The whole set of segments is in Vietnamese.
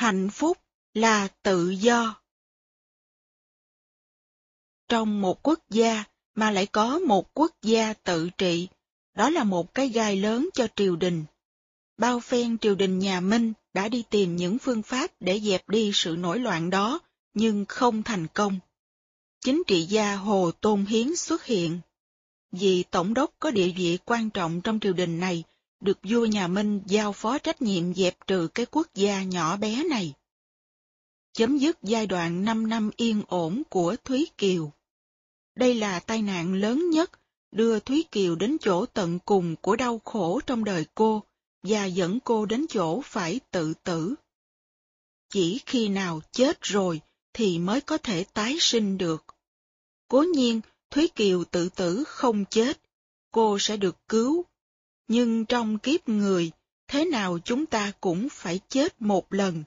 Hạnh phúc là tự do. Trong một quốc gia mà lại có một quốc gia tự trị, đó là một cái gai lớn cho triều đình. Bao phen triều đình nhà Minh đã đi tìm những phương pháp để dẹp đi sự nổi loạn đó, nhưng không thành công. Chính trị gia Hồ Tôn Hiến xuất hiện. Vì tổng đốc có địa vị quan trọng trong triều đình này, được vua nhà Minh giao phó trách nhiệm dẹp trừ cái quốc gia nhỏ bé này. Chấm dứt giai đoạn 5 năm yên ổn của Thúy Kiều. Đây là tai nạn lớn nhất đưa Thúy Kiều đến chỗ tận cùng của đau khổ trong đời cô và dẫn cô đến chỗ phải tự tử. Chỉ khi nào chết rồi thì mới có thể tái sinh được. Cố nhiên, Thúy Kiều tự tử không chết, cô sẽ được cứu. Nhưng trong kiếp người, thế nào chúng ta cũng phải chết một lần,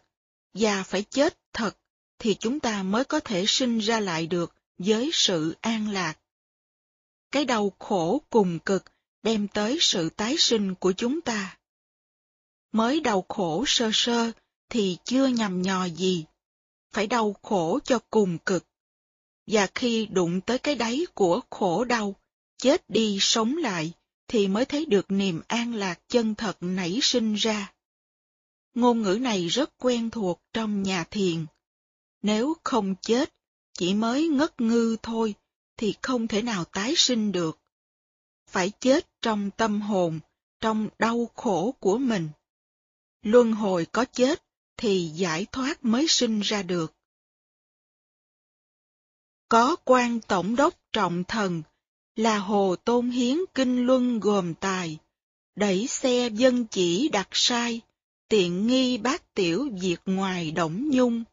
và phải chết thật, thì chúng ta mới có thể sinh ra lại được với sự an lạc. Cái đau khổ cùng cực đem tới sự tái sinh của chúng ta. Mới đau khổ sơ sơ thì chưa nhầm nhò gì, phải đau khổ cho cùng cực. Và khi đụng tới cái đáy của khổ đau, chết đi sống lại, thì mới thấy được niềm an lạc chân thật nảy sinh ra. Ngôn ngữ này rất quen thuộc trong nhà thiền. Nếu không chết, chỉ mới ngất ngư thôi, thì không thể nào tái sinh được. Phải chết trong tâm hồn, trong đau khổ của mình. Luân hồi có chết, thì giải thoát mới sinh ra được. Có quan tổng đốc trọng thần, là Hồ Tôn Hiến Kinh Luân gồm tài, đẩy xe dân chỉ đặt sai, tiện nghi bác tiểu diệt ngoài động nhung.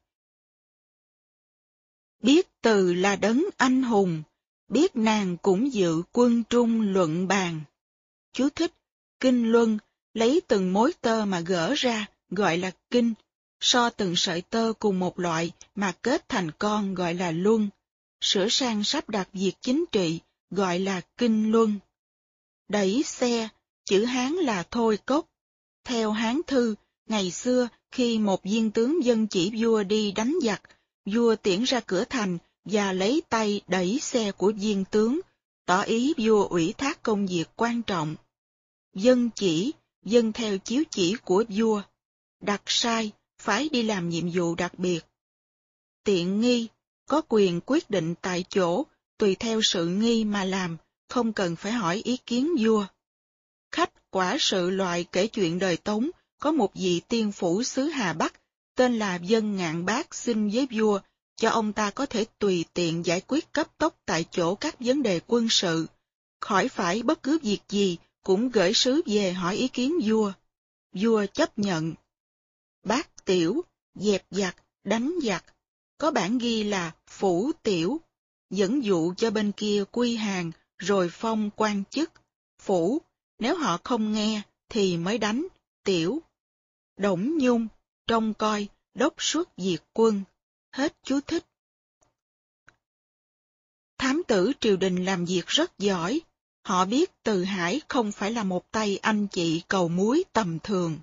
Biết từ là đấng anh hùng, biết nàng cũng dự quân trung luận bàn. Chú thích, kinh luân, lấy từng mối tơ mà gỡ ra, gọi là kinh, so từng sợi tơ cùng một loại mà kết thành con gọi là luân, sửa sang sắp đặt việc chính trị, gọi là kinh luân. Đẩy xe, chữ Hán là thôi cốc. Theo Hán thư, ngày xưa khi một viên tướng dân chỉ vua đi đánh giặc, vua tiễn ra cửa thành và lấy tay đẩy xe của viên tướng, tỏ ý vua ủy thác công việc quan trọng. Dân chỉ, dân theo chiếu chỉ của vua. Đặt sai, phải đi làm nhiệm vụ đặc biệt. Tiện nghi, có quyền quyết định tại chỗ, tùy theo sự nghi mà làm, không cần phải hỏi ý kiến vua. Khách quả sự loại kể chuyện đời Tống, có một vị tiên phủ xứ Hà Bắc, tên là Dân Ngạn Bác xin với vua, cho ông ta có thể tùy tiện giải quyết cấp tốc tại chỗ các vấn đề quân sự, khỏi phải bất cứ việc gì cũng gửi sứ về hỏi ý kiến vua. Vua chấp nhận. Bác tiểu, dẹp giặc, đánh giặc, có bản ghi là phủ tiểu, dẫn dụ cho bên kia quy hàng rồi phong quan chức, phủ, nếu họ không nghe thì mới đánh, tiểu. Đổng Nhung, trông coi, đốc suốt diệt quân. Hết chú thích. Thám tử triều đình làm việc rất giỏi. Họ biết Từ Hải không phải là một tay anh chị cầu muối tầm thường.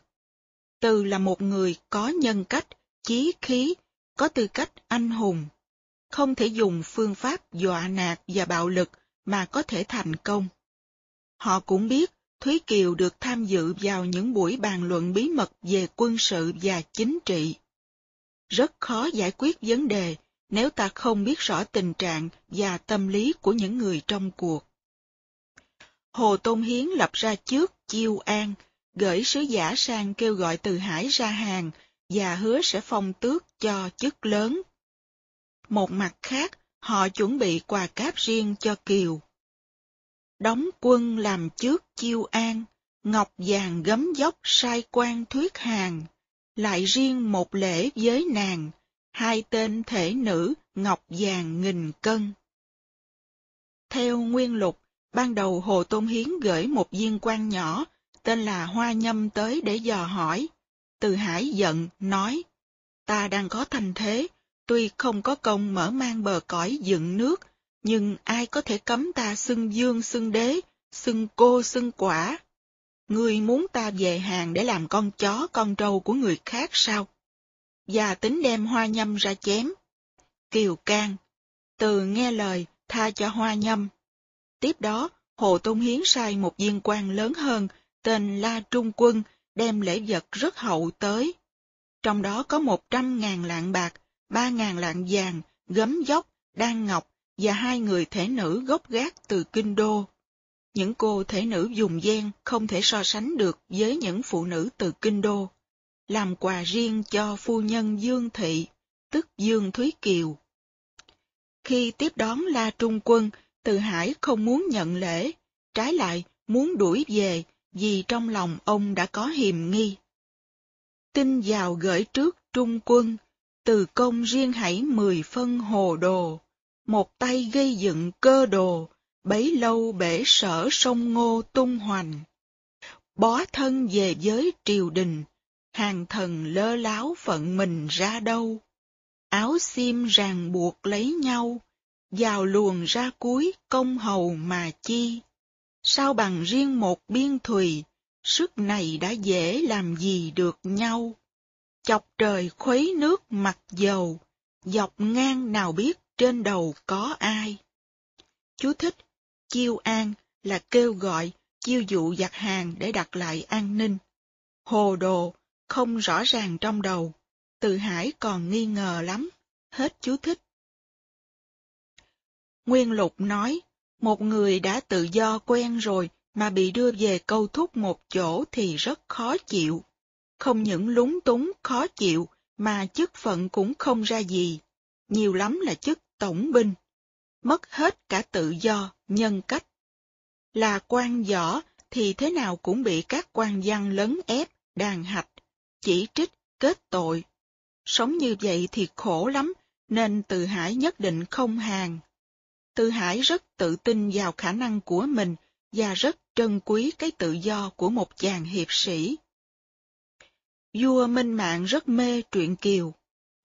Từ là một người có nhân cách, chí khí, có tư cách anh hùng. Không thể dùng phương pháp dọa nạt và bạo lực mà có thể thành công. Họ cũng biết Thúy Kiều được tham dự vào những buổi bàn luận bí mật về quân sự và chính trị. Rất khó giải quyết vấn đề nếu ta không biết rõ tình trạng và tâm lý của những người trong cuộc. Hồ Tôn Hiến lập ra trước chiêu an, gửi sứ giả sang kêu gọi từ Hải ra hàng và hứa sẽ phong tước cho chức lớn. Một mặt khác, họ chuẩn bị quà cáp riêng cho Kiều. Đóng quân làm trước chiêu an, ngọc vàng gấm dốc sai quan thuyết hàng, lại riêng một lễ với nàng, hai tên thể nữ ngọc vàng nghìn cân. Theo nguyên lục, ban đầu Hồ Tôn Hiến gửi một viên quan nhỏ, tên là Hoa Nhâm tới để dò hỏi. Từ Hải giận, nói, ta đang có thành thế, tuy không có công mở mang bờ cõi dựng nước, nhưng ai có thể cấm ta xưng dương xưng đế, xưng cô xưng quả? Ngươi muốn ta về hàng để làm con chó con trâu của người khác sao? và tính đem hoa nhâm ra chém. Kiều can, từ nghe lời, tha cho hoa nhâm. Tiếp đó, Hồ Tôn Hiến sai một viên quan lớn hơn, tên La Trung Quân, đem lễ vật rất hậu tới. Trong đó có một trăm ngàn lạng bạc, ba ngàn lạng vàng, gấm dốc, đan ngọc và hai người thể nữ gốc gác từ kinh đô. Những cô thể nữ dùng gian không thể so sánh được với những phụ nữ từ kinh đô. Làm quà riêng cho phu nhân Dương Thị, tức Dương Thúy Kiều. Khi tiếp đón La Trung Quân, Từ Hải không muốn nhận lễ, trái lại muốn đuổi về vì trong lòng ông đã có hiềm nghi. Tin vào gửi trước Trung Quân, từ công riêng hãy mười phân hồ đồ, một tay gây dựng cơ đồ, bấy lâu bể sở sông ngô tung hoành. Bó thân về giới triều đình, hàng thần lơ láo phận mình ra đâu. Áo xiêm ràng buộc lấy nhau, vào luồng ra cuối công hầu mà chi. Sao bằng riêng một biên thùy, sức này đã dễ làm gì được nhau. Chọc trời khuấy nước mặt dầu, dọc ngang nào biết trên đầu có ai. Chú thích, chiêu an là kêu gọi, chiêu dụ giặt hàng để đặt lại an ninh. Hồ đồ, không rõ ràng trong đầu, từ hải còn nghi ngờ lắm, hết chú thích. Nguyên Lục nói, một người đã tự do quen rồi mà bị đưa về câu thúc một chỗ thì rất khó chịu. Không những lúng túng khó chịu mà chức phận cũng không ra gì, nhiều lắm là chức tổng binh. Mất hết cả tự do, nhân cách. Là quan võ thì thế nào cũng bị các quan văn lấn ép, đàn hạch, chỉ trích, kết tội. Sống như vậy thì khổ lắm, nên Từ Hải nhất định không hàng. Từ Hải rất tự tin vào khả năng của mình và rất trân quý cái tự do của một chàng hiệp sĩ. Vua Minh Mạng rất mê truyện Kiều.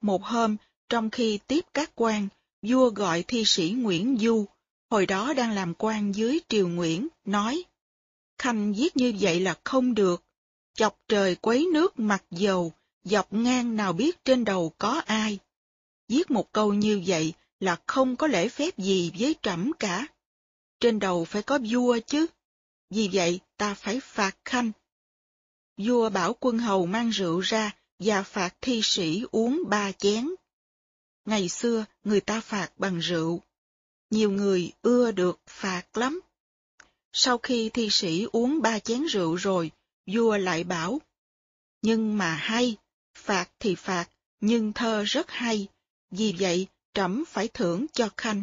Một hôm, trong khi tiếp các quan, vua gọi thi sĩ Nguyễn Du, hồi đó đang làm quan dưới triều Nguyễn, nói Khanh giết như vậy là không được, chọc trời quấy nước mặt dầu, dọc ngang nào biết trên đầu có ai. giết một câu như vậy là không có lễ phép gì với trẫm cả. Trên đầu phải có vua chứ. Vì vậy ta phải phạt khanh. Vua bảo quân hầu mang rượu ra và phạt thi sĩ uống ba chén. Ngày xưa người ta phạt bằng rượu. Nhiều người ưa được phạt lắm. Sau khi thi sĩ uống ba chén rượu rồi, vua lại bảo. Nhưng mà hay, phạt thì phạt, nhưng thơ rất hay, vì vậy trẫm phải thưởng cho khanh.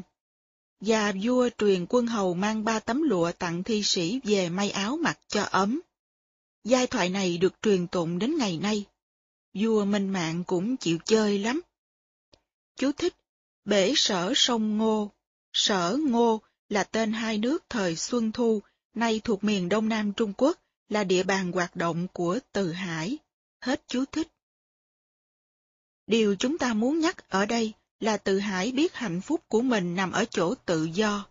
Và vua truyền quân hầu mang ba tấm lụa tặng thi sĩ về may áo mặc cho ấm. Giai thoại này được truyền tụng đến ngày nay. Vua Minh Mạng cũng chịu chơi lắm. Chú thích, bể sở sông Ngô. Sở Ngô là tên hai nước thời Xuân Thu, nay thuộc miền Đông Nam Trung Quốc, là địa bàn hoạt động của Từ Hải. Hết chú thích. Điều chúng ta muốn nhắc ở đây là Từ Hải biết hạnh phúc của mình nằm ở chỗ tự do.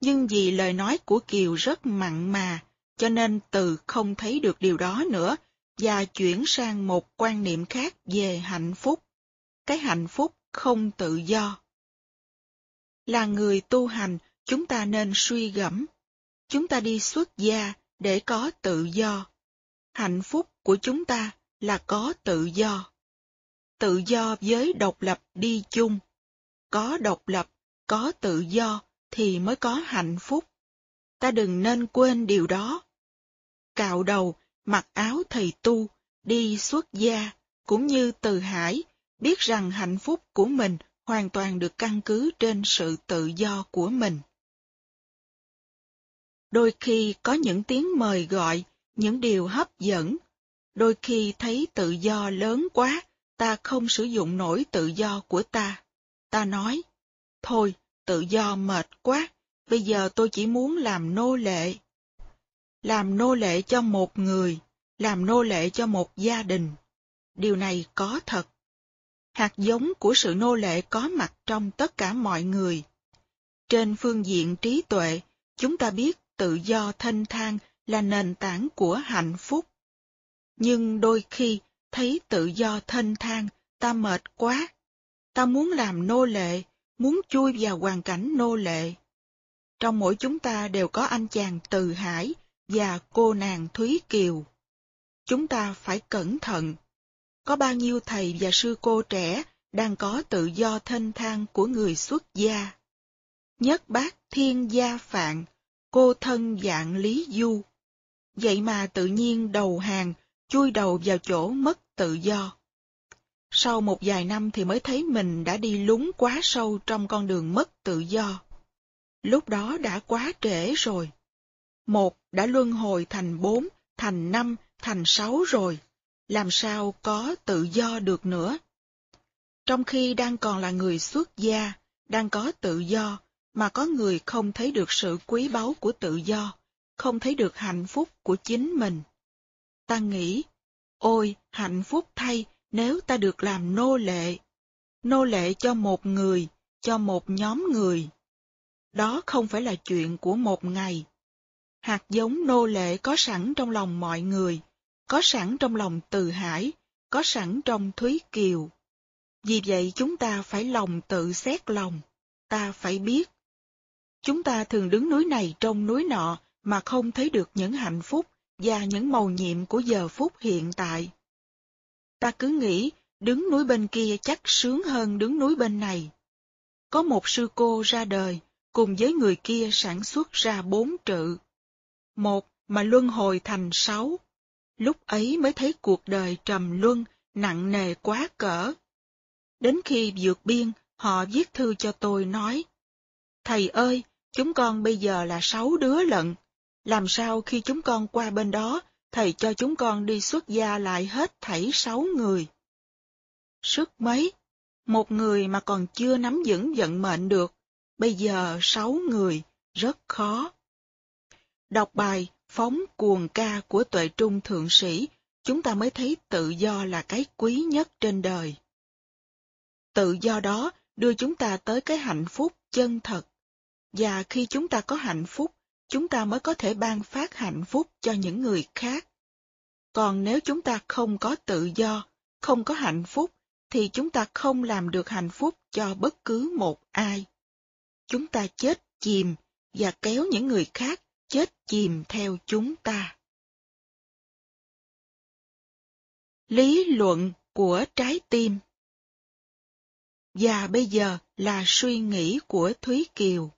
Nhưng vì lời nói của Kiều rất mặn mà, cho nên Từ không thấy được điều đó nữa, và chuyển sang một quan niệm khác về hạnh phúc. Cái hạnh phúc không tự do. Là người tu hành, chúng ta nên suy gẫm. Chúng ta đi xuất gia để có tự do. Hạnh phúc của chúng ta là có tự do. Tự do với độc lập đi chung có độc lập, có tự do thì mới có hạnh phúc. Ta đừng nên quên điều đó. Cạo đầu, mặc áo thầy tu, đi xuất gia, cũng như từ hải, biết rằng hạnh phúc của mình hoàn toàn được căn cứ trên sự tự do của mình. Đôi khi có những tiếng mời gọi, những điều hấp dẫn. Đôi khi thấy tự do lớn quá, ta không sử dụng nổi tự do của ta. Ta nói, thôi, tự do mệt quá, bây giờ tôi chỉ muốn làm nô lệ. Làm nô lệ cho một người, làm nô lệ cho một gia đình. Điều này có thật. Hạt giống của sự nô lệ có mặt trong tất cả mọi người. Trên phương diện trí tuệ, chúng ta biết tự do thanh thang là nền tảng của hạnh phúc. Nhưng đôi khi thấy tự do thanh thang ta mệt quá. Ta muốn làm nô lệ, muốn chui vào hoàn cảnh nô lệ. Trong mỗi chúng ta đều có anh chàng Từ Hải và cô nàng Thúy Kiều. Chúng ta phải cẩn thận. Có bao nhiêu thầy và sư cô trẻ đang có tự do thênh thang của người xuất gia. Nhất bác thiên gia phạn, cô thân dạng lý du. Vậy mà tự nhiên đầu hàng, chui đầu vào chỗ mất tự do. Sau một vài năm thì mới thấy mình đã đi lúng quá sâu trong con đường mất tự do. Lúc đó đã quá trễ rồi. Một đã luân hồi thành bốn, thành năm, thành sáu rồi. Làm sao có tự do được nữa? Trong khi đang còn là người xuất gia, đang có tự do, mà có người không thấy được sự quý báu của tự do, không thấy được hạnh phúc của chính mình. Ta nghĩ, ôi hạnh phúc thay nếu ta được làm nô lệ, nô lệ cho một người, cho một nhóm người. Đó không phải là chuyện của một ngày. Hạt giống nô lệ có sẵn trong lòng mọi người, có sẵn trong lòng Từ Hải, có sẵn trong Thúy Kiều. Vì vậy chúng ta phải lòng tự xét lòng, ta phải biết. Chúng ta thường đứng núi này trong núi nọ mà không thấy được những hạnh phúc và những màu nhiệm của giờ phút hiện tại. Ta cứ nghĩ đứng núi bên kia chắc sướng hơn đứng núi bên này. Có một sư cô ra đời, cùng với người kia sản xuất ra bốn trự. Một mà luân hồi thành sáu. Lúc ấy mới thấy cuộc đời trầm luân, nặng nề quá cỡ. Đến khi vượt biên, họ viết thư cho tôi nói, Thầy ơi, chúng con bây giờ là sáu đứa lận. Làm sao khi chúng con qua bên đó, thầy cho chúng con đi xuất gia lại hết thảy sáu người. Sức mấy? Một người mà còn chưa nắm vững vận mệnh được, bây giờ sáu người, rất khó. Đọc bài Phóng cuồng ca của tuệ trung thượng sĩ, chúng ta mới thấy tự do là cái quý nhất trên đời. Tự do đó đưa chúng ta tới cái hạnh phúc chân thật. Và khi chúng ta có hạnh phúc, chúng ta mới có thể ban phát hạnh phúc cho những người khác. Còn nếu chúng ta không có tự do, không có hạnh phúc, thì chúng ta không làm được hạnh phúc cho bất cứ một ai. Chúng ta chết chìm và kéo những người khác chết chìm theo chúng ta. Lý luận của trái tim Và bây giờ là suy nghĩ của Thúy Kiều.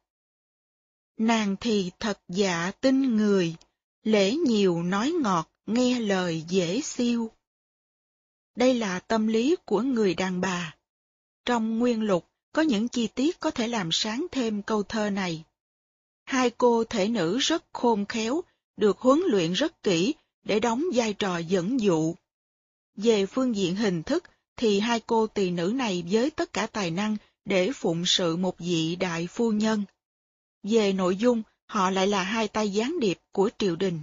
Nàng thì thật dạ tin người, lễ nhiều nói ngọt, nghe lời dễ siêu. Đây là tâm lý của người đàn bà. Trong nguyên lục có những chi tiết có thể làm sáng thêm câu thơ này. Hai cô thể nữ rất khôn khéo, được huấn luyện rất kỹ để đóng vai trò dẫn dụ. Về phương diện hình thức thì hai cô tỳ nữ này với tất cả tài năng để phụng sự một vị đại phu nhân. Về nội dung, họ lại là hai tay gián điệp của triều đình.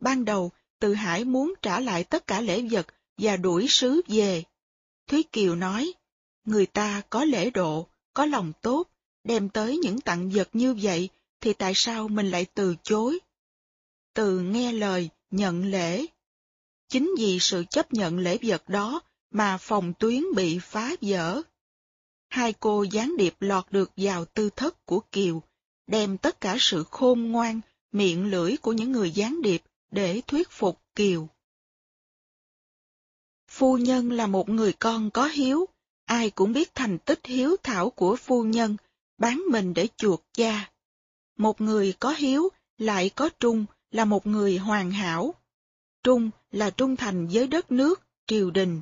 Ban đầu, Từ Hải muốn trả lại tất cả lễ vật và đuổi sứ về. Thúy Kiều nói, người ta có lễ độ, có lòng tốt, đem tới những tặng vật như vậy, thì tại sao mình lại từ chối? Từ nghe lời, nhận lễ. Chính vì sự chấp nhận lễ vật đó mà phòng tuyến bị phá vỡ. Hai cô gián điệp lọt được vào tư thất của Kiều, đem tất cả sự khôn ngoan, miệng lưỡi của những người gián điệp để thuyết phục Kiều. Phu nhân là một người con có hiếu, ai cũng biết thành tích hiếu thảo của phu nhân, bán mình để chuộc cha. Một người có hiếu, lại có trung, là một người hoàn hảo. Trung là trung thành với đất nước, triều đình.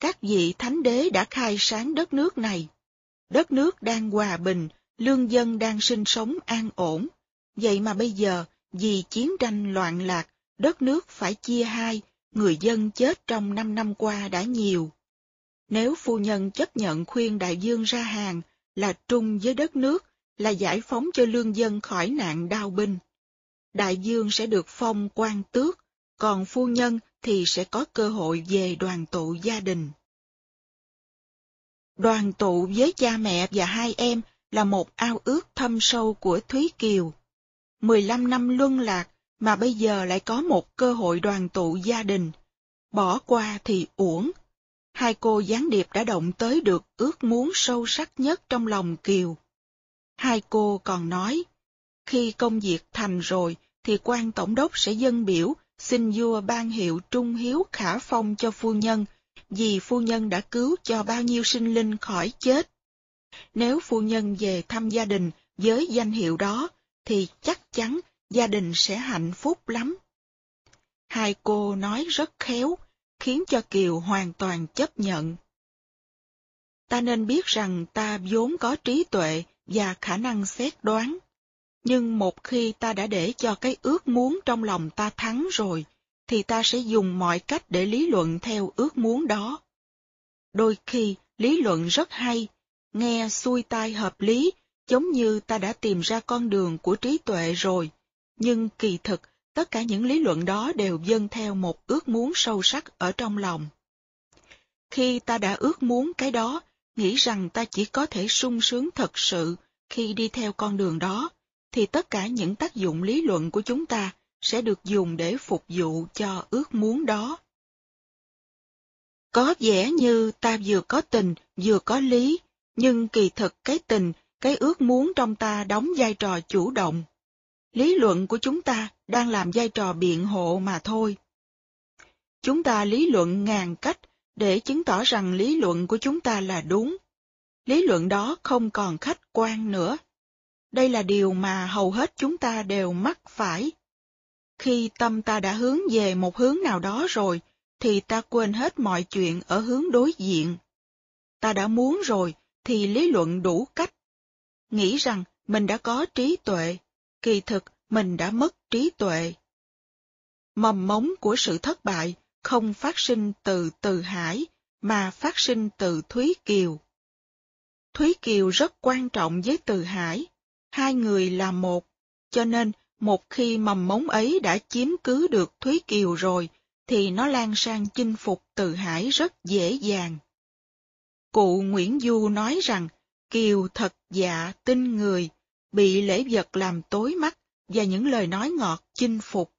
Các vị thánh đế đã khai sáng đất nước này. Đất nước đang hòa bình, lương dân đang sinh sống an ổn. Vậy mà bây giờ, vì chiến tranh loạn lạc, đất nước phải chia hai, người dân chết trong năm năm qua đã nhiều. Nếu phu nhân chấp nhận khuyên đại dương ra hàng, là trung với đất nước, là giải phóng cho lương dân khỏi nạn đao binh. Đại dương sẽ được phong quan tước, còn phu nhân thì sẽ có cơ hội về đoàn tụ gia đình. Đoàn tụ với cha mẹ và hai em là một ao ước thâm sâu của Thúy Kiều. 15 năm luân lạc mà bây giờ lại có một cơ hội đoàn tụ gia đình. Bỏ qua thì uổng hai cô gián điệp đã động tới được ước muốn sâu sắc nhất trong lòng Kiều. Hai cô còn nói, khi công việc thành rồi thì quan tổng đốc sẽ dân biểu xin vua ban hiệu trung hiếu khả phong cho phu nhân, vì phu nhân đã cứu cho bao nhiêu sinh linh khỏi chết. Nếu phu nhân về thăm gia đình với danh hiệu đó, thì chắc chắn gia đình sẽ hạnh phúc lắm. Hai cô nói rất khéo, khiến cho Kiều hoàn toàn chấp nhận. Ta nên biết rằng ta vốn có trí tuệ và khả năng xét đoán. Nhưng một khi ta đã để cho cái ước muốn trong lòng ta thắng rồi, thì ta sẽ dùng mọi cách để lý luận theo ước muốn đó. Đôi khi, lý luận rất hay, nghe xuôi tai hợp lý, giống như ta đã tìm ra con đường của trí tuệ rồi, nhưng kỳ thực, tất cả những lý luận đó đều dâng theo một ước muốn sâu sắc ở trong lòng. Khi ta đã ước muốn cái đó, nghĩ rằng ta chỉ có thể sung sướng thật sự khi đi theo con đường đó, thì tất cả những tác dụng lý luận của chúng ta sẽ được dùng để phục vụ cho ước muốn đó. Có vẻ như ta vừa có tình, vừa có lý, nhưng kỳ thực cái tình, cái ước muốn trong ta đóng vai trò chủ động. Lý luận của chúng ta đang làm vai trò biện hộ mà thôi. Chúng ta lý luận ngàn cách để chứng tỏ rằng lý luận của chúng ta là đúng. Lý luận đó không còn khách quan nữa. Đây là điều mà hầu hết chúng ta đều mắc phải. Khi tâm ta đã hướng về một hướng nào đó rồi, thì ta quên hết mọi chuyện ở hướng đối diện. Ta đã muốn rồi, thì lý luận đủ cách. Nghĩ rằng mình đã có trí tuệ, kỳ thực mình đã mất trí tuệ. Mầm mống của sự thất bại không phát sinh từ Từ Hải, mà phát sinh từ Thúy Kiều. Thúy Kiều rất quan trọng với Từ Hải, hai người là một, cho nên một khi mầm mống ấy đã chiếm cứ được Thúy Kiều rồi, thì nó lan sang chinh phục Từ Hải rất dễ dàng. Cụ Nguyễn Du nói rằng, Kiều thật dạ tin người, bị lễ vật làm tối mắt và những lời nói ngọt chinh phục.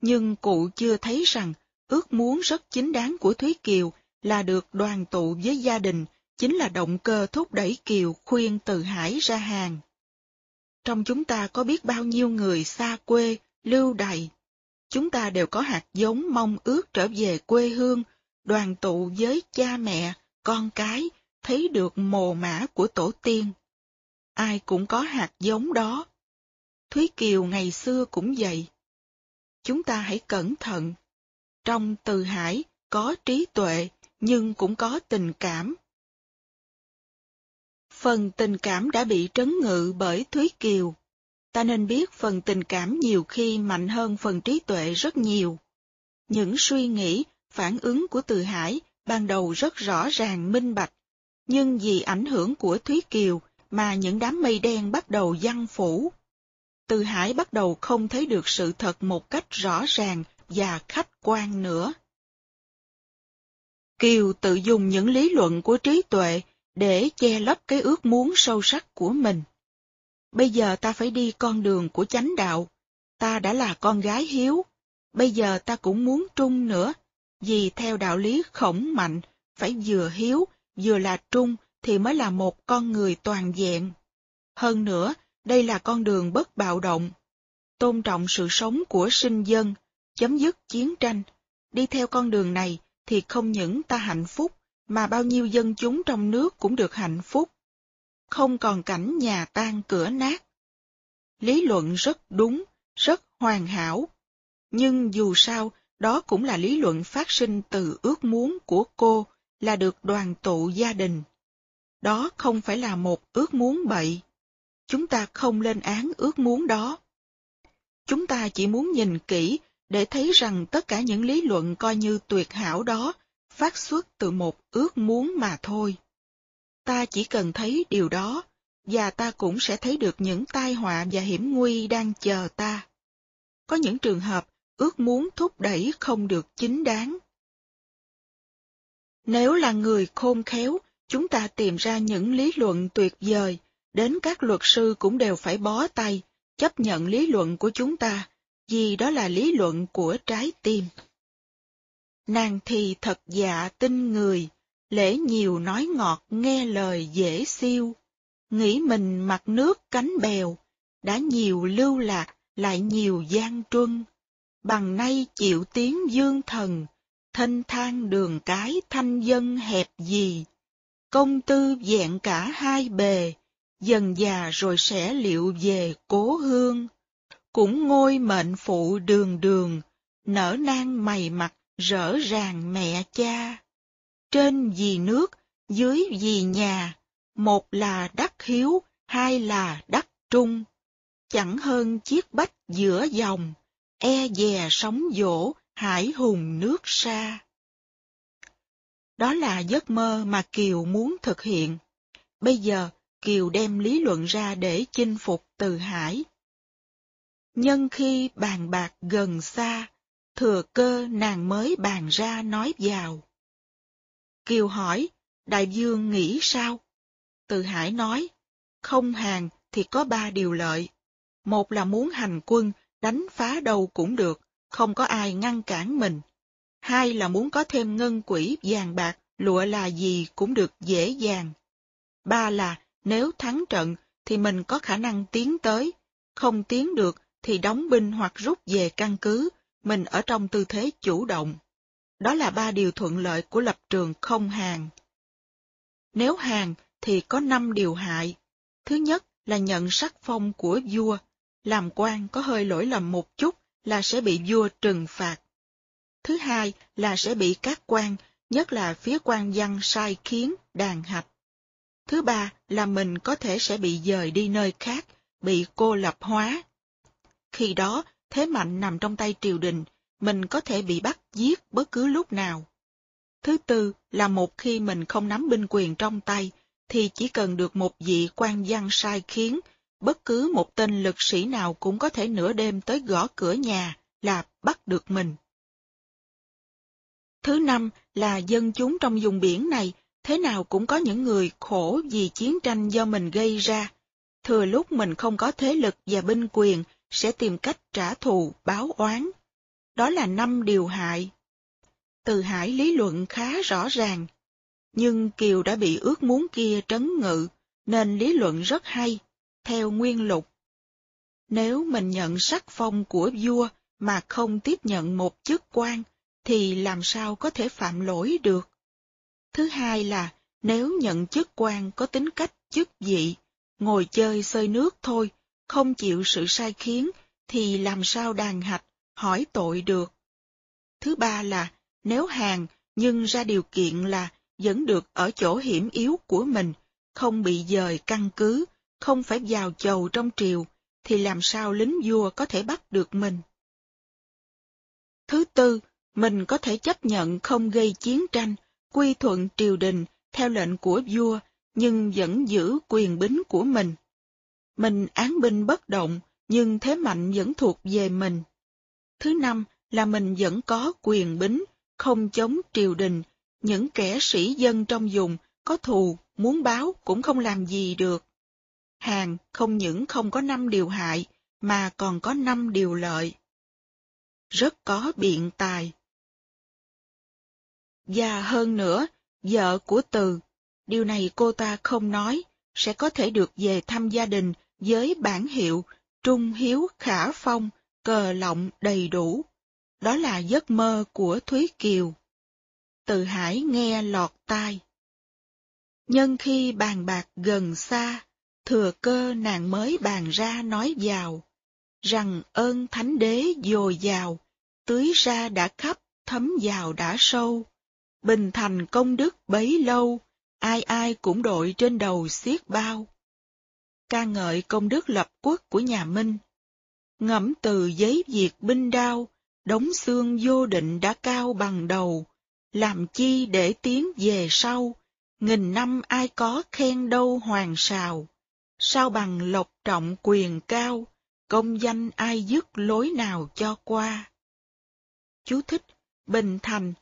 Nhưng cụ chưa thấy rằng ước muốn rất chính đáng của Thúy Kiều là được đoàn tụ với gia đình chính là động cơ thúc đẩy Kiều khuyên Từ Hải ra hàng. Trong chúng ta có biết bao nhiêu người xa quê, lưu đày. Chúng ta đều có hạt giống mong ước trở về quê hương, đoàn tụ với cha mẹ, con cái, thấy được mồ mã của tổ tiên. Ai cũng có hạt giống đó. Thúy Kiều ngày xưa cũng vậy. Chúng ta hãy cẩn thận. Trong từ hải có trí tuệ, nhưng cũng có tình cảm. Phần tình cảm đã bị trấn ngự bởi Thúy Kiều. Ta nên biết phần tình cảm nhiều khi mạnh hơn phần trí tuệ rất nhiều. Những suy nghĩ, phản ứng của Từ Hải ban đầu rất rõ ràng minh bạch, nhưng vì ảnh hưởng của Thúy Kiều mà những đám mây đen bắt đầu giăng phủ. Từ Hải bắt đầu không thấy được sự thật một cách rõ ràng và khách quan nữa. Kiều tự dùng những lý luận của trí tuệ để che lấp cái ước muốn sâu sắc của mình. Bây giờ ta phải đi con đường của chánh đạo, ta đã là con gái hiếu, bây giờ ta cũng muốn trung nữa, vì theo đạo lý khổng mạnh, phải vừa hiếu, vừa là trung thì mới là một con người toàn diện. Hơn nữa, đây là con đường bất bạo động, tôn trọng sự sống của sinh dân, chấm dứt chiến tranh. Đi theo con đường này thì không những ta hạnh phúc, mà bao nhiêu dân chúng trong nước cũng được hạnh phúc. Không còn cảnh nhà tan cửa nát. Lý luận rất đúng, rất hoàn hảo. Nhưng dù sao, đó cũng là lý luận phát sinh từ ước muốn của cô là được đoàn tụ gia đình. Đó không phải là một ước muốn bậy. Chúng ta không lên án ước muốn đó. Chúng ta chỉ muốn nhìn kỹ để thấy rằng tất cả những lý luận coi như tuyệt hảo đó phát xuất từ một ước muốn mà thôi. Ta chỉ cần thấy điều đó, và ta cũng sẽ thấy được những tai họa và hiểm nguy đang chờ ta. Có những trường hợp ước muốn thúc đẩy không được chính đáng. Nếu là người khôn khéo, chúng ta tìm ra những lý luận tuyệt vời, đến các luật sư cũng đều phải bó tay, chấp nhận lý luận của chúng ta, vì đó là lý luận của trái tim. nàng thì thật dạ tin người, lễ nhiều nói ngọt nghe lời dễ siêu, nghĩ mình mặt nước cánh bèo, đã nhiều lưu lạc lại nhiều gian truân, bằng nay chịu tiếng dương thần, thanh thang đường cái thanh dân hẹp gì, công tư vẹn cả hai bề, dần già rồi sẽ liệu về cố hương, cũng ngôi mệnh phụ đường đường, nở nang mày mặt rỡ ràng mẹ cha. Trên vì nước, dưới vì nhà, một là đắc hiếu, hai là đắc trung. Chẳng hơn chiếc bách giữa dòng, e dè sóng dỗ, hải hùng nước xa. Đó là giấc mơ mà Kiều muốn thực hiện. Bây giờ, Kiều đem lý luận ra để chinh phục từ hải. Nhân khi bàn bạc gần xa, thừa cơ nàng mới bàn ra nói vào. Kiều hỏi, đại dương nghĩ sao? Từ Hải nói, không hàng thì có ba điều lợi. Một là muốn hành quân, đánh phá đâu cũng được, không có ai ngăn cản mình. Hai là muốn có thêm ngân quỹ vàng bạc, lụa là gì cũng được dễ dàng. Ba là nếu thắng trận thì mình có khả năng tiến tới, không tiến được thì đóng binh hoặc rút về căn cứ, mình ở trong tư thế chủ động. Đó là ba điều thuận lợi của lập trường không hàng. Nếu hàng thì có năm điều hại. Thứ nhất là nhận sắc phong của vua, làm quan có hơi lỗi lầm một chút là sẽ bị vua trừng phạt. Thứ hai là sẽ bị các quan, nhất là phía quan văn sai khiến, đàn hạch. Thứ ba là mình có thể sẽ bị dời đi nơi khác, bị cô lập hóa. Khi đó, thế mạnh nằm trong tay triều đình, mình có thể bị bắt giết bất cứ lúc nào. Thứ tư là một khi mình không nắm binh quyền trong tay, thì chỉ cần được một vị quan văn sai khiến, bất cứ một tên lực sĩ nào cũng có thể nửa đêm tới gõ cửa nhà là bắt được mình. Thứ năm là dân chúng trong vùng biển này, thế nào cũng có những người khổ vì chiến tranh do mình gây ra. Thừa lúc mình không có thế lực và binh quyền, sẽ tìm cách trả thù, báo oán. Đó là năm điều hại. Từ Hải lý luận khá rõ ràng, nhưng Kiều đã bị ước muốn kia trấn ngự, nên lý luận rất hay, theo nguyên lục. Nếu mình nhận sắc phong của vua mà không tiếp nhận một chức quan, thì làm sao có thể phạm lỗi được? Thứ hai là, nếu nhận chức quan có tính cách chức vị, ngồi chơi xơi nước thôi, không chịu sự sai khiến, thì làm sao đàn hạch, hỏi tội được? Thứ ba là, nếu hàng nhưng ra điều kiện là vẫn được ở chỗ hiểm yếu của mình, không bị dời căn cứ, không phải vào chầu trong triều, thì làm sao lính vua có thể bắt được mình? Thứ tư, mình có thể chấp nhận không gây chiến tranh, quy thuận triều đình theo lệnh của vua, nhưng vẫn giữ quyền bính của mình. Mình án binh bất động, nhưng thế mạnh vẫn thuộc về mình. Thứ năm là mình vẫn có quyền bính, không chống triều đình, những kẻ sĩ dân trong vùng có thù, muốn báo cũng không làm gì được. Hàng không những không có năm điều hại, mà còn có năm điều lợi. Rất có biện tài. Và hơn nữa, vợ của Từ, điều này cô ta không nói, sẽ có thể được về thăm gia đình với bản hiệu Trung Hiếu Khả Phong, cờ lọng đầy đủ. Đó là giấc mơ của Thúy Kiều từ hải nghe lọt tai. Nhân khi bàn bạc gần xa, thừa cơ nàng mới bàn ra nói vào, rằng ơn thánh đế dồi dào, tưới ra đã khắp, thấm vào đã sâu. Bình thành công đức bấy lâu, ai ai cũng đội trên đầu xiết bao. ca ngợi công đức lập quốc của nhà Minh. Ngẫm từ giấy diệt binh đao, đống xương vô định đã cao bằng đầu, làm chi để tiến về sau, nghìn năm ai có khen đâu hoàng sào, sao bằng lộc trọng quyền cao, công danh ai dứt lối nào cho qua. Chú thích, Bình Thành,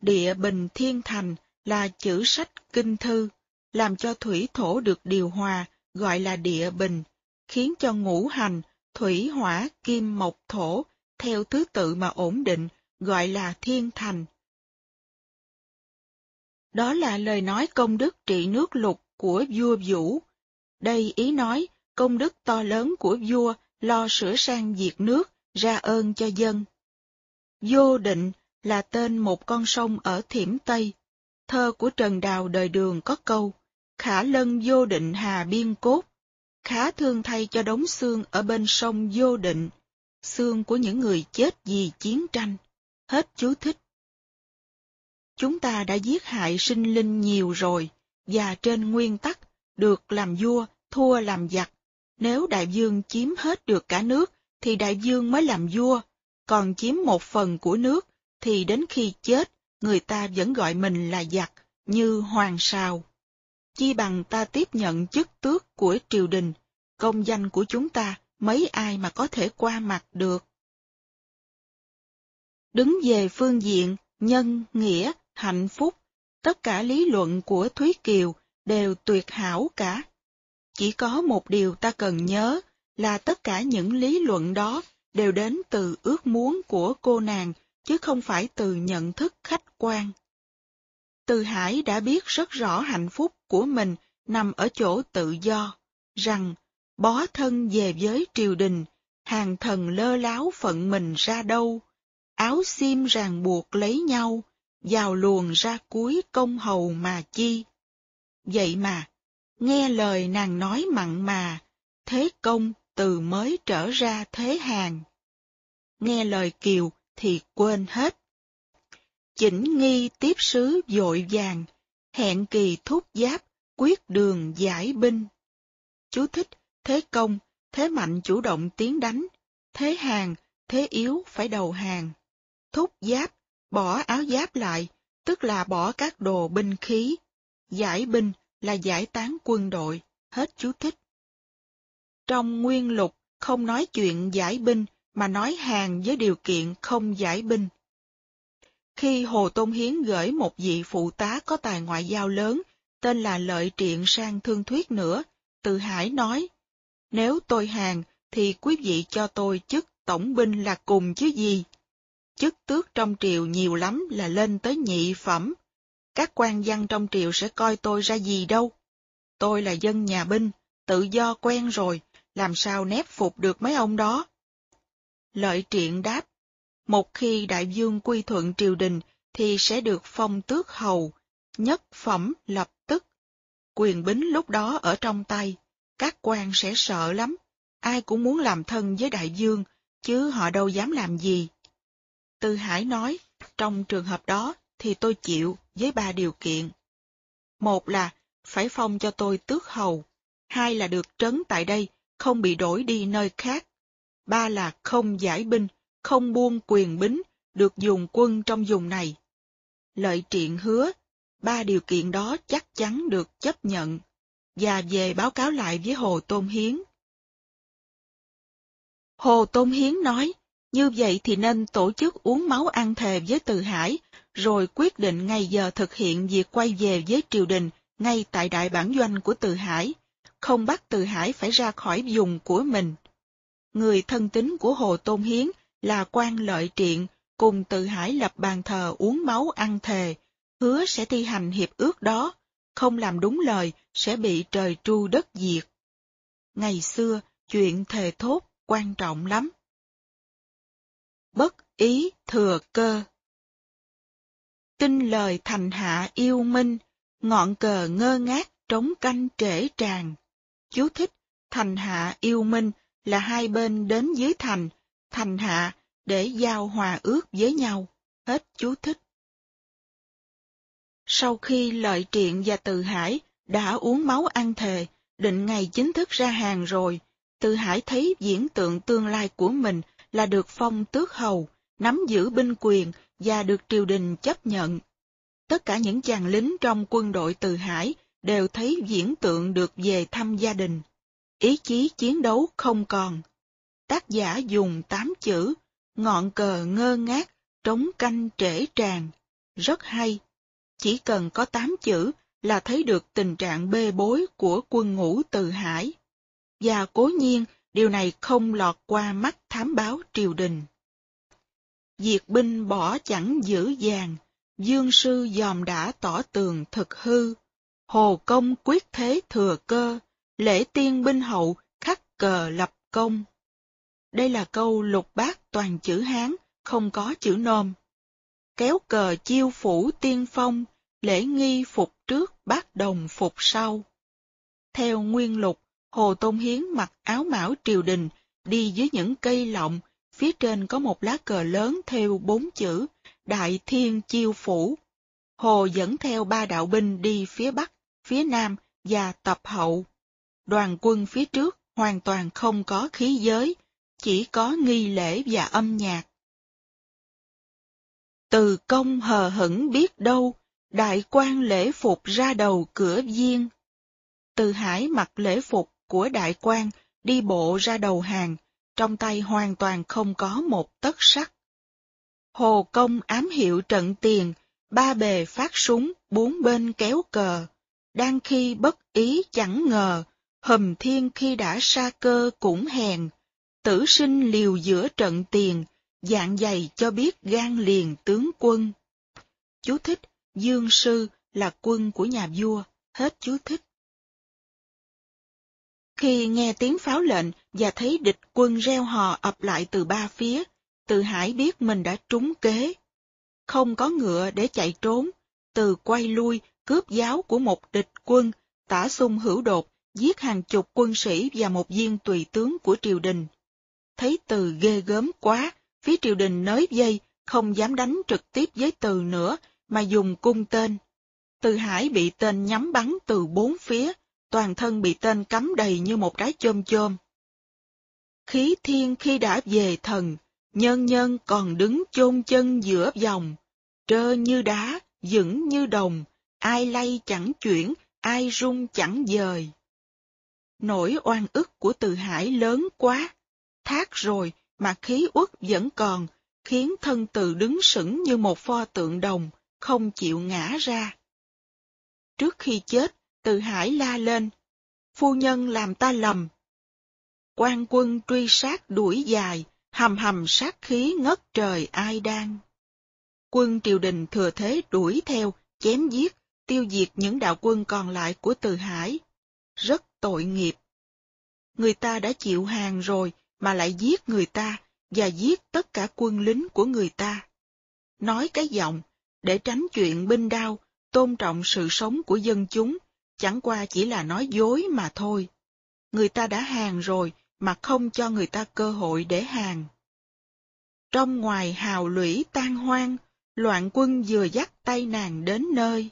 địa Bình Thiên Thành là chữ sách kinh thư, làm cho thủy thổ được điều hòa, gọi là địa bình, khiến cho ngũ hành, thủy hỏa kim mộc thổ, theo thứ tự mà ổn định, gọi là thiên thành Đó là lời nói công đức trị nước lục của vua Vũ. Đây ý nói công đức to lớn của vua lo sửa sang diệt nước, ra ơn cho dân. Vô định là tên một con sông ở Thiểm Tây. Thơ của Trần Đào đời đường có câu, khả lân vô định hà biên cốt, khá thương thay cho đống xương ở bên sông vô định, xương của những người chết vì chiến tranh. Hết chú thích. Chúng ta đã giết hại sinh linh nhiều rồi, và trên nguyên tắc, được làm vua, thua làm giặc. Nếu đại dương chiếm hết được cả nước, thì đại dương mới làm vua, còn chiếm một phần của nước, thì đến khi chết, người ta vẫn gọi mình là giặc, như hoàng sào. Chi bằng ta tiếp nhận chức tước của triều đình, công danh của chúng ta, mấy ai mà có thể qua mặt được. Đứng về phương diện nhân, nghĩa, hạnh phúc, tất cả lý luận của Thúy Kiều đều tuyệt hảo cả. Chỉ có một điều ta cần nhớ là tất cả những lý luận đó đều đến từ ước muốn của cô nàng, chứ không phải từ nhận thức khách quan. Từ Hải đã biết rất rõ hạnh phúc của mình nằm ở chỗ tự do, rằng bó thân về với triều đình, hàng thần lơ láo phận mình ra đâu, áo xiêm ràng buộc lấy nhau, vào luồng ra cuối công hầu mà chi. Vậy mà, nghe lời nàng nói mặn mà, thế công từ mới trở ra thế hàng. Nghe lời kiều thì quên hết. Chỉnh nghi tiếp sứ dội vàng, hẹn kỳ thúc giáp, quyết đường giải binh. Chú thích, thế công, thế mạnh chủ động tiến đánh, thế hàng, thế yếu phải đầu hàng. Thúc giáp, bỏ áo giáp lại, tức là bỏ các đồ binh khí. Giải binh là giải tán quân đội, hết chú thích. Trong nguyên lục không nói chuyện giải binh mà nói hàng với điều kiện không giải binh. Khi Hồ Tôn Hiến gửi một vị phụ tá có tài ngoại giao lớn, tên là Lợi Triện sang Thương Thuyết nữa, Từ Hải nói, nếu tôi hàng thì quý vị cho tôi chức tổng binh là cùng chứ gì. Chức tước trong triều nhiều lắm là lên tới nhị phẩm. Các quan văn trong triều sẽ coi tôi ra gì đâu. Tôi là dân nhà binh, tự do quen rồi, làm sao nép phục được mấy ông đó. Lợi triện đáp, một khi đại dương quy thuận triều đình thì sẽ được phong tước hầu, nhất phẩm lập tức. Quyền bính lúc đó ở trong tay, các quan sẽ sợ lắm, ai cũng muốn làm thân với đại dương, chứ họ đâu dám làm gì. Tư Hải nói, trong trường hợp đó thì tôi chịu với ba điều kiện. Một là phải phong cho tôi tước hầu, hai là được trấn tại đây, không bị đổi đi nơi khác, ba là không giải binh, không buông quyền bính, được dùng quân trong vùng này. Lợi triện hứa, ba điều kiện đó chắc chắn được chấp nhận, và về báo cáo lại với Hồ Tôn Hiến. Hồ Tôn Hiến nói, như vậy thì nên tổ chức uống máu ăn thề với Từ Hải, rồi quyết định ngày giờ thực hiện việc quay về với triều đình ngay tại đại bản doanh của Từ Hải, không bắt Từ Hải phải ra khỏi vùng của mình. Người thân tín của Hồ Tôn Hiến là quan lợi triện, cùng Từ Hải lập bàn thờ uống máu ăn thề, hứa sẽ thi hành hiệp ước đó, không làm đúng lời sẽ bị trời tru đất diệt. Ngày xưa, chuyện thề thốt quan trọng lắm bất ý thừa cơ. Tin lời thành hạ yêu minh, ngọn cờ ngơ ngác trống canh trễ tràn. Chú thích, thành hạ yêu minh là hai bên đến dưới thành, thành hạ để giao hòa ước với nhau. Hết chú thích. Sau khi lợi triện và từ hải đã uống máu ăn thề, định ngày chính thức ra hàng rồi, từ hải thấy diễn tượng tương lai của mình là được phong tước hầu, nắm giữ binh quyền và được triều đình chấp nhận. Tất cả những chàng lính trong quân đội từ Hải đều thấy diễn tượng được về thăm gia đình. Ý chí chiến đấu không còn. Tác giả dùng tám chữ, ngọn cờ ngơ ngác, trống canh trễ tràn. Rất hay. Chỉ cần có tám chữ là thấy được tình trạng bê bối của quân ngũ từ Hải. Và cố nhiên, điều này không lọt qua mắt thám báo triều đình. Diệt binh bỏ chẳng giữ dàng, Dương sư dòm đã tỏ tường thực hư, hồ công quyết thế thừa cơ, lễ tiên binh hậu khắc cờ lập công. Đây là câu lục bát toàn chữ Hán, không có chữ nôm. Kéo cờ chiêu phủ tiên phong, lễ nghi phục trước bát đồng phục sau. Theo nguyên lục, Hồ Tôn Hiến mặc áo mão triều đình, đi dưới những cây lọng, phía trên có một lá cờ lớn theo bốn chữ Đại Thiên Chiêu Phủ. Hồ dẫn theo ba đạo binh đi phía Bắc, phía Nam và tập hậu. Đoàn quân phía trước hoàn toàn không có khí giới, chỉ có nghi lễ và âm nhạc. Từ công hờ hững biết đâu, đại quan lễ phục ra đầu cửa viên. Từ hải mặc lễ phục của đại quan đi bộ ra đầu hàng, trong tay hoàn toàn không có một tấc sắt. Hồ công ám hiệu trận tiền, ba bề phát súng, bốn bên kéo cờ. Đang khi bất ý chẳng ngờ, hầm thiên khi đã sa cơ cũng hèn. Tử sinh liều giữa trận tiền, dạng dày cho biết gan liền tướng quân. Chú thích, Dương Sư là quân của nhà vua, hết chú thích. Khi nghe tiếng pháo lệnh và thấy địch quân reo hò ập lại từ ba phía, Từ Hải biết mình đã trúng kế. Không có ngựa để chạy trốn, Từ quay lui cướp giáo của một địch quân, tả xung hữu đột, giết hàng chục quân sĩ và một viên tùy tướng của triều đình. Thấy Từ ghê gớm quá, phía triều đình nới dây, không dám đánh trực tiếp với Từ nữa, mà dùng cung tên. Từ Hải bị tên nhắm bắn từ bốn phía, toàn thân bị tên cắm đầy như một trái chôm chôm. Khí thiên khi đã về thần, nhân nhân còn đứng chôn chân giữa dòng, trơ như đá, vững như đồng, ai lay chẳng chuyển, ai rung chẳng dời. Nỗi oan ức của từ hải lớn quá, thác rồi mà khí uất vẫn còn, khiến thân từ đứng sững như một pho tượng đồng, không chịu ngã ra. Trước khi chết, từ hải la lên. Phu nhân làm ta lầm. quan quân truy sát đuổi dài, hầm hầm sát khí ngất trời ai đang. Quân triều đình thừa thế đuổi theo, chém giết, tiêu diệt những đạo quân còn lại của Từ Hải. Rất tội nghiệp. Người ta đã chịu hàng rồi mà lại giết người ta và giết tất cả quân lính của người ta. Nói cái giọng, để tránh chuyện binh đao, tôn trọng sự sống của dân chúng, chẳng qua chỉ là nói dối mà thôi. Người ta đã hàng rồi mà không cho người ta cơ hội để hàng. Trong ngoài hào lũy tan hoang, loạn quân vừa dắt tay nàng đến nơi.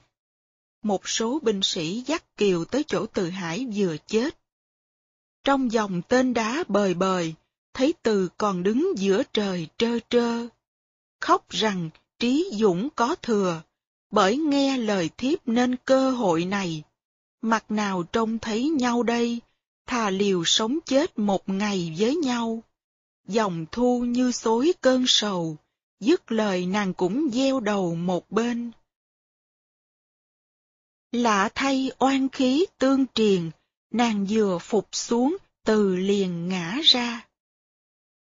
Một số binh sĩ dắt kiều tới chỗ từ hải vừa chết. Trong dòng tên đá bời bời, thấy từ còn đứng giữa trời trơ trơ. Khóc rằng trí dũng có thừa, bởi nghe lời thiếp nên cơ hội này. Mặt nào trông thấy nhau đây, thà liều sống chết một ngày với nhau. Dòng thu như xối cơn sầu, dứt lời nàng cũng gieo đầu một bên. Lạ thay oan khí tương triền, nàng vừa phục xuống, từ liền ngã ra.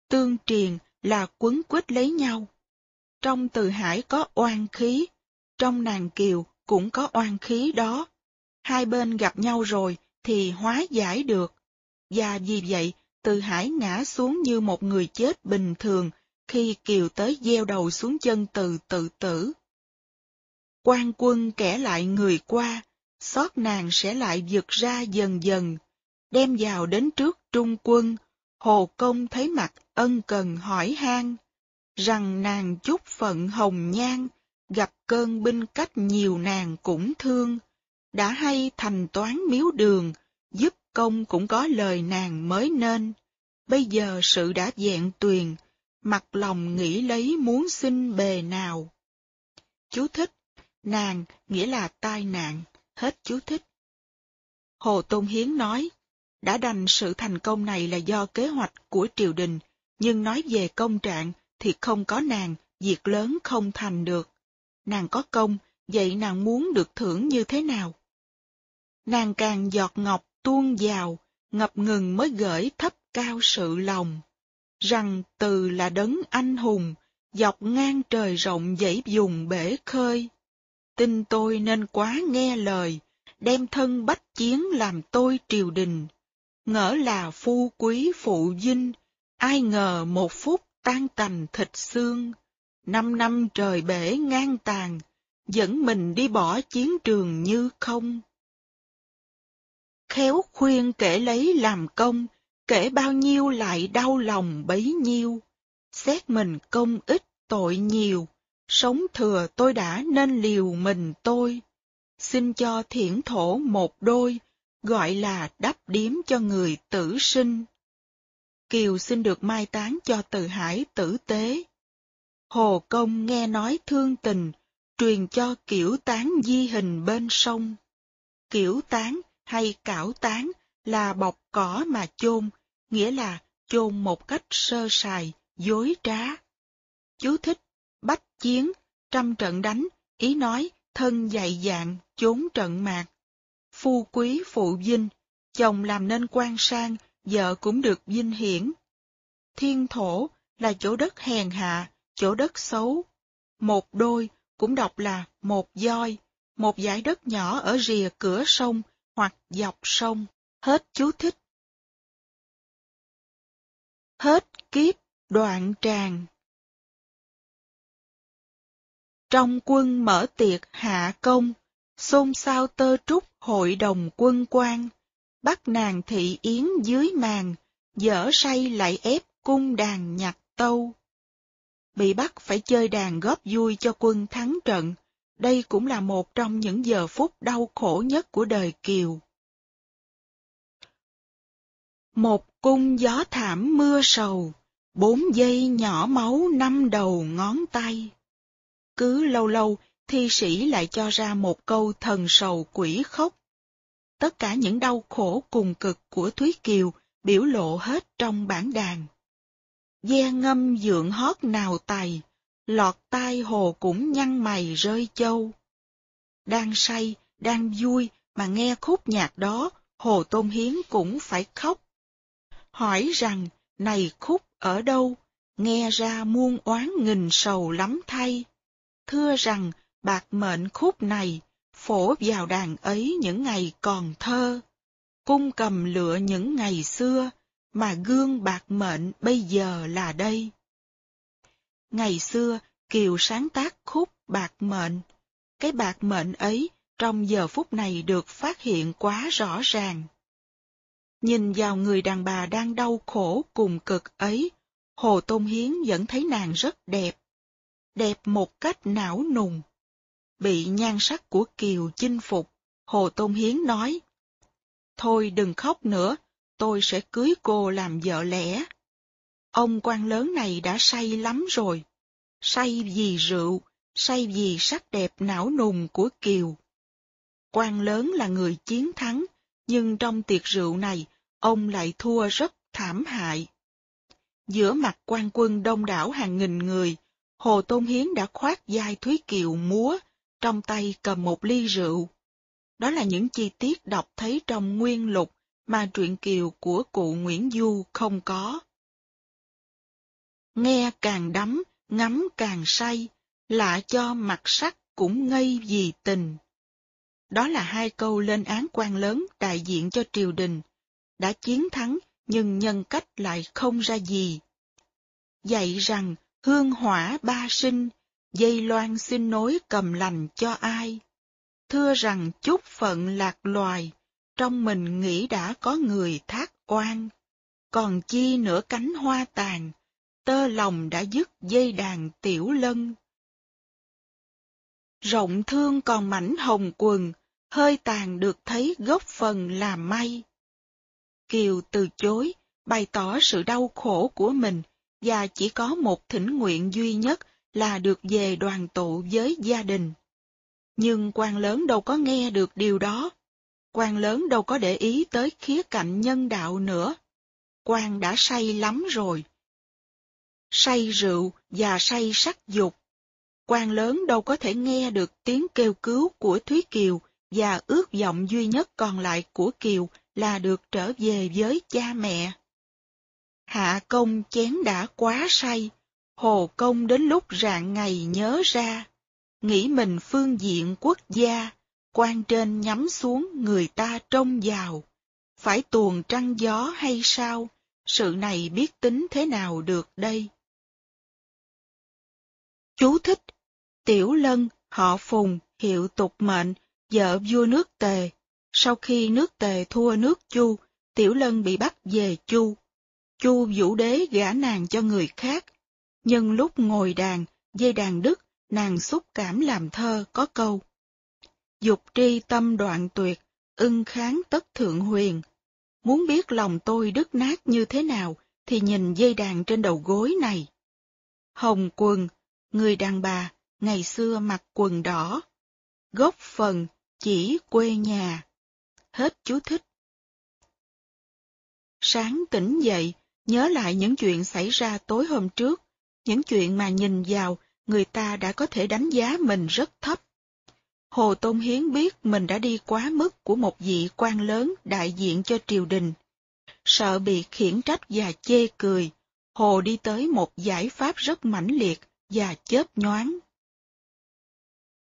Tương triền là quấn quýt lấy nhau. Trong từ hải có oan khí, trong nàng kiều cũng có oan khí đó. Hai bên gặp nhau rồi thì hóa giải được. Và vì vậy, từ hải ngã xuống như một người chết bình thường khi kiều tới gieo đầu xuống chân từ tự tử quan quân kẻ lại người qua, xót nàng sẽ lại vượt ra dần dần, đem vào đến trước trung quân, hồ công thấy mặt ân cần hỏi han rằng nàng chút phận hồng nhan, gặp cơn binh cách nhiều nàng cũng thương, đã hay thành toán miếu đường, giúp công cũng có lời nàng mới nên. Bây giờ sự đã dẹn tuyền, mặt lòng nghĩ lấy muốn xin bề nào. Chú thích, nàng nghĩa là tai nạn, hết chú thích. Hồ Tôn Hiến nói, đã đành sự thành công này là do kế hoạch của triều đình, nhưng nói về công trạng thì không có nàng, việc lớn không thành được. Nàng có công, vậy nàng muốn được thưởng như thế nào? Nàng càng giọt ngọc tuôn vào, ngập ngừng mới gửi thấp cao sự lòng. Rằng từ là đấng anh hùng, dọc ngang trời rộng dãy dùng bể khơi. Tin tôi nên quá nghe lời, đem thân bách chiến làm tôi triều đình. Ngỡ là phu quý phụ dinh, ai ngờ một phút tan tành thịt xương. Năm năm trời bể ngang tàn, dẫn mình đi bỏ chiến trường như không. Khéo khuyên kể lấy làm công, kể bao nhiêu lại đau lòng bấy nhiêu. Xét mình công ít tội nhiều, sống thừa tôi đã nên liều mình tôi. Xin cho thiển thổ một đôi, gọi là đắp điếm cho người tử sinh. Kiều xin được mai táng cho từ hải tử tế. Hồ Công nghe nói thương tình, truyền cho kiểu tán di hình bên sông. Kiểu tán hay cảo tán là bọc cỏ mà chôn, nghĩa là chôn một cách sơ sài, dối trá. Chú thích, bách chiến, trăm trận đánh, ý nói thân dạy dạng, chốn trận mạc. Phu quý phụ dinh, chồng làm nên quan sang, vợ cũng được vinh hiển. Thiên thổ là chỗ đất hèn hạ, chỗ đất xấu. Một đôi cũng đọc là một voi, một dải đất nhỏ ở rìa cửa sông hoặc dọc sông. Hết chú thích. Hết kiếp đoạn tràng. Trong quân mở tiệc hạ công, xôn xao tơ trúc hội đồng quân quan, bắt nàng thị yến dưới màn, dở say lại ép cung đàn nhặt tâu. Bị bắt phải chơi đàn góp vui cho quân thắng trận, đây cũng là một trong những giờ phút đau khổ nhất của đời Kiều. Một cung gió thảm mưa sầu, bốn giây nhỏ máu năm đầu ngón tay. Cứ lâu lâu, thi sĩ lại cho ra một câu thần sầu quỷ khóc. Tất cả những đau khổ cùng cực của Thúy Kiều biểu lộ hết trong bản đàn. Ve ngâm dượng hót nào tài, lọt tai hồ cũng nhăn mày rơi châu. Đang say, đang vui mà nghe khúc nhạc đó, Hồ Tôn Hiến cũng phải khóc. Hỏi rằng, này khúc ở đâu, nghe ra muôn oán nghìn sầu lắm thay. Thưa rằng, bạc mệnh khúc này, phổ vào đàn ấy những ngày còn thơ. Cung cầm lựa những ngày xưa, mà gương bạc mệnh bây giờ là đây. Ngày xưa, Kiều sáng tác khúc bạc mệnh. Cái bạc mệnh ấy trong giờ phút này được phát hiện quá rõ ràng. Nhìn vào người đàn bà đang đau khổ cùng cực ấy, Hồ Tôn Hiến vẫn thấy nàng rất đẹp. Đẹp một cách não nùng. Bị nhan sắc của Kiều chinh phục, Hồ Tôn Hiến nói. Thôi đừng khóc nữa, tôi sẽ cưới cô làm vợ lẽ. Ông quan lớn này đã say lắm rồi. Say vì rượu, say vì sắc đẹp não nùng của Kiều. Quan lớn là người chiến thắng, nhưng trong tiệc rượu này, ông lại thua rất thảm hại. Giữa mặt quan quân đông đảo hàng nghìn người, Hồ Tôn Hiến đã khoát vai Thúy Kiều múa, trong tay cầm một ly rượu. Đó là những chi tiết đọc thấy trong nguyên lục mà truyện kiều của cụ Nguyễn Du không có. Nghe càng đắm, ngắm càng say, lạ cho mặt sắc cũng ngây vì tình. Đó là hai câu lên án quan lớn đại diện cho triều đình, đã chiến thắng nhưng nhân cách lại không ra gì. Dạy rằng hương hỏa ba sinh, dây loan xin nối cầm lành cho ai. Thưa rằng chúc phận lạc loài, trong mình nghĩ đã có người thác oan. Còn chi nửa cánh hoa tàn, tơ lòng đã dứt dây đàn tiểu lân. Rộng thương còn mảnh hồng quần, hơi tàn được thấy góp phần làm may. Kiều từ chối, bày tỏ sự đau khổ của mình, và chỉ có một thỉnh nguyện duy nhất là được về đoàn tụ với gia đình. Nhưng quan lớn đâu có nghe được điều đó. Quan lớn đâu có để ý tới khía cạnh nhân đạo nữa. Quan đã say lắm rồi. Say rượu và say sắc dục. Quan lớn đâu có thể nghe được tiếng kêu cứu của Thúy Kiều và ước vọng duy nhất còn lại của Kiều là được trở về với cha mẹ. Hạ công chén đã quá say, Hồ Công đến lúc rạng ngày nhớ ra, nghĩ mình phương diện quốc gia, quan trên nhắm xuống người ta trông vào. Phải tuồn trăng gió hay sao? Sự này biết tính thế nào được đây? Chú thích Tiểu Lân, họ Phùng, hiệu tục mệnh, vợ vua nước Tề. Sau khi nước Tề thua nước Chu, Tiểu Lân bị bắt về Chu. Chu vũ đế gả nàng cho người khác. Nhân lúc ngồi đàn, dây đàn đức, nàng xúc cảm làm thơ có câu. Dục tri tâm đoạn tuyệt, ưng kháng tất thượng huyền. Muốn biết lòng tôi đứt nát như thế nào, thì nhìn dây đàn trên đầu gối này. Hồng quần, người đàn bà, ngày xưa mặc quần đỏ. Gốc phần, chỉ quê nhà. Hết chú thích. Sáng tỉnh dậy, nhớ lại những chuyện xảy ra tối hôm trước, những chuyện mà nhìn vào, người ta đã có thể đánh giá mình rất thấp. Hồ Tôn Hiến biết mình đã đi quá mức của một vị quan lớn đại diện cho triều đình. Sợ bị khiển trách và chê cười, Hồ đi tới một giải pháp rất mãnh liệt và chớp nhoáng.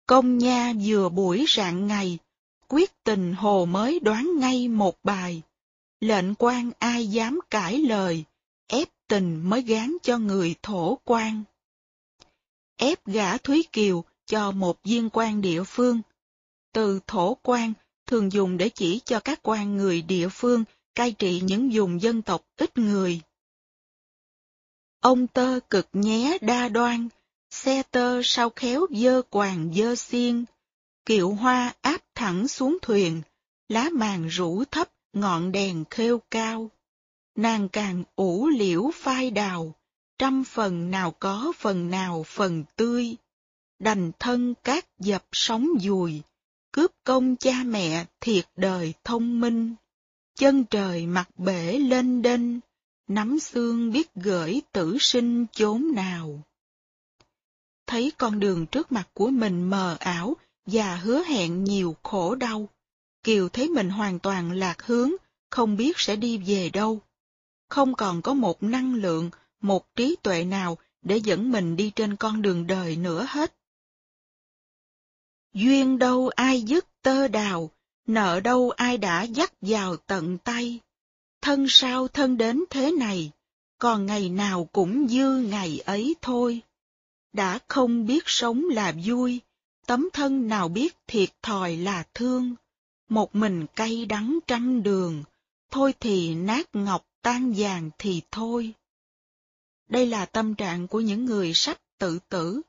Công nha vừa buổi rạng ngày, quyết tình Hồ mới đoán ngay một bài. Lệnh quan ai dám cãi lời, tình mới gán cho người thổ quan. Ép gả Thúy Kiều cho một viên quan địa phương. Từ thổ quan thường dùng để chỉ cho các quan người địa phương cai trị những vùng dân tộc ít người. Ông tơ cực nhé đa đoan, xe tơ sao khéo dơ quàng dơ xiên, kiệu hoa áp thẳng xuống thuyền, lá màng rủ thấp ngọn đèn khêu cao. Nàng càng ủ liễu phai đào, trăm phần nào có phần nào phần tươi. Đành thân các dập sóng dùi, cướp công cha mẹ thiệt đời thông minh. Chân trời mặt bể lên đênh, nắm xương biết gửi tử sinh chốn nào. Thấy con đường trước mặt của mình mờ ảo và hứa hẹn nhiều khổ đau. Kiều thấy mình hoàn toàn lạc hướng, không biết sẽ đi về đâu. Không còn có một năng lượng, một trí tuệ nào để dẫn mình đi trên con đường đời nữa hết. Duyên đâu ai dứt tơ đào, nợ đâu ai đã dắt vào tận tay. Thân sao thân đến thế này, còn ngày nào cũng dư ngày ấy thôi. Đã không biết sống là vui, tấm thân nào biết thiệt thòi là thương. Một mình cay đắng trăm đường, thôi thì nát ngọc tan vàng thì thôi. Đây là tâm trạng của những người sắp tự tử.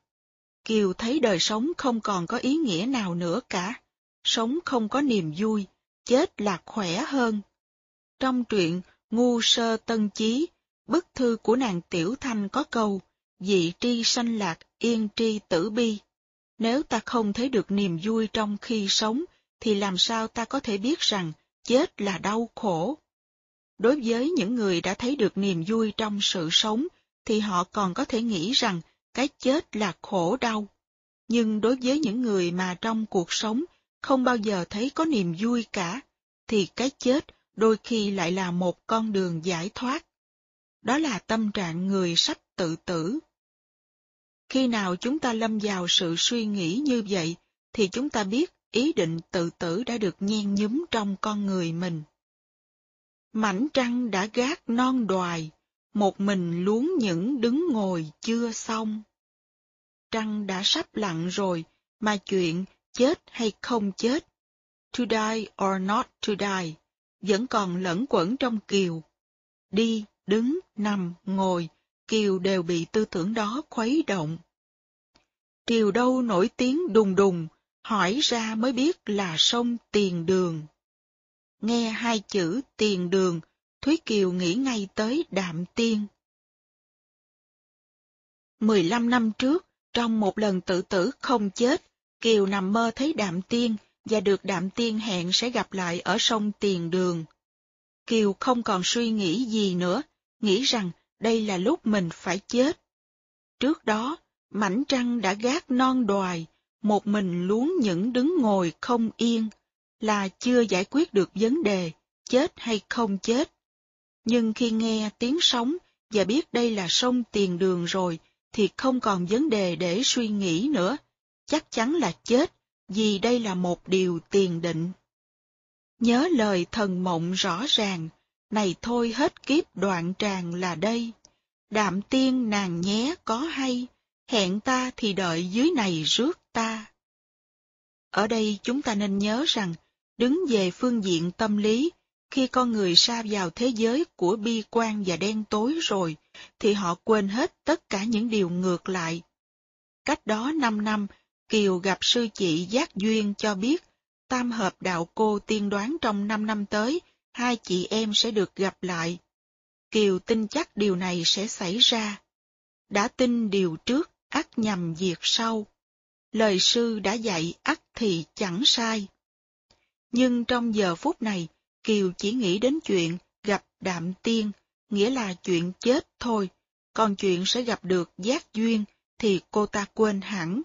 Kiều thấy đời sống không còn có ý nghĩa nào nữa cả. Sống không có niềm vui, chết là khỏe hơn. Trong truyện Ngu sơ tân chí, bức thư của nàng Tiểu Thanh có câu, dị tri sanh lạc, yên tri tử bi. Nếu ta không thấy được niềm vui trong khi sống, thì làm sao ta có thể biết rằng chết là đau khổ? Đối với những người đã thấy được niềm vui trong sự sống, thì họ còn có thể nghĩ rằng cái chết là khổ đau. Nhưng đối với những người mà trong cuộc sống không bao giờ thấy có niềm vui cả, thì cái chết đôi khi lại là một con đường giải thoát. Đó là tâm trạng người sắp tự tử. Khi nào chúng ta lâm vào sự suy nghĩ như vậy, thì chúng ta biết ý định tự tử đã được nhen nhúm trong con người mình. Mảnh trăng đã gác non đoài, một mình luống những đứng ngồi chưa xong. Trăng đã sắp lặn rồi, mà chuyện chết hay không chết, to die or not to die, vẫn còn lẫn quẩn trong kiều. Đi, đứng, nằm, ngồi, kiều đều bị tư tưởng đó khuấy động. Triều đâu nổi tiếng đùng đùng, hỏi ra mới biết là sông Tiền Đường. Nghe hai chữ Tiền Đường, Thúy Kiều nghĩ ngay tới Đạm Tiên. 15 năm trước, trong một lần tự tử không chết, Kiều nằm mơ thấy Đạm Tiên và được Đạm Tiên hẹn sẽ gặp lại ở sông Tiền Đường. Kiều không còn suy nghĩ gì nữa, nghĩ rằng đây là lúc mình phải chết. Trước đó, mảnh trăng đã gác non đoài, một mình luống những đứng ngồi không yên, là chưa giải quyết được vấn đề, chết hay không chết. Nhưng khi nghe tiếng sóng và biết đây là sông tiền đường rồi, thì không còn vấn đề để suy nghĩ nữa. Chắc chắn là chết, vì đây là một điều tiền định. Nhớ lời thần mộng rõ ràng, này thôi hết kiếp đoạn tràng là đây. Đạm tiên nàng nhé có hay, hẹn ta thì đợi dưới này rước ta. Ở đây chúng ta nên nhớ rằng, đứng về phương diện tâm lý, khi con người sa vào thế giới của bi quan và đen tối rồi, thì họ quên hết tất cả những điều ngược lại. Cách đó năm năm, Kiều gặp sư chị Giác Duyên cho biết, tam hợp đạo cô tiên đoán trong năm năm tới, hai chị em sẽ được gặp lại. Kiều tin chắc điều này sẽ xảy ra. Đã tin điều trước, ắt nhầm việc sau. Lời sư đã dạy ắt thì chẳng sai. Nhưng trong giờ phút này, Kiều chỉ nghĩ đến chuyện gặp đạm tiên, nghĩa là chuyện chết thôi, còn chuyện sẽ gặp được giác duyên thì cô ta quên hẳn.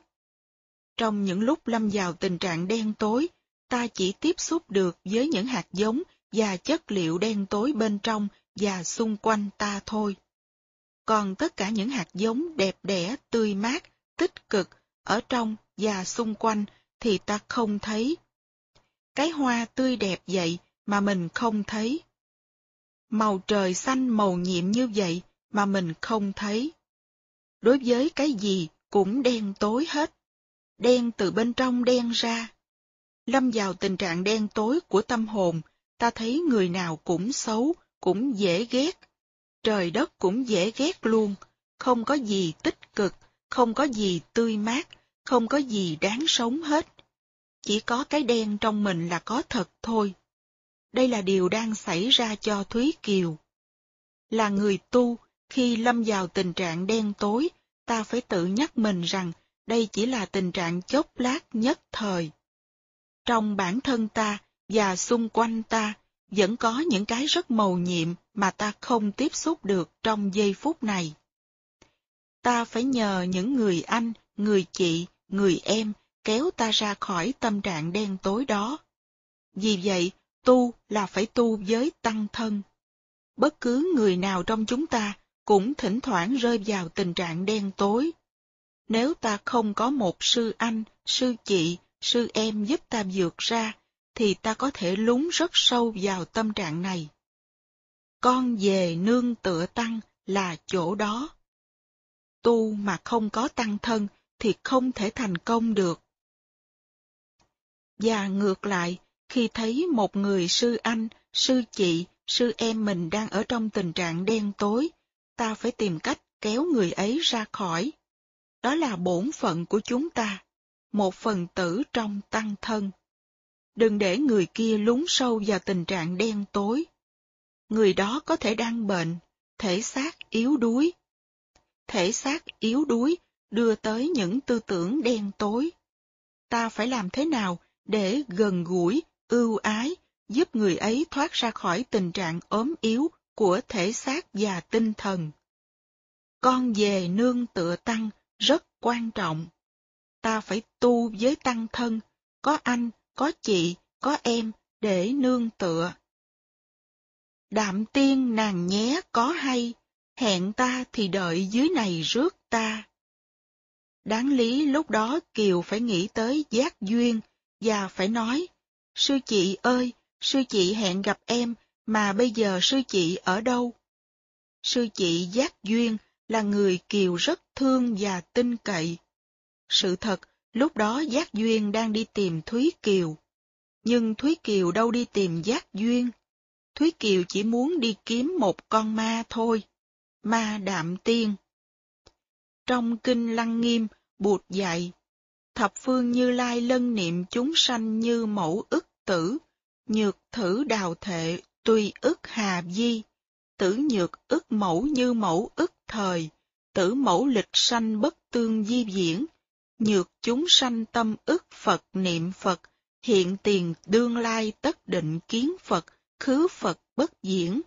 Trong những lúc lâm vào tình trạng đen tối, ta chỉ tiếp xúc được với những hạt giống và chất liệu đen tối bên trong và xung quanh ta thôi. Còn tất cả những hạt giống đẹp đẽ, tươi mát, tích cực ở trong và xung quanh thì ta không thấy. Cái hoa tươi đẹp vậy mà mình không thấy. Màu trời xanh màu nhiệm như vậy mà mình không thấy. Đối với cái gì cũng đen tối hết. Đen từ bên trong đen ra. Lâm vào tình trạng đen tối của tâm hồn, ta thấy người nào cũng xấu, cũng dễ ghét. Trời đất cũng dễ ghét luôn, không có gì tích cực, không có gì tươi mát, không có gì đáng sống hết. Chỉ có cái đen trong mình là có thật thôi. Đây là điều đang xảy ra cho Thúy Kiều. Là người tu, khi lâm vào tình trạng đen tối, ta phải tự nhắc mình rằng đây chỉ là tình trạng chốc lát nhất thời. Trong bản thân ta và xung quanh ta vẫn có những cái rất màu nhiệm mà ta không tiếp xúc được trong giây phút này. Ta phải nhờ những người anh, người chị, người em kéo ta ra khỏi tâm trạng đen tối đó. Vì vậy, tu là phải tu với tăng thân. Bất cứ người nào trong chúng ta cũng thỉnh thoảng rơi vào tình trạng đen tối. Nếu ta không có một sư anh, sư chị, sư em giúp ta vượt ra, thì ta có thể lún rất sâu vào tâm trạng này. Con về nương tựa tăng là chỗ đó. Tu mà không có tăng thân thì không thể thành công được. Và ngược lại, khi thấy một người sư anh, sư chị, sư em mình đang ở trong tình trạng đen tối, ta phải tìm cách kéo người ấy ra khỏi. Đó là bổn phận của chúng ta, một phần tử trong tăng thân. Đừng để người kia lún sâu vào tình trạng đen tối. Người đó có thể đang bệnh, thể xác yếu đuối. Thể xác yếu đuối đưa tới những tư tưởng đen tối. Ta phải làm thế nào để gần gũi, ưu ái, giúp người ấy thoát ra khỏi tình trạng ốm yếu của thể xác và tinh thần. Con về nương tựa tăng rất quan trọng. Ta phải tu với tăng thân, có anh, có chị, có em để nương tựa. Đạm tiên nàng nhé có hay, hẹn ta thì đợi dưới này rước ta. Đáng lý lúc đó Kiều phải nghĩ tới giác duyên và phải nói, sư chị ơi, sư chị hẹn gặp em mà bây giờ sư chị ở đâu? Sư chị giác duyên là người Kiều rất thương và tin cậy. Sự thật, lúc đó Giác Duyên đang đi tìm Thúy Kiều. Nhưng Thúy Kiều đâu đi tìm Giác Duyên. Thúy Kiều chỉ muốn đi kiếm một con ma thôi. Ma đạm tiên. Trong kinh Lăng Nghiêm, Bụt dạy, thập phương như lai lân niệm chúng sanh như mẫu ức tử, nhược thử đào thệ, tùy ức hà di, tử nhược ức mẫu như mẫu ức thời, tử mẫu lịch sanh bất tương di diễn, nhược chúng sanh tâm ức Phật niệm Phật, hiện tiền đương lai tất định kiến Phật, khứ Phật bất diễn.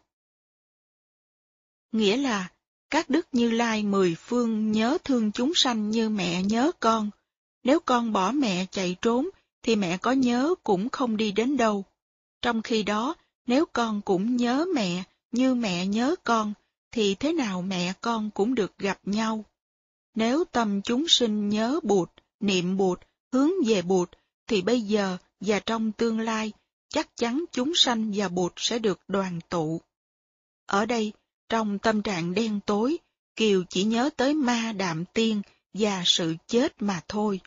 Nghĩa là, các đức như lai mười phương nhớ thương chúng sanh như mẹ nhớ con. Nếu con bỏ mẹ chạy trốn, thì mẹ có nhớ cũng không đi đến đâu. Trong khi đó, nếu con cũng nhớ mẹ như mẹ nhớ con, thì thế nào mẹ con cũng được gặp nhau. Nếu tâm chúng sinh nhớ Bụt, niệm Bụt, hướng về Bụt, thì bây giờ và trong tương lai, chắc chắn chúng sanh và Bụt sẽ được đoàn tụ. Ở đây, trong tâm trạng đen tối, Kiều chỉ nhớ tới ma đạm tiên và sự chết mà thôi.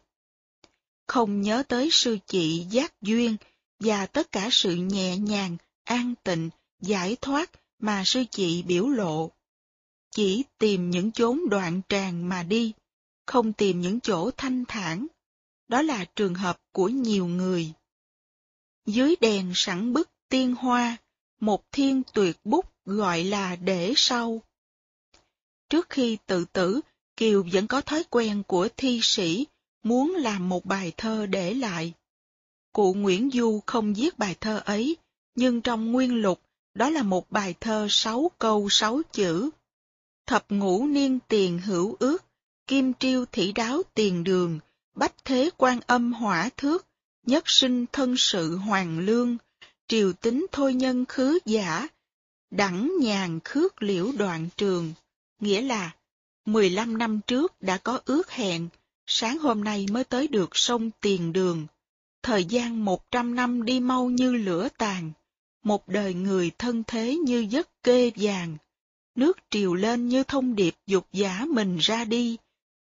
Không nhớ tới sư chị giác duyên và tất cả sự nhẹ nhàng, an tịnh, giải thoát mà sư chị biểu lộ. Chỉ tìm những chốn đoạn tràng mà đi, không tìm những chỗ thanh thản. Đó là trường hợp của nhiều người. Dưới đèn sẵn bức tiên hoa, một thiên tuyệt bút gọi là để sau. Trước khi tự tử, Kiều vẫn có thói quen của thi sĩ, muốn làm một bài thơ để lại. Cụ Nguyễn Du không viết bài thơ ấy, nhưng trong nguyên lục, đó là một bài thơ sáu câu sáu chữ. Thập ngũ niên tiền hữu ước, kim triêu thị đáo tiền đường, bách thế quan âm hỏa thước, nhất sinh thân sự hoàng lương, triều tính thôi nhân khứ giả, đẳng nhàn khước liễu đoạn trường, nghĩa là 15 năm trước đã có ước hẹn, sáng hôm nay mới tới được sông Tiền Đường. Thời gian 100 năm đi mau như lửa tàn, một đời người thân thế như giấc kê vàng. Nước triều lên như thông điệp dục giả mình ra đi,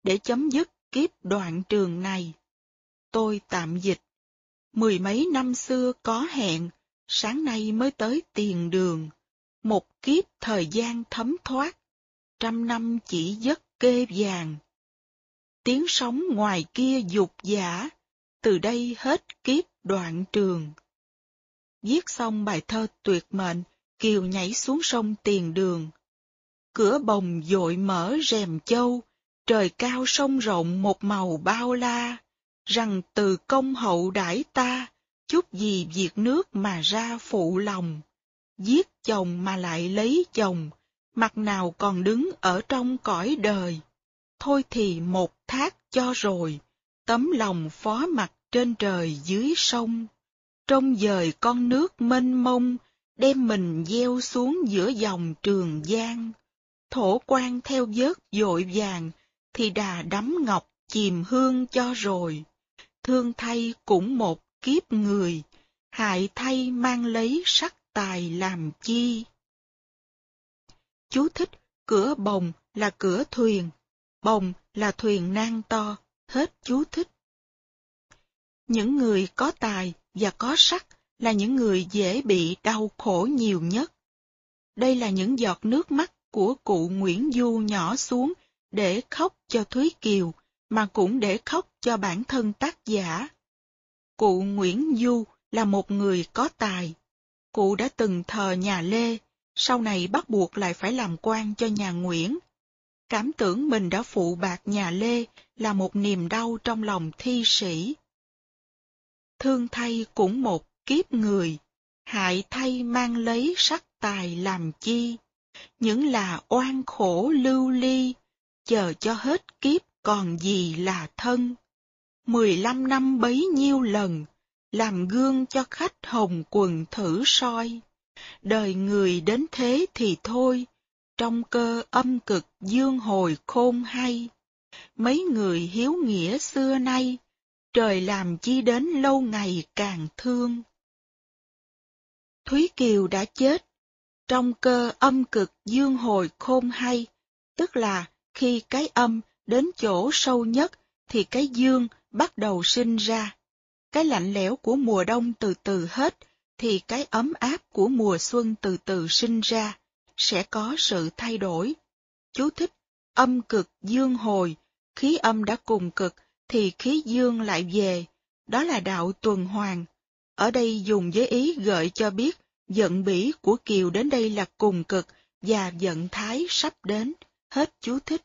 để chấm dứt kiếp đoạn trường này. Tôi tạm dịch. Mười mấy năm xưa có hẹn, sáng nay mới tới tiền đường. Một kiếp thời gian thấm thoát, trăm năm chỉ giấc kê vàng. Tiếng sóng ngoài kia dục giả, từ đây hết kiếp đoạn trường. Viết xong bài thơ tuyệt mệnh, Kiều nhảy xuống sông tiền đường. Cửa bồng dội mở rèm châu, trời cao sông rộng một màu bao la, rằng từ công hậu đãi ta, chút gì việc nước mà ra phụ lòng. Giết chồng mà lại lấy chồng, mặt nào còn đứng ở trong cõi đời. Thôi thì một thác cho rồi, tấm lòng phó mặt trên trời dưới sông. Trong dời con nước mênh mông, đem mình gieo xuống giữa dòng trường giang. Thổ quan theo vớt dội vàng, thì đà đắm ngọc chìm hương cho rồi. Thương thay cũng một kiếp người, hại thay mang lấy sắc tài làm chi. Chú thích, cửa bồng là cửa thuyền, bồng là thuyền nang to, hết chú thích. Những người có tài và có sắc là những người dễ bị đau khổ nhiều nhất. Đây là những giọt nước mắt của cụ Nguyễn Du nhỏ xuống để khóc cho Thúy Kiều, mà cũng để khóc cho bản thân tác giả. Cụ Nguyễn Du là một người có tài. Cụ đã từng thờ nhà Lê, sau này bắt buộc lại phải làm quan cho nhà Nguyễn. Cảm tưởng mình đã phụ bạc nhà Lê là một niềm đau trong lòng thi sĩ. Thương thay cũng một kiếp người, hại thay mang lấy sắc tài làm chi, những là oan khổ lưu ly, chờ cho hết kiếp còn gì là thân. Mười lăm năm bấy nhiêu lần, làm gương cho khách hồng quần thử soi. Đời người đến thế thì thôi, trong cơ âm cực dương hồi khôn hay. Mấy người hiếu nghĩa xưa nay, trời làm chi đến lâu ngày càng thương. Thúy Kiều đã chết, trong cơ âm cực dương hồi khôn hay, tức là khi cái âm đến chỗ sâu nhất thì cái dương bắt đầu sinh ra. Cái lạnh lẽo của mùa đông từ từ hết thì cái ấm áp của mùa xuân từ từ sinh ra, sẽ có sự thay đổi. Chú thích, âm cực dương hồi, khí âm đã cùng cực thì khí dương lại về, đó là đạo tuần hoàn. Ở đây dùng với ý gợi cho biết giận bỉ của Kiều đến đây là cùng cực và giận thái sắp đến, hết chú thích.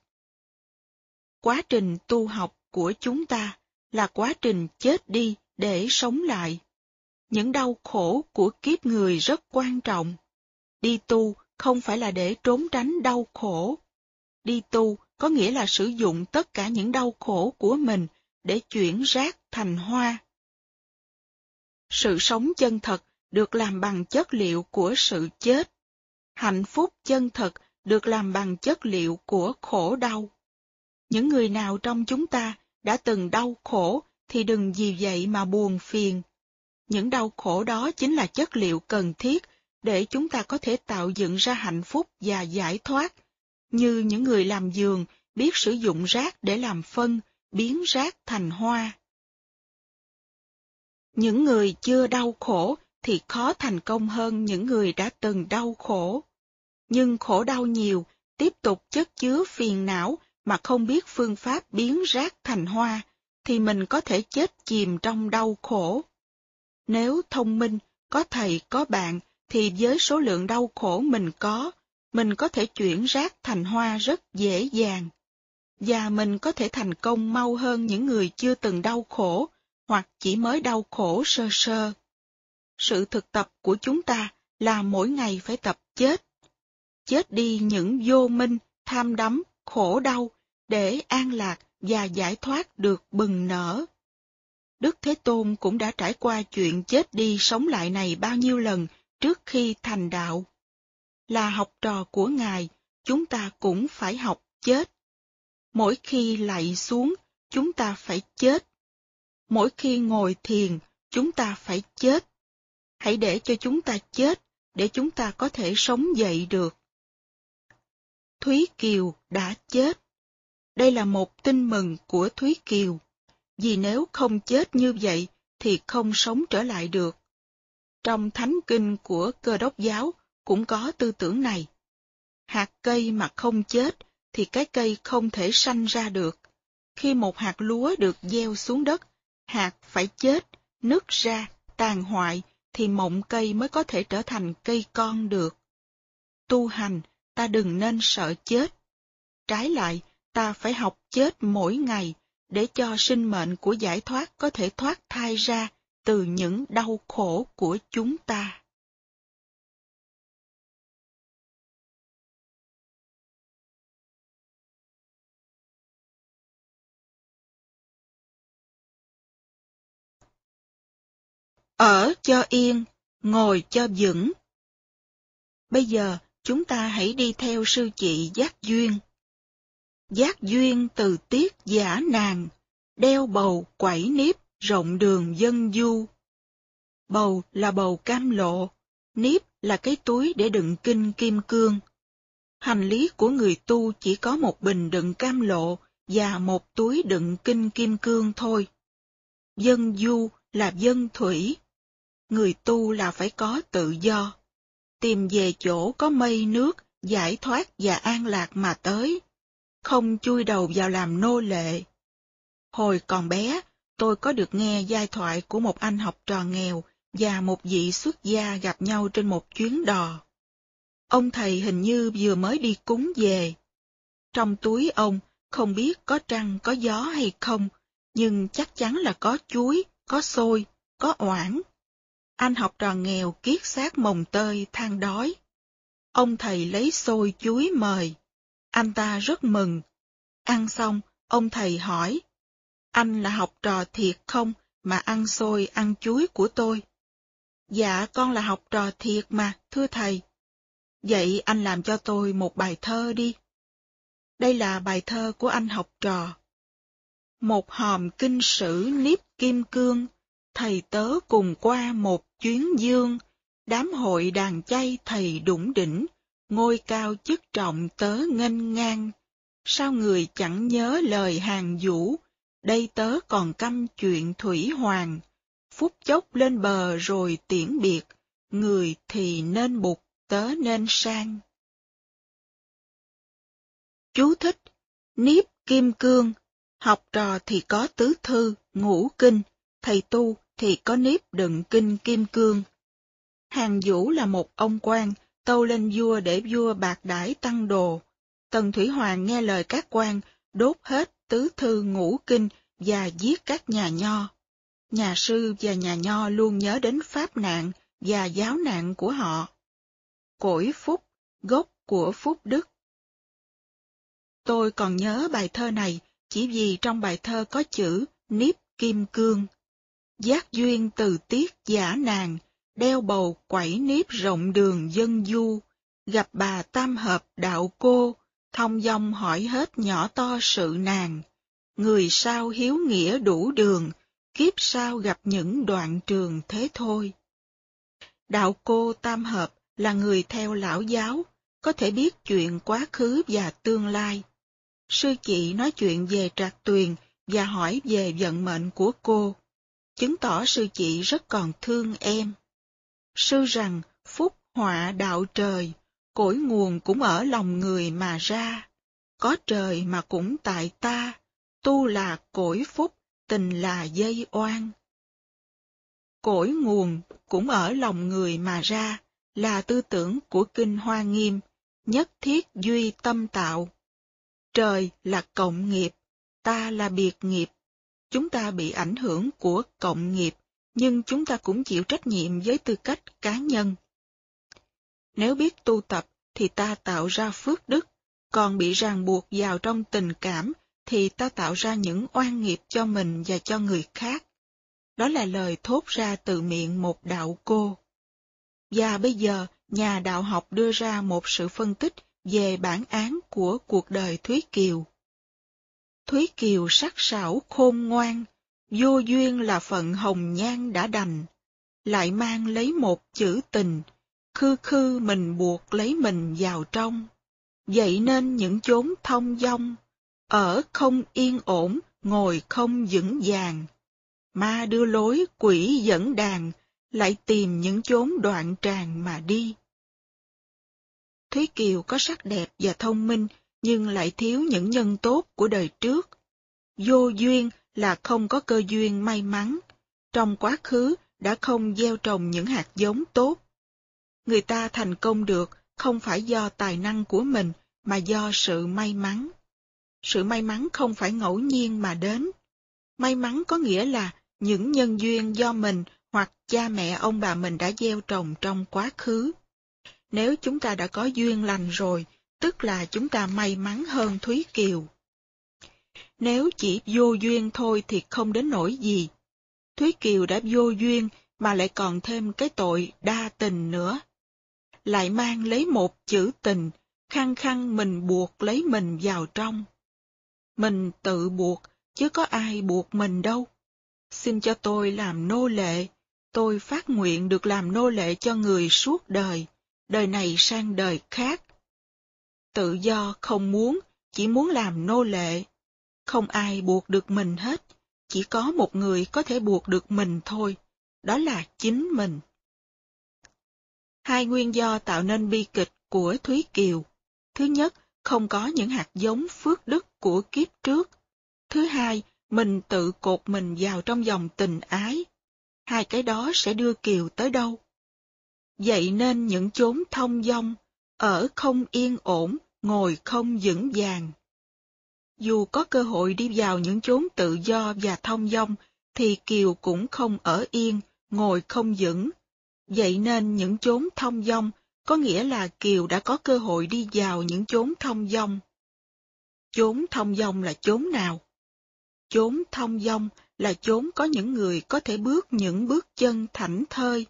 Quá trình tu học của chúng ta là quá trình chết đi để sống lại. Những đau khổ của kiếp người rất quan trọng. Đi tu không phải là để trốn tránh đau khổ. Đi tu có nghĩa là sử dụng tất cả những đau khổ của mình để chuyển rác thành hoa. Sự sống chân thật được làm bằng chất liệu của sự chết. Hạnh phúc chân thật được làm bằng chất liệu của khổ đau. Những người nào trong chúng ta đã từng đau khổ thì đừng vì vậy mà buồn phiền. Những đau khổ đó chính là chất liệu cần thiết để chúng ta có thể tạo dựng ra hạnh phúc và giải thoát, như những người làm giường biết sử dụng rác để làm phân, biến rác thành hoa. Những người chưa đau khổ thì khó thành công hơn những người đã từng đau khổ. Nhưng khổ đau nhiều, tiếp tục chất chứa phiền não mà không biết phương pháp biến rác thành hoa, thì mình có thể chết chìm trong đau khổ. Nếu thông minh, có thầy có bạn, thì với số lượng đau khổ mình có, mình có thể chuyển rác thành hoa rất dễ dàng. Và mình có thể thành công mau hơn những người chưa từng đau khổ, hoặc chỉ mới đau khổ sơ sơ. Sự thực tập của chúng ta là mỗi ngày phải tập chết. Chết đi những vô minh, tham đắm, khổ đau, để an lạc và giải thoát được bừng nở. Đức Thế Tôn cũng đã trải qua chuyện chết đi sống lại này bao nhiêu lần trước khi thành đạo. Là học trò của Ngài, chúng ta cũng phải học chết. Mỗi khi lạy xuống, chúng ta phải chết. Mỗi khi ngồi thiền, chúng ta phải chết. Hãy để cho chúng ta chết, để chúng ta có thể sống dậy được. Thúy Kiều đã chết. Đây là một tin mừng của Thúy Kiều, vì nếu không chết như vậy thì không sống trở lại được. Trong thánh kinh của cơ đốc giáo cũng có tư tưởng này. Hạt cây mà không chết thì cái cây không thể sanh ra được. Khi một hạt lúa được gieo xuống đất, hạt phải chết, nứt ra, tàn hoại thì mộng cây mới có thể trở thành cây con được. Tu hành, ta đừng nên sợ chết. Trái lại, ta phải học chết mỗi ngày để cho sinh mệnh của giải thoát có thể thoát thai ra từ những đau khổ của chúng ta. Ở cho yên, ngồi cho vững. Bây giờ, chúng ta hãy đi theo sư chị Giác Duyên. Giác Duyên từ tiết giả nàng, đeo bầu quẩy nếp rộng đường dân du. Bầu là bầu cam lộ, nếp là cái túi để đựng kinh kim cương. Hành lý của người tu chỉ có một bình đựng cam lộ và một túi đựng kinh kim cương thôi. Dân du là dân thủy. Người tu là phải có tự do. Tìm về chỗ có mây nước, giải thoát và an lạc mà tới. Không chui đầu vào làm nô lệ. Hồi còn bé, tôi có được nghe giai thoại của một anh học trò nghèo và một vị xuất gia gặp nhau trên một chuyến đò. Ông thầy hình như vừa mới đi cúng về. Trong túi ông không biết có trăng có gió hay không, nhưng chắc chắn là có chuối, có xôi, có oảng. Anh học trò nghèo kiết xác mồng tơi than đói. Ông thầy lấy xôi chuối mời. Anh ta rất mừng. Ăn xong, ông thầy hỏi, anh là học trò thiệt không mà ăn xôi ăn chuối của tôi? Dạ con là học trò thiệt mà, thưa thầy. Vậy anh làm cho tôi một bài thơ đi. Đây là bài thơ của anh học trò. Một hòm kinh sử niếp kim cương, thầy tớ cùng qua một chuyến dương, đám hội đàn chay thầy đủng đỉnh, ngôi cao chức trọng tớ nghênh ngang. Sao người chẳng nhớ lời hàng vũ, đây tớ còn căm chuyện thủy hoàng, phút chốc lên bờ rồi tiễn biệt, người thì nên bục, tớ nên sang. Chú thích, Niếp Kim Cương, học trò thì có tứ thư, ngũ kinh, thầy tu thì có niếp đựng kinh kim cương. Hàng Vũ là một ông quan, tâu lên vua để vua bạc đãi tăng đồ. Tần Thủy Hoàng nghe lời các quan, đốt hết tứ thư ngũ kinh và giết các nhà nho. Nhà sư và nhà nho luôn nhớ đến pháp nạn và giáo nạn của họ. Cổi phúc, gốc của phúc đức. Tôi còn nhớ bài thơ này chỉ vì trong bài thơ có chữ Niếp Kim Cương. Giác duyên từ tiết giả nàng, đeo bầu quẩy nếp rộng đường dân du, gặp bà tam hợp đạo cô, thông dong hỏi hết nhỏ to sự nàng, người sao hiếu nghĩa đủ đường, kiếp sau gặp những đoạn trường thế thôi. Đạo cô Tam Hợp là người theo lão giáo, có thể biết chuyện quá khứ và tương lai. Sư chị nói chuyện về trạc tuyền và hỏi về vận mệnh của cô, chứng tỏ sư chị rất còn thương em. Sư rằng phúc họa đạo trời, cội nguồn cũng ở lòng người mà ra. Có trời mà cũng tại ta, tu là cội phúc, tình là dây oan. Cội nguồn cũng ở lòng người mà ra, là tư tưởng của Kinh Hoa Nghiêm, nhất thiết duy tâm tạo. Trời là cộng nghiệp, ta là biệt nghiệp. Chúng ta bị ảnh hưởng của cộng nghiệp, nhưng chúng ta cũng chịu trách nhiệm với tư cách cá nhân. Nếu biết tu tập thì ta tạo ra phước đức, còn bị ràng buộc vào trong tình cảm thì ta tạo ra những oan nghiệp cho mình và cho người khác. Đó là lời thốt ra từ miệng một đạo cô. Và bây giờ, nhà đạo học đưa ra một sự phân tích về bản án của cuộc đời Thúy Kiều. Thúy Kiều sắc sảo khôn ngoan, vô duyên là phận hồng nhan đã đành, lại mang lấy một chữ tình, khư khư mình buộc lấy mình vào trong. Vậy nên những chốn thông dong, ở không yên ổn, ngồi không vững vàng. Ma đưa lối quỷ dẫn đàn, lại tìm những chốn đoạn tràng mà đi. Thúy Kiều có sắc đẹp và thông minh, nhưng lại thiếu những nhân tốt của đời trước. Vô duyên là không có cơ duyên may mắn. Trong quá khứ đã không gieo trồng những hạt giống tốt. Người ta thành công được không phải do tài năng của mình mà do sự may mắn. Sự may mắn không phải ngẫu nhiên mà đến. May mắn có nghĩa là những nhân duyên do mình hoặc cha mẹ ông bà mình đã gieo trồng trong quá khứ. Nếu chúng ta đã có duyên lành rồi, tức là chúng ta may mắn hơn Thúy Kiều. Nếu chỉ vô duyên thôi thì không đến nỗi gì. Thúy Kiều đã vô duyên mà lại còn thêm cái tội đa tình nữa. Lại mang lấy một chữ tình, khăng khăng mình buộc lấy mình vào trong. Mình tự buộc, chứ có ai buộc mình đâu. Xin cho tôi làm nô lệ, tôi phát nguyện được làm nô lệ cho người suốt đời, đời này sang đời khác. Tự do không muốn, chỉ muốn làm nô lệ. Không ai buộc được mình hết, chỉ có một người có thể buộc được mình thôi, đó là chính mình. Hai nguyên do tạo nên bi kịch của Thúy Kiều. Thứ nhất, không có những hạt giống phước đức của kiếp trước. Thứ hai, mình tự cột mình vào trong dòng tình ái. Hai cái đó sẽ đưa Kiều tới đâu? Vậy nên những chốn thông dong, ở không yên ổn, ngồi không vững vàng. Dù có cơ hội đi vào những chốn tự do và thông dong, thì Kiều cũng không ở yên, ngồi không vững. Vậy nên những chốn thông dong có nghĩa là Kiều đã có cơ hội đi vào những chốn thông dong. Chốn thông dong là chốn nào? Chốn thông dong là chốn có những người có thể bước những bước chân thảnh thơi,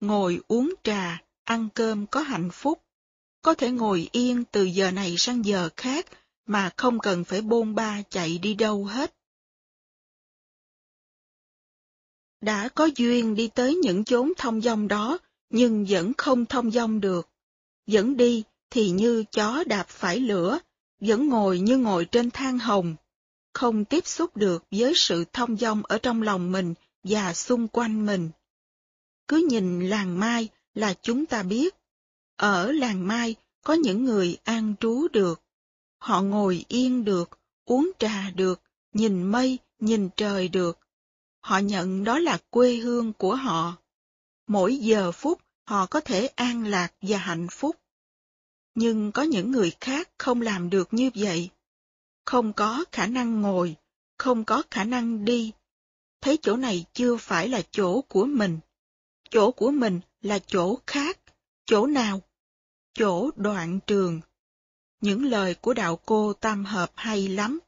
ngồi uống trà, ăn cơm có hạnh phúc, có thể ngồi yên từ giờ này sang giờ khác mà không cần phải bôn ba chạy đi đâu hết. Đã có duyên đi tới những chốn thông dong đó, nhưng vẫn không thông dong được. Vẫn đi thì như chó đạp phải lửa, vẫn ngồi như ngồi trên than hồng, không tiếp xúc được với sự thông dong ở trong lòng mình và xung quanh mình. Cứ nhìn làng mai là chúng ta biết. Ở làng mai có những người an trú được. Họ ngồi yên được, uống trà được, nhìn mây, nhìn trời được. Họ nhận đó là quê hương của họ. Mỗi giờ phút họ có thể an lạc và hạnh phúc. Nhưng có những người khác không làm được như vậy. Không có khả năng ngồi, không có khả năng đi. Thấy chỗ này chưa phải là chỗ của mình. Chỗ của mình là chỗ khác. Chỗ nào? Chỗ đoạn trường. Những lời của đạo cô tam hợp hay lắm.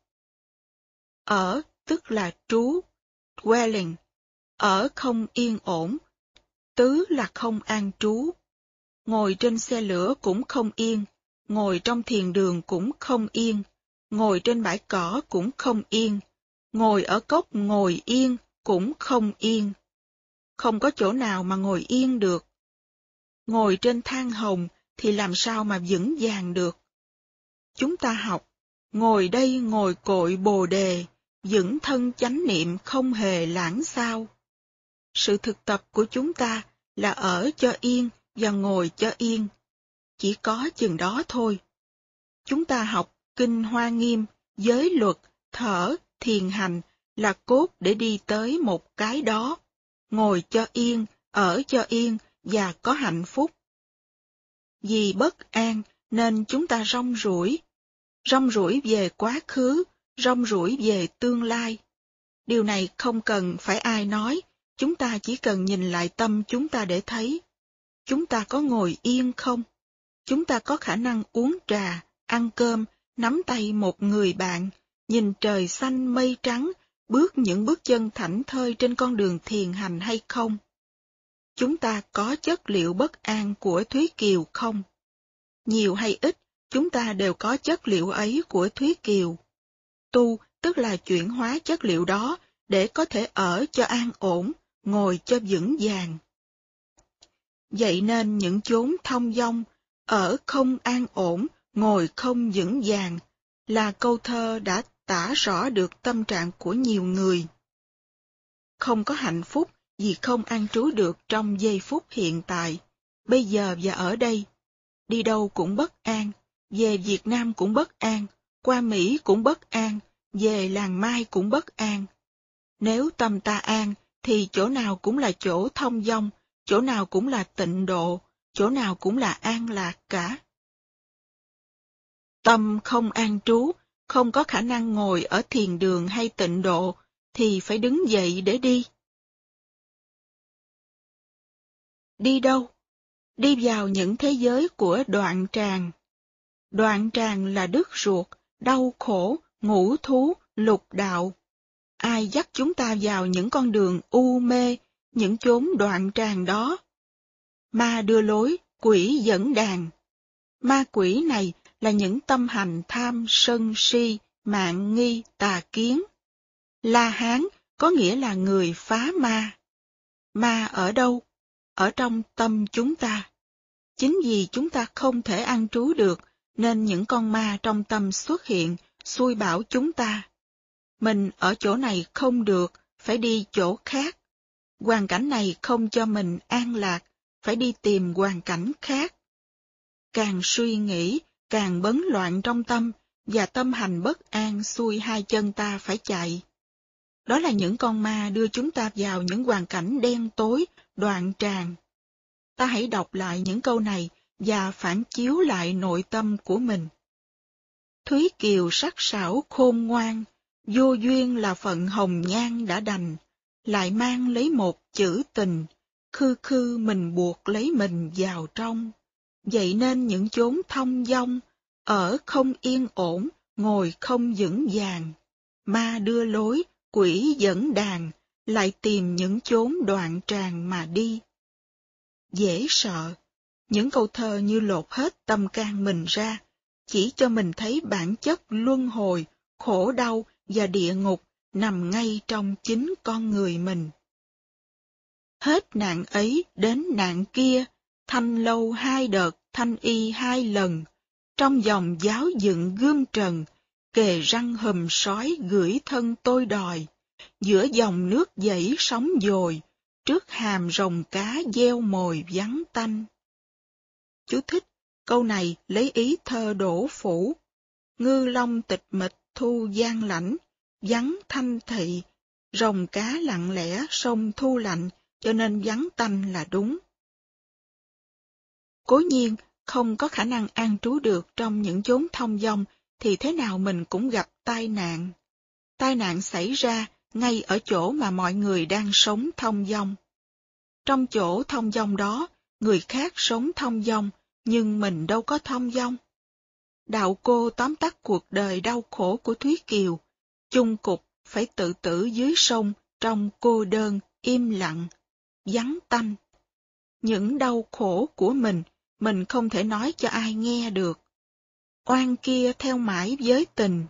Ở tức là trú, dwelling. Ở không yên ổn. Tứ là không an trú. Ngồi trên xe lửa cũng không yên, ngồi trong thiền đường cũng không yên, ngồi trên bãi cỏ cũng không yên, ngồi ở cốc ngồi yên cũng không yên. Không có chỗ nào mà ngồi yên được. Ngồi trên thang hồng thì làm sao mà vững vàng được. Chúng ta học, ngồi đây ngồi cội bồ đề, dưỡng thân chánh niệm không hề lãng sao. Sự thực tập của chúng ta là ở cho yên và ngồi cho yên. Chỉ có chừng đó thôi. Chúng ta học kinh hoa nghiêm, giới luật, thở, thiền hành là cốt để đi tới một cái đó. Ngồi cho yên, ở cho yên và có hạnh phúc. Vì bất an nên chúng ta rong rủi. Rong rủi về quá khứ, rong rủi về tương lai. Điều này không cần phải ai nói, chúng ta chỉ cần nhìn lại tâm chúng ta để thấy. Chúng ta có ngồi yên không? Chúng ta có khả năng uống trà, ăn cơm, nắm tay một người bạn, nhìn trời xanh mây trắng, bước những bước chân thảnh thơi trên con đường thiền hành hay không? Chúng ta có chất liệu bất an của Thúy Kiều không? Nhiều hay ít, chúng ta đều có chất liệu ấy của Thúy Kiều. Tu tức là chuyển hóa chất liệu đó để có thể ở cho an ổn, ngồi cho vững vàng. Vậy nên những chốn thông dong, ở không an ổn, ngồi không vững vàng, là câu thơ đã tả rõ được tâm trạng của nhiều người. Không có hạnh phúc vì không an trú được trong giây phút hiện tại, bây giờ và ở đây. Đi đâu cũng bất an, về Việt Nam cũng bất an, qua Mỹ cũng bất an, về làng Mai cũng bất an. Nếu tâm ta an, thì chỗ nào cũng là chỗ thông dong, chỗ nào cũng là tịnh độ, chỗ nào cũng là an lạc cả. Tâm không an trú, không có khả năng ngồi ở thiền đường hay tịnh độ, thì phải đứng dậy để đi. Đi đâu? Đi vào những thế giới của đoạn tràng. Đoạn tràng là đứt ruột, đau khổ, ngũ thú, lục đạo. Ai dắt chúng ta vào những con đường u mê, những chốn đoạn tràng đó? Ma đưa lối, quỷ dẫn đàn. Ma quỷ này là những tâm hành tham, sân, si, mạng nghi, tà kiến. La Hán có nghĩa là người phá ma. Ma ở đâu? Ở trong tâm chúng ta. Chính vì chúng ta không thể ăn trú được, nên những con ma trong tâm xuất hiện, xui bảo chúng ta. Mình ở chỗ này không được, phải đi chỗ khác. Hoàn cảnh này không cho mình an lạc, phải đi tìm hoàn cảnh khác. Càng suy nghĩ, càng bấn loạn trong tâm, và tâm hành bất an xuôi hai chân ta phải chạy. Đó là những con ma đưa chúng ta vào những hoàn cảnh đen tối, đoạn tràng. Ta hãy đọc lại những câu này và phản chiếu lại nội tâm của mình. Thúy Kiều sắc sảo khôn ngoan, vô duyên là phận hồng nhan đã đành, lại mang lấy một chữ tình, khư khư mình buộc lấy mình vào trong. Vậy nên những chốn thông dong, ở không yên ổn, ngồi không vững vàng. Ma đưa lối, quỷ dẫn đàn, lại tìm những chốn đoạn tràng mà đi. Dễ sợ, những câu thơ như lột hết tâm can mình ra, chỉ cho mình thấy bản chất luân hồi, khổ đau và địa ngục nằm ngay trong chính con người mình. Hết nạn ấy đến nạn kia, thanh lâu hai đợt, thanh y hai lần, trong dòng giáo dựng gươm trần, kề răng hầm sói gửi thân tôi đòi, giữa dòng nước dãy sóng dồi, trước hàm rồng cá gieo mồi vắng tanh. Chú thích, câu này lấy ý thơ đổ phủ. Ngư long tịch mịch thu gian lãnh, vắng thanh thị, rồng cá lặng lẽ sông thu lạnh, cho nên vắng tanh là đúng. Cố nhiên, không có khả năng an trú được trong những chốn thông dong, thì thế nào mình cũng gặp tai nạn. Tai nạn xảy ra ngay ở chỗ mà mọi người đang sống thông dong. Trong chỗ thông dong đó, người khác sống thông dong, nhưng mình đâu có thông dong. Đạo cô tóm tắt cuộc đời đau khổ của Thúy Kiều, chung cục phải tự tử dưới sông trong cô đơn, im lặng, vắng tanh. Những đau khổ của mình, mình không thể nói cho ai nghe được. Oan kia theo mãi với tình,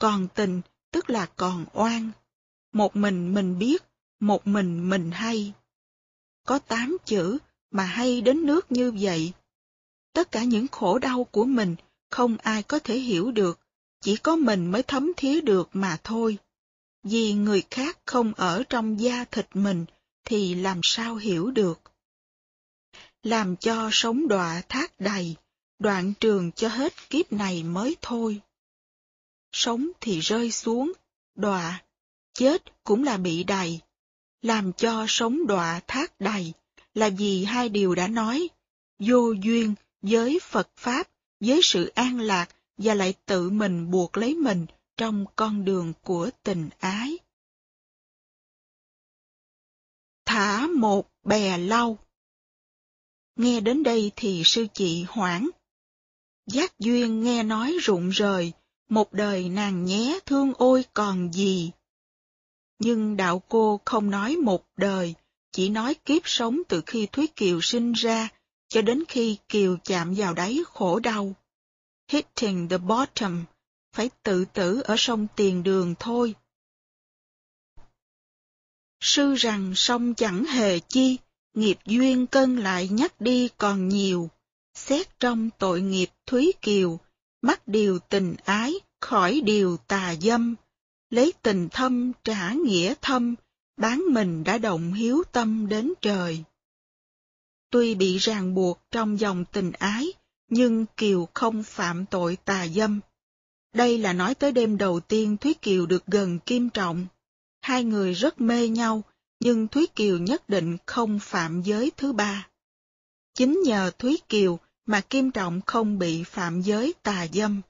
còn tình tức là còn oan. Một mình mình biết, một mình mình hay. Có tám chữ mà hay đến nước như vậy. Tất cả những khổ đau của mình không ai có thể hiểu được, chỉ có mình mới thấm thía được mà thôi. Vì người khác không ở trong da thịt mình thì làm sao hiểu được. Làm cho sống đọa thác đầy, đoạn trường cho hết kiếp này mới thôi. Sống thì rơi xuống, đọa, chết cũng là bị đầy. Làm cho sống đọa thác đầy là vì hai điều đã nói, vô duyên với Phật Pháp, với sự an lạc và lại tự mình buộc lấy mình trong con đường của tình ái. Thả một bè lau Nghe đến đây thì sư chị hoảng. Giác duyên nghe nói rụng rời, một đời nàng nhé thương ôi còn gì. Nhưng đạo cô không nói một đời, chỉ nói kiếp sống từ khi Thúy Kiều sinh ra cho đến khi Kiều chạm vào đáy khổ đau. Hitting the bottom, phải tự tử ở sông tiền đường thôi. Sư rằng sông chẳng hề chi, nghiệp duyên cân lại nhắc đi còn nhiều. Xét trong tội nghiệp Thúy Kiều, mắc điều tình ái, khỏi điều tà dâm. Lấy tình thâm trả nghĩa thâm, bán mình đã động hiếu tâm đến trời. Tuy bị ràng buộc trong dòng tình ái, nhưng Kiều không phạm tội tà dâm. Đây là nói tới đêm đầu tiên Thúy Kiều được gần Kim Trọng. Hai người rất mê nhau, nhưng Thúy Kiều nhất định không phạm giới thứ ba. Chính nhờ Thúy Kiều mà Kim Trọng không bị phạm giới tà dâm.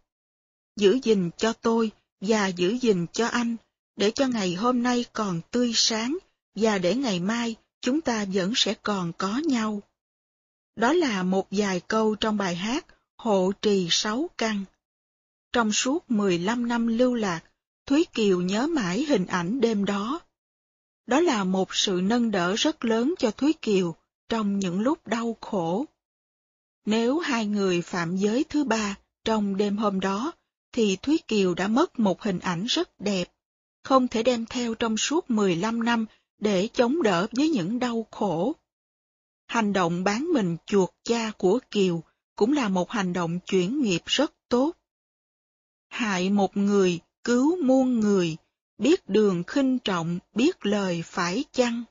Giữ gìn cho tôi và giữ gìn cho anh, để cho ngày hôm nay còn tươi sáng, và để ngày mai chúng ta vẫn sẽ còn có nhau. Đó là một vài câu trong bài hát Hộ trì sáu căn. Trong suốt 15 năm lưu lạc, Thúy Kiều nhớ mãi hình ảnh đêm đó. Đó là một sự nâng đỡ rất lớn cho Thúy Kiều trong những lúc đau khổ. Nếu hai người phạm giới thứ ba trong đêm hôm đó, thì Thúy Kiều đã mất một hình ảnh rất đẹp, không thể đem theo trong suốt 15 năm để chống đỡ với những đau khổ. Hành động bán mình chuột cha của Kiều cũng là một hành động chuyển nghiệp rất tốt. Hại một người, cứu muôn người, biết đường khinh trọng, biết lời phải chăng.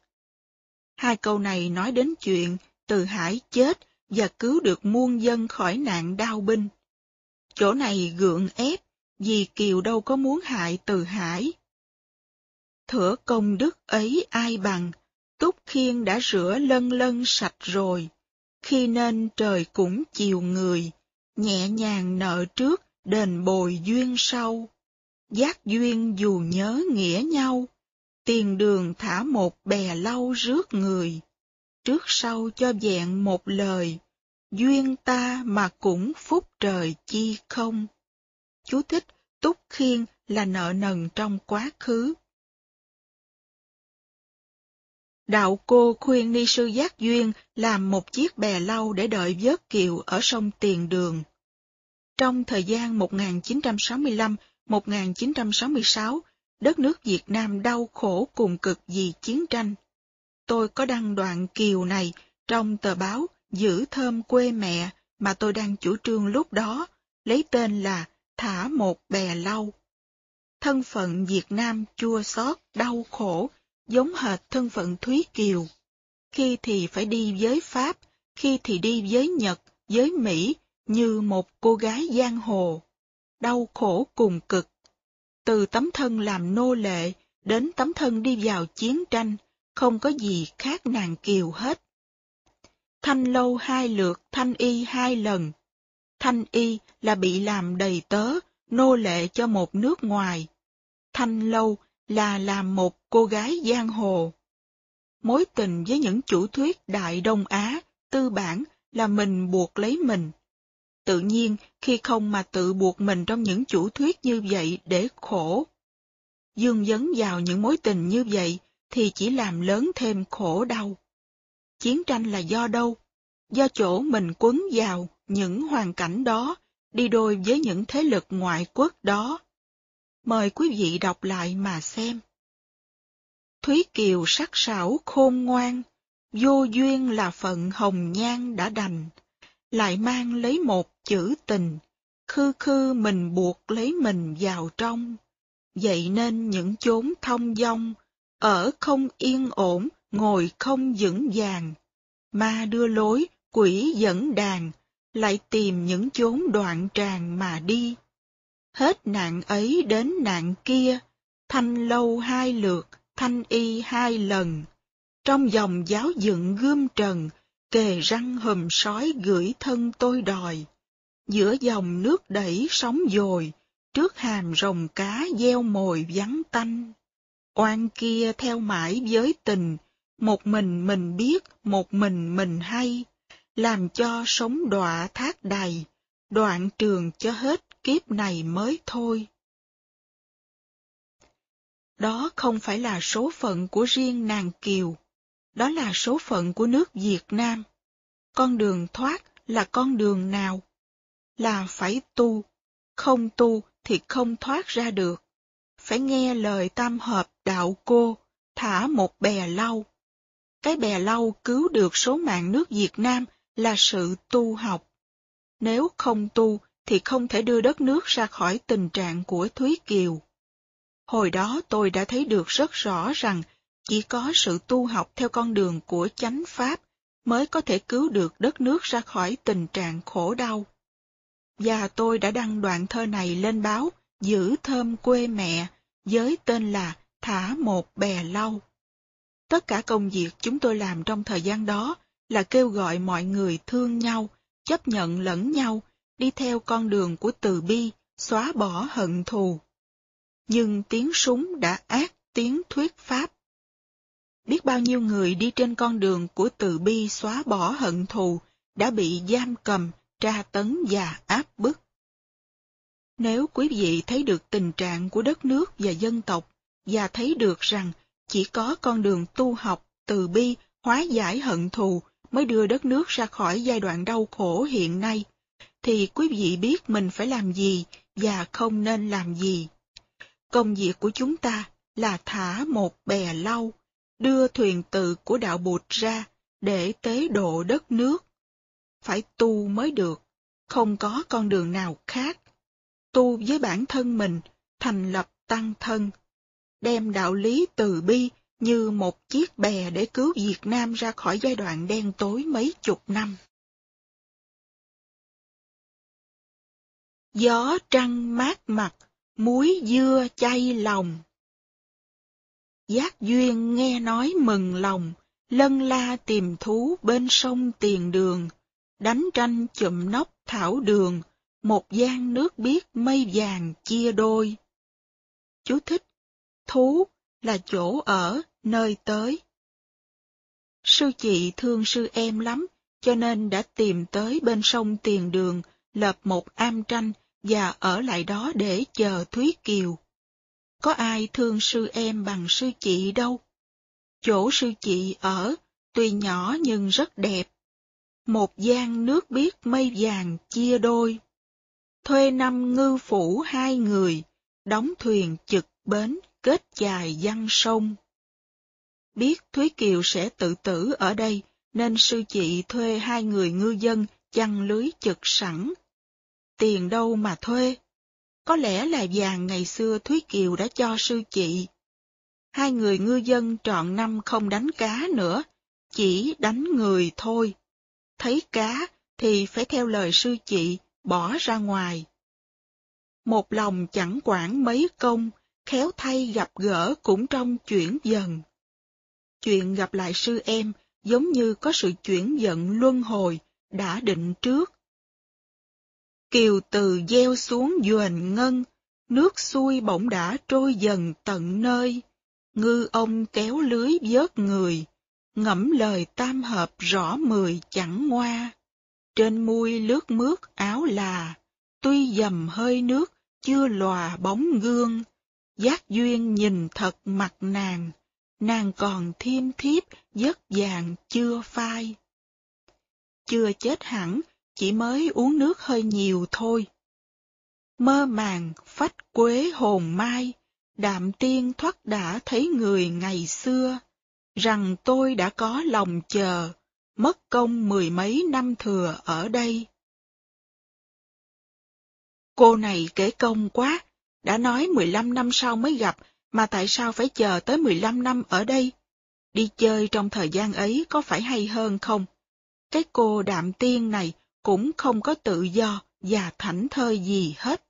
Hai câu này nói đến chuyện từ hải chết và cứu được muôn dân khỏi nạn đau binh. Chỗ này gượng ép, vì Kiều đâu có muốn hại từ hải. Thửa công đức ấy ai bằng, Túc Khiên đã rửa lân lân sạch rồi, khi nên trời cũng chiều người, nhẹ nhàng nợ trước, đền bồi duyên sau. Giác duyên dù nhớ nghĩa nhau, tiền đường thả một bè lau rước người, trước sau cho vẹn một lời, duyên ta mà cũng phúc trời chi không. Chú thích, Túc Khiên là nợ nần trong quá khứ. Đạo cô khuyên ni sư Giác Duyên làm một chiếc bè lau để đợi vớt kiều ở sông Tiền Đường. Trong thời gian 1965-1966, đất nước Việt Nam đau khổ cùng cực vì chiến tranh. Tôi có đăng đoạn kiều này trong tờ báo Giữ thơm quê mẹ mà tôi đang chủ trương lúc đó, lấy tên là Thả một bè lau. Thân phận Việt Nam chua xót, đau khổ giống hệt thân phận Thúy Kiều. Khi thì phải đi với Pháp, khi thì đi với Nhật, với Mỹ, như một cô gái giang hồ. Đau khổ cùng cực. Từ tấm thân làm nô lệ đến tấm thân đi vào chiến tranh, không có gì khác nàng Kiều hết. Thanh lâu hai lượt, thanh y hai lần. Thanh y là bị làm đầy tớ, nô lệ cho một nước ngoài. Thanh lâu là làm một cô gái giang hồ. Mối tình với những chủ thuyết Đại Đông Á, tư bản là mình buộc lấy mình. Tự nhiên khi không mà tự buộc mình trong những chủ thuyết như vậy để khổ. Dương dấn vào những mối tình như vậy thì chỉ làm lớn thêm khổ đau. Chiến tranh là do đâu? Do chỗ mình quấn vào những hoàn cảnh đó đi đôi với những thế lực ngoại quốc đó. Mời quý vị đọc lại mà xem. Thúy Kiều sắc sảo khôn ngoan, vô duyên là phận hồng nhan đã đành, lại mang lấy một chữ tình, khư khư mình buộc lấy mình vào trong. Vậy nên những chốn thông dong, ở không yên ổn, ngồi không vững vàng, ma đưa lối, quỷ dẫn đàn, lại tìm những chốn đoạn tràng mà đi. Hết nạn ấy đến nạn kia, thanh lâu hai lượt, thanh y hai lần. Trong dòng giáo dựng gươm trần, kề răng hùm sói gửi thân tôi đòi. Giữa dòng nước đẩy sóng dồi, trước hàm rồng cá gieo mồi vắng tanh. Oan kia theo mãi với tình, một mình mình biết, một mình mình hay, làm cho sống đọa thác đầy, đoạn trường cho hết kiếp này mới thôi. Đó không phải là số phận của riêng nàng Kiều, đó là số phận của nước Việt Nam. Con đường thoát là con đường nào? Là phải tu, không tu thì không thoát ra được. Phải nghe lời tam hợp đạo cô, thả một bè lau. Cái bè lau cứu được số mạng nước Việt Nam là sự tu học. Nếu không tu thì không thể đưa đất nước ra khỏi tình trạng của Thúy Kiều. Hồi đó tôi đã thấy được rất rõ rằng chỉ có sự tu học theo con đường của chánh pháp mới có thể cứu được đất nước ra khỏi tình trạng khổ đau. Và tôi đã đăng đoạn thơ này lên báo Giữ thơm quê mẹ với tên là Thả một bè lau. Tất cả công việc chúng tôi làm trong thời gian đó là kêu gọi mọi người thương nhau, chấp nhận lẫn nhau, đi theo con đường của từ bi, xóa bỏ hận thù. Nhưng tiếng súng đã ác tiếng thuyết pháp. Biết bao nhiêu người đi trên con đường của từ bi xóa bỏ hận thù đã bị giam cầm, tra tấn và áp bức. Nếu quý vị thấy được tình trạng của đất nước và dân tộc và thấy được rằng chỉ có con đường tu học, từ bi, hóa giải hận thù mới đưa đất nước ra khỏi giai đoạn đau khổ hiện nay, thì quý vị biết mình phải làm gì và không nên làm gì. Công việc của chúng ta là thả một bè lau, đưa thuyền tự của đạo bụt ra để tế độ đất nước. Phải tu mới được, không có con đường nào khác. Tu với bản thân mình, thành lập tăng thân, đem đạo lý từ bi như một chiếc bè để cứu Việt Nam ra khỏi giai đoạn đen tối mấy chục năm. Gió trăng mát mặt, muối dưa chay lòng. Giác duyên nghe nói mừng lòng, lân la tìm thú bên sông tiền đường, đánh tranh chụm nóc thảo đường, một gian nước biếc mây vàng chia đôi. Chú thích, thú là chỗ ở, nơi tới. Sư chị thương sư em lắm, cho nên đã tìm tới bên sông Tiền Đường, lập một am tranh và ở lại đó để chờ Thúy Kiều. Có ai thương sư em bằng sư chị đâu. Chỗ sư chị ở, tuy nhỏ nhưng rất đẹp. Một gian nước biếc mây vàng chia đôi. Thuê năm ngư phủ hai người, đóng thuyền trực bến kết dài văn sông. Biết Thúy Kiều sẽ tự tử ở đây, nên sư chị thuê hai người ngư dân chăn lưới chực sẵn. Tiền đâu mà thuê? Có lẽ là vàng ngày xưa Thúy Kiều đã cho sư chị. Hai người ngư dân trọn năm không đánh cá nữa, chỉ đánh người thôi. Thấy cá thì phải theo lời sư chị, bỏ ra ngoài. Một lòng chẳng quản mấy công, khéo thay gặp gỡ cũng trong chuyển dần. Chuyện gặp lại sư em giống như có sự chuyển giận luân hồi, đã định trước. Kiều từ gieo xuống duền ngân, nước xuôi bỗng đã trôi dần tận nơi, ngư ông kéo lưới vớt người, ngẫm lời tam hợp rõ mười chẳng ngoa. Trên mui lướt mướt áo là, tuy dầm hơi nước, chưa lòa bóng gương, giác duyên nhìn thật mặt nàng, nàng còn thiêm thiếp, giấc vàng chưa phai. Chưa chết hẳn, chỉ mới uống nước hơi nhiều thôi. Mơ màng phách quế hồn mai, đạm tiên thoát đã thấy người ngày xưa, rằng tôi đã có lòng chờ, mất công mười mấy năm thừa ở đây. Cô này kể công quá, đã nói 15 năm sau mới gặp, mà tại sao phải chờ tới 15 năm ở đây? Đi chơi trong thời gian ấy có phải hay hơn không? Cái cô đạm tiên này cũng không có tự do và thảnh thơi gì hết.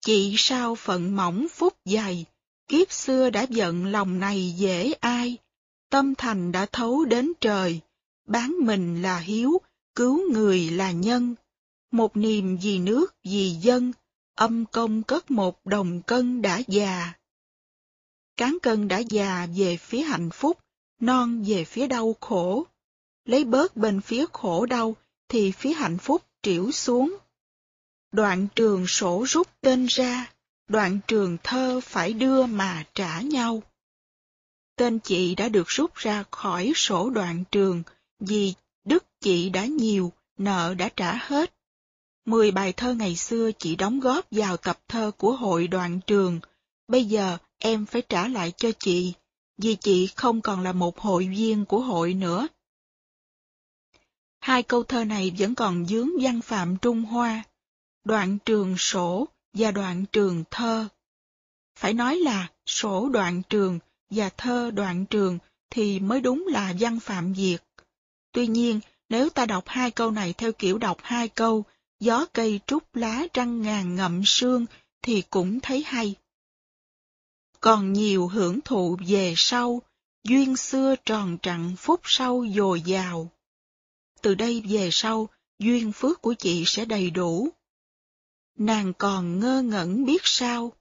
Chị sao phận mỏng phúc dày, kiếp xưa đã giận lòng này dễ ai, tâm thành đã thấu đến trời, bán mình là hiếu, cứu người là nhân, một niềm vì nước vì dân, âm công cất một đồng cân đã già. Cán cân đã già về phía hạnh phúc, non về phía đau khổ. Lấy bớt bên phía khổ đau, thì phía hạnh phúc triểu xuống. Đoạn trường sổ rút tên ra, đoạn trường thơ phải đưa mà trả nhau. Tên chị đã được rút ra khỏi sổ đoạn trường, vì đức chị đã nhiều, nợ đã trả hết. Mười bài thơ ngày xưa chị đóng góp vào tập thơ của hội đoàn trường, bây giờ em phải trả lại cho chị, vì chị không còn là một hội viên của hội nữa. Hai câu thơ này vẫn còn dướng văn phạm Trung Hoa, đoạn trường sổ và đoạn trường thơ. Phải nói là sổ đoạn trường và thơ đoạn trường thì mới đúng là văn phạm Việt. Tuy nhiên, nếu ta đọc hai câu này theo kiểu đọc hai câu, gió cây trúc lá trăng ngàn ngậm sương thì cũng thấy hay. Còn nhiều hưởng thụ về sau, duyên xưa tròn trặn phúc sau dồi dào. Từ đây về sau, duyên phước của chị sẽ đầy đủ. Nàng còn ngơ ngẩn biết sao,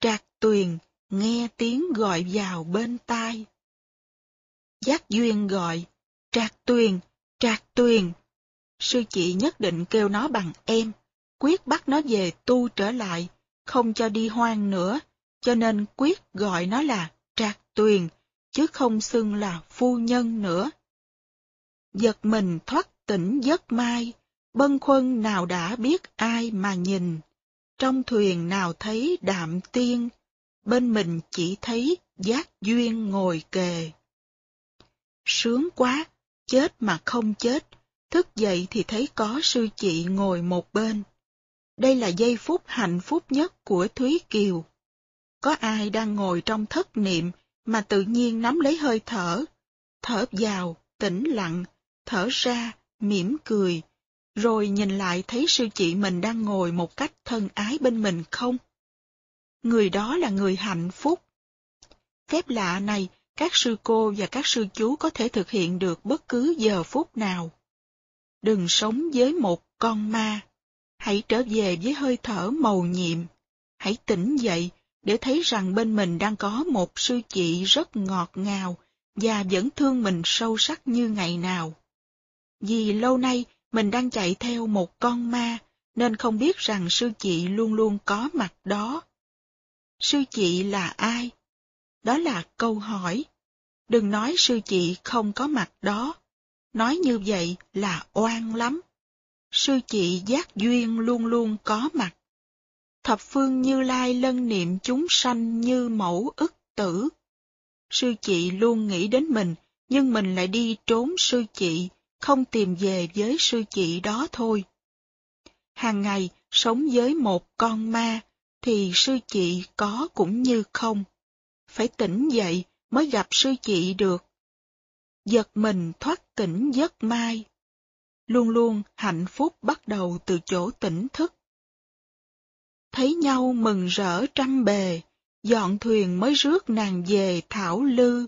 trạc tuyền nghe tiếng gọi vào bên tai. Giác duyên gọi, trạc tuyền, trạc tuyền. Sư chị nhất định kêu nó bằng em, quyết bắt nó về tu trở lại, không cho đi hoang nữa, cho nên quyết gọi nó là trạc tuyền, chứ không xưng là phu nhân nữa. Giật mình thoát tỉnh giấc mai, bân khuân nào đã biết ai mà nhìn, trong thuyền nào thấy đạm tiên, bên mình chỉ thấy giác duyên ngồi kề. Sướng quá, chết mà không chết, thức dậy thì thấy có sư chị ngồi một bên. Đây là giây phút hạnh phúc nhất của Thúy Kiều. Có ai đang ngồi trong thất niệm mà tự nhiên nắm lấy hơi thở, thở vào, tĩnh lặng, thở ra, mỉm cười, rồi nhìn lại thấy sư chị mình đang ngồi một cách thân ái bên mình không? Người đó là người hạnh phúc. Phép lạ này, các sư cô và các sư chú có thể thực hiện được bất cứ giờ phút nào. Đừng sống với một con ma. Hãy trở về với hơi thở màu nhiệm. Hãy tỉnh dậy để thấy rằng bên mình đang có một sư chị rất ngọt ngào và vẫn thương mình sâu sắc như ngày nào. Vì lâu nay mình đang chạy theo một con ma, nên không biết rằng sư chị luôn luôn có mặt đó. Sư chị là ai? Đó là câu hỏi. Đừng nói sư chị không có mặt đó. Nói như vậy là oan lắm. Sư chị giác duyên luôn luôn có mặt. Thập phương Như Lai lân niệm chúng sanh như mẫu ức tử. Sư chị luôn nghĩ đến mình, nhưng mình lại đi trốn sư chị, không tìm về với sư chị đó thôi. Hàng ngày sống với một con ma, thì sư chị có cũng như không. Phải tỉnh dậy mới gặp sư chị được. Giật mình thoát tỉnh giấc mai. Luôn luôn hạnh phúc bắt đầu từ chỗ tỉnh thức. Thấy nhau mừng rỡ trăm bề, dọn thuyền mới rước nàng về thảo lư.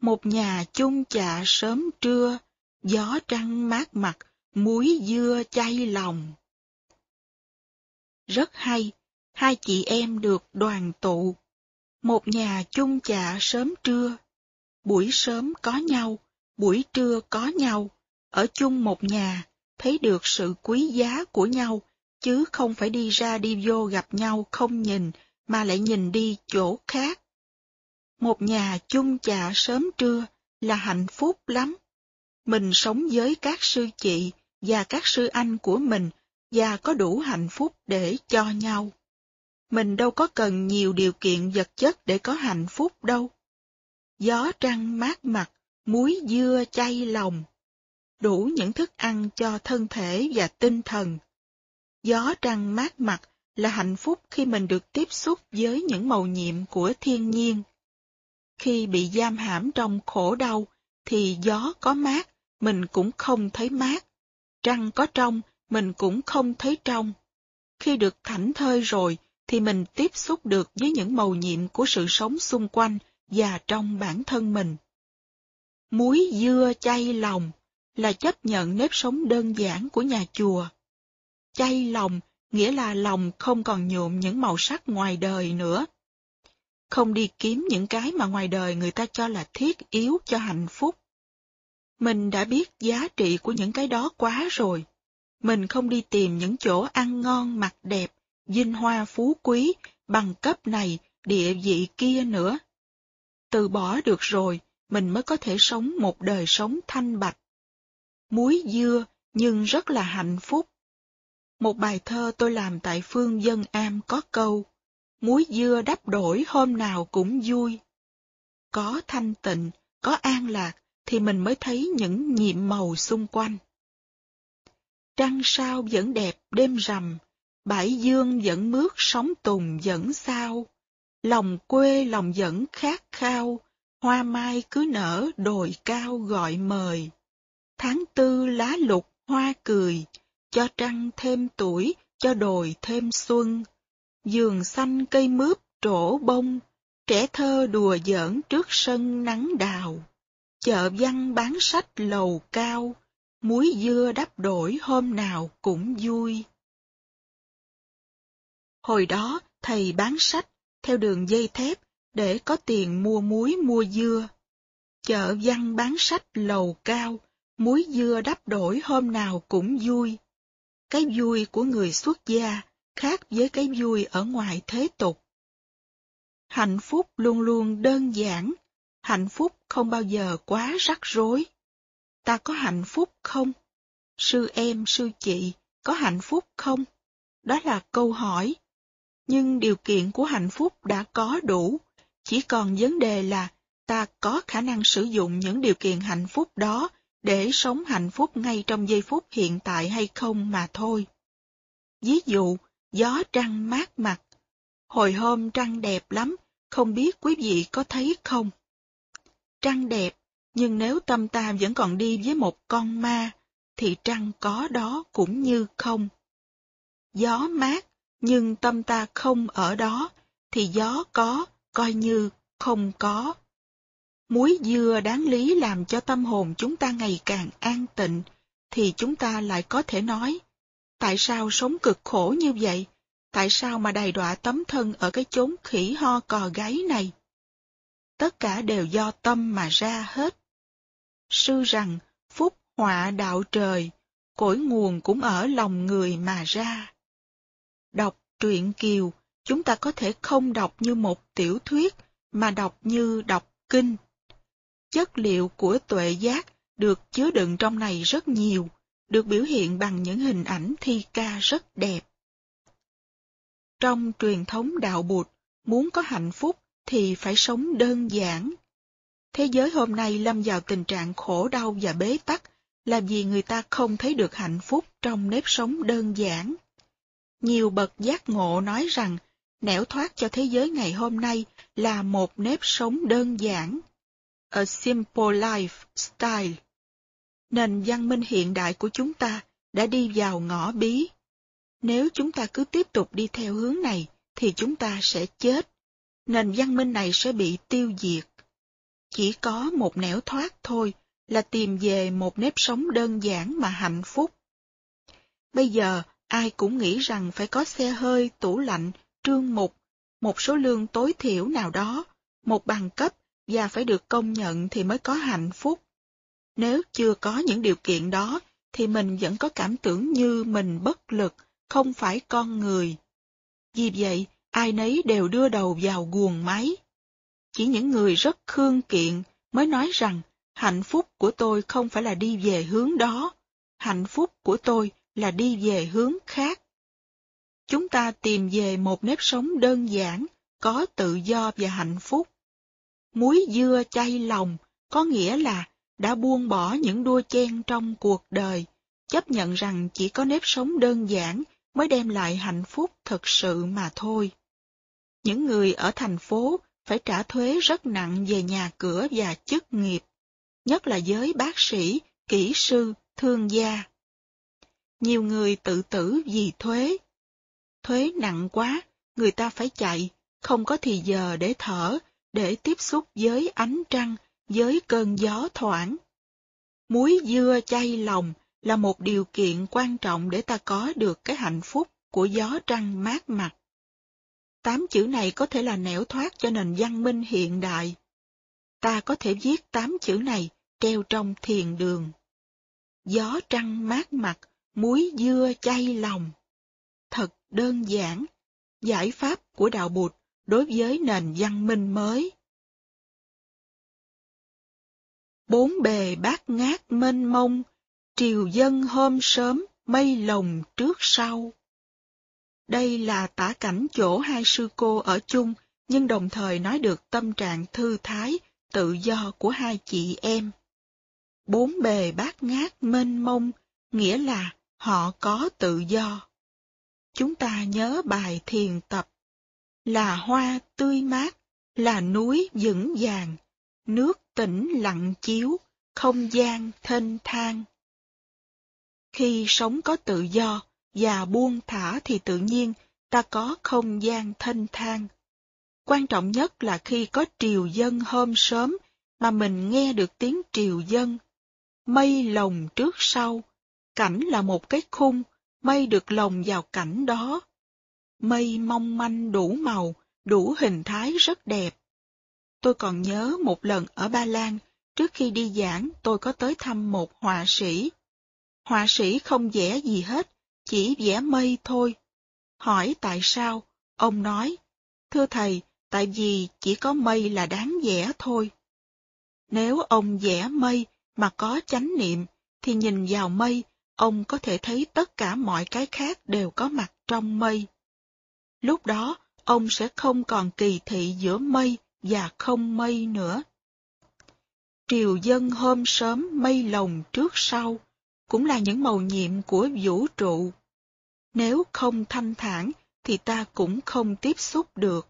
Một nhà chung chạ sớm trưa, gió trăng mát mặt, muối dưa chay lòng. Rất hay, hai chị em được đoàn tụ. Một nhà chung chạ sớm trưa. Buổi sớm có nhau, buổi trưa có nhau, ở chung một nhà, thấy được sự quý giá của nhau, chứ không phải đi ra đi vô gặp nhau không nhìn, mà lại nhìn đi chỗ khác. Một nhà chung chạ sớm trưa là hạnh phúc lắm. Mình sống với các sư chị và các sư anh của mình và có đủ hạnh phúc để cho nhau. Mình đâu có cần nhiều điều kiện vật chất để có hạnh phúc đâu. Gió trăng mát mặt, muối dưa chay lòng. Đủ những thức ăn cho thân thể và tinh thần. Gió trăng mát mặt là hạnh phúc khi mình được tiếp xúc với những màu nhiệm của thiên nhiên. Khi bị giam hãm trong khổ đau, thì gió có mát, mình cũng không thấy mát. Trăng có trong, mình cũng không thấy trong. Khi được thảnh thơi rồi, thì mình tiếp xúc được với những màu nhiệm của sự sống xung quanh và trong bản thân mình. Muối dưa chay lòng là chấp nhận nếp sống đơn giản của nhà chùa. Chay lòng nghĩa là lòng không còn nhuộm những màu sắc ngoài đời nữa. Không đi kiếm những cái mà ngoài đời người ta cho là thiết yếu cho hạnh phúc. Mình đã biết giá trị của những cái đó quá rồi. Mình không đi tìm những chỗ ăn ngon mặc đẹp, dinh hoa phú quý, bằng cấp này, địa vị kia nữa. Từ bỏ được rồi, mình mới có thể sống một đời sống thanh bạch. Muối dưa, nhưng rất là hạnh phúc. Một bài thơ tôi làm tại phương dân am có câu, muối dưa đắp đổi hôm nào cũng vui. Có thanh tịnh, có an lạc, thì mình mới thấy những nhiệm màu xung quanh. Trăng sao vẫn đẹp đêm rằm, bãi dương vẫn mướt sóng tùng vẫn sao. Lòng quê lòng vẫn khát khao, hoa mai cứ nở đồi cao gọi mời. Tháng tư lá lục hoa cười, cho trăng thêm tuổi, cho đồi thêm xuân. Giường xanh cây mướp trổ bông, trẻ thơ đùa giỡn trước sân nắng đào. Chợ văn bán sách lầu cao, muối dưa đắp đổi hôm nào cũng vui. Hồi đó, thầy bán sách theo đường dây thép để có tiền mua muối mua dưa. Chợ văn bán sách lầu cao, muối dưa đắp đổi hôm nào cũng vui. Cái vui của người xuất gia khác với cái vui ở ngoài thế tục. Hạnh phúc luôn luôn đơn giản, hạnh phúc không bao giờ quá rắc rối. Ta có hạnh phúc không? Sư em, sư chị, có hạnh phúc không? Đó là câu hỏi. Nhưng điều kiện của hạnh phúc đã có đủ, chỉ còn vấn đề là ta có khả năng sử dụng những điều kiện hạnh phúc đó để sống hạnh phúc ngay trong giây phút hiện tại hay không mà thôi. Ví dụ, gió trăng mát mặt. Hồi hôm trăng đẹp lắm, không biết quý vị có thấy không? Trăng đẹp, nhưng nếu tâm ta vẫn còn đi với một con ma, thì trăng có đó cũng như không. Gió mát, nhưng tâm ta không ở đó, thì gió có, coi như không có. Muối dưa đáng lý làm cho tâm hồn chúng ta ngày càng an tịnh, thì chúng ta lại có thể nói, tại sao sống cực khổ như vậy? Tại sao mà đầy đọa tấm thân ở cái chốn khỉ ho cò gáy này? Tất cả đều do tâm mà ra hết. Sư rằng, phúc họa đạo trời, cội nguồn cũng ở lòng người mà ra. Đọc truyện Kiều, chúng ta có thể không đọc như một tiểu thuyết, mà đọc như đọc kinh. Chất liệu của tuệ giác được chứa đựng trong này rất nhiều, được biểu hiện bằng những hình ảnh thi ca rất đẹp. Trong truyền thống đạo Bụt, muốn có hạnh phúc thì phải sống đơn giản. Thế giới hôm nay lâm vào tình trạng khổ đau và bế tắc là vì người ta không thấy được hạnh phúc trong nếp sống đơn giản. Nhiều bậc giác ngộ nói rằng nẻo thoát cho thế giới ngày hôm nay là một nếp sống đơn giản. A simple life style. Nền văn minh hiện đại của chúng ta đã đi vào ngõ bí. Nếu chúng ta cứ tiếp tục đi theo hướng này, thì chúng ta sẽ chết. Nền văn minh này sẽ bị tiêu diệt. Chỉ có một nẻo thoát thôi là tìm về một nếp sống đơn giản mà hạnh phúc. Bây giờ, ai cũng nghĩ rằng phải có xe hơi, tủ lạnh, trương mục, một số lương tối thiểu nào đó, một bằng cấp và phải được công nhận thì mới có hạnh phúc. Nếu chưa có những điều kiện đó, thì mình vẫn có cảm tưởng như mình bất lực, không phải con người. Vì vậy, ai nấy đều đưa đầu vào guồng máy. Chỉ những người rất khương kiện mới nói rằng hạnh phúc của tôi không phải là đi về hướng đó. Hạnh phúc của tôi là đi về hướng khác. Chúng ta tìm về một nếp sống đơn giản, có tự do và hạnh phúc. Muối dưa chay lòng có nghĩa là đã buông bỏ những đua chen trong cuộc đời, chấp nhận rằng chỉ có nếp sống đơn giản mới đem lại hạnh phúc thật sự mà thôi. Những người ở thành phố phải trả thuế rất nặng về nhà cửa và chức nghiệp, nhất là giới bác sĩ, kỹ sư, thương gia. Nhiều người tự tử vì thuế. Thuế nặng quá, người ta phải chạy, không có thì giờ để thở, để tiếp xúc với ánh trăng, với cơn gió thoảng. Muối dưa chay lòng là một điều kiện quan trọng để ta có được cái hạnh phúc của gió trăng mát mặt. Tám chữ này có thể là nẻo thoát cho nền văn minh hiện đại. Ta có thể viết tám chữ này treo trong thiền đường. Gió trăng mát mặt, muối dưa chay lòng. Thật đơn giản, giải pháp của đạo Bụt đối với nền văn minh mới. Bốn bề bát ngát mênh mông, triều dân hôm sớm, mây lồng trước sau. Đây là tả cảnh chỗ hai sư cô ở chung, nhưng đồng thời nói được tâm trạng thư thái, tự do của hai chị em. Bốn bề bát ngát mênh mông, nghĩa là họ có tự do. Chúng ta nhớ bài thiền tập, là hoa tươi mát, là núi vững vàng, nước tĩnh lặng chiếu, không gian thênh thang. Khi sống có tự do và buông thả thì tự nhiên ta có không gian thanh thang. Quan trọng nhất là khi có triều dân hôm sớm mà mình nghe được tiếng triều dân. Mây lồng trước sau, cảnh là một cái khung, mây được lồng vào cảnh đó. Mây mong manh đủ màu, đủ hình thái rất đẹp. Tôi còn nhớ một lần ở Ba Lan, trước khi đi giảng tôi có tới thăm một họa sĩ. Họa sĩ không vẽ gì hết, chỉ vẽ mây thôi. Hỏi tại sao, ông nói, thưa thầy, tại vì chỉ có mây là đáng vẽ thôi. Nếu ông vẽ mây mà có chánh niệm, thì nhìn vào mây, ông có thể thấy tất cả mọi cái khác đều có mặt trong mây. Lúc đó, ông sẽ không còn kỳ thị giữa mây và không mây nữa. Triều dân hôm sớm mây lồng trước sau, cũng là những màu nhiệm của vũ trụ. Nếu không thanh thản, thì ta cũng không tiếp xúc được.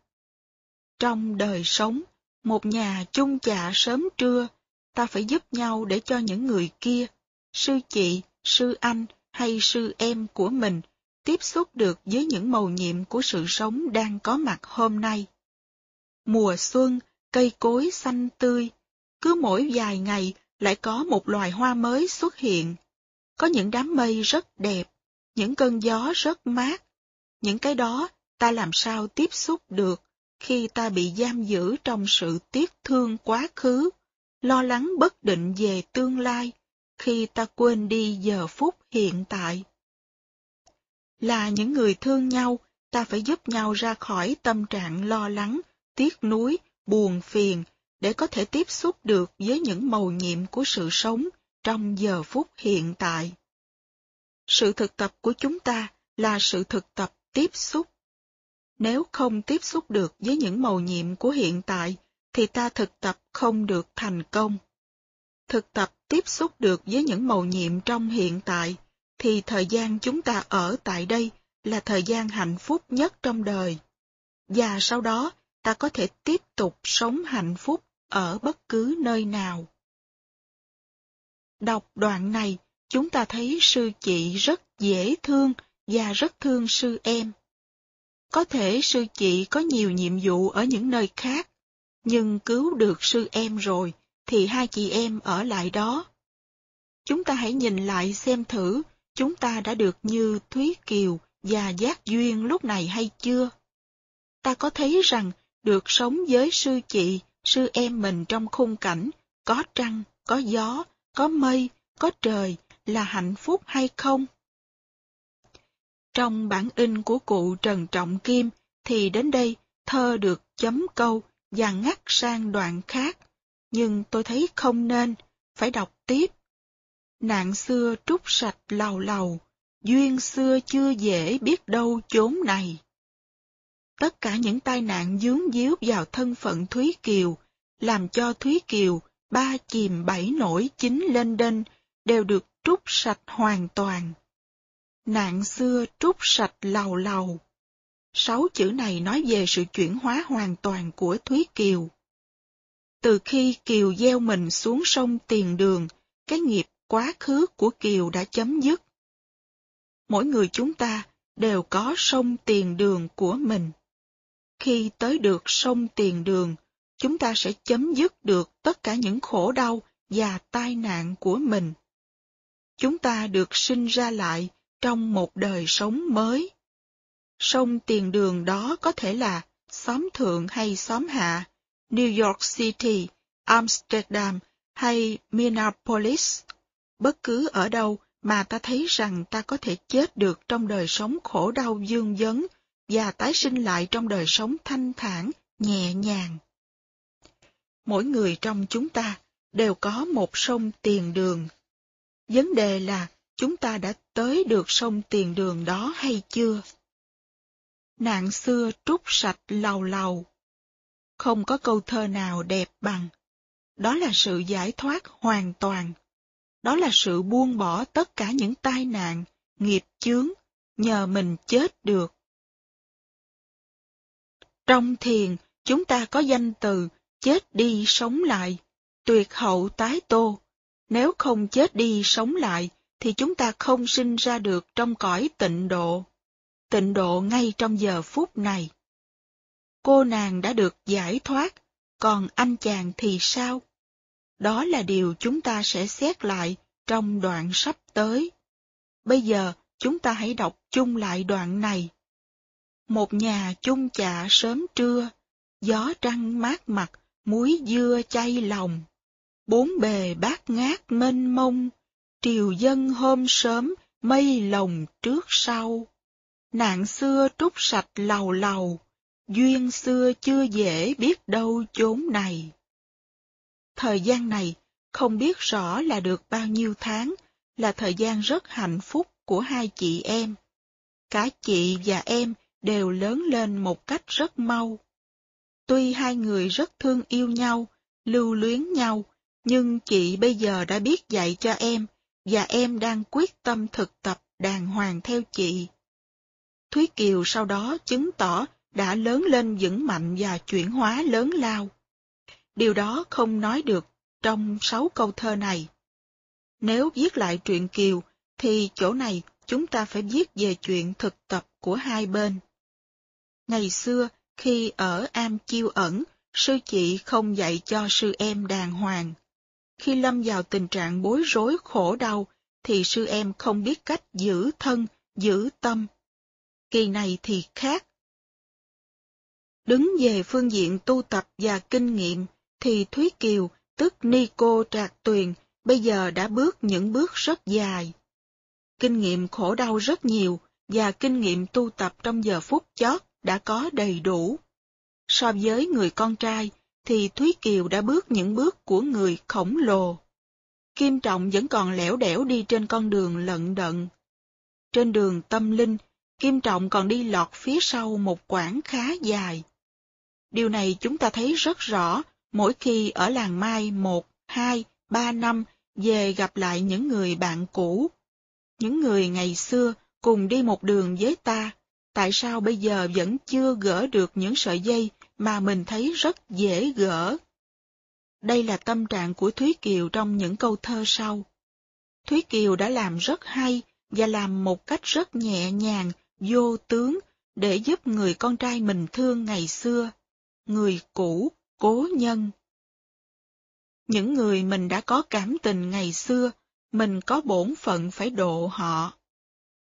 Trong đời sống, một nhà chung chạ sớm trưa, ta phải giúp nhau để cho những người kia, sư chị, sư anh hay sư em của mình, tiếp xúc được với những màu nhiệm của sự sống đang có mặt hôm nay. Mùa xuân, cây cối xanh tươi, cứ mỗi vài ngày lại có một loài hoa mới xuất hiện. Có những đám mây rất đẹp, những cơn gió rất mát. Những cái đó ta làm sao tiếp xúc được khi ta bị giam giữ trong sự tiếc thương quá khứ, lo lắng bất định về tương lai, khi ta quên đi giờ phút hiện tại. Là những người thương nhau, ta phải giúp nhau ra khỏi tâm trạng lo lắng, tiếc nuối, buồn phiền, để có thể tiếp xúc được với những màu nhiệm của sự sống trong giờ phút hiện tại. Sự thực tập của chúng ta là sự thực tập tiếp xúc. Nếu không tiếp xúc được với những màu nhiệm của hiện tại, thì ta thực tập không được thành công. Thực tập tiếp xúc được với những màu nhiệm trong hiện tại, thì thời gian chúng ta ở tại đây là thời gian hạnh phúc nhất trong đời. Và sau đó, ta có thể tiếp tục sống hạnh phúc ở bất cứ nơi nào. Đọc đoạn này, chúng ta thấy sư chị rất dễ thương và rất thương sư em. Có thể sư chị có nhiều nhiệm vụ ở những nơi khác, nhưng cứu được sư em rồi, thì hai chị em ở lại đó. Chúng ta hãy nhìn lại xem thử, chúng ta đã được như Thúy Kiều và Giác Duyên lúc này hay chưa? Ta có thấy rằng được sống với sư chị, sư em mình trong khung cảnh, có trăng, có gió, có mây, có trời, là hạnh phúc hay không? Trong bản in của cụ Trần Trọng Kim thì đến đây thơ được chấm câu và ngắt sang đoạn khác, nhưng tôi thấy không nên, phải đọc tiếp. Nạn xưa trút sạch lầu lầu, duyên xưa chưa dễ biết đâu chốn này. Tất cả những tai nạn dướng díu vào thân phận Thúy Kiều, làm cho Thúy Kiều ba chìm bảy nổi chính lên đên, đều được trút sạch hoàn toàn. Nạn xưa trút sạch lầu lầu. Sáu chữ này nói về sự chuyển hóa hoàn toàn của Thúy Kiều. Từ khi Kiều gieo mình xuống sông Tiền Đường, cái nghiệp quá khứ của Kiều đã chấm dứt. Mỗi người chúng ta đều có sông Tiền Đường của mình. Khi tới được sông Tiền Đường, chúng ta sẽ chấm dứt được tất cả những khổ đau và tai nạn của mình. Chúng ta được sinh ra lại trong một đời sống mới. Sông tiền đường đó có thể là xóm thượng hay xóm hạ, New York City, Amsterdam hay Minneapolis. Bất cứ ở đâu mà ta thấy rằng ta có thể chết được trong đời sống khổ đau dương dấn và tái sinh lại trong đời sống thanh thản, nhẹ nhàng. Mỗi người trong chúng ta đều có một sông tiền đường. Vấn đề là chúng ta đã tới được sông tiền đường đó hay chưa? Nạn xưa trút sạch lầu lầu. Không có câu thơ nào đẹp bằng. Đó là sự giải thoát hoàn toàn. Đó là sự buông bỏ tất cả những tai nạn, nghiệp chướng, nhờ mình chết được. Trong thiền, chúng ta có danh từ chết đi sống lại, tuyệt hậu tái tô. Nếu không chết đi sống lại, thì chúng ta không sinh ra được trong cõi tịnh độ. Tịnh độ ngay trong giờ phút này. Cô nàng đã được giải thoát, còn anh chàng thì sao? Đó là điều chúng ta sẽ xét lại trong đoạn sắp tới. Bây giờ, chúng ta hãy đọc chung lại đoạn này. Một nhà chung chạ sớm trưa, gió trăng mát mặt, muối dưa chay lòng. Bốn bề bát ngát mênh mông, triều dân hôm sớm, mây lồng trước sau. Nạn xưa trút sạch lầu lầu, duyên xưa chưa dễ biết đâu chốn này. Thời gian này, không biết rõ là được bao nhiêu tháng, là thời gian rất hạnh phúc của hai chị em. Cả chị và em đều lớn lên một cách rất mau. Tuy hai người rất thương yêu nhau, lưu luyến nhau, nhưng chị bây giờ đã biết dạy cho em, và em đang quyết tâm thực tập đàng hoàng theo chị. Thúy Kiều sau đó chứng tỏ đã lớn lên vững mạnh và chuyển hóa lớn lao. Điều đó không nói được trong sáu câu thơ này. Nếu viết lại truyện Kiều, thì chỗ này chúng ta phải viết về chuyện thực tập của hai bên. Ngày xưa, khi ở am chiêu ẩn, sư chị không dạy cho sư em đàng hoàng. Khi lâm vào tình trạng bối rối khổ đau, thì sư em không biết cách giữ thân, giữ tâm. Kỳ này thì khác. Đứng về phương diện tu tập và kinh nghiệm, thì Thúy Kiều, tức Ni Cô Trạc Tuyền, bây giờ đã bước những bước rất dài. Kinh nghiệm khổ đau rất nhiều, và kinh nghiệm tu tập trong giờ phút chót đã có đầy đủ. So với người con trai, thì Thúy Kiều đã bước những bước của người khổng lồ. Kim Trọng vẫn còn lẻo đẻo đi trên con đường lận đận. Trên đường tâm linh, Kim Trọng còn đi lọt phía sau một quãng khá dài. Điều này chúng ta thấy rất rõ mỗi khi ở làng Mai một, hai, ba năm về gặp lại những người bạn cũ. Những người ngày xưa cùng đi một đường với ta, tại sao bây giờ vẫn chưa gỡ được những sợi dây mà mình thấy rất dễ gỡ? Đây là tâm trạng của Thúy Kiều trong những câu thơ sau. Thúy Kiều đã làm rất hay và làm một cách rất nhẹ nhàng, vô tướng để giúp người con trai mình thương ngày xưa, người cũ, cố nhân. Những người mình đã có cảm tình ngày xưa, mình có bổn phận phải độ họ.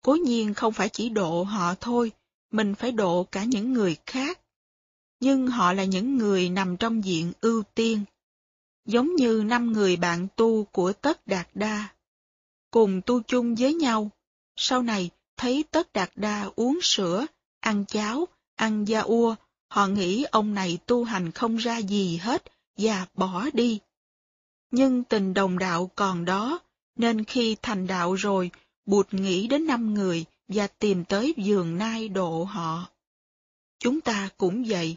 Cố nhiên không phải chỉ độ họ thôi, mình phải độ cả những người khác. Nhưng họ là những người nằm trong diện ưu tiên. Giống như năm người bạn tu của Tất Đạt Đa. Cùng tu chung với nhau. Sau này, thấy Tất Đạt Đa uống sữa, ăn cháo, ăn da ua, họ nghĩ ông này tu hành không ra gì hết và bỏ đi. Nhưng tình đồng đạo còn đó, nên khi thành đạo rồi, Bụt nghĩ đến năm người và tìm tới giường nai độ họ. Chúng ta cũng vậy.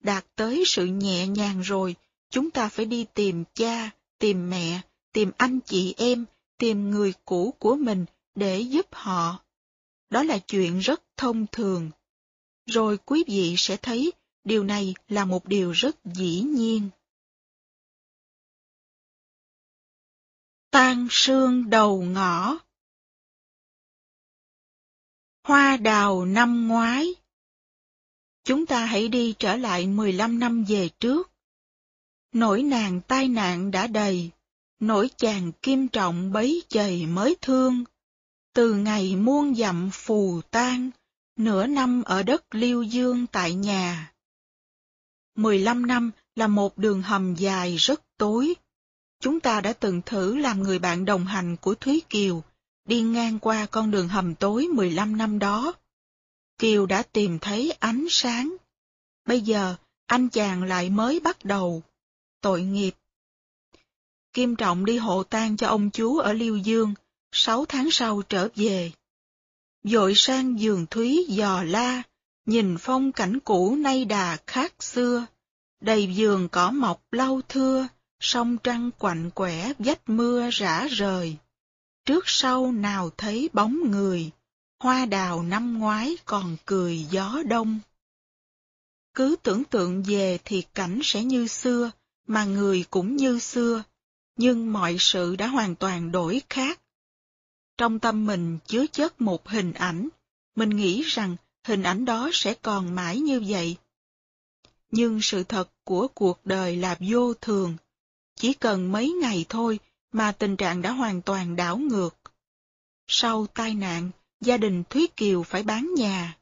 Đạt tới sự nhẹ nhàng rồi, chúng ta phải đi tìm cha, tìm mẹ, tìm anh chị em, tìm người cũ của mình để giúp họ. Đó là chuyện rất thông thường. Rồi quý vị sẽ thấy điều này là một điều rất dĩ nhiên. Tan sương đầu ngõ Hoa đào năm ngoái Chúng ta hãy đi trở lại 15 năm về trước. Nỗi nàng tai nạn đã đầy, nỗi chàng kim trọng bấy chày mới thương. Từ ngày muôn dặm phù tan, nửa năm ở đất liêu dương tại nhà. 15 năm là một đường hầm dài rất tối. Chúng ta đã từng thử làm người bạn đồng hành của Thúy Kiều, đi ngang qua con đường hầm tối 15 năm đó. Kiều đã tìm thấy ánh sáng. Bây giờ, anh chàng lại mới bắt đầu. Tội nghiệp. Kim Trọng đi hộ tang cho ông chú ở Liêu Dương, sáu tháng sau trở về. Dội sang giường Thúy dò la, nhìn phong cảnh cũ nay đà khác xưa. Đầy giường cỏ mọc lau thưa, sông trăng quạnh quẻ vách mưa rã rời. Trước sau nào thấy bóng người, hoa đào năm ngoái còn cười gió đông. Cứ tưởng tượng về thì cảnh sẽ như xưa, mà người cũng như xưa, nhưng mọi sự đã hoàn toàn đổi khác. Trong tâm mình chứa chất một hình ảnh, mình nghĩ rằng hình ảnh đó sẽ còn mãi như vậy. Nhưng sự thật của cuộc đời là vô thường, chỉ cần mấy ngày thôi mà tình trạng đã hoàn toàn đảo ngược. Sau tai nạn, gia đình Thúy Kiều phải bán nhà.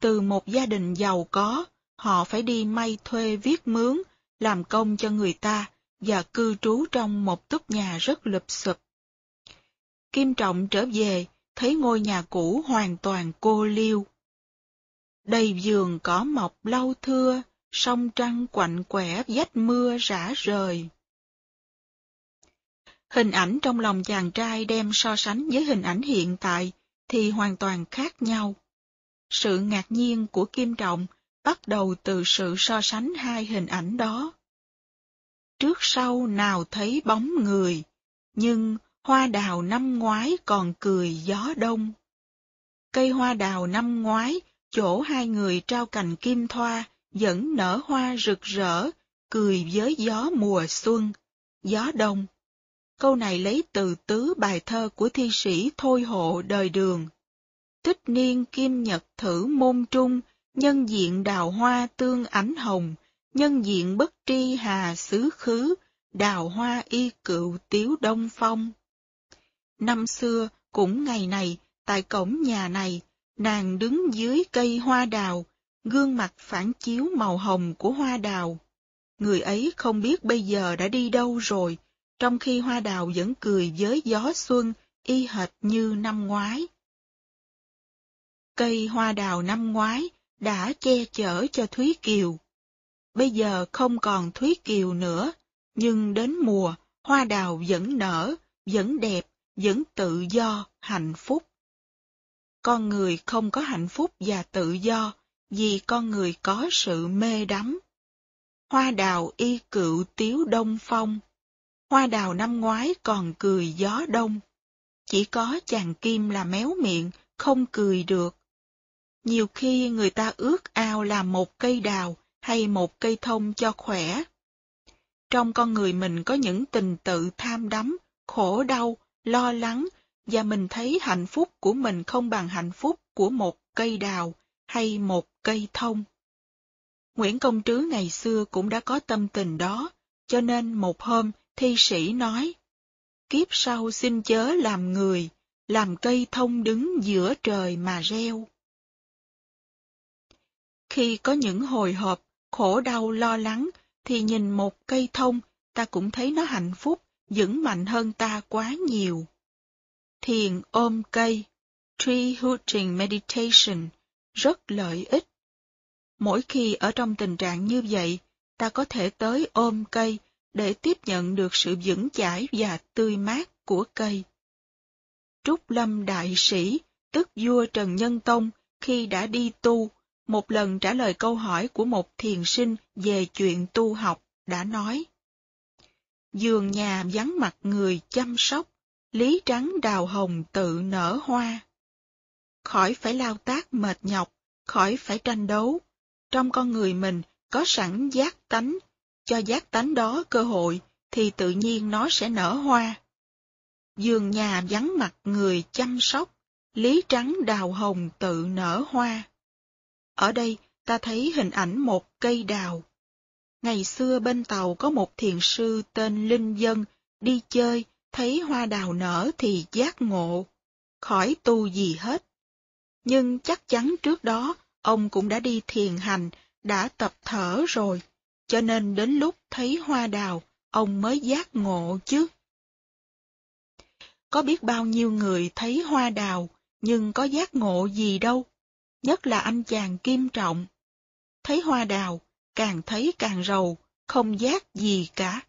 Từ một gia đình giàu có, họ phải đi may thuê viết mướn, làm công cho người ta và cư trú trong một túp nhà rất lụp xụp. Kim Trọng trở về, thấy ngôi nhà cũ hoàn toàn cô liêu. Đầy giường cỏ mọc lau thưa, sông trăng quạnh quẻ vách mưa rã rời. Hình ảnh trong lòng chàng trai đem so sánh với hình ảnh hiện tại thì hoàn toàn khác nhau. Sự ngạc nhiên của Kim Trọng bắt đầu từ sự so sánh hai hình ảnh đó. Trước sau nào thấy bóng người, nhưng hoa đào năm ngoái còn cười gió đông. Cây hoa đào năm ngoái, chỗ hai người trao cành kim thoa, vẫn nở hoa rực rỡ, cười với gió mùa xuân, gió đông. Câu này lấy từ tứ bài thơ của thi sĩ Thôi Hộ đời đường. Tích niên kim nhật thử môn trung, nhân diện đào hoa tương ánh hồng, nhân diện bất tri hà xứ khứ, đào hoa y cựu tiếu đông phong. Năm xưa, cũng ngày này, tại cổng nhà này, nàng đứng dưới cây hoa đào, gương mặt phản chiếu màu hồng của hoa đào. Người ấy không biết bây giờ đã đi đâu rồi, trong khi hoa đào vẫn cười với gió xuân, y hệt như năm ngoái. Cây hoa đào năm ngoái đã che chở cho Thúy Kiều. Bây giờ không còn Thúy Kiều nữa, nhưng đến mùa, hoa đào vẫn nở, vẫn đẹp, vẫn tự do, hạnh phúc. Con người không có hạnh phúc và tự do, vì con người có sự mê đắm. Hoa đào y cựu tiếu đông phong, Hoa đào năm ngoái còn cười gió đông. Chỉ có chàng kim là méo miệng, không cười được. Nhiều khi người ta ước ao làm một cây đào hay một cây thông cho khỏe. Trong con người mình có những tình tự tham đắm, khổ đau, lo lắng, và mình thấy hạnh phúc của mình không bằng hạnh phúc của một cây đào hay một cây thông. Nguyễn Công Trứ ngày xưa cũng đã có tâm tình đó, cho nên một hôm thi sĩ nói, kiếp sau xin chớ làm người, làm cây thông đứng giữa trời mà reo. Khi có những hồi hộp, khổ đau lo lắng, thì nhìn một cây thông, ta cũng thấy nó hạnh phúc, vững mạnh hơn ta quá nhiều. Thiền ôm cây, tree rooting meditation, rất lợi ích. Mỗi khi ở trong tình trạng như vậy, ta có thể tới ôm cây để tiếp nhận được sự vững chãi và tươi mát của cây. Trúc Lâm Đại Sĩ, tức vua Trần Nhân Tông, khi đã đi tu, một lần trả lời câu hỏi của một thiền sinh về chuyện tu học, đã nói. Giường nhà vắng mặt người chăm sóc, lý trắng đào hồng tự nở hoa. Khỏi phải lao tác mệt nhọc, khỏi phải tranh đấu. Trong con người mình có sẵn giác tánh, cho giác tánh đó cơ hội, thì tự nhiên nó sẽ nở hoa. Giường nhà vắng mặt người chăm sóc, lý trắng đào hồng tự nở hoa. Ở đây ta thấy hình ảnh một cây đào. Ngày xưa bên tàu có một thiền sư tên Linh Dân đi chơi, thấy hoa đào nở thì giác ngộ, khỏi tu gì hết. Nhưng chắc chắn trước đó ông cũng đã đi thiền hành, đã tập thở rồi, cho nên đến lúc thấy hoa đào, ông mới giác ngộ chứ. Có biết bao nhiêu người thấy hoa đào, nhưng có giác ngộ gì đâu, nhất là anh chàng kim trọng. Thấy hoa đào, càng thấy càng rầu, không giác gì cả.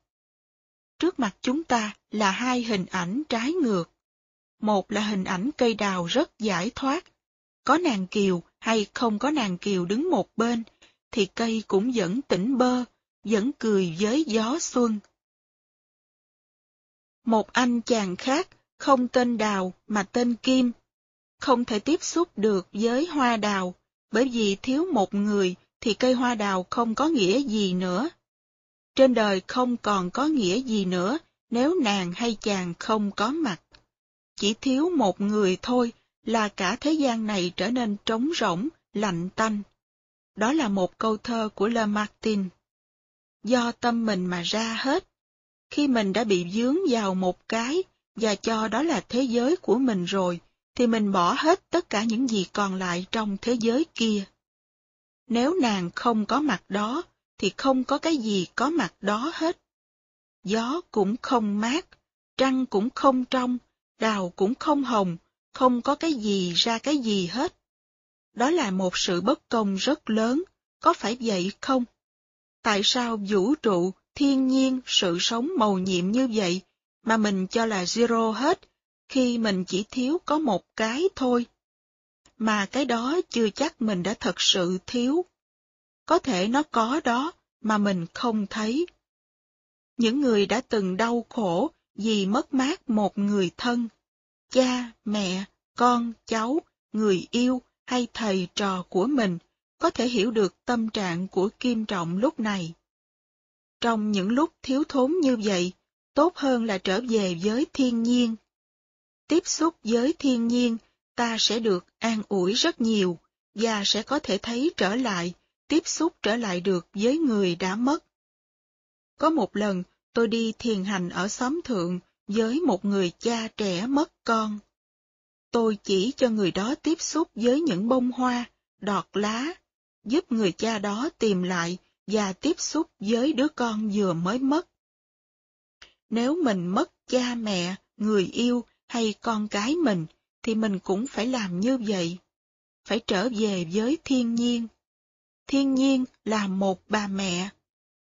Trước mặt chúng ta là hai hình ảnh trái ngược. Một là hình ảnh cây đào rất giải thoát. Có nàng kiều hay không có nàng kiều đứng một bên, thì cây cũng vẫn tỉnh bơ, vẫn cười với gió xuân. Một anh chàng khác, không tên đào mà tên kim, không thể tiếp xúc được với hoa đào, bởi vì thiếu một người thì cây hoa đào không có nghĩa gì nữa. Trên đời không còn có nghĩa gì nữa nếu nàng hay chàng không có mặt. Chỉ thiếu một người thôi là cả thế gian này trở nên trống rỗng, lạnh tanh. Đó là một câu thơ của Lamartine. Do tâm mình mà ra hết. Khi mình đã bị dướng vào một cái và cho đó là thế giới của mình rồi, thì mình bỏ hết tất cả những gì còn lại trong thế giới kia. Nếu nàng không có mặt đó, thì không có cái gì có mặt đó hết. Gió cũng không mát, trăng cũng không trong, đào cũng không hồng, không có cái gì ra cái gì hết. Đó là một sự bất công rất lớn, có phải vậy không? Tại sao vũ trụ, thiên nhiên, sự sống màu nhiệm như vậy, mà mình cho là zero hết, khi mình chỉ thiếu có một cái thôi? Mà cái đó chưa chắc mình đã thật sự thiếu. Có thể nó có đó, mà mình không thấy. Những người đã từng đau khổ vì mất mát một người thân, cha, mẹ, con, cháu, người yêu hay thầy trò của mình, có thể hiểu được tâm trạng của Kim Trọng lúc này. Trong những lúc thiếu thốn như vậy, tốt hơn là trở về với thiên nhiên. Tiếp xúc với thiên nhiên, ta sẽ được an ủi rất nhiều, và sẽ có thể thấy trở lại, tiếp xúc trở lại được với người đã mất. Có một lần, tôi đi thiền hành ở xóm thượng với một người cha trẻ mất con. Tôi chỉ cho người đó tiếp xúc với những bông hoa, đọt lá, giúp người cha đó tìm lại và tiếp xúc với đứa con vừa mới mất. Nếu mình mất cha mẹ, người yêu hay con cái mình, thì mình cũng phải làm như vậy. Phải trở về với thiên nhiên. Thiên nhiên là một bà mẹ.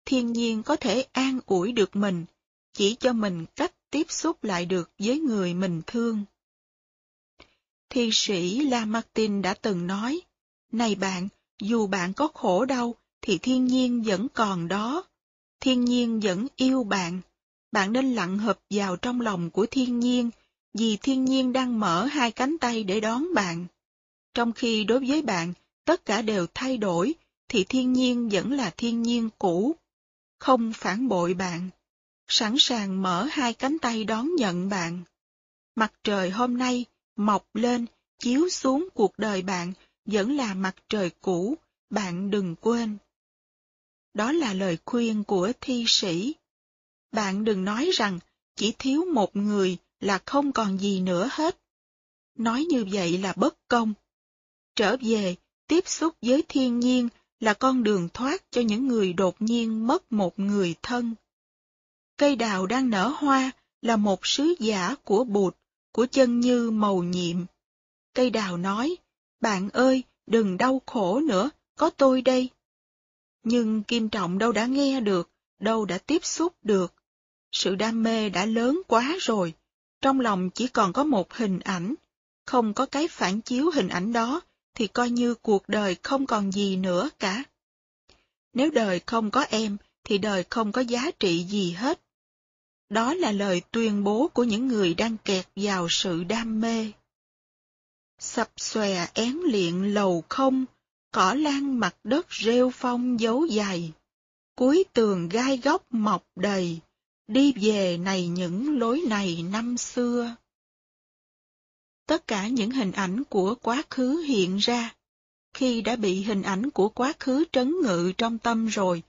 Thiên nhiên có thể an ủi được mình, chỉ cho mình cách tiếp xúc lại được với người mình thương. Thi sĩ Lamartine đã từng nói, Này bạn, dù bạn có khổ đau, thì thiên nhiên vẫn còn đó. Thiên nhiên vẫn yêu bạn. Bạn nên lặng hợp vào trong lòng của thiên nhiên, vì thiên nhiên đang mở hai cánh tay để đón bạn. Trong khi đối với bạn, tất cả đều thay đổi, thì thiên nhiên vẫn là thiên nhiên cũ. Không phản bội bạn. Sẵn sàng mở hai cánh tay đón nhận bạn. Mặt trời hôm nay mọc lên, chiếu xuống cuộc đời bạn vẫn là mặt trời cũ, bạn đừng quên. Đó là lời khuyên của thi sĩ. Bạn đừng nói rằng chỉ thiếu một người là không còn gì nữa hết. Nói như vậy là bất công. Trở về, tiếp xúc với thiên nhiên là con đường thoát cho những người đột nhiên mất một người thân. Cây đào đang nở hoa là một sứ giả của bụt, của chân như màu nhiệm. Cây đào nói, bạn ơi, đừng đau khổ nữa, có tôi đây. Nhưng Kim Trọng đâu đã nghe được, đâu đã tiếp xúc được. Sự đam mê đã lớn quá rồi trong lòng chỉ còn có một hình ảnh, không có cái phản chiếu hình ảnh đó, thì coi như cuộc đời không còn gì nữa cả. Nếu đời không có em, thì đời không có giá trị gì hết. Đó là lời tuyên bố của những người đang kẹt vào sự đam mê. Sập xòe én liện lầu không, cỏ lan mặt đất rêu phong dấu dày. Cuối tường gai góc mọc đầy, đi về này những lối này năm xưa. Tất cả những hình ảnh của quá khứ hiện ra. Khi đã bị hình ảnh của quá khứ trấn ngự trong tâm rồi,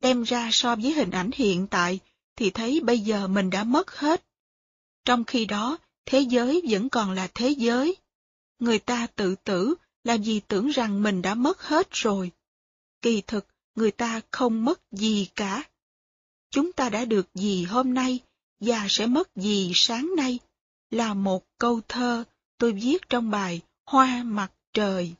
đem ra so với hình ảnh hiện tại, thì thấy bây giờ mình đã mất hết. Trong khi đó, thế giới vẫn còn là thế giới. Người ta tự tử, làm gì tưởng rằng mình đã mất hết rồi. Kỳ thực, người ta không mất gì cả. Chúng ta đã được gì hôm nay, và sẽ mất gì sáng nay, là một câu thơ tôi viết trong bài Hoa mặt trời.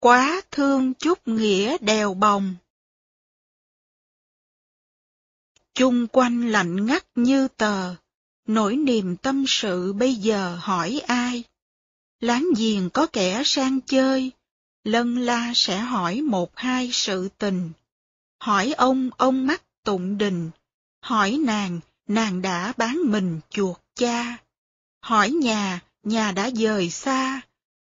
Quá thương chút nghĩa đèo bồng. Chung quanh lạnh ngắt như tờ, nỗi niềm tâm sự bây giờ hỏi ai? Láng giềng có kẻ sang chơi, lân la sẽ hỏi một hai sự tình. Hỏi ông, ông mắt tụng đình. Hỏi nàng, nàng đã bán mình chuột cha. Hỏi nhà, nhà đã dời xa.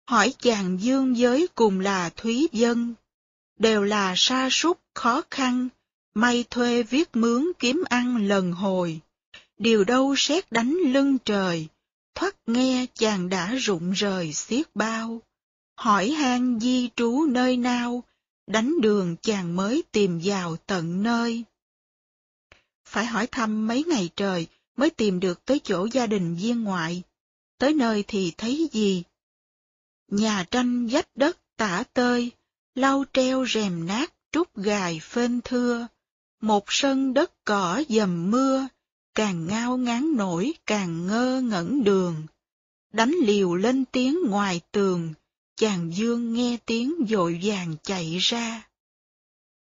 Hỏi chàng dương giới cùng là Thúy Dân. Đều là sa sút khó khăn, may thuê viết mướn kiếm ăn lần hồi. Điều đâu xét đánh lưng trời, thoát nghe chàng đã rụng rời xiết bao. Hỏi hang di trú nơi nào, đánh đường chàng mới tìm vào tận nơi. Phải hỏi thăm mấy ngày trời mới tìm được tới chỗ gia đình viên ngoại. Tới nơi thì thấy gì? Nhà tranh dách đất tả tơi, lau treo rèm nát trúc gài phên thưa, một sân đất cỏ dầm mưa, càng ngao ngán nổi càng ngơ ngẩn đường. Đánh liều lên tiếng ngoài tường, chàng Dương nghe tiếng dội vàng chạy ra.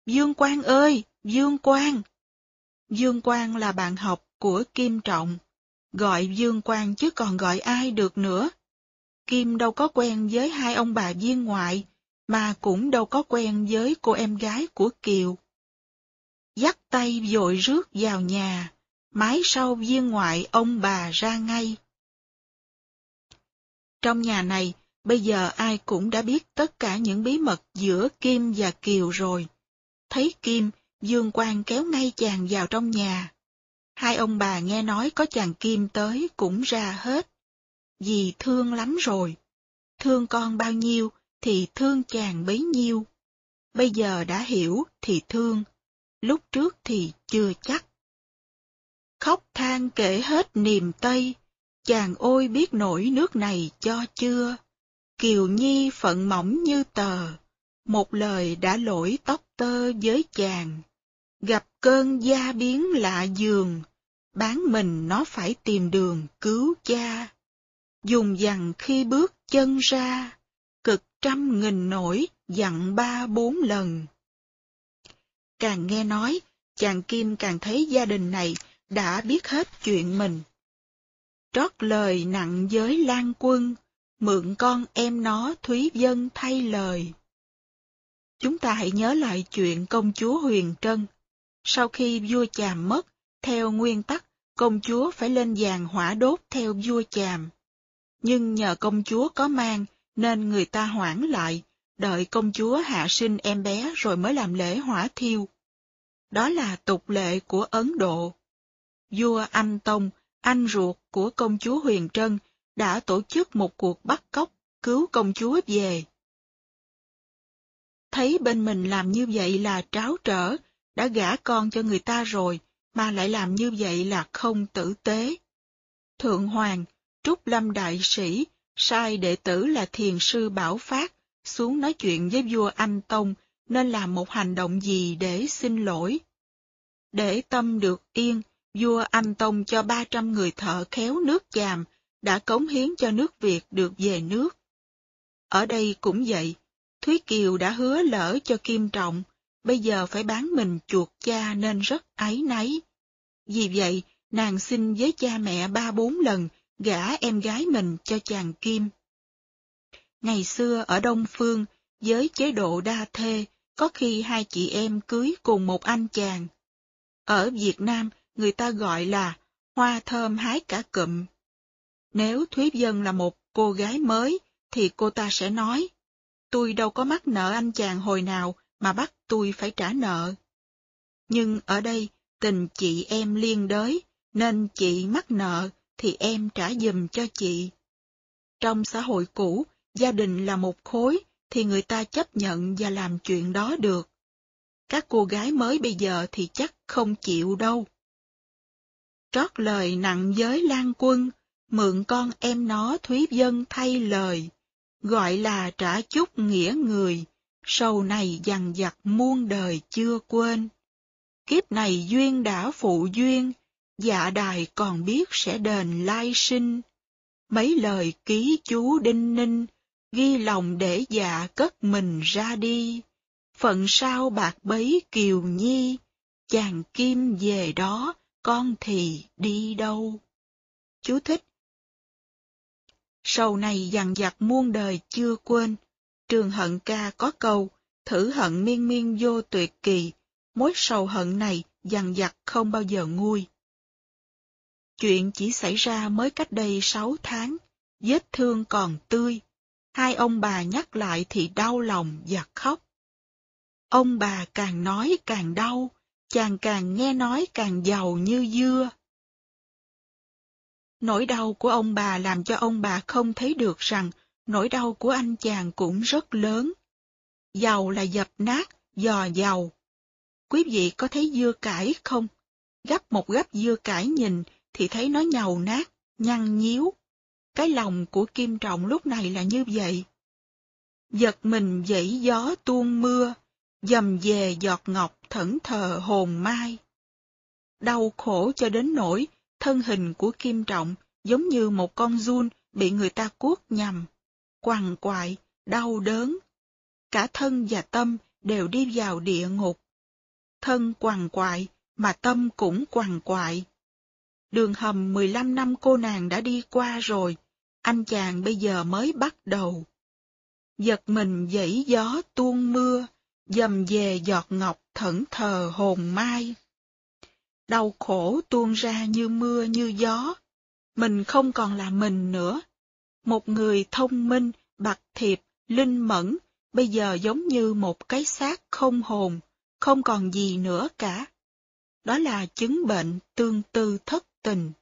Dương Quang ơi, Dương Quang! Dương Quang là bạn học của Kim Trọng, gọi Dương Quang chứ còn gọi ai được nữa. Kim đâu có quen với hai ông bà viên ngoại, mà cũng đâu có quen với cô em gái của Kiều. Dắt tay vội rước vào nhà, mái sau viên ngoại ông bà ra ngay. Trong nhà này, bây giờ ai cũng đã biết tất cả những bí mật giữa Kim và Kiều rồi. Thấy Kim, Dương Quang kéo ngay chàng vào trong nhà. Hai ông bà nghe nói có chàng Kim tới cũng ra hết. Vì thương lắm rồi. Thương con bao nhiêu thì thương chàng bấy nhiêu. Bây giờ đã hiểu thì thương, lúc trước thì chưa chắc. Khóc than kể hết niềm tây, chàng ôi biết nổi nước này cho chưa. Kiều Nhi phận mỏng như tờ, một lời đã lỗi tóc tơ với chàng. Gặp cơn da biến lạ giường, bán mình nó phải tìm đường cứu cha. Dùng dằn khi bước chân ra, cực trăm nghìn nổi dặn ba bốn lần. Càng nghe nói, chàng Kim càng thấy gia đình này đã biết hết chuyện mình. Trót lời nặng với Lan Quân, mượn con em nó Thúy Dân thay lời. Chúng ta hãy nhớ lại chuyện công chúa Huyền Trân. Sau khi vua Chàm mất, theo nguyên tắc, công chúa phải lên giàn hỏa đốt theo vua Chàm. Nhưng nhờ công chúa có mang, nên người ta hoãn lại, đợi công chúa hạ sinh em bé rồi mới làm lễ hỏa thiêu. Đó là tục lệ của Ấn Độ. Vua Anh Tông, anh ruột của công chúa Huyền Trân, đã tổ chức một cuộc bắt cóc, cứu công chúa về. Thấy bên mình làm như vậy là tráo trở, đã gả con cho người ta rồi, mà lại làm như vậy là không tử tế. Thượng Hoàng, Trúc Lâm Đại Sĩ, sai đệ tử là thiền sư Bảo Phát, xuống nói chuyện với vua Anh Tông nên làm một hành động gì để xin lỗi. Để tâm được yên, vua Anh Tông cho 300 người thợ khéo nước chàm, đã cống hiến cho nước Việt được về nước. Ở đây cũng vậy, Thúy Kiều đã hứa lỡ cho Kim Trọng, bây giờ phải bán mình chuột cha nên rất áy náy. Vì vậy, nàng xin với cha mẹ ba bốn lần gả em gái mình cho chàng Kim. Ngày xưa ở Đông Phương, với chế độ đa thê, có khi hai chị em cưới cùng một anh chàng. Ở Việt Nam, người ta gọi là hoa thơm hái cả cụm. Nếu Thúy Dân là một cô gái mới, thì cô ta sẽ nói, tôi đâu có mắc nợ anh chàng hồi nào mà bắt tôi phải trả nợ. Nhưng ở đây, tình chị em liên đới, nên chị mắc nợ thì em trả giùm cho chị. Trong xã hội cũ, gia đình là một khối thì người ta chấp nhận và làm chuyện đó được. Các cô gái mới bây giờ thì chắc không chịu đâu. Trót lời nặng giới lan quân, mượn con em nó Thúy Dân thay lời, gọi là trả chút nghĩa người, sầu này dằn vặt muôn đời chưa quên. Kiếp này duyên đã phụ duyên, dạ đài còn biết sẽ đền lai sinh. Mấy lời ký chú đinh ninh, ghi lòng để dạ cất mình ra đi. Phận sao bạc bấy kiều nhi, chàng kim về đó, con thì đi đâu? Chú thích Sầu này dằn vặt muôn đời chưa quên. Trường hận ca có câu, thử hận miên miên vô tuyệt kỳ, mối sầu hận này dằn vặt không bao giờ nguôi. Chuyện chỉ xảy ra mới cách đây sáu tháng, vết thương còn tươi. Hai ông bà nhắc lại thì đau lòng và khóc. Ông bà càng nói càng đau, chàng càng nghe nói càng giàu như dưa. Nỗi đau của ông bà làm cho ông bà không thấy được rằng nỗi đau của anh chàng cũng rất lớn. Giàu là dập nát, giò giàu. Quý vị có thấy dưa cải không? Gấp một gấp dưa cải nhìn thì thấy nó nhầu nát, nhăn nhíu. Cái lòng của Kim Trọng lúc này là như vậy. Giật mình dãy gió tuôn mưa, dầm về giọt ngọc thẫn thờ hồn mai. Đau khổ cho đến nỗi thân hình của Kim Trọng giống như một con run bị người ta cuốc nhầm, quằn quại, đau đớn. Cả thân và tâm đều đi vào địa ngục. Thân quằn quại, mà tâm cũng quằn quại. Đường hầm 15 năm cô nàng đã đi qua rồi, anh chàng bây giờ mới bắt đầu. Giật mình dãy gió tuôn mưa, dầm về giọt ngọc thẫn thờ hồn mai. Đau khổ tuôn ra như mưa như gió, mình không còn là mình nữa. Một người thông minh, bạc thiệp, linh mẫn, bây giờ giống như một cái xác không hồn, không còn gì nữa cả. Đó là chứng bệnh tương tư thất tình.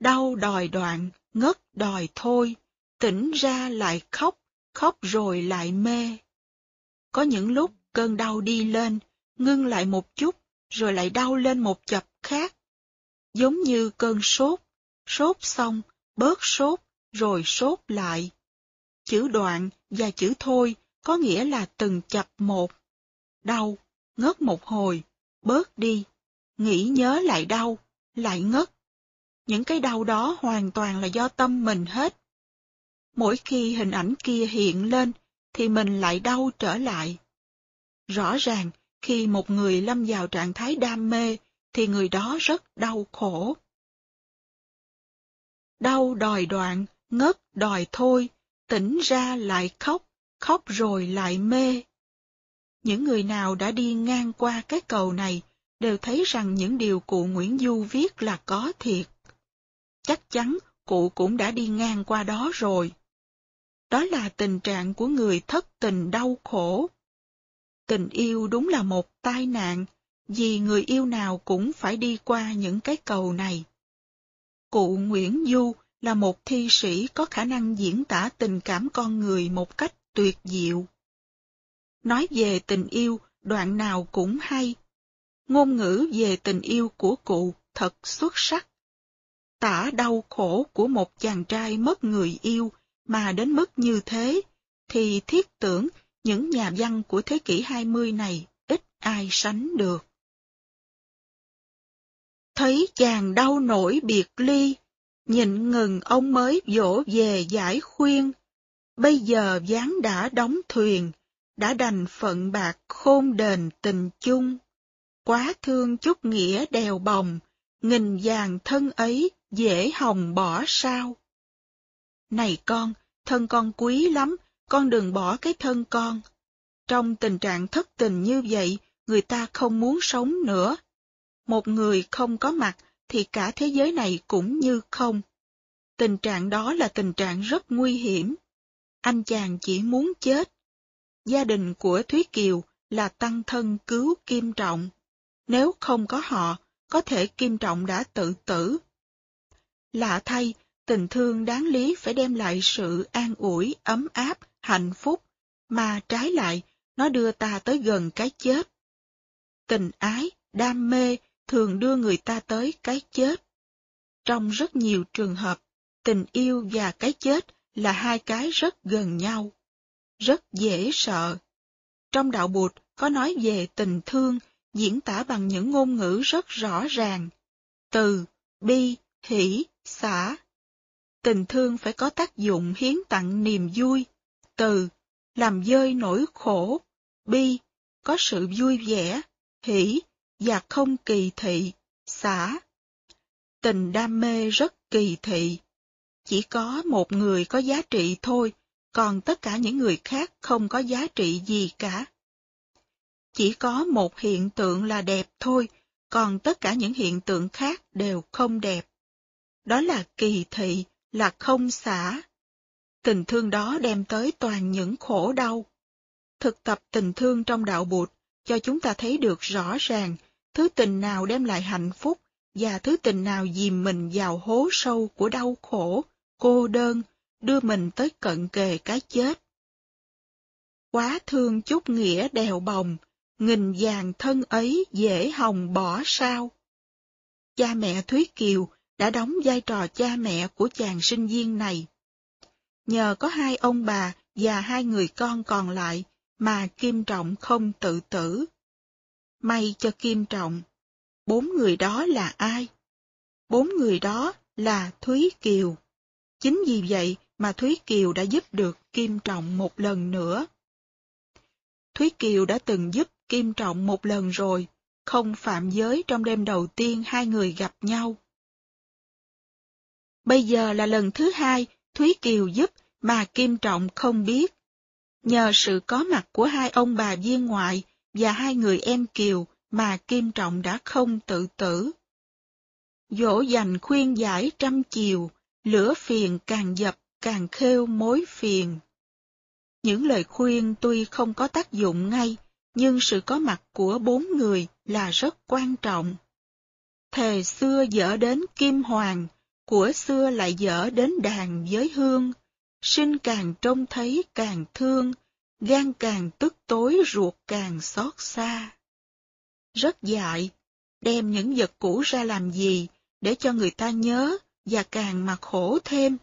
Đau đòi đoạn, ngất đòi thôi, tỉnh ra lại khóc, khóc rồi lại mê. Có những lúc cơn đau đi lên, ngưng lại một chút, rồi lại đau lên một chập khác. Giống như cơn sốt, sốt xong, bớt sốt, rồi sốt lại. Chữ đoạn và chữ thôi có nghĩa là từng chập một. Đau, ngất một hồi, bớt đi, nghĩ nhớ lại đau, lại ngất. Những cái đau đó hoàn toàn là do tâm mình hết. Mỗi khi hình ảnh kia hiện lên, thì mình lại đau trở lại. Rõ ràng, khi một người lâm vào trạng thái đam mê, thì người đó rất đau khổ. Đau đòi đoạn, ngất đòi thôi, tỉnh ra lại khóc, khóc rồi lại mê. Những người nào đã đi ngang qua cái cầu này đều thấy rằng những điều cụ Nguyễn Du viết là có thiệt. Chắc chắn cụ cũng đã đi ngang qua đó rồi. Đó là tình trạng của người thất tình đau khổ. Tình yêu đúng là một tai nạn, vì người yêu nào cũng phải đi qua những cái cầu này. Cụ Nguyễn Du là một thi sĩ có khả năng diễn tả tình cảm con người một cách tuyệt diệu. Nói về tình yêu, đoạn nào cũng hay. Ngôn ngữ về tình yêu của cụ thật xuất sắc. Tả đau khổ của một chàng trai mất người yêu mà đến mức như thế, thì thiết tưởng những nhà văn của thế kỷ 20 này ít ai sánh được. Thấy chàng đau nổi biệt ly, nhịn ngừng ông mới dỗ về giải khuyên. Bây giờ gián đã đóng thuyền, đã đành phận bạc khôn đền tình chung. Quá thương chút nghĩa đèo bồng, nghìn vàng thân ấy dễ hồng bỏ sao. Này con, thân con quý lắm, con đừng bỏ cái thân con. Trong tình trạng thất tình như vậy, người ta không muốn sống nữa. Một người không có mặt thì cả thế giới này cũng như không. Tình trạng đó là tình trạng rất nguy hiểm. Anh chàng chỉ muốn chết. Gia đình của Thúy Kiều là tăng thân cứu Kim Trọng. Nếu không có họ, có thể Kim Trọng đã tự tử. Lạ thay, tình thương đáng lý phải đem lại sự an ủi, ấm áp, hạnh phúc, mà trái lại, nó đưa ta tới gần cái chết. Tình ái, đam mê thường đưa người ta tới cái chết. Trong rất nhiều trường hợp, tình yêu và cái chết là hai cái rất gần nhau, rất dễ sợ. Trong đạo Bụt có nói về tình thương diễn tả bằng những ngôn ngữ rất rõ ràng. Từ, bi, hỷ, xả. Tình thương phải có tác dụng hiến tặng niềm vui. Từ, làm dơi nỗi khổ. Bi, có sự vui vẻ, hỷ, và không kỳ thị, xả. Tình đam mê rất kỳ thị. Chỉ có một người có giá trị thôi, còn tất cả những người khác không có giá trị gì cả. Chỉ có một hiện tượng là đẹp thôi, còn tất cả những hiện tượng khác đều không đẹp. Đó là kỳ thị, là không xả. Tình thương đó đem tới toàn những khổ đau. Thực tập tình thương trong đạo Bụt cho chúng ta thấy được rõ ràng thứ tình nào đem lại hạnh phúc và thứ tình nào dìm mình vào hố sâu của đau khổ, cô đơn, đưa mình tới cận kề cái chết. Quá thương chút nghĩa đèo bồng, nghìn vàng thân ấy dễ hồng bỏ sao. Cha mẹ Thúy Kiều đã đóng vai trò cha mẹ của chàng sinh viên này. Nhờ có hai ông bà và hai người con còn lại mà Kim Trọng không tự tử. May cho Kim Trọng. Bốn người đó là ai? Bốn người đó là Thúy Kiều. Chính vì vậy mà Thúy Kiều đã giúp được Kim Trọng một lần nữa. Thúy Kiều đã từng giúp Kim Trọng một lần rồi, không phạm giới trong đêm đầu tiên hai người gặp nhau. Bây giờ là lần thứ hai Thúy Kiều giúp mà Kim Trọng không biết. Nhờ sự có mặt của hai ông bà viên ngoại và hai người em Kiều mà Kim Trọng đã không tự tử. Dỗ dành khuyên giải trăm chiều, lửa phiền càng dập càng khêu mối phiền. Những lời khuyên tuy không có tác dụng ngay, nhưng sự có mặt của bốn người là rất quan trọng. Thề xưa dở đến kim hoàng, của xưa lại dở đến đàn với hương, sinh càng trông thấy càng thương, gan càng tức tối ruột càng xót xa. Rất dại, đem những vật cũ ra làm gì để cho người ta nhớ và càng mặc khổ thêm.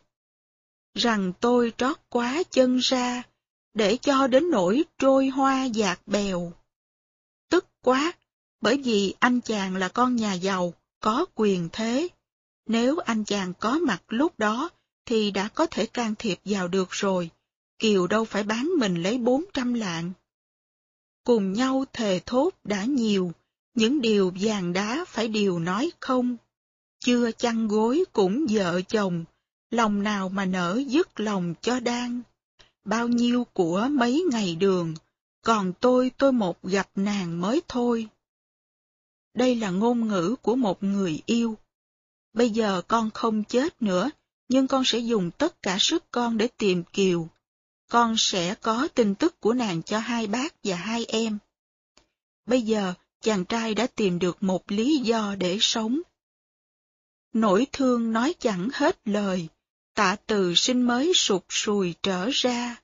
Rằng tôi trót quá chân ra, để cho đến nỗi trôi hoa dạt bèo. Tức quá, bởi vì anh chàng là con nhà giàu, có quyền thế. Nếu anh chàng có mặt lúc đó, thì đã có thể can thiệp vào được rồi. Kiều đâu phải bán mình lấy bốn trăm lạng. Cùng nhau thề thốt đã nhiều, những điều vàng đá phải điều nói không. Chưa chăn gối cũng vợ chồng, lòng nào mà nở dứt lòng cho đang. Bao nhiêu của mấy ngày đường, còn tôi tôi một gặp nàng mới thôi. Đây là ngôn ngữ của một người yêu. Bây giờ con không chết nữa, nhưng con sẽ dùng tất cả sức con để tìm Kiều. Con sẽ có tin tức của nàng cho hai bác và hai em. Bây giờ, chàng trai đã tìm được một lý do để sống. Nỗi thương nói chẳng hết lời, tạ từ sinh mới sụp sùi trở ra,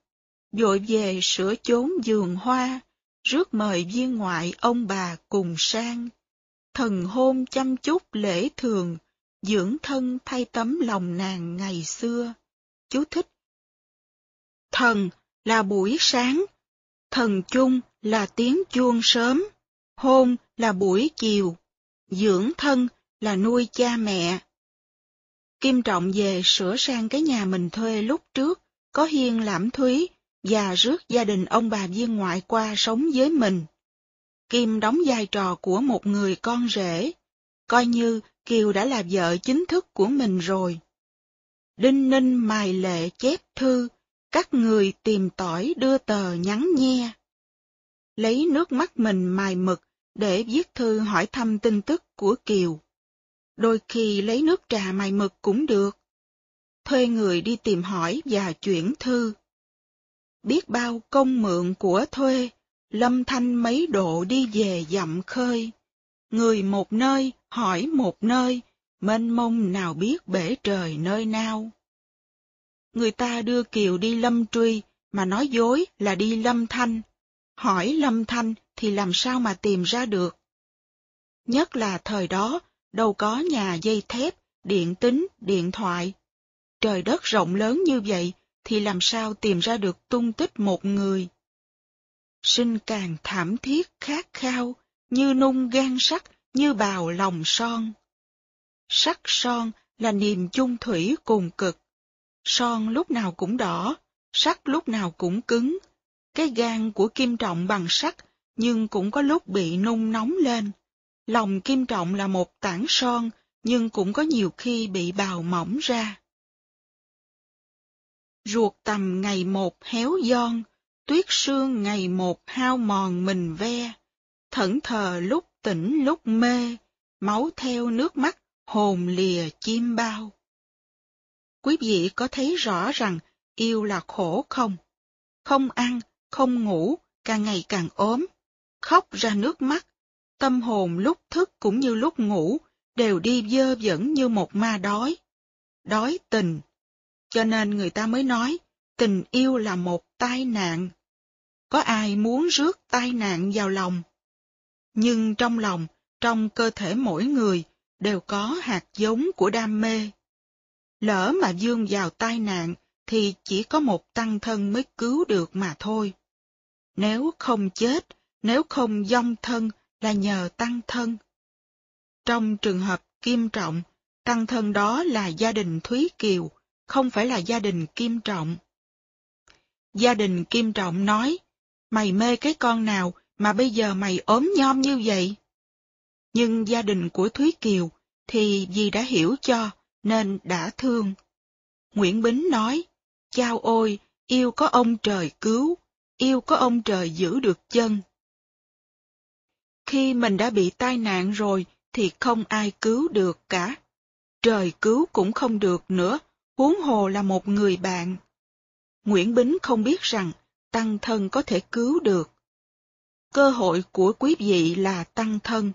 dội về sửa chốn giường hoa, rước mời viên ngoại ông bà cùng sang. Thần hôn chăm chút lễ thường, dưỡng thân thay tấm lòng nàng ngày xưa. Chú thích. Thần là buổi sáng, thần chung là tiếng chuông sớm, hôn là buổi chiều, dưỡng thân là nuôi cha mẹ. Kim Trọng về sửa sang cái nhà mình thuê lúc trước, có hiên lãm thúy, và rước gia đình ông bà viên ngoại qua sống với mình. Kim đóng vai trò của một người con rể, coi như Kiều đã là vợ chính thức của mình rồi. Đinh ninh mài lệ chép thư, các người tìm tỏi đưa tờ nhắn nhe. Lấy nước mắt mình mài mực để viết thư hỏi thăm tin tức của Kiều. Đôi khi lấy nước trà mài mực cũng được. Thuê người đi tìm hỏi và chuyển thư. Biết bao công mượn của thuê, lâm thanh mấy độ đi về dặm khơi. Người một nơi, hỏi một nơi, mênh mông nào biết bể trời nơi nào. Người ta đưa Kiều đi lâm truy, mà nói dối là đi lâm thanh. Hỏi lâm thanh thì làm sao mà tìm ra được. Nhất là thời đó, đâu có nhà dây thép, điện tính, điện thoại. Trời đất rộng lớn như vậy, thì làm sao tìm ra được tung tích một người. Sinh càng thảm thiết khát khao, như nung gan sắt, như bào lòng son. Sắt son là niềm chung thủy cùng cực. Son lúc nào cũng đỏ, sắt lúc nào cũng cứng. Cái gan của kim trọng bằng sắt, nhưng cũng có lúc bị nung nóng lên. Lòng kim trọng là một tảng son, nhưng cũng có nhiều khi bị bào mỏng ra. Ruột tầm ngày một héo giòn, tuyết sương ngày một hao mòn mình ve, thẫn thờ lúc tỉnh lúc mê, máu theo nước mắt, hồn lìa chim bao. Quý vị có thấy rõ rằng yêu là khổ không? Không ăn, không ngủ, càng ngày càng ốm, khóc ra nước mắt, tâm hồn lúc thức cũng như lúc ngủ, đều đi dơ dẫn như một ma đói. Đói tình. Cho nên người ta mới nói, tình yêu là một tai nạn. Có ai muốn rước tai nạn vào lòng? Nhưng trong lòng, trong cơ thể mỗi người, đều có hạt giống của đam mê. Lỡ mà dương vào tai nạn, thì chỉ có một tăng thân mới cứu được mà thôi. Nếu không chết, nếu không dông thân là nhờ tăng thân. Trong trường hợp kim trọng, tăng thân đó là gia đình Thúy Kiều, không phải là gia đình Kim Trọng. Gia đình Kim Trọng nói, mày mê cái con nào mà bây giờ mày ốm nhom như vậy? Nhưng gia đình của Thúy Kiều thì vì đã hiểu cho nên đã thương. Nguyễn Bính nói, chao ôi, yêu có ông trời cứu, yêu có ông trời giữ được chân. Khi mình đã bị tai nạn rồi thì không ai cứu được cả. Trời cứu cũng không được nữa, huống hồ là một người bạn. Nguyễn Bính không biết rằng tăng thân có thể cứu được. Cơ hội của quý vị là tăng thân.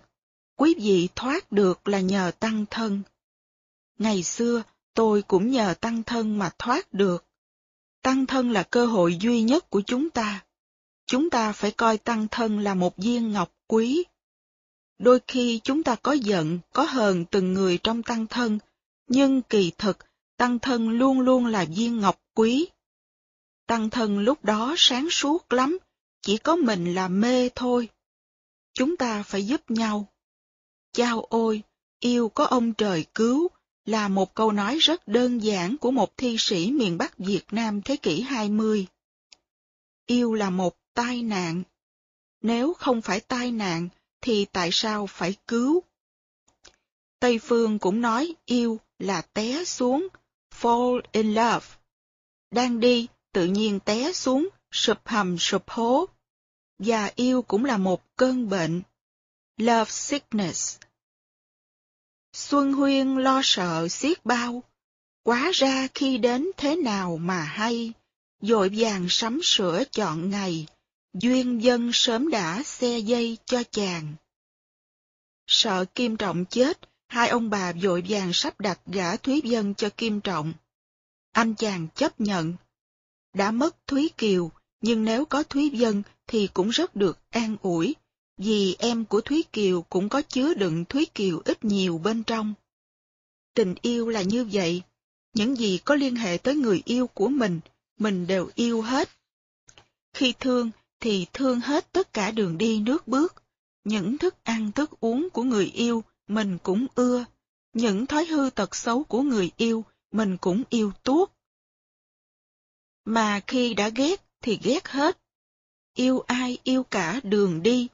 Quý vị thoát được là nhờ tăng thân. Ngày xưa, tôi cũng nhờ tăng thân mà thoát được. Tăng thân là cơ hội duy nhất của chúng ta. Chúng ta phải coi tăng thân là một viên ngọc quý. Đôi khi chúng ta có giận, có hờn từng người trong tăng thân, nhưng kỳ thực, tăng thân luôn luôn là viên ngọc quý. Tăng thân lúc đó sáng suốt lắm, chỉ có mình là mê thôi. Chúng ta phải giúp nhau. Chao ôi, yêu có ông trời cứu, là một câu nói rất đơn giản của một thi sĩ miền Bắc Việt Nam thế kỷ 20. Yêu là một tai nạn. Nếu không phải tai nạn, thì tại sao phải cứu? Tây Phương cũng nói yêu là té xuống, fall in love. Đang đi, tự nhiên té xuống, sụp hầm sụp hố. Và yêu cũng là một cơn bệnh. Love sickness. Xuân Huyên lo sợ xiết bao. Quá ra khi đến thế nào mà hay, dội vàng sắm sửa chọn ngày, duyên dân sớm đã xe dây cho chàng. Sợ Kim Trọng chết, hai ông bà vội vàng sắp đặt gả Thúy Dân cho Kim Trọng. Anh chàng chấp nhận. Đã mất Thúy Kiều, nhưng nếu có Thúy Dân thì cũng rất được an ủi, vì em của Thúy Kiều cũng có chứa đựng Thúy Kiều ít nhiều bên trong. Tình yêu là như vậy, những gì có liên hệ tới người yêu của mình, mình đều yêu hết. Khi thương thì thương hết tất cả đường đi nước bước, những thức ăn thức uống của người yêu mình cũng ưa, Những thói hư tật xấu của người yêu, mình cũng yêu tuốt. Mà khi đã ghét thì ghét hết. Yêu ai yêu cả đường đi,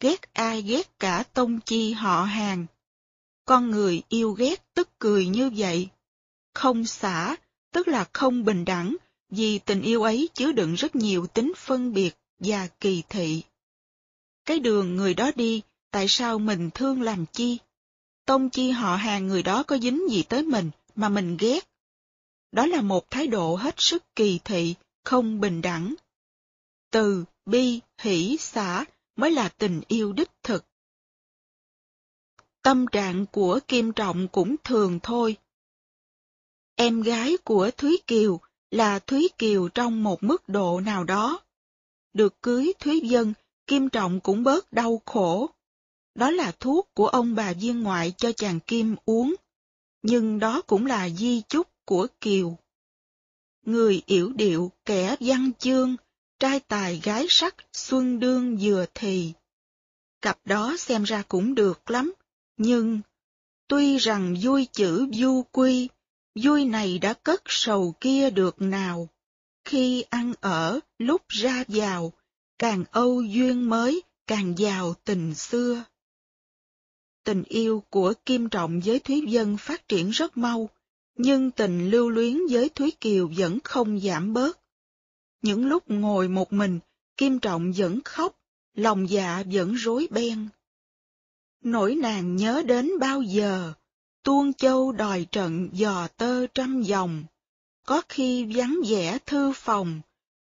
ghét ai ghét cả tông chi họ hàng. Con người yêu ghét tức cười như vậy. Không xả, tức là không bình đẳng, vì tình yêu ấy chứa đựng rất nhiều tính phân biệt và kỳ thị. Cái đường người đó đi, tại sao mình thương làm chi? Tông chi họ hàng người đó có dính gì tới mình mà mình ghét? Đó là một thái độ hết sức kỳ thị, không bình đẳng. Từ, bi, hỷ, xả mới là tình yêu đích thực. Tâm trạng của Kim Trọng cũng thường thôi. Em gái của Thúy Kiều là Thúy Kiều trong một mức độ nào đó. Được cưới Thúy Dân, Kim Trọng cũng bớt đau khổ. Đó là thuốc của ông bà viên ngoại cho chàng Kim uống. Nhưng đó cũng là di chúc của Kiều. Người yểu điệu, kẻ văn chương, trai tài gái sắc, xuân đương vừa thì. Cặp đó xem ra cũng được lắm, nhưng tuy rằng vui chữ du quy, vui này đã cất sầu kia được nào. Khi ăn ở, lúc ra vào, càng âu duyên mới, càng giàu tình xưa. Tình yêu của Kim Trọng với Thúy Dân phát triển rất mau, nhưng tình lưu luyến với Thúy Kiều vẫn không giảm bớt. Những lúc ngồi một mình, Kim Trọng vẫn khóc, lòng dạ vẫn rối beng. Nỗi nàng nhớ đến bao giờ, tuôn châu đòi trận dò tơ trăm dòng, có khi vắng vẻ thư phòng,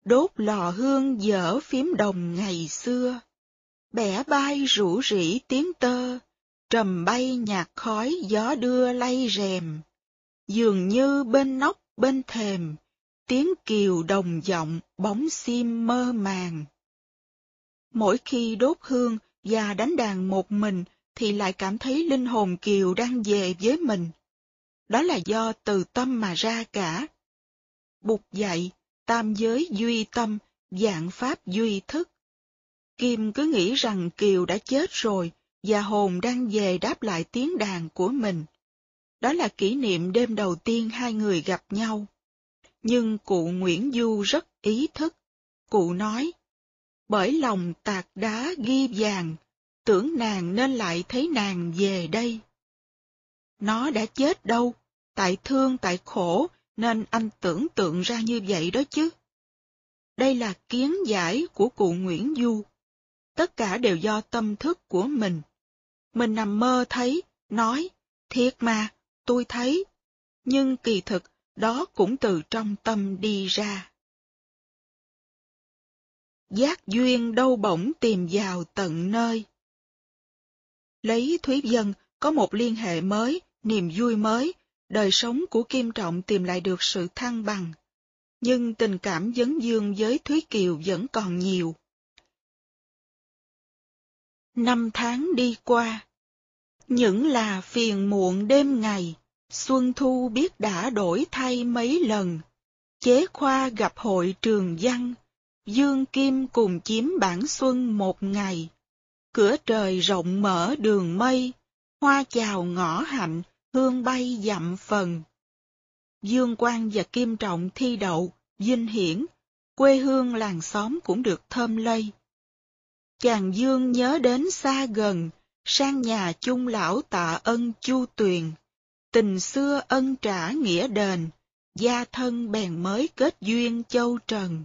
đốt lò hương dở phím đồng ngày xưa. Bẻ bay rủ rỉ tiếng tơ, trầm bay nhạt khói gió đưa lay rèm. Dường như bên nóc bên thềm, tiếng kiều đồng giọng bóng sim mơ màng. Mỗi khi đốt hương và đánh đàn một mình thì lại cảm thấy linh hồn kiều đang về với mình. Đó là do từ tâm mà ra cả. Bục dạy tam giới duy tâm, dạng pháp duy thức. Kim cứ nghĩ rằng Kiều đã chết rồi và hồn đang về đáp lại tiếng đàn của mình. Đó là kỷ niệm đêm đầu tiên hai người gặp nhau. Nhưng cụ Nguyễn Du rất ý thức. Cụ nói, bởi lòng tạc đá ghi vàng, tưởng nàng nên lại thấy nàng về đây. Nó đã chết đâu, tại thương tại khổ nên anh tưởng tượng ra như vậy đó chứ. Đây là kiến giải của cụ Nguyễn Du. Tất cả đều do tâm thức của mình. Mình nằm mơ thấy, nói, thiệt mà, tôi thấy. Nhưng kỳ thực, đó cũng từ trong tâm đi ra. Giác duyên đâu bỗng tìm vào tận nơi. Lấy Thúy Dân có một liên hệ mới, niềm vui mới, đời sống của Kim Trọng tìm lại được sự thăng bằng. Nhưng tình cảm dấn dương với Thúy Kiều vẫn còn nhiều. Năm tháng đi qua. Những là phiền muộn đêm ngày, xuân thu biết đã đổi thay mấy lần. Chế khoa gặp hội trường văn, Dương Kim cùng chiếm bản xuân một ngày. Cửa trời rộng mở đường mây, hoa chào ngõ hạnh, hương bay dặm phần. Dương Quang và Kim Trọng thi đậu, dinh hiển, quê hương làng xóm cũng được thơm lây. Chàng Dương nhớ đến xa gần, sang nhà chung lão tạ ân chu tuyền. Tình xưa ân trả nghĩa đền, gia thân bèn mới kết duyên châu trần.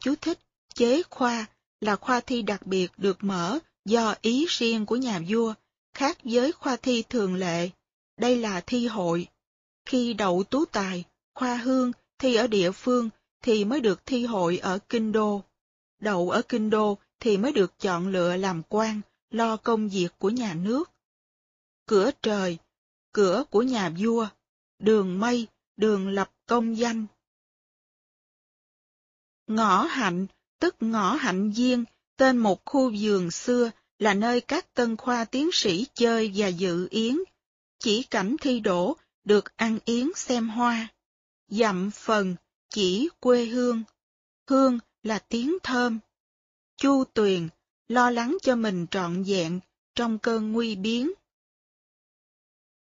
Chú thích, chế khoa là khoa thi đặc biệt được mở do ý riêng của nhà vua, khác với khoa thi thường lệ. Đây là thi hội. Khi đậu tú tài, khoa hương thi ở địa phương thì mới được thi hội ở kinh đô. Đậu ở kinh đô thì mới được chọn lựa làm quan, lo công việc của nhà nước. Cửa trời, cửa của nhà vua, đường mây, đường lập công danh. Ngõ hạnh, tức ngõ hạnh viên, tên một khu vườn xưa là nơi các tân khoa tiến sĩ chơi và dự yến. Chỉ cảnh thi đổ, được ăn yến xem hoa. Dặm phần, chỉ quê hương. Hương là tiếng thơm. Chu tuyền, lo lắng cho mình trọn vẹn trong cơn nguy biến.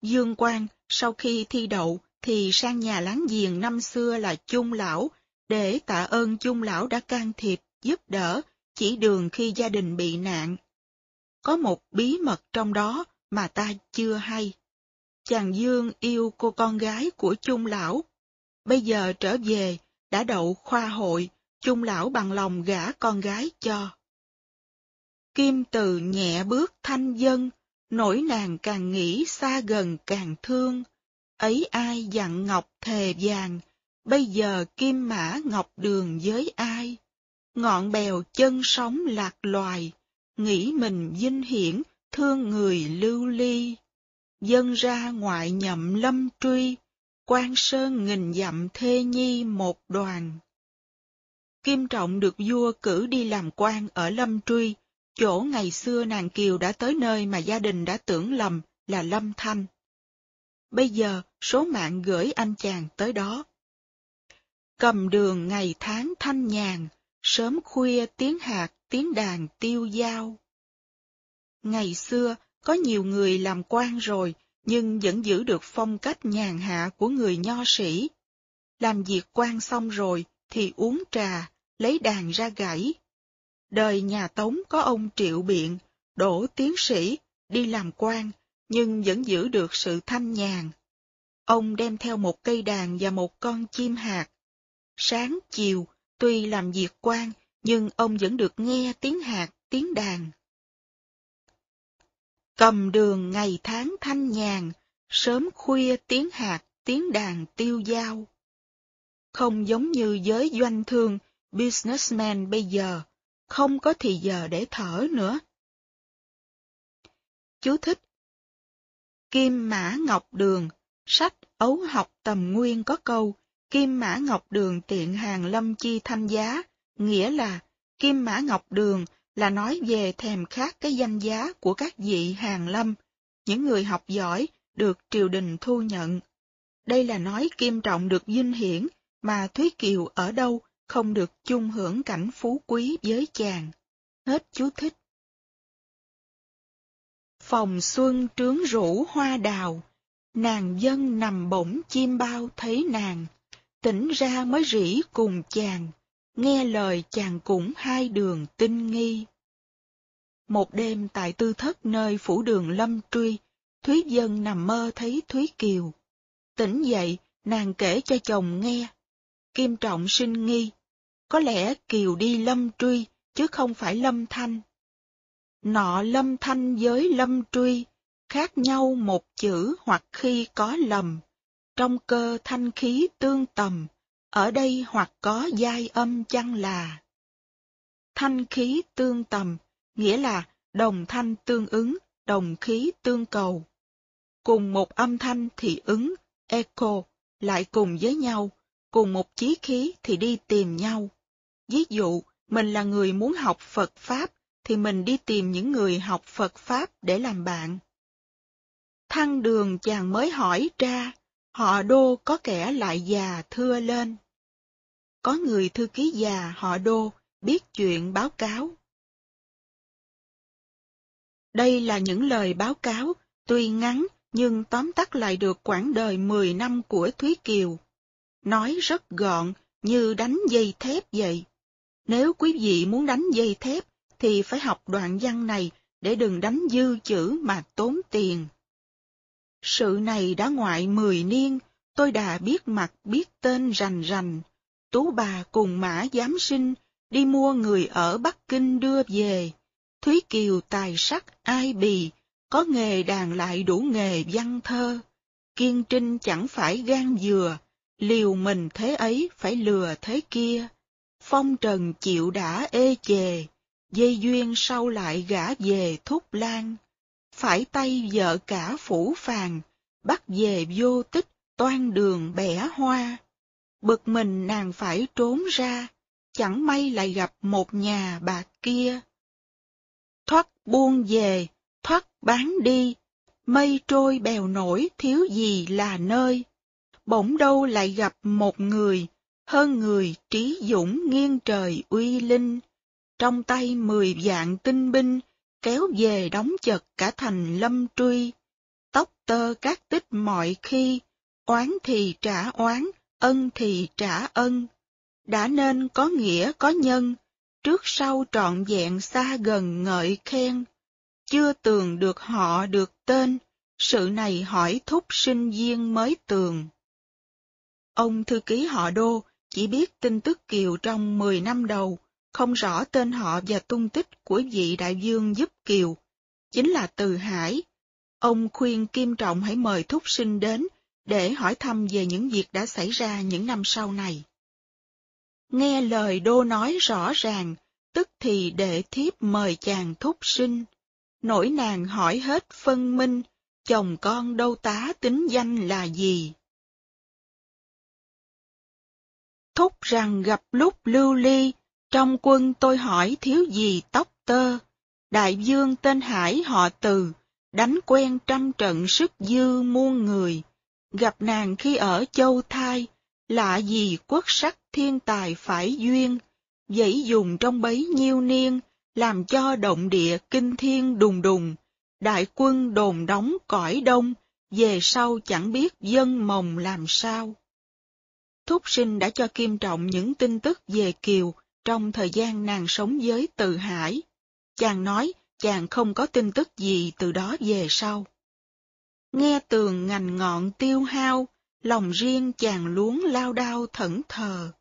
Dương Quang sau khi thi đậu thì sang nhà láng giềng năm xưa là Chung Lão để tạ ơn Chung Lão đã can thiệp, giúp đỡ, chỉ đường khi gia đình bị nạn. Có một bí mật trong đó mà ta chưa hay. Chàng Dương yêu cô con gái của Chung Lão. Bây giờ trở về, đã đậu khoa hội, Chung Lão bằng lòng gả con gái cho. Kim từ nhẹ bước thanh dân, nỗi nàng càng nghĩ xa gần càng thương. Ấy ai dặn ngọc thề vàng, bây giờ kim mã ngọc đường với ai? Ngọn bèo chân sóng lạc loài, nghĩ mình vinh hiển, thương người lưu ly. Dân ra ngoại nhậm lâm truy, quan sơn nghìn dặm thê nhi một đoàn. Kim Trọng được vua cử đi làm quan ở Lâm Truy, chỗ ngày xưa nàng Kiều đã tới nơi mà gia đình đã tưởng lầm là Lâm Thanh. Bây giờ số mạng gửi anh chàng tới đó. Cầm đường ngày tháng thanh nhàn, sớm khuya tiếng hạt tiếng đàn tiêu dao. Ngày xưa, có nhiều người làm quan rồi, nhưng vẫn giữ được phong cách nhàn hạ của người nho sĩ. Làm việc quan xong rồi thì uống trà, lấy đàn ra gãy. Đời nhà Tống có ông Triệu Biện, đổ tiến sĩ, đi làm quan, nhưng vẫn giữ được sự thanh nhàn. Ông đem theo một cây đàn và một con chim hạt. Sáng, chiều, tuy làm việc quan, nhưng ông vẫn được nghe tiếng hạt, tiếng đàn. Cầm đường ngày tháng thanh nhàn, sớm khuya tiếng hạt, tiếng đàn tiêu dao. Không giống như giới doanh thương, businessman bây giờ, không có thì giờ để thở nữa. Chú thích Kim Mã Ngọc Đường, sách ấu học tầm nguyên có câu, Kim Mã Ngọc Đường tiện hàng lâm chi thanh giá, nghĩa là Kim Mã Ngọc Đường là nói về thèm khát cái danh giá của các vị hàng lâm, những người học giỏi được triều đình thu nhận. Đây là nói Kim Trọng được vinh hiển, mà Thúy Kiều ở đâu không được chung hưởng cảnh phú quý với chàng. Hết chú thích. Phòng xuân trướng rủ hoa đào, nàng dân nằm bổng chim bao thấy nàng, tỉnh ra mới rỉ cùng chàng, nghe lời chàng cũng hai đường tinh nghi. Một đêm tại tư thất nơi phủ đường lâm truy, Thúy Dân nằm mơ thấy Thúy Kiều. Tỉnh dậy, nàng kể cho chồng nghe. Kim Trọng sinh nghi. Có lẽ Kiều đi lâm truy, chứ không phải lâm thanh. Nọ lâm thanh với lâm truy, khác nhau một chữ hoặc khi có lầm. Trong cơ thanh khí tương tầm, ở đây hoặc có giai âm chăng là. Thanh khí tương tầm, nghĩa là đồng thanh tương ứng, đồng khí tương cầu. Cùng một âm thanh thì ứng, echo, lại cùng với nhau, cùng một chí khí thì đi tìm nhau. Ví dụ, mình là người muốn học Phật Pháp, thì mình đi tìm những người học Phật Pháp để làm bạn. Thăng đường chàng mới hỏi ra, họ đô có kẻ lại già thưa lên. Có người thư ký già họ đô biết chuyện báo cáo. Đây là những lời báo cáo, tuy ngắn nhưng tóm tắt lại được quãng đời 10 năm của Thúy Kiều. Nói rất gọn, như đánh dây thép vậy. Nếu quý vị muốn đánh dây thép, thì phải học đoạn văn này để đừng đánh dư chữ mà tốn tiền. Sự này đã ngoại mười niên, tôi đã biết mặt biết tên rành rành. Tú bà cùng mã giám sinh, đi mua người ở Bắc Kinh đưa về. Thúy Kiều tài sắc ai bì, có nghề đàn lại đủ nghề văn thơ. Kiên trinh chẳng phải gan dừa, liều mình thế ấy phải lừa thế kia. Phong trần chịu đã ê chề, dây duyên sau lại gã về thúc lan. Phải tay vợ cả phủ phàng bắt về vô tích, toan đường bẻ hoa. Bực mình nàng phải trốn ra, chẳng may lại gặp một nhà bà kia. Thoát buông về, thoát bán đi, mây trôi bèo nổi thiếu gì là nơi. Bỗng đâu lại gặp một người, hơn người trí dũng nghiêng trời uy linh. Trong tay mười vạn tinh binh, kéo về đóng chật cả thành lâm truy. tóc tơ các tích mọi khi, oán thì trả oán, ân thì trả ân. Đã nên có nghĩa có nhân, trước sau trọn vẹn xa gần ngợi khen. Chưa tường được họ được tên, sự này hỏi thúc sinh viên mới tường. Ông thư ký họ đô chỉ biết tin tức Kiều trong 10 năm đầu, không rõ tên họ và tung tích của vị đại dương giúp Kiều, chính là Từ Hải. Ông khuyên Kim Trọng hãy mời thúc sinh đến để hỏi thăm về những việc đã xảy ra những năm sau này. Nghe lời đô nói rõ ràng, tức thì đệ thiếp mời chàng thúc sinh. Nỗi nàng hỏi hết phân minh, chồng con đâu tá tính danh là gì? Thúc rằng gặp lúc lưu ly, trong quân tôi hỏi thiếu gì tóc tơ. Đại dương tên Hải họ từ, đánh quen trăm trận sức dư muôn người. Gặp nàng khi ở châu thai, lạ gì quốc sắc thiên tài phải duyên, dãy dùng trong bấy nhiêu niên, làm cho động địa kinh thiên đùng đùng, đại quân đồn đóng cõi đông, về sau chẳng biết dân mồng làm sao. Thúc sinh đã cho Kim Trọng những tin tức về Kiều trong thời gian nàng sống với Từ Hải. Chàng nói chàng không có tin tức gì từ đó về sau. Nghe tường ngành ngọn tiêu hao, lòng riêng chàng luống lao đao thẫn thờ.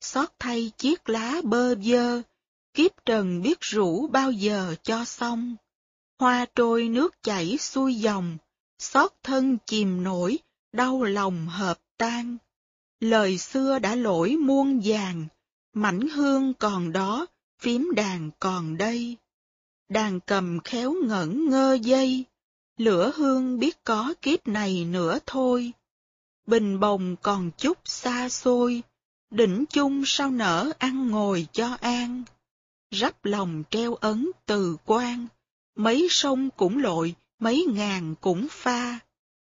Xót thay chiếc lá bơ vơ, kiếp trần biết rủ bao giờ cho xong. Hoa trôi nước chảy xuôi dòng, xót thân chìm nổi, đau lòng hợp tan. Lời xưa đã lỗi muôn vàng, mảnh hương còn đó, phím đàn còn đây. Đàn cầm khéo ngẩn ngơ dây, lửa hương biết có kiếp này nữa thôi. Bình bồng còn chút xa xôi, đỉnh chung sao nở ăn ngồi cho an. Rắp lòng treo ấn từ quan, mấy sông cũng lội, mấy ngàn cũng pha.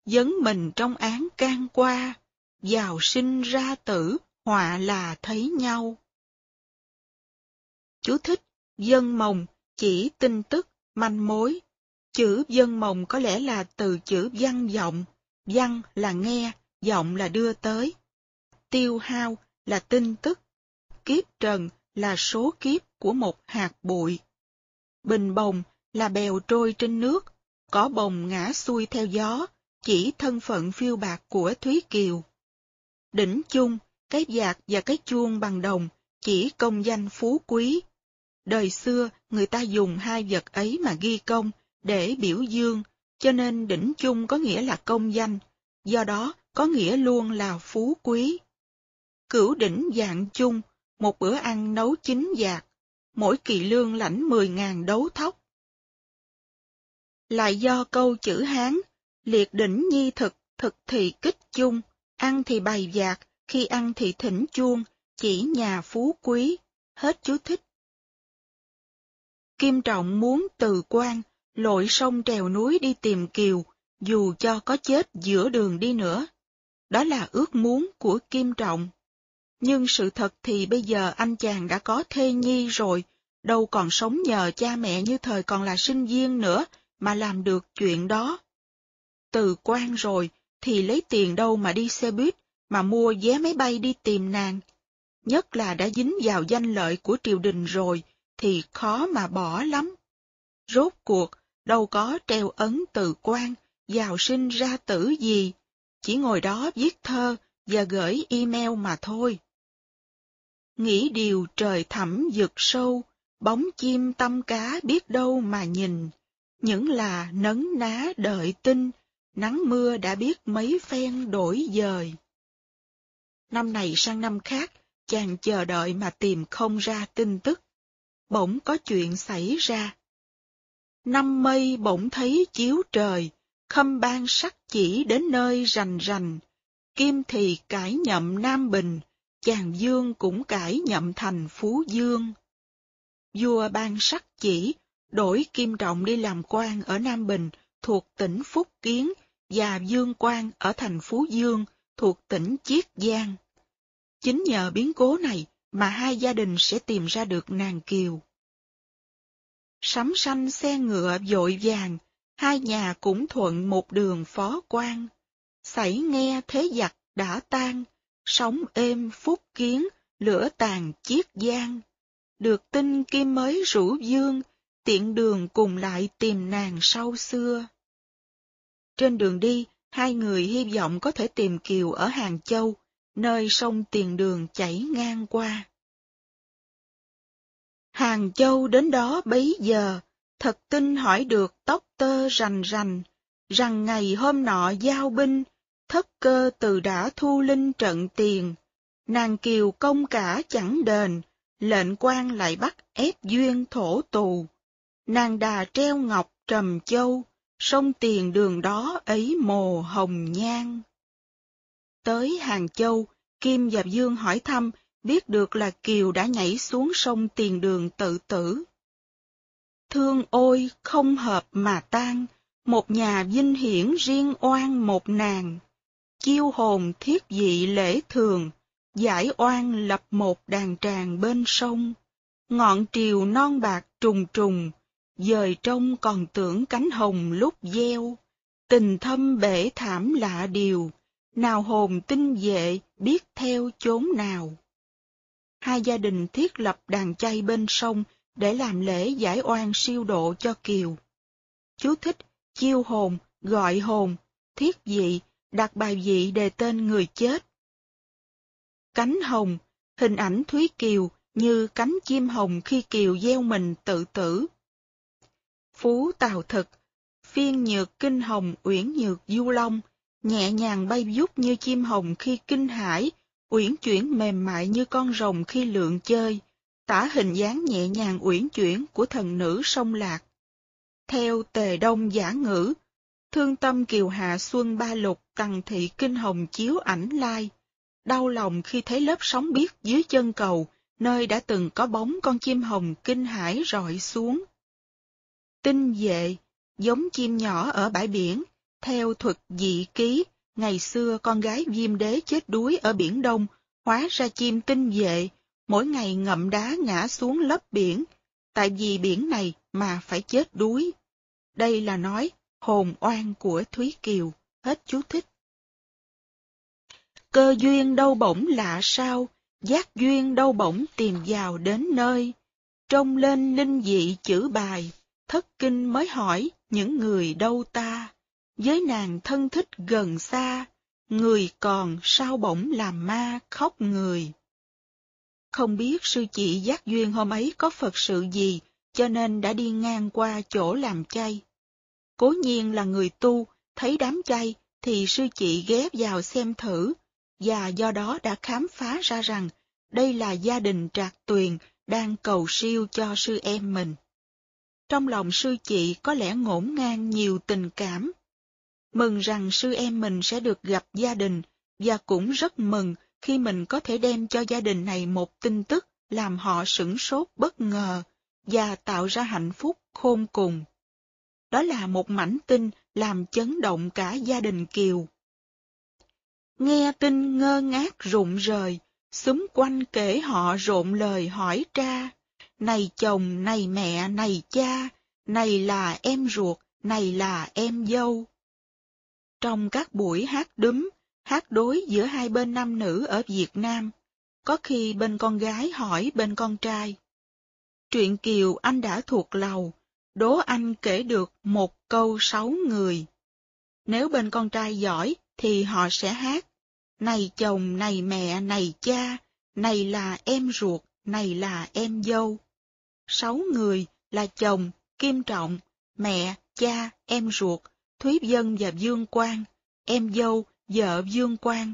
Dấn mình trong án can qua, giàu sinh ra tử, họa là thấy nhau. Chú thích, dân mồng, chỉ tin tức, manh mối. Chữ dân mồng có lẽ là từ chữ văn vọng, văn là nghe, vọng là đưa tới. Tiêu hao là tin tức, kiếp trần là số kiếp của một hạt bụi. Bình bồng là bèo trôi trên nước, có bồng ngã xuôi theo gió, chỉ thân phận phiêu bạc của Thúy Kiều. Đỉnh chung, cái vạt và cái chuông bằng đồng, chỉ công danh phú quý. Đời xưa, người ta dùng hai vật ấy mà ghi công, để biểu dương, cho nên đỉnh chung có nghĩa là công danh, do đó có nghĩa luôn là phú quý. Cửu đỉnh dạng chung, một bữa ăn nấu chín giạc, mỗi kỳ lương lãnh 10.000 đấu thóc. Lại do câu chữ Hán, liệt đỉnh nhi thực, thực thì kích chung, ăn thì bày giạc, khi ăn thì thỉnh chuông, chỉ nhà phú quý, hết chú thích. Kim Trọng muốn từ quan, lội sông trèo núi đi tìm Kiều, dù cho có chết giữa đường đi nữa. Đó là ước muốn của Kim Trọng. Nhưng sự thật thì bây giờ anh chàng đã có thê nhi rồi, đâu còn sống nhờ cha mẹ như thời còn là sinh viên nữa mà làm được chuyện đó. Từ quan rồi thì lấy tiền đâu mà đi xe buýt, mà mua vé máy bay đi tìm nàng. Nhất là đã dính vào danh lợi của triều đình rồi, thì khó mà bỏ lắm. Rốt cuộc, đâu có treo ấn từ quan, giàu sinh ra tử gì, chỉ ngồi đó viết thơ và gửi email mà thôi. Nghĩ điều trời thẳm vực sâu, bóng chim tâm cá biết đâu mà nhìn, những là nấn ná đợi tin, nắng mưa đã biết mấy phen đổi dời. Năm này sang năm khác, chàng chờ đợi mà tìm không ra tin tức. Bỗng có chuyện xảy ra. Năm mây bỗng thấy chiếu trời, khâm ban sắc chỉ đến nơi rành rành. Kim thì cải nhậm Nam Bình, chàng Dương cũng cải nhậm thành Phú Dương. Vua ban sắc chỉ, đổi Kim Trọng đi làm quan ở Nam Bình thuộc tỉnh Phúc Kiến và Dương Quan ở thành Phú Dương thuộc tỉnh Chiết Giang. Chính nhờ biến cố này mà hai gia đình sẽ tìm ra được nàng Kiều. Sắm sanh xe ngựa vội vàng, hai nhà cũng thuận một đường phó quan. Xảy nghe thế giặc đã tan, sống êm phúc kiến, lửa tàn chiết giang. Được tin kim mới rủ dương, tiện đường cùng lại tìm nàng sau xưa. Trên đường đi, hai người hy vọng có thể tìm Kiều ở Hàng Châu, nơi sông Tiền Đường chảy ngang qua. Hàng Châu đến đó bấy giờ, thật tin hỏi được tóc tơ rành rành, rằng ngày hôm nọ giao binh, thất cơ từ đã thu linh trận tiền, nàng kiều công cả chẳng đền, lệnh quan lại bắt ép duyên thổ tù. Nàng đà treo ngọc trầm châu, sông tiền đường đó ấy mồ hồng nhan. Tới Hàng Châu, Kim và Dương hỏi thăm, biết được là Kiều đã nhảy xuống sông tiền đường tự tử. Thương ôi không hợp mà tan, một nhà vinh hiển riêng oan một nàng. Chiêu hồn thiết dị lễ thường, giải oan lập một đàn tràng bên sông. Ngọn triều non bạc trùng trùng, dời trông còn tưởng cánh hồng lúc gieo. Tình thâm bể thảm lạ điều, nào hồn tinh vệ biết theo chốn nào. Hai gia đình thiết lập đàn chay bên sông để làm lễ giải oan siêu độ cho Kiều. Chú thích, chiêu hồn, gọi hồn, thiết dị, đặt bài dị đề tên người chết. Cánh hồng, hình ảnh Thúy Kiều như cánh chim hồng khi Kiều gieo mình tự tử. Phú Tào Thực, phiên nhược kinh hồng uyển nhược du long, nhẹ nhàng bay vút như chim hồng khi kinh hải, uyển chuyển mềm mại như con rồng khi lượn chơi, tả hình dáng nhẹ nhàng uyển chuyển của thần nữ sông Lạc. Theo tề đông giả ngữ, thương tâm kiều hạ xuân ba lục tầng thị kinh hồng chiếu ảnh lai, đau lòng khi thấy lớp sóng biếc dưới chân cầu, nơi đã từng có bóng con chim hồng kinh hải rọi xuống. Tinh vệ, giống chim nhỏ ở bãi biển, theo thuật dị ký, ngày xưa con gái Diêm đế chết đuối ở biển Đông, hóa ra chim tinh vệ, mỗi ngày ngậm đá ngã xuống lớp biển, tại vì biển này mà phải chết đuối. Đây là nói hồn oan của Thúy Kiều, hết chú thích. Cơ duyên đâu bỗng lạ sao, giác duyên đâu bỗng tìm vào đến nơi. Trông lên linh dị chữ bài, thất kinh mới hỏi những người đâu ta. Với nàng thân thích gần xa, người còn sao bổng làm ma khóc người. Không biết sư chị giác duyên hôm ấy có Phật sự gì, cho nên đã đi ngang qua chỗ làm chay. Cố nhiên là người tu, thấy đám chay, thì sư chị ghé vào xem thử, và do đó đã khám phá ra rằng đây là gia đình trạc tuyền đang cầu siêu cho sư em mình. Trong lòng sư chị có lẽ ngổn ngang nhiều tình cảm. Mừng rằng sư em mình sẽ được gặp gia đình, và cũng rất mừng khi mình có thể đem cho gia đình này một tin tức làm họ sửng sốt bất ngờ và tạo ra hạnh phúc khôn cùng. Đó là một mảnh tin làm chấn động cả gia đình Kiều. Nghe tin ngơ ngác rụng rời, xúm quanh kể họ rộn lời hỏi tra. Này chồng, này mẹ, này cha, này là em ruột, này là em dâu. Trong các buổi hát đúm, hát đối giữa hai bên nam nữ ở Việt Nam, có khi bên con gái hỏi bên con trai. Truyện Kiều anh đã thuộc lầu, đố anh kể được một câu sáu người. Nếu bên con trai giỏi thì họ sẽ hát, này chồng, này mẹ, này cha, này là em ruột, này là em dâu. Sáu người là chồng, Kim Trọng, mẹ, cha, em ruột, Thúy Dân và Dương Quang, em dâu, vợ Dương Quang.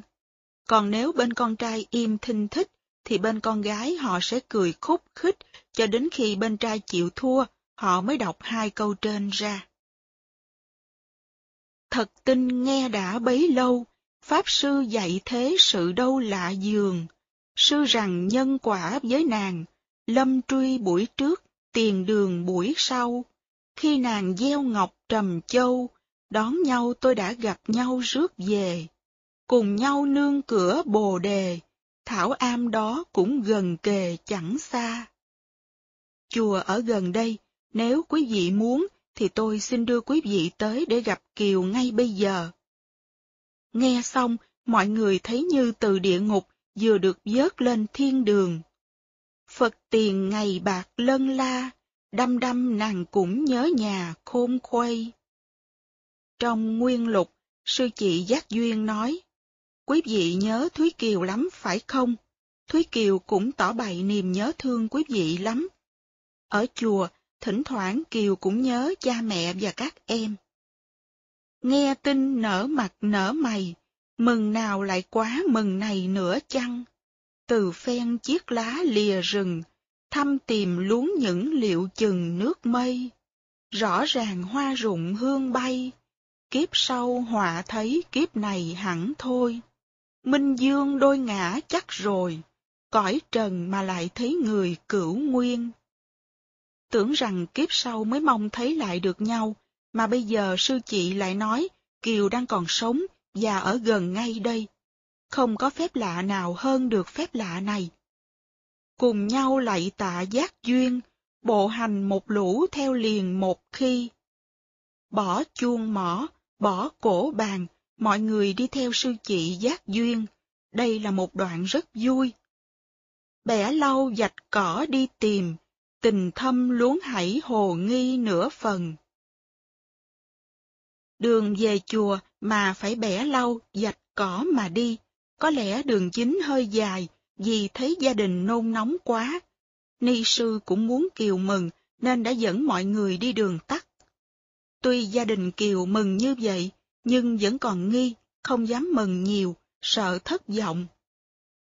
Còn nếu bên con trai im thinh thích, thì bên con gái họ sẽ cười khúc khích, cho đến khi bên trai chịu thua, họ mới đọc hai câu trên ra. Thật tin nghe đã bấy lâu, Pháp Sư dạy thế sự đâu lạ dường. Sư rằng nhân quả với nàng, lâm truy buổi trước, tiền đường buổi sau. Khi nàng gieo ngọc trầm châu, đón nhau tôi đã gặp nhau rước về. Cùng nhau nương cửa bồ đề, thảo am đó cũng gần kề chẳng xa. Chùa ở gần đây, nếu quý vị muốn thì tôi xin đưa quý vị tới để gặp Kiều ngay bây giờ. Nghe xong, mọi người thấy như từ địa ngục vừa được dớt lên thiên đường. Phật tiền ngày bạc lân la, đăm đăm nàng cũng nhớ nhà khôn khuây. Trong nguyên lục, sư chị Giác Duyên nói, Quý vị nhớ Thúy Kiều lắm phải không? Thúy Kiều cũng tỏ bày niềm nhớ thương quý vị lắm. Ở chùa, thỉnh thoảng Kiều cũng nhớ cha mẹ và các em. Nghe tin nở mặt nở mày, mừng nào lại quá mừng này nữa chăng? Từ phen chiếc lá lìa rừng, thăm tìm luống những liệu chừng nước mây. Rõ ràng hoa rụng hương bay, kiếp sau họa thấy kiếp này hẳn thôi. Minh dương đôi ngã chắc rồi, cõi trần mà lại thấy người cửu nguyên. Tưởng rằng kiếp sau mới mong thấy lại được nhau, mà bây giờ sư chị lại nói Kiều đang còn sống và ở gần ngay đây. Không có phép lạ nào hơn được phép lạ này. Cùng nhau lạy tạ giác duyên, bộ hành một lũ theo liền một khi. Bỏ chuông mỏ, bỏ cổ bàn, mọi người đi theo sư chị giác duyên. Đây là một đoạn rất vui. Bẻ lau dạch cỏ đi tìm, tình thâm luống hãy hồ nghi nửa phần. Đường về chùa mà phải bẻ lau, dạch cỏ mà đi, có lẽ đường chính hơi dài, vì thấy gia đình nôn nóng quá. Ni sư cũng muốn Kiều mừng, nên đã dẫn mọi người đi đường tắt. Tuy gia đình Kiều mừng như vậy, nhưng vẫn còn nghi, không dám mừng nhiều, sợ thất vọng.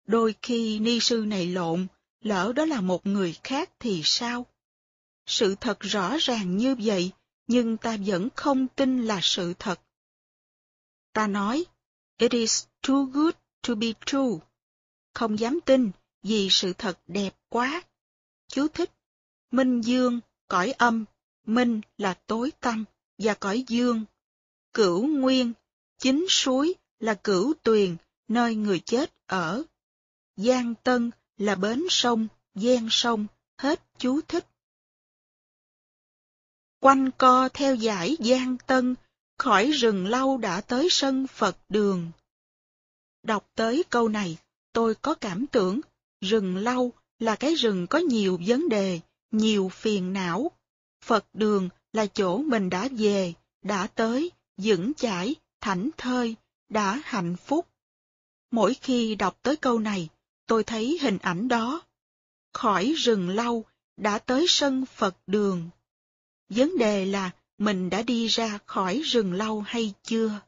Đôi khi ni sư này lộn, lỡ đó là một người khác thì sao? Sự thật rõ ràng như vậy, nhưng ta vẫn không tin là sự thật. Ta nói, it is too good to be true. Không dám tin, vì sự thật đẹp quá. Chú thích, minh dương, cõi âm, minh là tối tâm, và cõi dương. Cửu nguyên, chính suối là cửu tuyền, nơi người chết ở. Giang Tân là bến sông, gian sông, hết chú thích. Quanh co theo dải Giang Tân, khỏi rừng lâu đã tới sân Phật đường. Đọc tới câu này, tôi có cảm tưởng rừng lâu là cái rừng có nhiều vấn đề, nhiều phiền não. Phật đường là chỗ mình đã về, đã tới, vững chãi, thảnh thơi, đã hạnh phúc. Mỗi khi đọc tới câu này, tôi thấy hình ảnh đó. Khỏi rừng lâu, đã tới sân Phật đường. Vấn đề là mình đã đi ra khỏi rừng lâu hay chưa?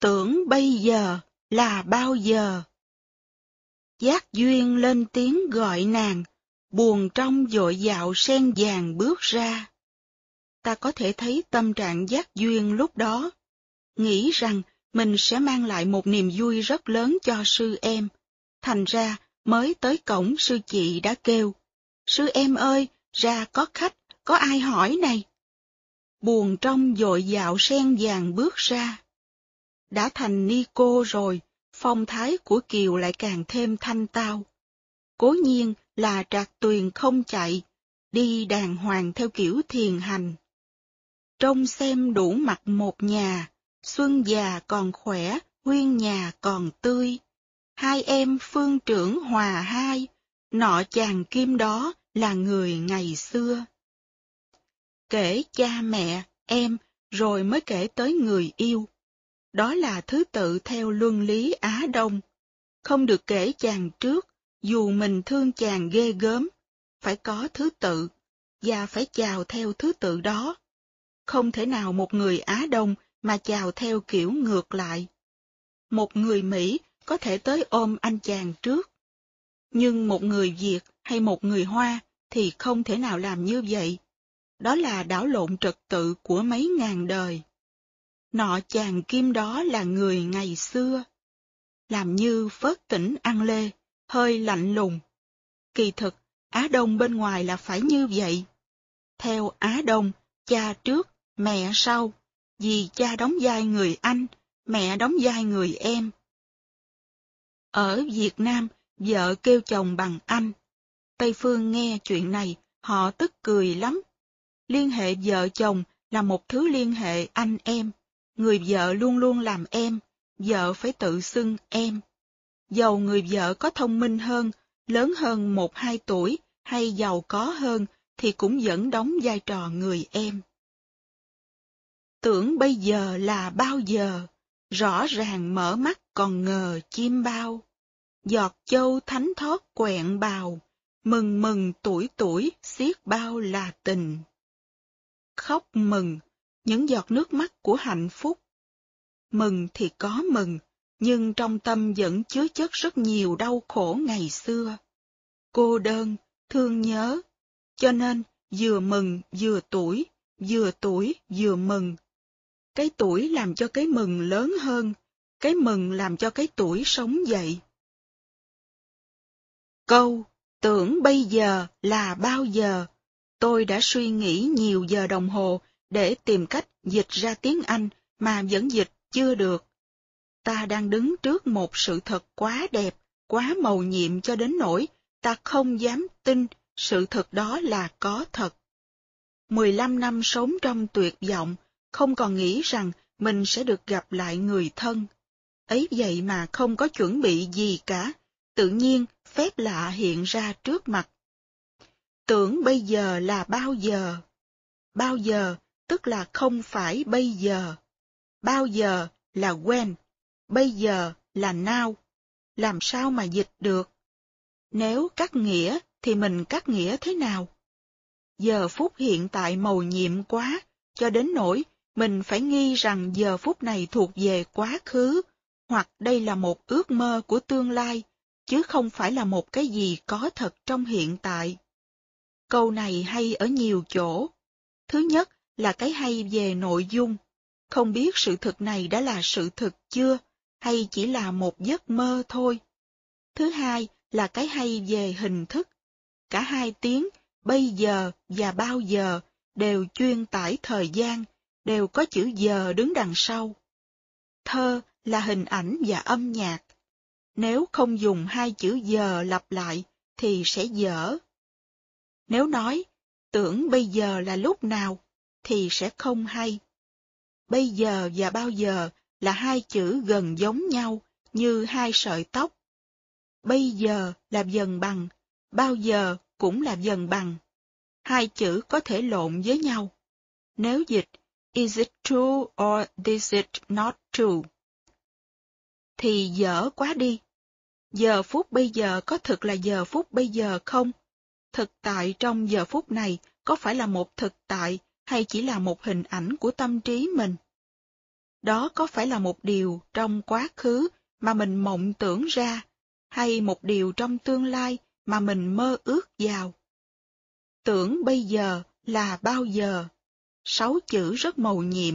Tưởng bây giờ là bao giờ? Giác duyên lên tiếng gọi nàng, buồn trong dội dạo sen vàng bước ra. Ta có thể thấy tâm trạng giác duyên lúc đó, nghĩ rằng mình sẽ mang lại một niềm vui rất lớn cho sư em. Thành ra, mới tới cổng sư chị đã kêu, sư em ơi, ra có khách, có ai hỏi này? Buồn trong dội dạo sen vàng bước ra. Đã thành ni cô rồi, phong thái của Kiều lại càng thêm thanh tao. Cố nhiên là trạc tuyền không chạy, đi đàng hoàng theo kiểu thiền hành. Trông xem đủ mặt một nhà, xuân già còn khỏe, huyên nhà còn tươi. Hai em phương trưởng hòa hai, nọ chàng kim đó là người ngày xưa. Kể cha mẹ, em, rồi mới kể tới người yêu. Đó là thứ tự theo luân lý Á Đông. Không được kể chàng trước, dù mình thương chàng ghê gớm, phải có thứ tự, và phải chào theo thứ tự đó. Không thể nào một người Á Đông mà chào theo kiểu ngược lại. Một người Mỹ có thể tới ôm anh chàng trước. Nhưng một người Việt hay một người Hoa thì không thể nào làm như vậy. Đó là đảo lộn trật tự của mấy ngàn đời. Nọ chàng kim đó là người ngày xưa. Làm như phớt tỉnh ăn lê, hơi lạnh lùng. Kỳ thực, Á Đông bên ngoài là phải như vậy. Theo Á Đông, cha trước, mẹ sau, vì cha đóng vai người anh, mẹ đóng vai người em. Ở Việt Nam, vợ kêu chồng bằng anh. Tây Phương nghe chuyện này, họ tức cười lắm. Liên hệ vợ chồng là một thứ liên hệ anh em. Người vợ luôn luôn làm em, vợ phải tự xưng em. Dầu người vợ có thông minh hơn, lớn hơn một hai tuổi hay giàu có hơn thì cũng vẫn đóng vai trò người em. Tưởng bây giờ là bao giờ, rõ ràng mở mắt còn ngờ chim bao. Giọt châu thánh thoát quẹn bào, mừng mừng tuổi tuổi xiết bao là tình. Khóc mừng, những giọt nước mắt của hạnh phúc. Mừng thì có mừng, nhưng trong tâm vẫn chứa chất rất nhiều đau khổ ngày xưa. Cô đơn, thương nhớ, cho nên vừa mừng vừa tuổi, vừa tuổi vừa mừng. Cái tuổi làm cho cái mừng lớn hơn, cái mừng làm cho cái tuổi sống dậy. Câu, tưởng bây giờ là bao giờ? Tôi đã suy nghĩ nhiều giờ đồng hồ để tìm cách dịch ra tiếng Anh mà vẫn dịch chưa được. Ta đang đứng trước một sự thật quá đẹp, quá màu nhiệm cho đến nỗi ta không dám tin sự thật đó là có thật. 15 năm sống trong tuyệt vọng, không còn nghĩ rằng mình sẽ được gặp lại người thân. Ấy vậy mà không có chuẩn bị gì cả, tự nhiên phép lạ hiện ra trước mặt. Tưởng bây giờ là bao giờ? Bao giờ tức là không phải bây giờ. Bao giờ là when, bây giờ là now. Làm sao mà dịch được? Nếu cắt nghĩa thì mình cắt nghĩa thế nào? Giờ phút hiện tại màu nhiệm quá, cho đến nỗi mình phải nghi rằng giờ phút này thuộc về quá khứ, hoặc đây là một ước mơ của tương lai, chứ không phải là một cái gì có thật trong hiện tại. Câu này hay ở nhiều chỗ. Thứ nhất là cái hay về nội dung. Không biết sự thực này đã là sự thực chưa, hay chỉ là một giấc mơ thôi. Thứ hai là cái hay về hình thức. Cả hai tiếng bây giờ và bao giờ đều chuyên tải thời gian, đều có chữ giờ đứng đằng sau. Thơ là hình ảnh và âm nhạc. Nếu không dùng hai chữ giờ lặp lại thì sẽ dở. Nếu nói tưởng bây giờ là lúc nào thì sẽ không hay. Bây giờ và bao giờ là hai chữ gần giống nhau như hai sợi tóc. Bây giờ là dần bằng, bao giờ cũng là dần bằng. Hai chữ có thể lộn với nhau. Nếu dịch Is it true or is it not true? Thì dở quá đi. Giờ phút bây giờ có thực là giờ phút bây giờ không? Thực tại trong giờ phút này có phải là một thực tại hay chỉ là một hình ảnh của tâm trí mình? Đó có phải là một điều trong quá khứ mà mình mộng tưởng ra, hay một điều trong tương lai mà mình mơ ước vào? Tưởng bây giờ là bao giờ? Sáu chữ rất mầu nhiệm.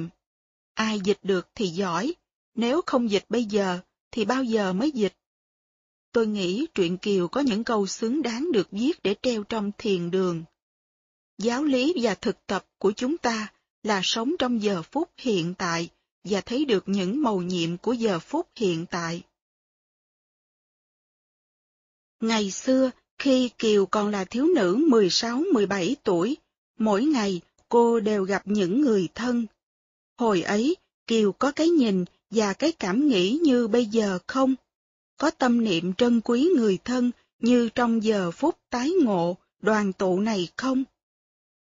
Ai dịch được thì giỏi, nếu không dịch bây giờ thì bao giờ mới dịch? Tôi nghĩ truyện Kiều có những câu xứng đáng được viết để treo trong thiền đường. Giáo lý và thực tập của chúng ta là sống trong giờ phút hiện tại và thấy được những màu nhiệm của giờ phút hiện tại. Ngày xưa, khi Kiều còn là thiếu nữ 16-17 tuổi, mỗi ngày cô đều gặp những người thân. Hồi ấy, Kiều có cái nhìn và cái cảm nghĩ như bây giờ không? Có tâm niệm trân quý người thân như trong giờ phút tái ngộ, đoàn tụ này không?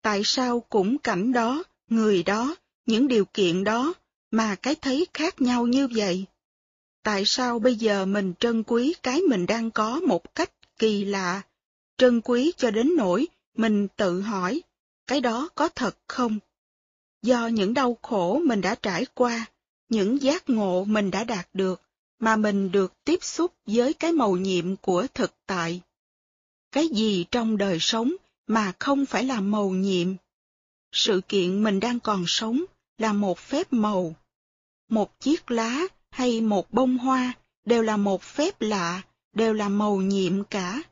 Tại sao cũng cảnh đó, người đó, những điều kiện đó, mà cái thấy khác nhau như vậy? Tại sao bây giờ mình trân quý cái mình đang có một cách kỳ lạ, trân quý cho đến nỗi mình tự hỏi, cái đó có thật không? Do những đau khổ mình đã trải qua, những giác ngộ mình đã đạt được, mà mình được tiếp xúc với cái màu nhiệm của thực tại. Cái gì trong đời sống mà không phải là màu nhiệm? Sự kiện mình đang còn sống là một phép màu. Một chiếc lá hay một bông hoa đều là một phép lạ, đều là màu nhiệm cả.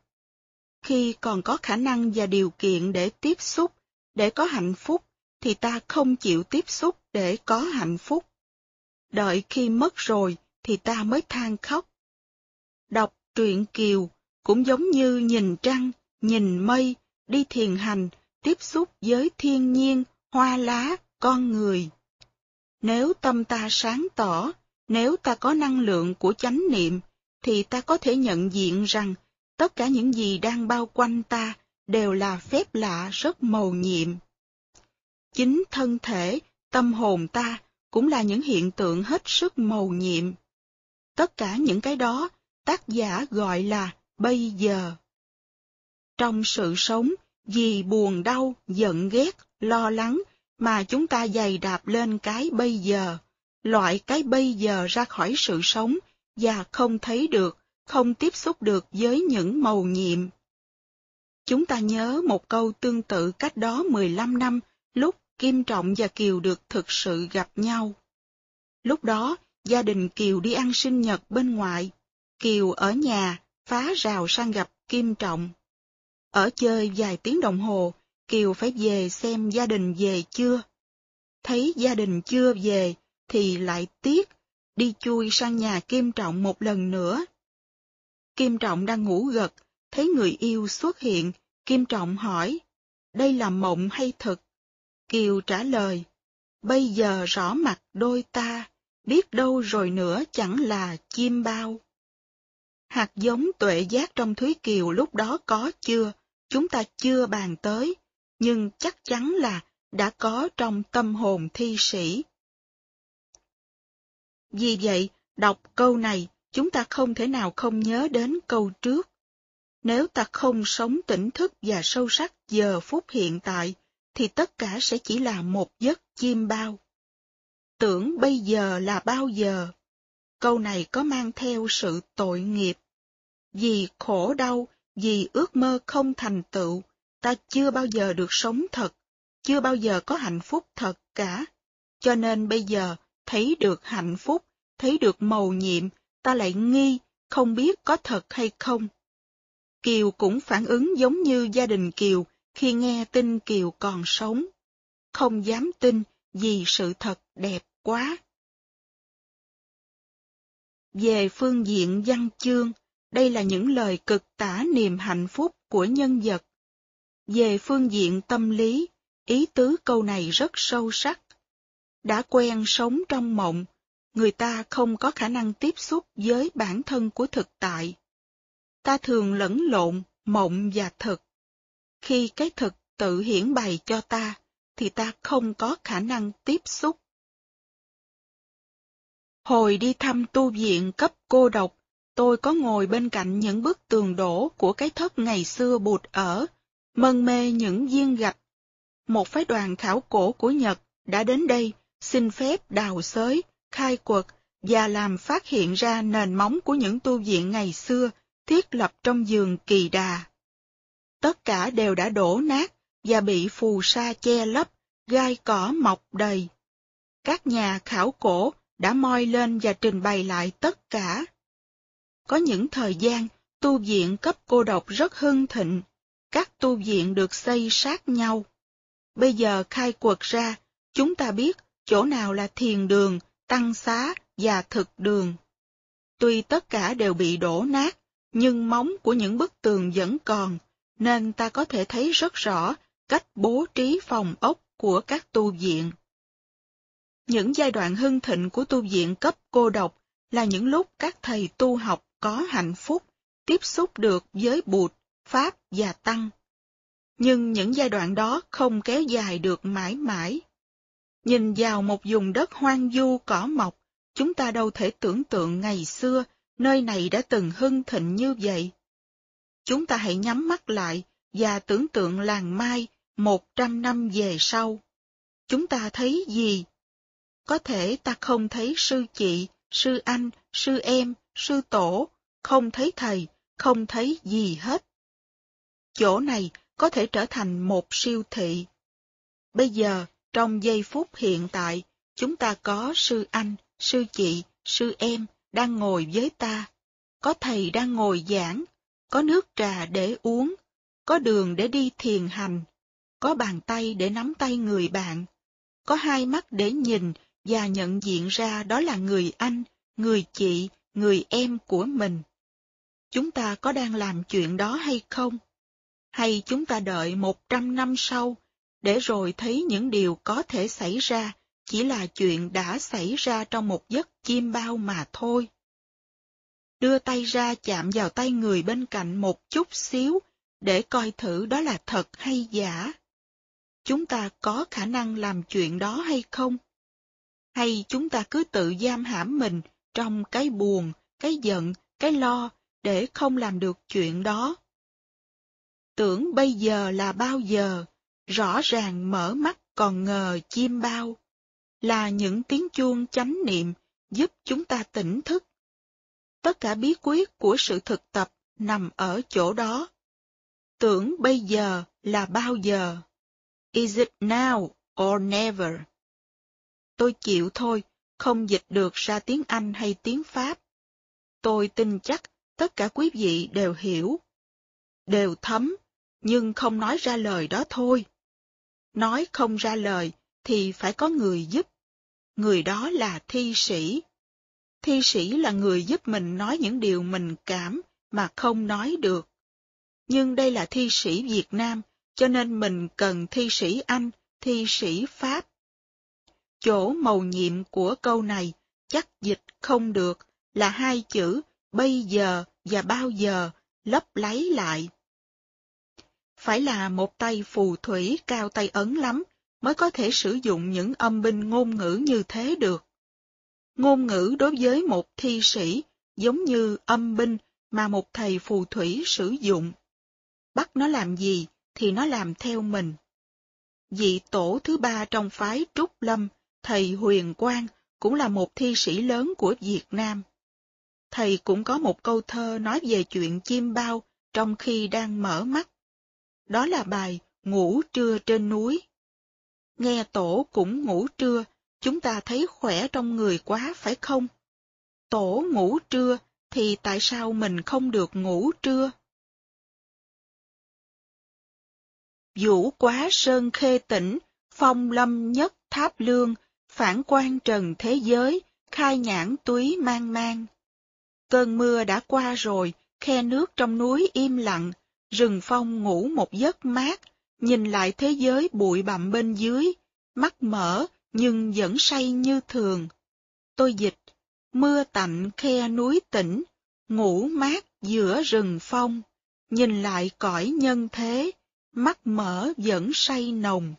Khi còn có khả năng và điều kiện để tiếp xúc, để có hạnh phúc, thì ta không chịu tiếp xúc để có hạnh phúc. Đợi khi mất rồi thì ta mới than khóc. Đọc truyện Kiều cũng giống như nhìn trăng, nhìn mây, đi thiền hành tiếp xúc với thiên nhiên, hoa lá, con người. Nếu tâm ta sáng tỏ, nếu ta có năng lượng của chánh niệm, thì ta có thể nhận diện rằng tất cả những gì đang bao quanh ta đều là phép lạ rất mầu nhiệm. Chính thân thể, tâm hồn ta cũng là những hiện tượng hết sức mầu nhiệm. Tất cả những cái đó tác giả gọi là bây giờ. Trong sự sống, vì buồn đau, giận ghét, lo lắng mà chúng ta dày đạp lên cái bây giờ, loại cái bây giờ ra khỏi sự sống và không thấy được, không tiếp xúc được với những màu nhiệm. Chúng ta nhớ một câu tương tự cách đó 15 năm lúc Kim Trọng và Kiều được thực sự gặp nhau. Lúc đó, gia đình Kiều đi ăn sinh nhật bên ngoài. Kiều ở nhà, phá rào sang gặp Kim Trọng. Ở chơi vài tiếng đồng hồ, Kiều phải về xem gia đình về chưa. Thấy gia đình chưa về, thì lại tiếc, đi chui sang nhà Kim Trọng một lần nữa. Kim Trọng đang ngủ gật, thấy người yêu xuất hiện, Kim Trọng hỏi, đây là mộng hay thực? Kiều trả lời, bây giờ rõ mặt đôi ta, biết đâu rồi nữa chẳng là chim bao. Hạt giống tuệ giác trong Thúy Kiều lúc đó có chưa, chúng ta chưa bàn tới, nhưng chắc chắn là đã có trong tâm hồn thi sĩ. Vì vậy, đọc câu này, chúng ta không thể nào không nhớ đến câu trước. Nếu ta không sống tỉnh thức và sâu sắc giờ phút hiện tại, thì tất cả sẽ chỉ là một giấc chim bao. Tưởng bây giờ là bao giờ? Câu này có mang theo sự tội nghiệp. Vì khổ đau, vì ước mơ không thành tựu, ta chưa bao giờ được sống thật, chưa bao giờ có hạnh phúc thật cả. Cho nên bây giờ, thấy được hạnh phúc, thấy được mầu nhiệm, ta lại nghi, không biết có thật hay không. Kiều cũng phản ứng giống như gia đình Kiều khi nghe tin Kiều còn sống. Không dám tin vì sự thật đẹp quá. Về phương diện văn chương, đây là những lời cực tả niềm hạnh phúc của nhân vật. Về phương diện tâm lý, ý tứ câu này rất sâu sắc. Đã quen sống trong mộng, người ta không có khả năng tiếp xúc với bản thân của thực tại. Ta thường lẫn lộn mộng và thực. Khi cái thực tự hiển bày cho ta, thì ta không có khả năng tiếp xúc. Hồi đi thăm tu viện cấp cô độc, tôi có ngồi bên cạnh những bức tường đổ của cái thất ngày xưa bụt ở, mân mê những viên gạch. Một phái đoàn khảo cổ của Nhật đã đến đây xin phép đào xới, khai quật và làm phát hiện ra nền móng của những tu viện ngày xưa thiết lập trong giường kỳ đà. Tất cả đều đã đổ nát và bị phù sa che lấp, gai cỏ mọc đầy. Các nhà khảo cổ đã moi lên và trình bày lại tất cả. Có những thời gian, tu viện cấp cô độc rất hưng thịnh, các tu viện được xây sát nhau. Bây giờ khai quật ra, chúng ta biết chỗ nào là thiền đường, tăng xá và thực đường. Tuy tất cả đều bị đổ nát, nhưng móng của những bức tường vẫn còn, nên ta có thể thấy rất rõ cách bố trí phòng ốc của các tu viện. Những giai đoạn hưng thịnh của tu viện cấp cô độc là những lúc các thầy tu học có hạnh phúc, tiếp xúc được với Bụt, Pháp và Tăng. Nhưng những giai đoạn đó không kéo dài được mãi mãi. Nhìn vào một vùng đất hoang vu cỏ mọc, chúng ta đâu thể tưởng tượng ngày xưa nơi này đã từng hưng thịnh như vậy. Chúng ta hãy nhắm mắt lại và tưởng tượng làng mai một trăm năm về sau. Chúng ta thấy gì? Có thể ta không thấy sư chị, sư anh, sư em, sư tổ, không thấy thầy, không thấy gì hết. Chỗ này có thể trở thành một siêu thị. Bây giờ, trong giây phút hiện tại, chúng ta có sư anh, sư chị, sư em đang ngồi với ta. Có thầy đang ngồi giảng, có nước trà để uống, có đường để đi thiền hành, có bàn tay để nắm tay người bạn, có hai mắt để nhìn và nhận diện ra đó là người anh, người chị, người em của mình. Chúng ta có đang làm chuyện đó hay không? Hay chúng ta đợi một trăm năm sau, để rồi thấy những điều có thể xảy ra chỉ là chuyện đã xảy ra trong một giấc chiêm bao mà thôi. Đưa tay ra chạm vào tay người bên cạnh một chút xíu để coi thử đó là thật hay giả. Chúng ta có khả năng làm chuyện đó hay không? Hay chúng ta cứ tự giam hãm mình trong cái buồn, cái giận, cái lo để không làm được chuyện đó? Tưởng bây giờ là bao giờ, rõ ràng mở mắt còn ngờ chim bao, là những tiếng chuông chánh niệm giúp chúng ta tỉnh thức. Tất cả bí quyết của sự thực tập nằm ở chỗ đó. Tưởng bây giờ là bao giờ? Is it now or never? Tôi chịu thôi, không dịch được ra tiếng Anh hay tiếng Pháp. Tôi tin chắc tất cả quý vị đều hiểu, đều thấm, nhưng không nói ra lời đó thôi. Nói không ra lời thì phải có người giúp. Người đó là thi sĩ. Thi sĩ là người giúp mình nói những điều mình cảm mà không nói được. Nhưng đây là thi sĩ Việt Nam, cho nên mình cần thi sĩ Anh, thi sĩ Pháp. Chỗ màu nhiệm của câu này chắc dịch không được là hai chữ bây giờ và bao giờ lấp lấy lại. Phải là một tay phù thủy cao tay ấn lắm mới có thể sử dụng những âm binh ngôn ngữ như thế được. Ngôn ngữ đối với một thi sĩ giống như âm binh mà một thầy phù thủy sử dụng. Bắt nó làm gì thì nó làm theo mình. Vị tổ thứ ba trong phái Trúc Lâm, thầy Huyền Quang, cũng là một thi sĩ lớn của Việt Nam. Thầy cũng có một câu thơ nói về chuyện chim bao trong khi đang mở mắt. Đó là bài Ngủ trưa trên núi. Nghe tổ cũng ngủ trưa, chúng ta thấy khỏe trong người quá phải không? Tổ ngủ trưa, thì tại sao mình không được ngủ trưa? Vũ quá sơn khê tỉnh, phong lâm nhất tháp lương, phản quan trần thế giới, khai nhãn túy mang mang. Cơn mưa đã qua rồi, khe nước trong núi im lặng, rừng phong ngủ một giấc mát, nhìn lại thế giới bụi bặm bên dưới, mắt mở nhưng vẫn say như thường. Tôi dịch, mưa tạnh khe núi tỉnh, ngủ mát giữa rừng phong, nhìn lại cõi nhân thế, mắt mở vẫn say nồng.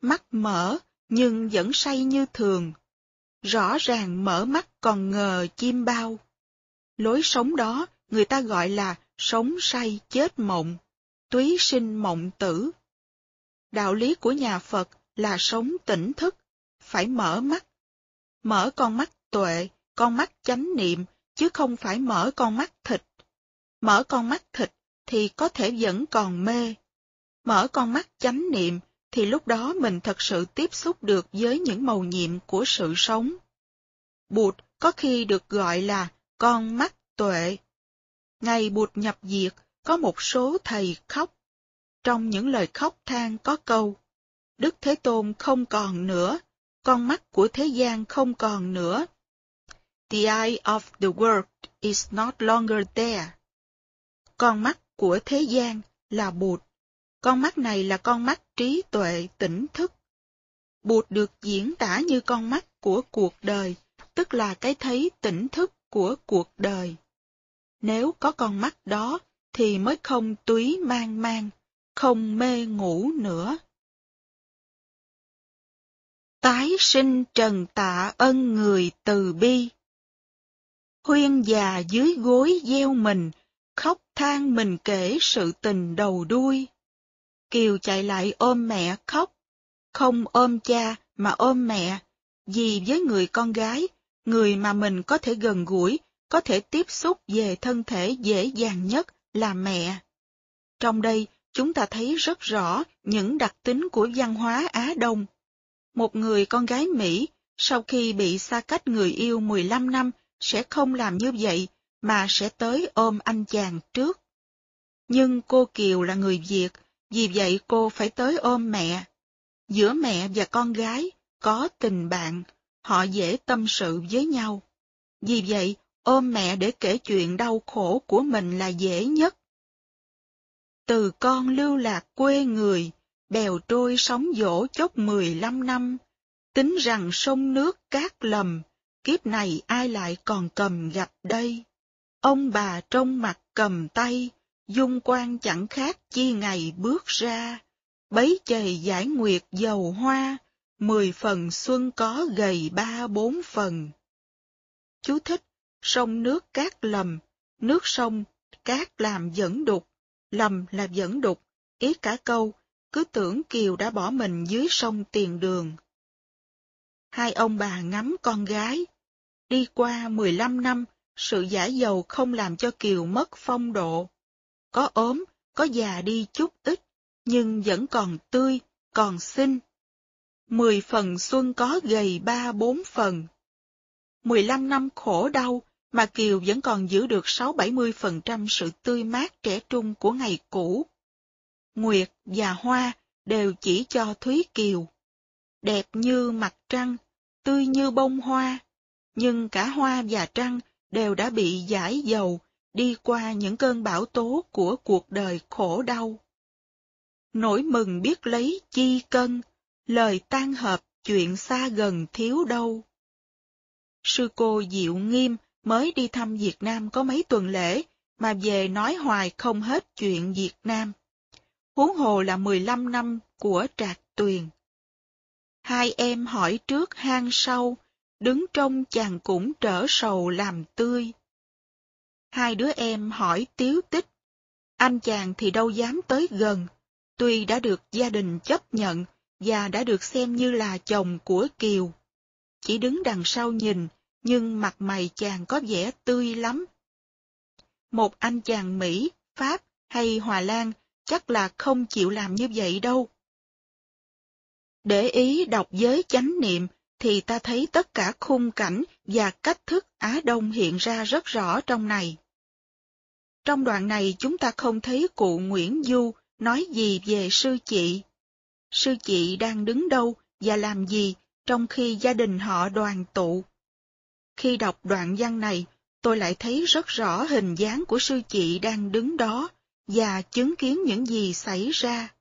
Mắt mở nhưng vẫn say như thường. Rõ ràng mở mắt còn ngờ chim bao. Lối sống đó người ta gọi là sống say chết mộng, túy sinh mộng tử. Đạo lý của nhà Phật là sống tỉnh thức, phải mở mắt. Mở con mắt tuệ, con mắt chánh niệm, chứ không phải mở con mắt thịt. Mở con mắt thịt thì có thể vẫn còn mê. Mở con mắt chánh niệm thì lúc đó mình thật sự tiếp xúc được với những màu nhiệm của sự sống. Bụt có khi được gọi là con mắt tuệ. Ngày Bụt nhập diệt, có một số thầy khóc. Trong những lời khóc than có câu, Đức Thế Tôn không còn nữa, con mắt của thế gian không còn nữa. The eye of the world is not longer there. Con mắt của thế gian là Bụt. Con mắt này là con mắt trí tuệ tỉnh thức. Bụt được diễn tả như con mắt của cuộc đời, tức là cái thấy tỉnh thức của cuộc đời. Nếu có con mắt đó, thì mới không túy mang mang, không mê ngủ nữa. Tái sinh trần tạ ân người từ bi. Huyên già dưới gối gieo mình, khóc than mình kể sự tình đầu đuôi. Kiều chạy lại ôm mẹ khóc, không ôm cha mà ôm mẹ, vì với người con gái, người mà mình có thể gần gũi, có thể tiếp xúc về thân thể dễ dàng nhất là mẹ. Trong đây, chúng ta thấy rất rõ những đặc tính của văn hóa Á Đông. Một người con gái Mỹ, sau khi bị xa cách người yêu 15 năm, sẽ không làm như vậy, mà sẽ tới ôm anh chàng trước. Nhưng cô Kiều là người Việt, vì vậy cô phải tới ôm mẹ. Giữa mẹ và con gái có tình bạn, họ dễ tâm sự với nhau. Vì vậy, ôm mẹ để kể chuyện đau khổ của mình là dễ nhất. Từ con lưu lạc quê người, bèo trôi sóng dỗ chốc mười lăm năm, tính rằng sông nước cát lầm, kiếp này ai lại còn cầm gặp đây. Ông bà trong mặt cầm tay, dung quan chẳng khác chi ngày bước ra, bấy chày giải nguyệt dầu hoa, mười phần xuân có gầy ba bốn phần. Chú thích, sông nước cát lầm, nước sông, cát làm dẫn đục, lầm là dẫn đục, ý cả câu, cứ tưởng Kiều đã bỏ mình dưới sông tiền đường. Hai ông bà ngắm con gái. Đi qua 15 năm, sự giả dầu không làm cho Kiều mất phong độ. Có ốm, có già đi chút ít, nhưng vẫn còn tươi, còn xinh. Mười phần xuân có gầy ba bốn phần. Mười lăm năm khổ đau, mà Kiều vẫn còn giữ được sáu bảy mươi phần trăm sự tươi mát trẻ trung của ngày cũ. Nguyệt và Hoa đều chỉ cho Thúy Kiều. Đẹp như mặt trăng, tươi như bông hoa, nhưng cả hoa và trăng đều đã bị giải dầu đi qua những cơn bão tố của cuộc đời khổ đau. Nỗi mừng biết lấy chi cân, lời tan hợp chuyện xa gần thiếu đâu. Sư cô Diệu Nghiêm mới đi thăm Việt Nam có mấy tuần lễ, mà về nói hoài không hết chuyện Việt Nam. Huống hồ là 15 năm của Trạc Tuyền. Hai em hỏi trước hang sau, đứng trong chàng cũng trở sầu làm tươi. Hai đứa em hỏi tiếu tích, anh chàng thì đâu dám tới gần, tuy đã được gia đình chấp nhận và đã được xem như là chồng của Kiều. Chỉ đứng đằng sau nhìn, nhưng mặt mày chàng có vẻ tươi lắm. Một anh chàng Mỹ, Pháp hay Hòa Lan chắc là không chịu làm như vậy đâu. Để ý đọc giới chánh niệm thì ta thấy tất cả khung cảnh và cách thức Á Đông hiện ra rất rõ trong này. Trong đoạn này chúng ta không thấy cụ Nguyễn Du nói gì về sư chị. Sư chị đang đứng đâu và làm gì trong khi gia đình họ đoàn tụ. Khi đọc đoạn văn này, tôi lại thấy rất rõ hình dáng của sư chị đang đứng đó và chứng kiến những gì xảy ra.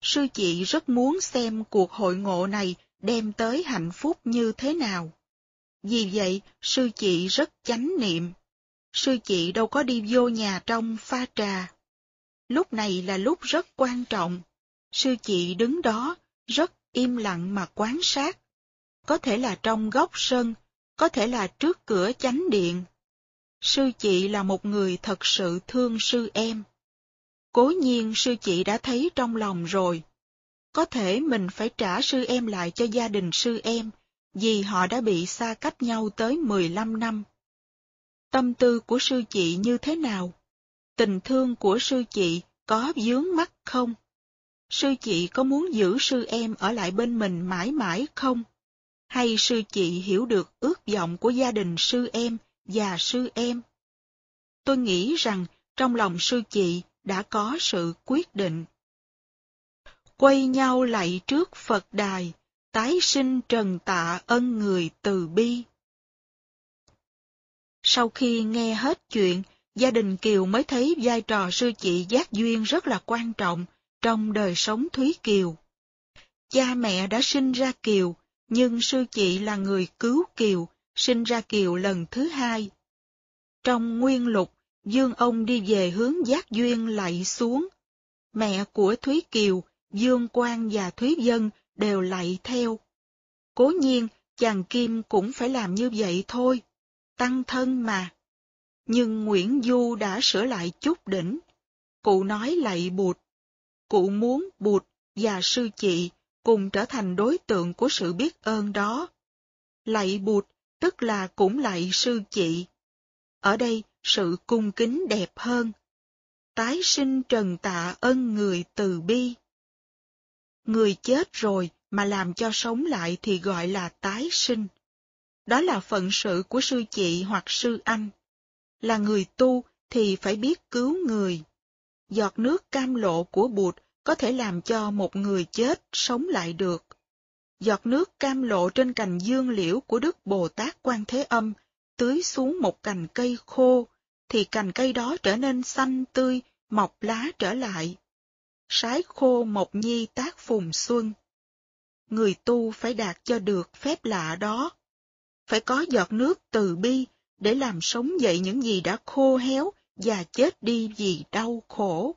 Sư chị rất muốn xem cuộc hội ngộ này đem tới hạnh phúc như thế nào. Vì vậy, sư chị rất chánh niệm. Sư chị đâu có đi vô nhà trong pha trà. Lúc này là lúc rất quan trọng. Sư chị đứng đó, rất im lặng mà quan sát. Có thể là trong góc sân, có thể là trước cửa chánh điện. Sư chị là một người thật sự thương sư em. Cố nhiên sư chị đã thấy trong lòng rồi. Có thể mình phải trả sư em lại cho gia đình sư em, vì họ đã bị xa cách nhau tới 15 năm. Tâm tư của sư chị như thế nào? Tình thương của sư chị có dướng mắt không? Sư chị có muốn giữ sư em ở lại bên mình mãi mãi không? Hay sư chị hiểu được ước vọng của gia đình sư em và sư em? Tôi nghĩ rằng trong lòng sư chị đã có sự quyết định. Quay nhau lạy trước Phật đài, tái sinh trần tạ ân người từ bi. Sau khi nghe hết chuyện, gia đình Kiều mới thấy vai trò sư chị Giác Duyên rất là quan trọng trong đời sống Thúy Kiều. Cha mẹ đã sinh ra Kiều, nhưng sư chị là người cứu Kiều, sinh ra Kiều lần thứ hai. Trong nguyên lục, Dương ông đi về hướng Giác Duyên lạy xuống. Mẹ của Thúy Kiều, Dương Quang và Thúy Dân đều lạy theo. Cố nhiên, chàng Kim cũng phải làm như vậy thôi, tăng thân mà. Nhưng Nguyễn Du đã sửa lại chút đỉnh. Cụ nói lạy bụt. Cụ muốn bụt và sư chị cùng trở thành đối tượng của sự biết ơn đó. Lạy bụt tức là cũng lạy sư chị. Ở đây, sự cung kính đẹp hơn. Tái sinh trần tạ ân người từ bi. Người chết rồi mà làm cho sống lại thì gọi là tái sinh. Đó là phận sự của sư chị hoặc sư anh. Là người tu thì phải biết cứu người. Giọt nước cam lộ của bụt có thể làm cho một người chết sống lại được. Giọt nước cam lộ trên cành dương liễu của Đức Bồ Tát Quan Thế Âm tưới xuống một cành cây khô, thì cành cây đó trở nên xanh tươi mọc lá trở lại. Sái khô mộc nhi tác phùng xuân. Người tu phải đạt cho được phép lạ đó. Phải có giọt nước từ bi để làm sống dậy những gì đã khô héo và chết đi vì đau khổ.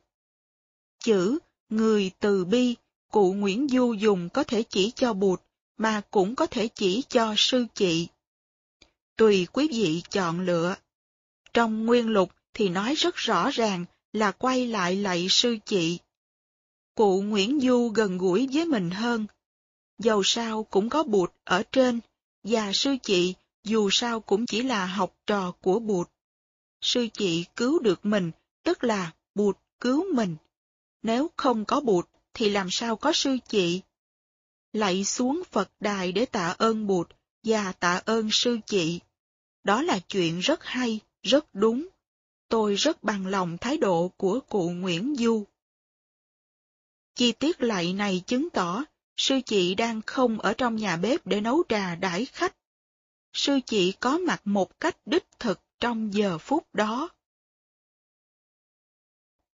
Chữ người từ bi, cụ Nguyễn Du dùng có thể chỉ cho bụt, mà cũng có thể chỉ cho sư chị. Tùy quý vị chọn lựa. Trong nguyên lục thì nói rất rõ ràng là quay lại lạy sư chị. Cụ Nguyễn Du gần gũi với mình hơn. Dầu sao cũng có bụt ở trên, và sư chị dù sao cũng chỉ là học trò của bụt. Sư chị cứu được mình, tức là bụt cứu mình. Nếu không có bụt, thì làm sao có sư chị? Lạy xuống Phật đài để tạ ơn bụt và tạ ơn sư chị. Đó là chuyện rất hay, rất đúng. Tôi rất bằng lòng thái độ của cụ Nguyễn Du. Chi tiết lạy này chứng tỏ sư chị đang không ở trong nhà bếp để nấu trà đãi khách. Sư chị có mặt một cách đích thực trong giờ phút đó.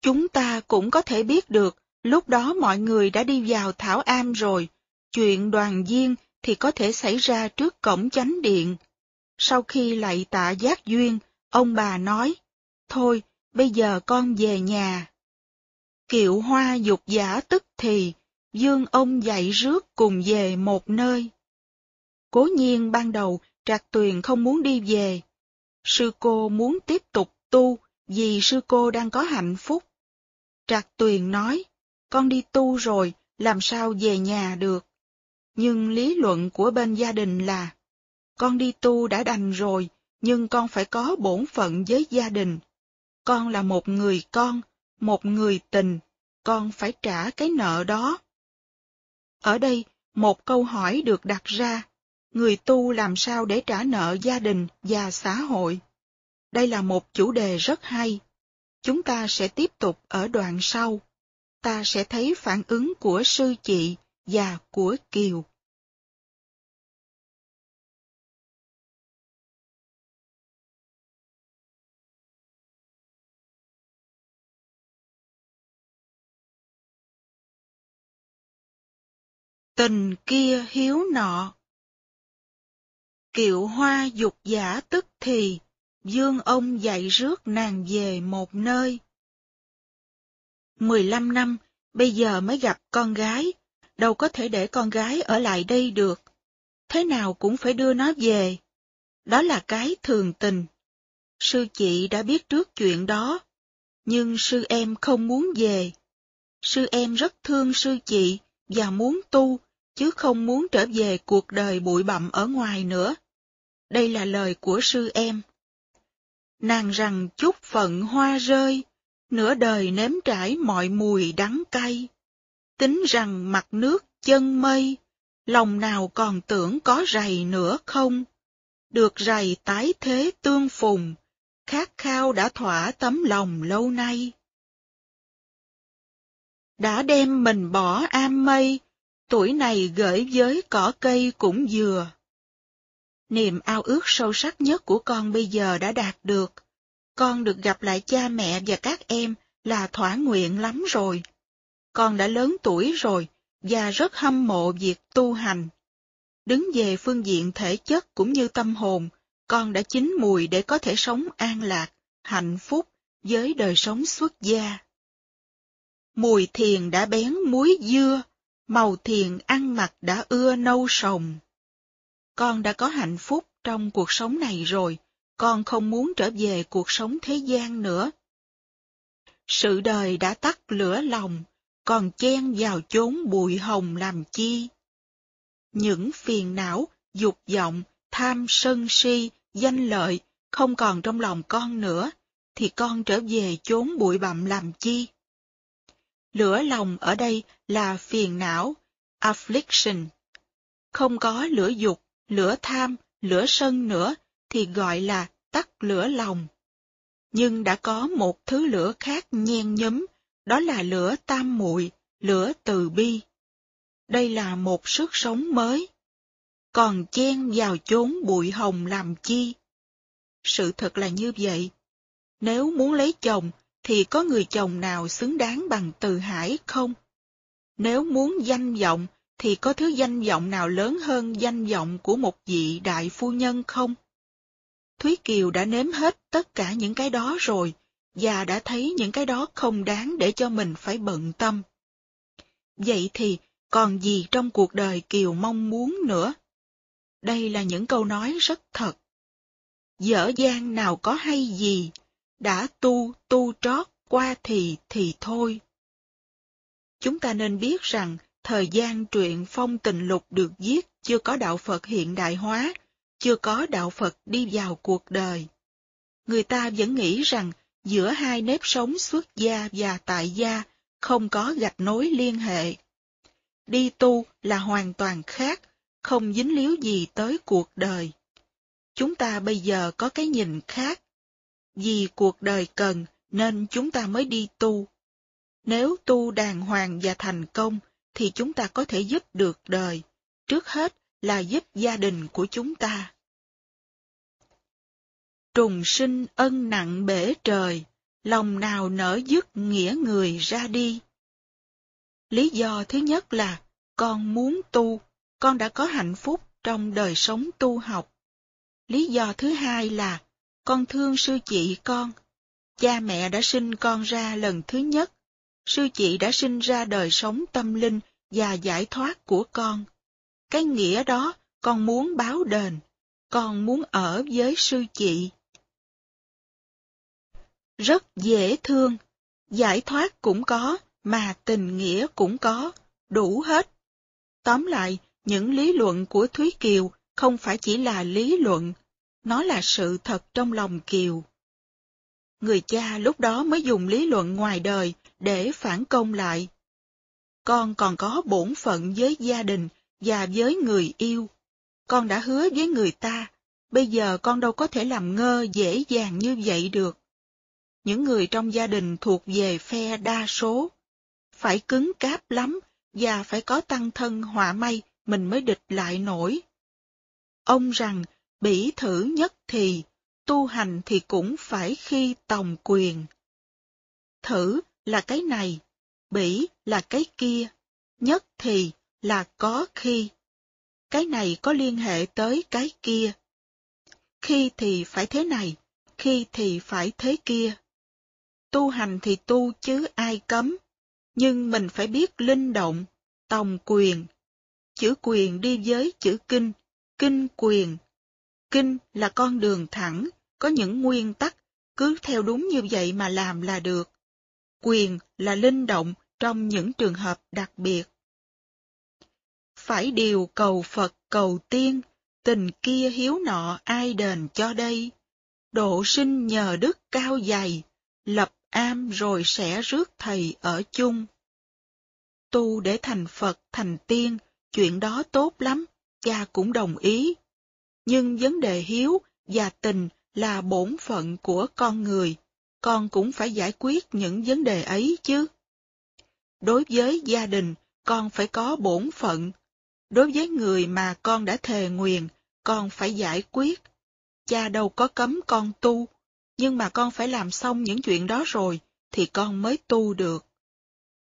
Chúng ta cũng có thể biết được, lúc đó mọi người đã đi vào Thảo Am rồi, chuyện đoàn viên thì có thể xảy ra trước cổng chánh điện. Sau khi lạy tạ giác duyên, ông bà nói, thôi, bây giờ con về nhà. Kiệu hoa dục giả tức thì, dương ông dạy rước cùng về một nơi. Cố nhiên ban đầu Trạc Tuyền không muốn đi về. Sư cô muốn tiếp tục tu vì sư cô đang có hạnh phúc. Trạc Tuyền nói, con đi tu rồi, làm sao về nhà được. Nhưng lý luận của bên gia đình là, con đi tu đã đành rồi, nhưng con phải có bổn phận với gia đình. Con là một người con, một người tình, con phải trả cái nợ đó. Ở đây, một câu hỏi được đặt ra, người tu làm sao để trả nợ gia đình và xã hội? Đây là một chủ đề rất hay. Chúng ta sẽ tiếp tục ở đoạn sau. Ta sẽ thấy phản ứng của sư chị và của Kiều. Tình kia hiếu nọ Kiệu hoa dục giả tức thì, dương ông dạy rước nàng về một nơi. Mười lăm năm, bây giờ mới gặp con gái, đâu có thể để con gái ở lại đây được. Thế nào cũng phải đưa nó về. Đó là cái thường tình. Sư chị đã biết trước chuyện đó, nhưng sư em không muốn về. Sư em rất thương sư chị và muốn tu, chứ không muốn trở về cuộc đời bụi bặm ở ngoài nữa. Đây là lời của sư em. Nàng rằng chút phận hoa rơi, nửa đời nếm trải mọi mùi đắng cay. Tính rằng mặt nước chân mây, lòng nào còn tưởng có rầy nữa không? Được rầy tái thế tương phùng, khát khao đã thỏa tấm lòng lâu nay. Đã đem mình bỏ am mây, tuổi này gửi với cỏ cây cũng vừa. Niềm ao ước sâu sắc nhất của con bây giờ đã đạt được. Con được gặp lại cha mẹ và các em là thỏa nguyện lắm rồi. Con đã lớn tuổi rồi và rất hâm mộ việc tu hành. Đứng về phương diện thể chất cũng như tâm hồn, con đã chín mùi để có thể sống an lạc, hạnh phúc với đời sống xuất gia. Mùi thiền đã bén muối dưa, màu thiền ăn mặc đã ưa nâu sồng. Con đã có hạnh phúc trong cuộc sống này rồi, con không muốn trở về cuộc sống thế gian nữa. Sự đời đã tắt lửa lòng, còn chen vào chốn bụi hồng làm chi? Những phiền não, dục vọng, tham sân si, danh lợi không còn trong lòng con nữa, thì con trở về chốn bụi bặm làm chi? Lửa lòng ở đây là phiền não, affliction. Không có lửa dục, lửa tham, lửa sân nữa thì gọi là tắt lửa lòng. Nhưng đã có một thứ lửa khác nhen nhấm, đó là lửa tam muội, lửa từ bi. Đây là một sức sống mới. Còn chen vào chốn bụi hồng làm chi? Sự thật là như vậy. Nếu muốn lấy chồng thì có người chồng nào xứng đáng bằng Từ Hải không? Nếu muốn danh vọng, thì có thứ danh vọng nào lớn hơn danh vọng của một vị đại phu nhân không? Thúy Kiều đã nếm hết tất cả những cái đó rồi, và đã thấy những cái đó không đáng để cho mình phải bận tâm. Vậy thì, còn gì trong cuộc đời Kiều mong muốn nữa? Đây là những câu nói rất thật. Dở dang nào có hay gì, đã tu, tu trót, qua thì, thì thôi. Chúng ta nên biết rằng, thời gian truyện phong tình lục được viết chưa có đạo Phật hiện đại hóa, chưa có đạo Phật đi vào cuộc đời. Người ta vẫn nghĩ rằng giữa hai nếp sống xuất gia và tại gia không có gạch nối liên hệ. Đi tu là hoàn toàn khác, không dính líu gì tới cuộc đời. Chúng ta bây giờ có cái nhìn khác. Vì cuộc đời cần nên chúng ta mới đi tu. Nếu tu đàng hoàng và thành công thì chúng ta có thể giúp được đời. Trước hết là giúp gia đình của chúng ta. Trùng sinh ân nặng bể trời, lòng nào nở dứt nghĩa người ra đi. Lý do thứ nhất là con muốn tu, con đã có hạnh phúc trong đời sống tu học. Lý do thứ hai là con thương sư chị con. Cha mẹ đã sinh con ra lần thứ nhất. Sư chị đã sinh ra đời sống tâm linh và giải thoát của con. Cái nghĩa đó con muốn báo đền, con muốn ở với sư chị. Rất dễ thương, giải thoát cũng có, mà tình nghĩa cũng có, đủ hết. Tóm lại, những lý luận của Thúy Kiều không phải chỉ là lý luận, nó là sự thật trong lòng Kiều. Người cha lúc đó mới dùng lý luận ngoài đời để phản công lại. Con còn có bổn phận với gia đình và với người yêu. Con đã hứa với người ta, bây giờ con đâu có thể làm ngơ dễ dàng như vậy được. Những người trong gia đình thuộc về phe đa số. Phải cứng cáp lắm và phải có tăng thân họa may mình mới địch lại nổi. Ông rằng, bỉ thử nhất thì, tu hành thì cũng phải khi tòng quyền. Thử là cái này, bỉ là cái kia, nhất thì là có khi. Cái này có liên hệ tới cái kia. Khi thì phải thế này, khi thì phải thế kia. Tu hành thì tu chứ ai cấm, nhưng mình phải biết linh động, tòng quyền. Chữ quyền đi với chữ kinh, kinh quyền. Kinh là con đường thẳng, có những nguyên tắc, cứ theo đúng như vậy mà làm là được. Quyền là linh động trong những trường hợp đặc biệt. Phải điều cầu Phật cầu tiên, tình kia hiếu nọ ai đền cho đây. Độ sinh nhờ đức cao dày, lập am rồi sẽ rước thầy ở chung tu để thành Phật, thành tiên, chuyện đó tốt lắm, cha cũng đồng ý. Nhưng vấn đề hiếu và tình là bổn phận của con người, con cũng phải giải quyết những vấn đề ấy chứ. Đối với gia đình, con phải có bổn phận. Đối với người mà con đã thề nguyền, con phải giải quyết. Cha đâu có cấm con tu, nhưng mà con phải làm xong những chuyện đó rồi, thì con mới tu được.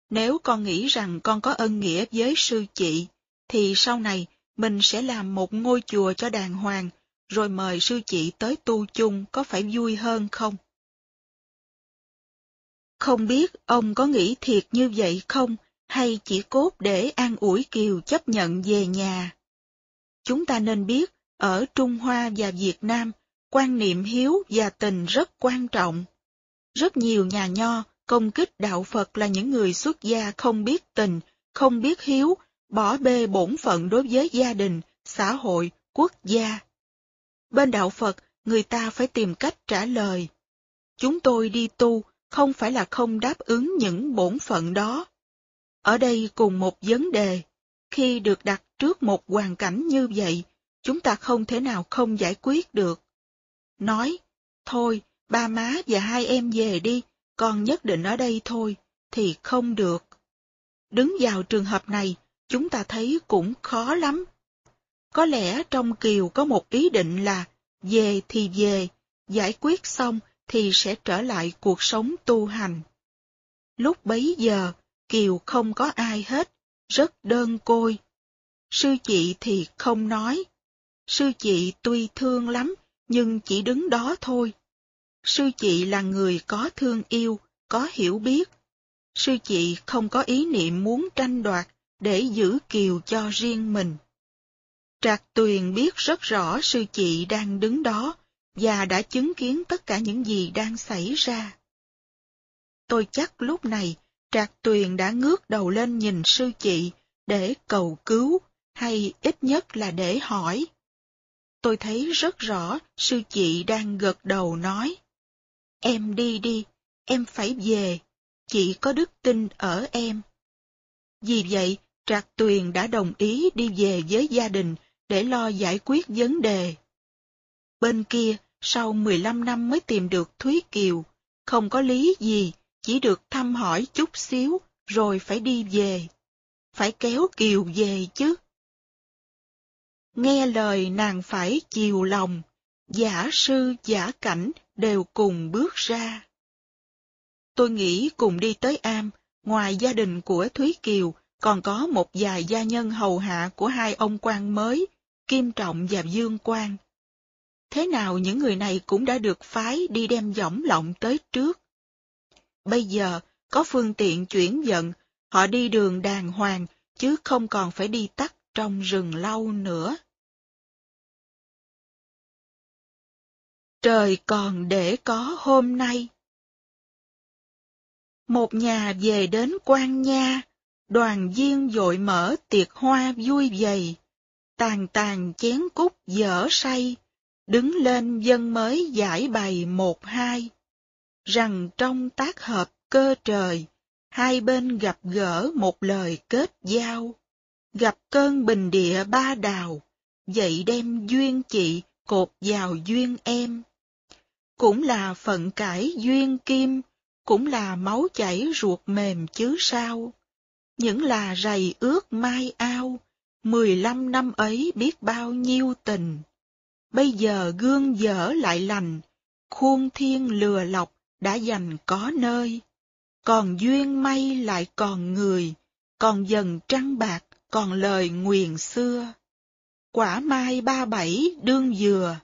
Nếu con nghĩ rằng con có ân nghĩa với sư chị, thì sau này mình sẽ làm một ngôi chùa cho đàng hoàng, rồi mời sư chị tới tu chung có phải vui hơn không? Không biết ông có nghĩ thiệt như vậy không, hay chỉ cốt để an ủi Kiều chấp nhận về nhà? Chúng ta nên biết, ở Trung Hoa và Việt Nam, quan niệm hiếu và tình rất quan trọng. Rất nhiều nhà nho công kích đạo Phật là những người xuất gia không biết tình, không biết hiếu, bỏ bê bổn phận đối với gia đình, xã hội, quốc gia. Bên đạo Phật, người ta phải tìm cách trả lời. Chúng tôi đi tu không phải là không đáp ứng những bổn phận đó. Ở đây cùng một vấn đề, khi được đặt trước một hoàn cảnh như vậy, chúng ta không thể nào không giải quyết được. Nói, thôi, ba má và hai em về đi, con nhất định ở đây thôi, thì không được. Đứng vào trường hợp này, chúng ta thấy cũng khó lắm. Có lẽ trong Kiều có một ý định là về thì về, giải quyết xong thì sẽ trở lại cuộc sống tu hành. Lúc bấy giờ, Kiều không có ai hết, rất đơn côi. Sư chị thì không nói. Sư chị tuy thương lắm, nhưng chỉ đứng đó thôi. Sư chị là người có thương yêu, có hiểu biết. Sư chị không có ý niệm muốn tranh đoạt để giữ Kiều cho riêng mình. Trạc Tuyền biết rất rõ sư chị đang đứng đó và đã chứng kiến tất cả những gì đang xảy ra. Tôi chắc lúc này Trạc Tuyền đã ngước đầu lên nhìn sư chị để cầu cứu hay ít nhất là để hỏi. Tôi thấy rất rõ sư chị đang gật đầu nói. Em đi đi, em phải về, chị có đức tin ở em. Vì vậy, Trạc Tuyền đã đồng ý đi về với gia đình để lo giải quyết vấn đề. Bên kia, sau 15 năm mới tìm được Thúy Kiều, không có lý gì, chỉ được thăm hỏi chút xíu, rồi phải đi về. Phải kéo Kiều về chứ. Nghe lời nàng phải chiều lòng, giả sư giả cảnh đều cùng bước ra. Tôi nghĩ cùng đi tới Am, ngoài gia đình của Thúy Kiều, còn có một vài gia nhân hầu hạ của hai ông quan mới, Kim Trọng và Dương Quang. Thế nào những người này cũng đã được phái đi đem võng lọng tới trước. Bây giờ, có phương tiện chuyển vận, họ đi đường đàng hoàng, chứ không còn phải đi tắt trong rừng lâu nữa. Trời còn để có hôm nay. Một nhà về đến quan nha, đoàn viên dội mở tiệc hoa vui vầy, tàn tàn chén cúc dở say, đứng lên dân mới giải bày một hai, rằng trong tác hợp cơ trời, hai bên gặp gỡ một lời kết giao, gặp cơn bình địa ba đào, vậy đem duyên chị cột vào duyên em. Cũng là phận cải duyên kim, cũng là máu chảy ruột mềm chứ sao. Những là rầy ướt mai ao, mười lăm năm ấy biết bao nhiêu tình. Bây giờ gương dở lại lành, khuôn thiên lừa lọc đã dành có nơi. Còn duyên may lại còn người, còn dần trăng bạc, còn lời nguyền xưa. Quả mai ba bảy đương dừa,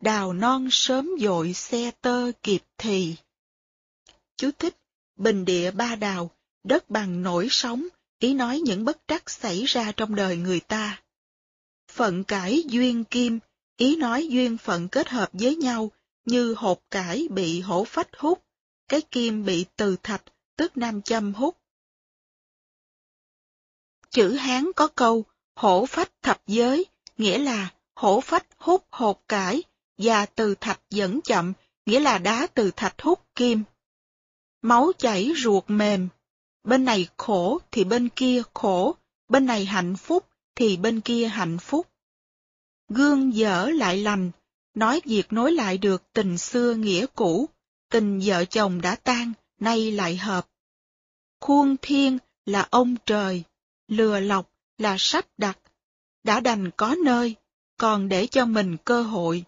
đào non sớm dội xe tơ kịp thì. Chú thích, bình địa ba đào, đất bằng nổi sóng, ý nói những bất trắc xảy ra trong đời người ta. Phận cải duyên kim, ý nói duyên phận kết hợp với nhau, như hột cải bị hổ phách hút, cái kim bị từ thạch, tức nam châm hút. Chữ Hán có câu, hổ phách thập giới, nghĩa là hổ phách hút hột cải, và từ thạch dẫn chậm, nghĩa là đá từ thạch hút kim. Máu chảy ruột mềm, bên này khổ thì bên kia khổ, bên này hạnh phúc thì bên kia hạnh phúc. Gương dở lại lành, nói việc nối lại được tình xưa nghĩa cũ, tình vợ chồng đã tan, nay lại hợp. Khuôn thiên là ông trời, lừa lọc là sắp đặt, đã đành có nơi, còn để cho mình cơ hội.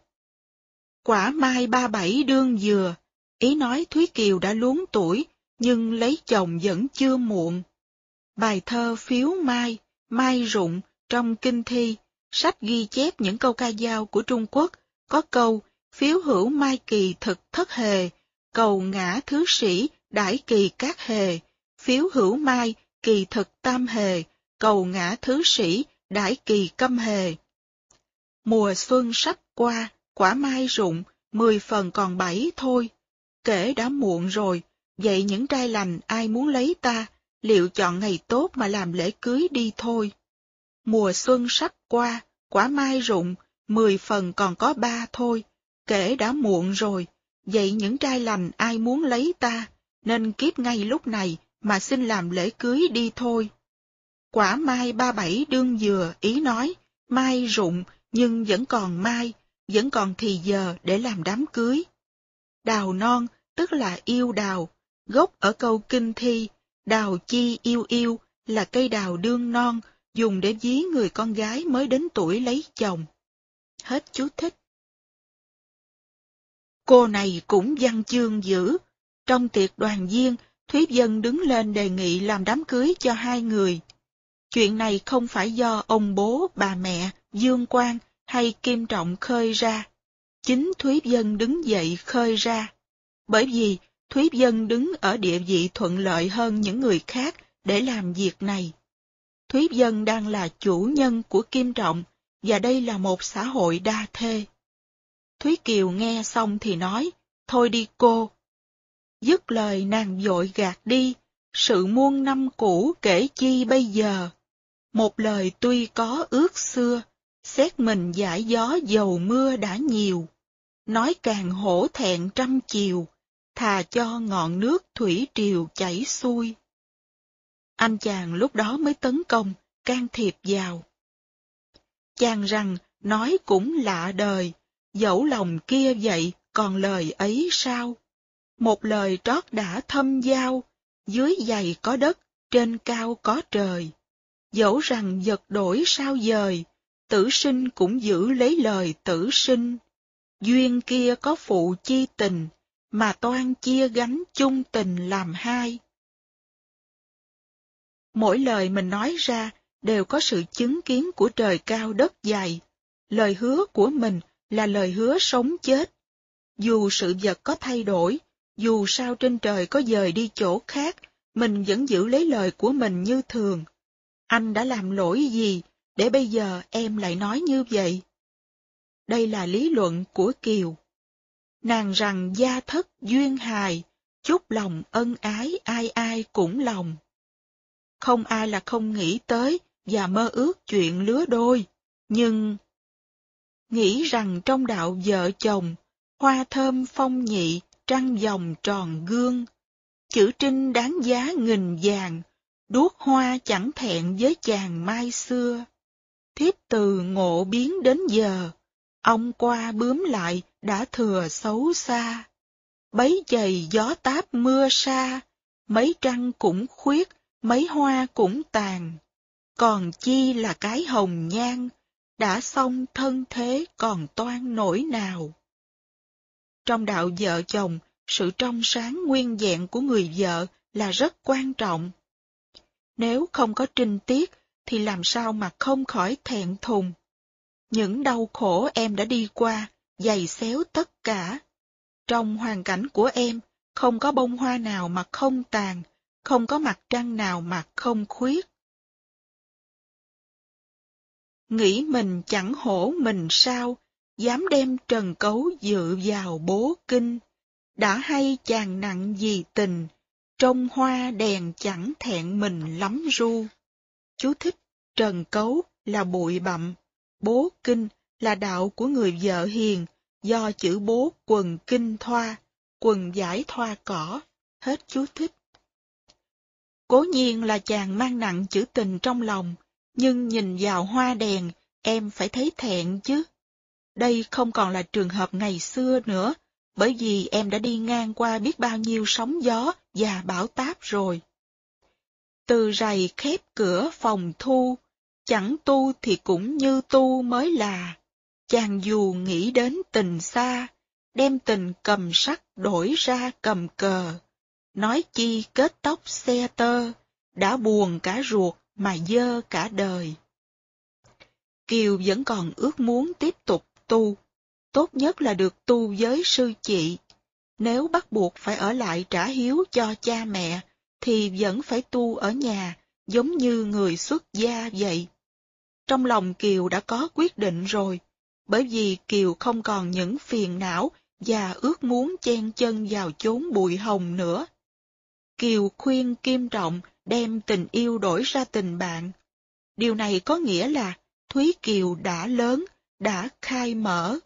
Quả mai ba bảy đương dừa, ý nói Thúy Kiều đã luống tuổi, nhưng lấy chồng vẫn chưa muộn. Bài thơ phiếu mai, mai rụng trong kinh thi, sách ghi chép những câu ca dao của Trung Quốc, có câu phiếu hữu mai kỳ thực thất hề, cầu ngã thứ sĩ đãi kỳ các hề, phiếu hữu mai kỳ thực tam hề, cầu ngã thứ sĩ đãi kỳ câm hề. Mùa xuân sắp qua, quả mai rụng, mười phần còn bảy thôi. Kể đã muộn rồi, vậy những trai lành ai muốn lấy ta, liệu chọn ngày tốt mà làm lễ cưới đi thôi. Mùa xuân sắp qua, quả mai rụng, mười phần còn có ba thôi. Kể đã muộn rồi, vậy những trai lành ai muốn lấy ta, nên kiếp ngay lúc này mà xin làm lễ cưới đi thôi. Quả mai ba bảy đương dừa ý nói, mai rụng nhưng vẫn còn mai, vẫn còn thì giờ để làm đám cưới. Đào non, tức là yêu đào, gốc ở câu kinh thi, đào chi yêu yêu là cây đào đương non, dùng để dí người con gái mới đến tuổi lấy chồng. Hết chú thích. Cô này cũng văn chương dữ. Trong tiệc đoàn viên, Thúy Dân đứng lên đề nghị làm đám cưới cho hai người. Chuyện này không phải do ông bố, bà mẹ, Dương Quang hay Kim Trọng khơi ra. Chính Thúy Dân đứng dậy khơi ra. Bởi vì Thúy Dân đứng ở địa vị thuận lợi hơn những người khác để làm việc này. Thúy Dân đang là chủ nhân của Kim Trọng, và đây là một xã hội đa thê. Thúy Kiều nghe xong thì nói, thôi đi cô. Dứt lời nàng dội gạt đi, sự muôn năm cũ kể chi bây giờ. Một lời tuy có ước xưa, xét mình giải gió dầu mưa đã nhiều. Nói càng hổ thẹn trăm chiều, thà cho ngọn nước thủy triều chảy xuôi. Anh chàng lúc đó mới tấn công, can thiệp vào. Chàng rằng, nói cũng lạ đời, dẫu lòng kia vậy, còn lời ấy sao? Một lời trót đã thâm giao, dưới dày có đất, trên cao có trời. Dẫu rằng vật đổi sao dời, tử sinh cũng giữ lấy lời tử sinh. Duyên kia có phụ chi tình, mà toan chia gánh chung tình làm hai. Mỗi lời mình nói ra đều có sự chứng kiến của trời cao đất dày. Lời hứa của mình là lời hứa sống chết. Dù sự vật có thay đổi, dù sao trên trời có dời đi chỗ khác, mình vẫn giữ lấy lời của mình như thường. Anh đã làm lỗi gì, để bây giờ em lại nói như vậy? Đây là lý luận của Kiều. Nàng rằng gia thất duyên hài, chúc lòng ân ái ai ai cũng lòng. Không ai là không nghĩ tới và mơ ước chuyện lứa đôi, nhưng nghĩ rằng trong đạo vợ chồng, hoa thơm phong nhị, trăng vòng tròn gương, chữ trinh đáng giá nghìn vàng, đuốc hoa chẳng thẹn với chàng mai xưa. Thiếp từ ngộ biến đến giờ, ông qua bướm lại đã thừa xấu xa. Bấy giày gió táp mưa xa, mấy trăng cũng khuyết, mấy hoa cũng tàn. Còn chi là cái hồng nhan, đã xong thân thế còn toan nổi nào. Trong đạo vợ chồng, sự trong sáng nguyên vẹn của người vợ là rất quan trọng. Nếu không có trinh tiết, thì làm sao mà không khỏi thẹn thùng. Những đau khổ em đã đi qua, dày xéo tất cả. Trong hoàn cảnh của em, không có bông hoa nào mà không tàn, không có mặt trăng nào mà không khuyết. Nghĩ mình chẳng hổ mình sao, dám đem trần cấu dự vào bố kinh. Đã hay chàng nặng gì tình, trong hoa đèn chẳng thẹn mình lắm ru. Chú thích, trần cấu là bụi bặm, bố kinh là đạo của người vợ hiền, do chữ bố quần kinh thoa, quần giải thoa cỏ, hết chú thích. Cố nhiên là chàng mang nặng chữ tình trong lòng, nhưng nhìn vào hoa đèn, em phải thấy thẹn chứ. Đây không còn là trường hợp ngày xưa nữa, bởi vì em đã đi ngang qua biết bao nhiêu sóng gió và bão táp rồi. Từ rầy khép cửa phòng thu, chẳng tu thì cũng như tu mới là. Chàng dù nghĩ đến tình xa, đem tình cầm sắt đổi ra cầm cờ. Nói chi kết tóc xe tơ, đã buồn cả ruột mà dơ cả đời. Kiều vẫn còn ước muốn tiếp tục tu, tốt nhất là được tu với sư chị. Nếu bắt buộc phải ở lại trả hiếu cho cha mẹ, thì vẫn phải tu ở nhà, giống như người xuất gia vậy. Trong lòng Kiều đã có quyết định rồi, bởi vì Kiều không còn những phiền não và ước muốn chen chân vào chốn bụi hồng nữa. Kiều khuyên Kim Trọng đem tình yêu đổi ra tình bạn. Điều này có nghĩa là Thúy Kiều đã lớn, đã khai mở.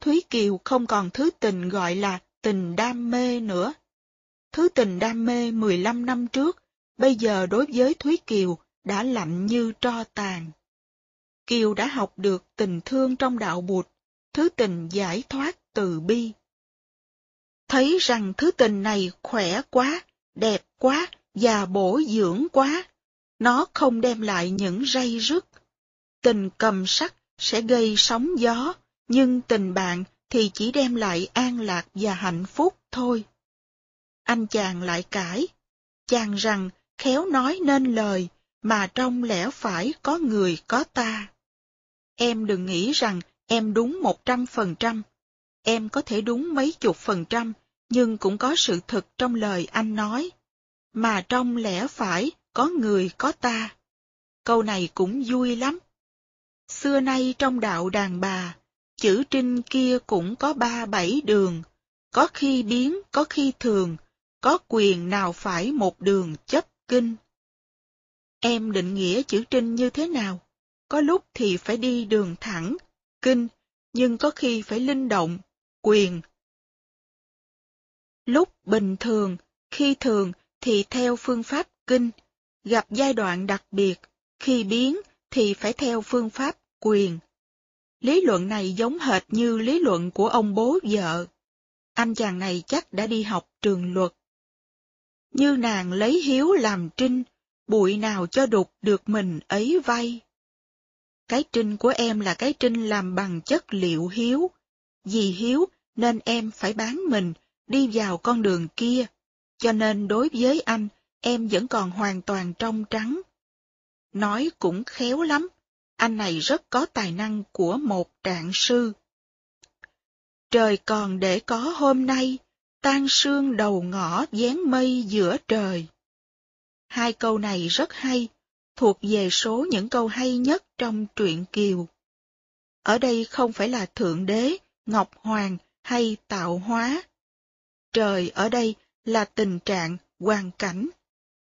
Thúy Kiều không còn thứ tình gọi là tình đam mê nữa. Thứ tình đam mê 15 năm trước, bây giờ đối với Thúy Kiều đã lạnh như tro tàn. Kiều đã học được tình thương trong đạo bụt, thứ tình giải thoát từ bi. Thấy rằng thứ tình này khỏe quá, đẹp quá và bổ dưỡng quá, nó không đem lại những ray rứt. Tình cầm sắc sẽ gây sóng gió, nhưng tình bạn thì chỉ đem lại an lạc và hạnh phúc thôi. Anh chàng lại cãi, chàng rằng khéo nói nên lời, mà trong lẽ phải có người có ta. Em đừng nghĩ rằng em đúng một trăm phần trăm. Em có thể đúng mấy chục phần trăm, nhưng cũng có sự thật trong lời anh nói. Mà trong lẽ phải có người có ta. Câu này cũng vui lắm. Xưa nay trong đạo đàn bà, chữ trinh kia cũng có ba bảy đường, có khi biến, có khi thường, có quyền nào phải một đường chấp kinh. Em định nghĩa chữ trinh như thế nào? Có lúc thì phải đi đường thẳng, kinh, nhưng có khi phải linh động, quyền. Lúc bình thường, khi thường thì theo phương pháp kinh, gặp giai đoạn đặc biệt, khi biến thì phải theo phương pháp quyền. Lý luận này giống hệt như lý luận của ông bố vợ. Anh chàng này chắc đã đi học trường luật. Như nàng lấy hiếu làm trinh, bụi nào cho đục được mình ấy vay. Cái trinh của em là cái trinh làm bằng chất liệu hiếu. Vì hiếu nên em phải bán mình, đi vào con đường kia. Cho nên đối với anh, em vẫn còn hoàn toàn trong trắng. Nói cũng khéo lắm, anh này rất có tài năng của một trạng sư. Trời còn để có hôm nay, tan sương đầu ngõ dán mây giữa trời. Hai câu này rất hay, thuộc về số những câu hay nhất trong truyện Kiều. Ở đây không phải là Thượng Đế, Ngọc Hoàng hay tạo hóa. Trời ở đây là tình trạng, hoàn cảnh.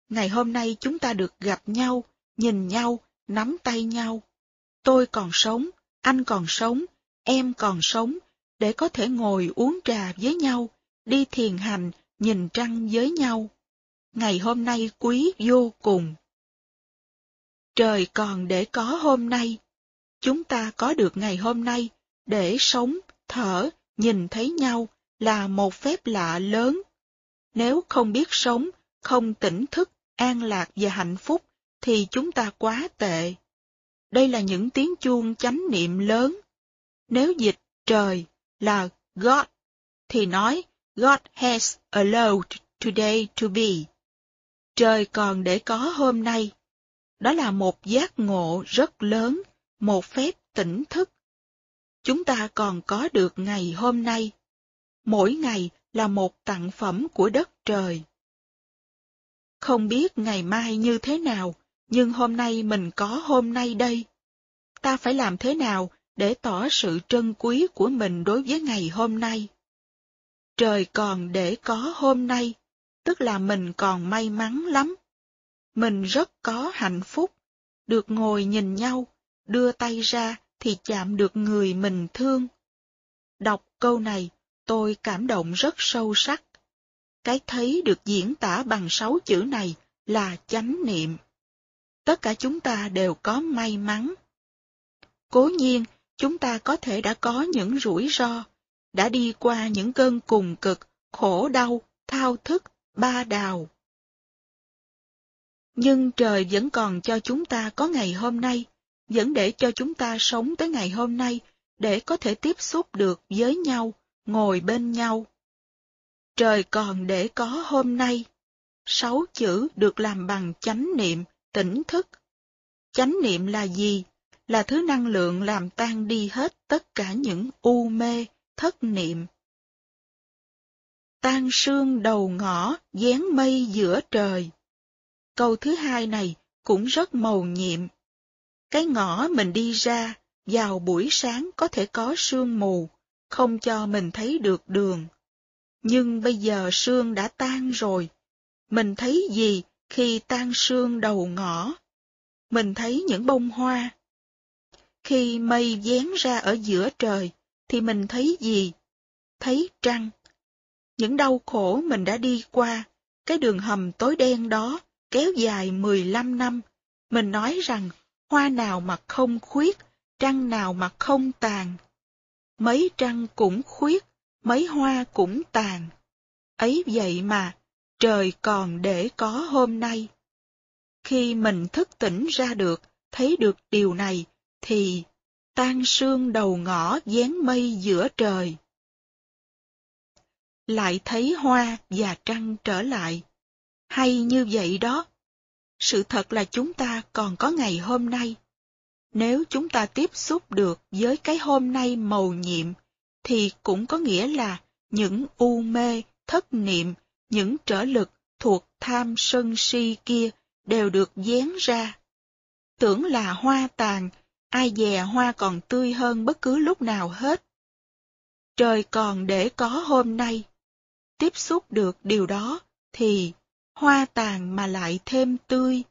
Ngày hôm nay chúng ta được gặp nhau, nhìn nhau, nắm tay nhau. Tôi còn sống, anh còn sống, em còn sống, để có thể ngồi uống trà với nhau, đi thiền hành, nhìn trăng với nhau. Ngày hôm nay quý vô cùng. Trời còn để có hôm nay. Chúng ta có được ngày hôm nay để sống, thở, nhìn thấy nhau là một phép lạ lớn. Nếu không biết sống, không tỉnh thức, an lạc và hạnh phúc, thì chúng ta quá tệ. Đây là những tiếng chuông chánh niệm lớn. Nếu dịch trời là God, thì nói God has allowed today to be. Trời còn để có hôm nay. Đó là một giác ngộ rất lớn, một phép tỉnh thức. Chúng ta còn có được ngày hôm nay. Mỗi ngày là một tặng phẩm của đất trời. Không biết ngày mai như thế nào, nhưng hôm nay mình có hôm nay đây. Ta phải làm thế nào để tỏ sự trân quý của mình đối với ngày hôm nay? Trời còn để có hôm nay, tức là mình còn may mắn lắm. Mình rất có hạnh phúc, được ngồi nhìn nhau, đưa tay ra thì chạm được người mình thương. Đọc câu này, tôi cảm động rất sâu sắc. Cái thấy được diễn tả bằng sáu chữ này là chánh niệm. Tất cả chúng ta đều có may mắn. Cố nhiên, chúng ta có thể đã có những rủi ro, đã đi qua những cơn cùng cực, khổ đau, thao thức, ba đào. Nhưng trời vẫn còn cho chúng ta có ngày hôm nay, vẫn để cho chúng ta sống tới ngày hôm nay, để có thể tiếp xúc được với nhau, ngồi bên nhau. Trời còn để có hôm nay. Sáu chữ được làm bằng chánh niệm, tỉnh thức. Chánh niệm là gì? Là thứ năng lượng làm tan đi hết tất cả những u mê, thất niệm. Tan sương đầu ngõ, dán mây giữa trời. Câu thứ hai này cũng rất màu nhiệm. Cái ngõ mình đi ra, vào buổi sáng có thể có sương mù, không cho mình thấy được đường. Nhưng bây giờ sương đã tan rồi. Mình thấy gì khi tan sương đầu ngõ? Mình thấy những bông hoa. Khi mây dán ra ở giữa trời, thì mình thấy gì? Thấy trăng. Những đau khổ mình đã đi qua, cái đường hầm tối đen đó, kéo dài 15 năm, mình nói rằng hoa nào mà không khuyết, trăng nào mà không tàn. Mấy trăng cũng khuyết, mấy hoa cũng tàn. Ấy vậy mà, trời còn để có hôm nay. Khi mình thức tỉnh ra được, thấy được điều này, thì tan sương đầu ngõ dán mây giữa trời. lại thấy hoa và trăng trở lại. Hay như vậy đó. Sự thật là chúng ta còn có ngày hôm nay. Nếu chúng ta tiếp xúc được với cái hôm nay màu nhiệm, thì cũng có nghĩa là những u mê, thất niệm, những trở lực thuộc tham sân si kia đều được dán ra. Tưởng là hoa tàn, ai dè hoa còn tươi hơn bất cứ lúc nào hết. Trời còn để có hôm nay. Tiếp xúc được điều đó thì hoa tàn mà lại thêm tươi,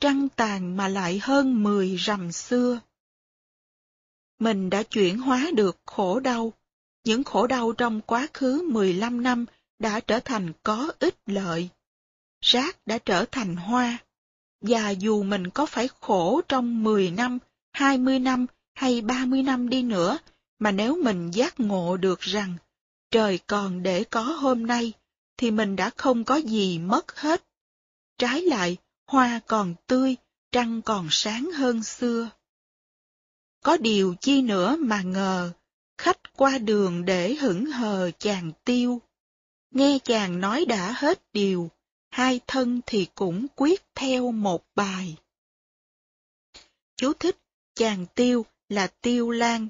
trăng tàn mà lại hơn mười rằm xưa. Mình đã chuyển hóa được khổ đau. Những khổ đau trong quá khứ 15 năm đã trở thành có ích lợi. Rác đã trở thành hoa. Và dù mình có phải khổ trong 10 năm, 20 năm hay 30 năm đi nữa, mà nếu mình giác ngộ được rằng trời còn để có hôm nay, thì mình đã không có gì mất hết. Trái lại, hoa còn tươi, trăng còn sáng hơn xưa. Có điều chi nữa mà ngờ, khách qua đường để hững hờ chàng tiêu. Nghe chàng nói đã hết điều, hai thân thì cũng quyết theo một bài. Chú thích, chàng tiêu là tiêu lan.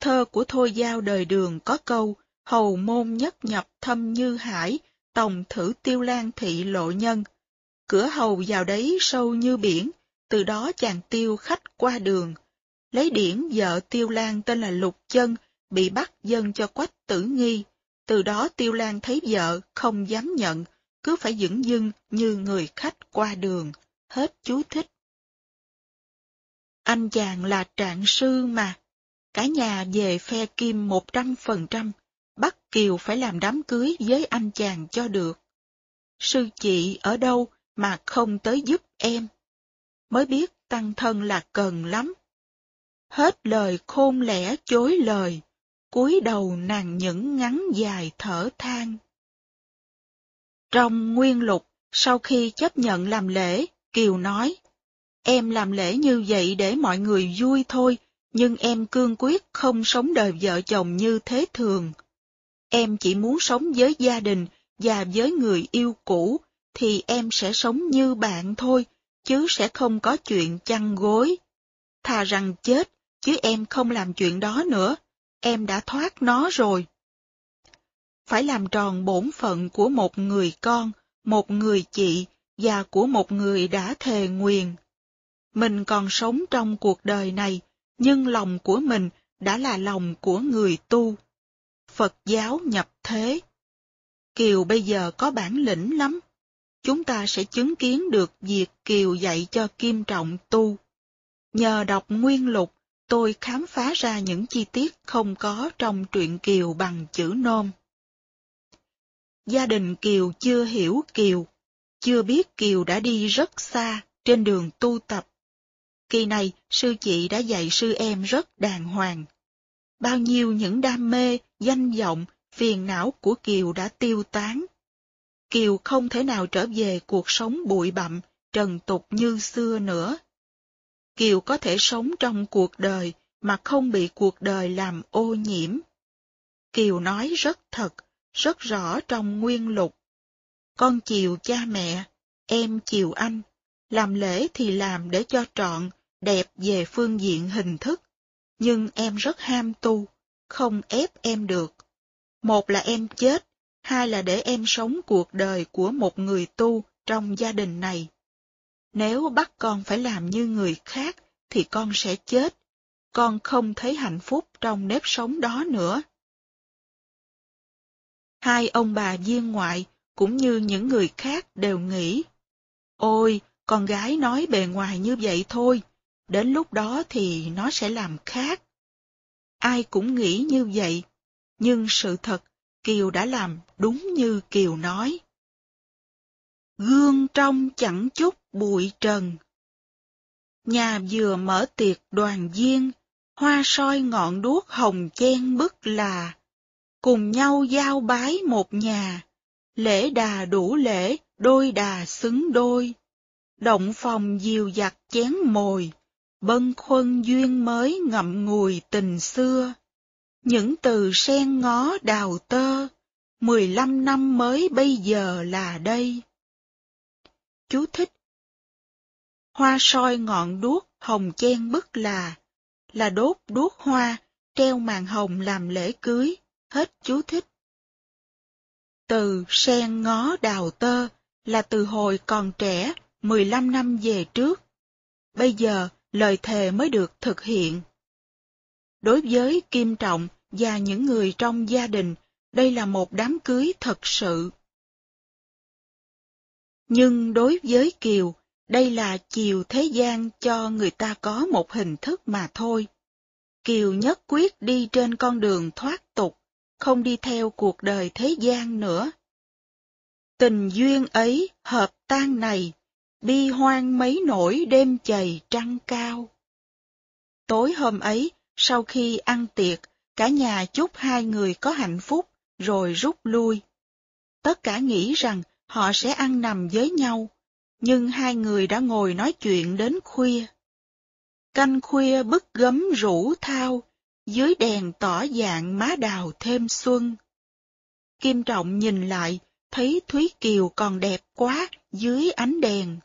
Thơ của Thôi Giao đời đường có câu, hầu môn nhất nhập thâm như hải, tổng thử tiêu lan thị lộ nhân. Cửa hầu vào đấy sâu như biển, từ đó chàng tiêu khách qua đường. Lấy điển vợ tiêu lan tên là Lục Chân, bị bắt dân cho quách tử nghi. Từ đó tiêu lan thấy vợ, không dám nhận, cứ phải dững dưng như người khách qua đường. Hết chú thích. Anh chàng là trạng sư mà. Cả nhà về phe kim một trăm phần trăm, bắt Kiều phải làm đám cưới với anh chàng cho được. Sư chị ở đâu mà không tới giúp em? Mới biết tăng thân là cần lắm. Hết lời khôn lẽ chối lời, cúi đầu nàng những ngắn dài thở than. Trong nguyên lục, sau khi chấp nhận làm lễ, Kiều nói, Em làm lễ như vậy để mọi người vui thôi, nhưng em cương quyết không sống đời vợ chồng như thế thường. Em chỉ muốn sống với gia đình và với người yêu cũ, thì em sẽ sống như bạn thôi, chứ sẽ không có chuyện chăn gối. Thà rằng chết, chứ em không làm chuyện đó nữa, em đã thoát nó rồi. Phải làm tròn bổn phận của một người con, một người chị và của một người đã thề nguyền. Mình còn sống trong cuộc đời này, nhưng lòng của mình đã là lòng của người tu. Phật giáo nhập thế. Kiều bây giờ có bản lĩnh lắm. Chúng ta sẽ chứng kiến được việc Kiều dạy cho Kim Trọng tu. Nhờ đọc nguyên lục, tôi khám phá ra những chi tiết không có trong truyện Kiều bằng chữ nôm. Gia đình Kiều chưa hiểu Kiều, chưa biết Kiều đã đi rất xa trên đường tu tập. Kỳ này, sư chị đã dạy sư em rất đàng hoàng. Bao nhiêu những đam mê, danh vọng, phiền não của Kiều đã tiêu tán. Kiều không thể nào trở về cuộc sống bụi bặm, trần tục như xưa nữa. Kiều có thể sống trong cuộc đời mà không bị cuộc đời làm ô nhiễm. Kiều nói rất thật, rất rõ trong nguyên lục. Con chiều cha mẹ, em chiều anh, làm lễ thì làm để cho trọn, đẹp về phương diện hình thức, nhưng em rất ham tu, không ép em được. Một là em chết, hai là để em sống cuộc đời của một người tu trong gia đình này. Nếu bắt con phải làm như người khác, thì con sẽ chết. Con không thấy hạnh phúc trong nếp sống đó nữa. Hai ông bà viên ngoại, cũng như những người khác đều nghĩ, Ôi, con gái nói bề ngoài như vậy thôi, đến lúc đó thì nó sẽ làm khác. Ai cũng nghĩ như vậy, nhưng sự thật, Kiều đã làm đúng như Kiều nói. Gương trong chẳng chút bụi trần. Nhà vừa mở tiệc đoàn viên, hoa soi ngọn đuốc hồng chen bức là, cùng nhau giao bái một nhà, lễ đà đủ lễ, đôi đà xứng đôi. Động phòng diều giặt chén mồi, bân khuân duyên mới ngậm ngùi tình xưa. Những từ sen ngó đào tơ, 15 năm mới bây giờ là đây. Chú thích Hoa soi ngọn đuốc hồng chen bức là, là đốt đuốc hoa, treo màn hồng làm lễ cưới, hết chú thích. Từ sen ngó đào tơ là từ hồi còn trẻ, 15 năm về trước. Bây giờ, lời thề mới được thực hiện. Đối với Kim Trọng và những người trong gia đình, đây là một đám cưới thật sự. Nhưng đối với Kiều, đây là chiều thế gian cho người ta có một hình thức mà thôi. Kiều nhất quyết đi trên con đường thoát tục, không đi theo cuộc đời thế gian nữa. Tình duyên ấy hợp tan này, bi hoang mấy nỗi đêm chày trăng cao. Tối hôm ấy, sau khi ăn tiệc, cả nhà chúc hai người có hạnh phúc, rồi rút lui. Tất cả nghĩ rằng họ sẽ ăn nằm với nhau, nhưng hai người đã ngồi nói chuyện đến khuya. Canh khuya bức gấm rủ thao, dưới đèn tỏ dạng má đào thêm xuân. Kim Trọng nhìn lại, thấy Thúy Kiều còn đẹp quá dưới ánh đèn.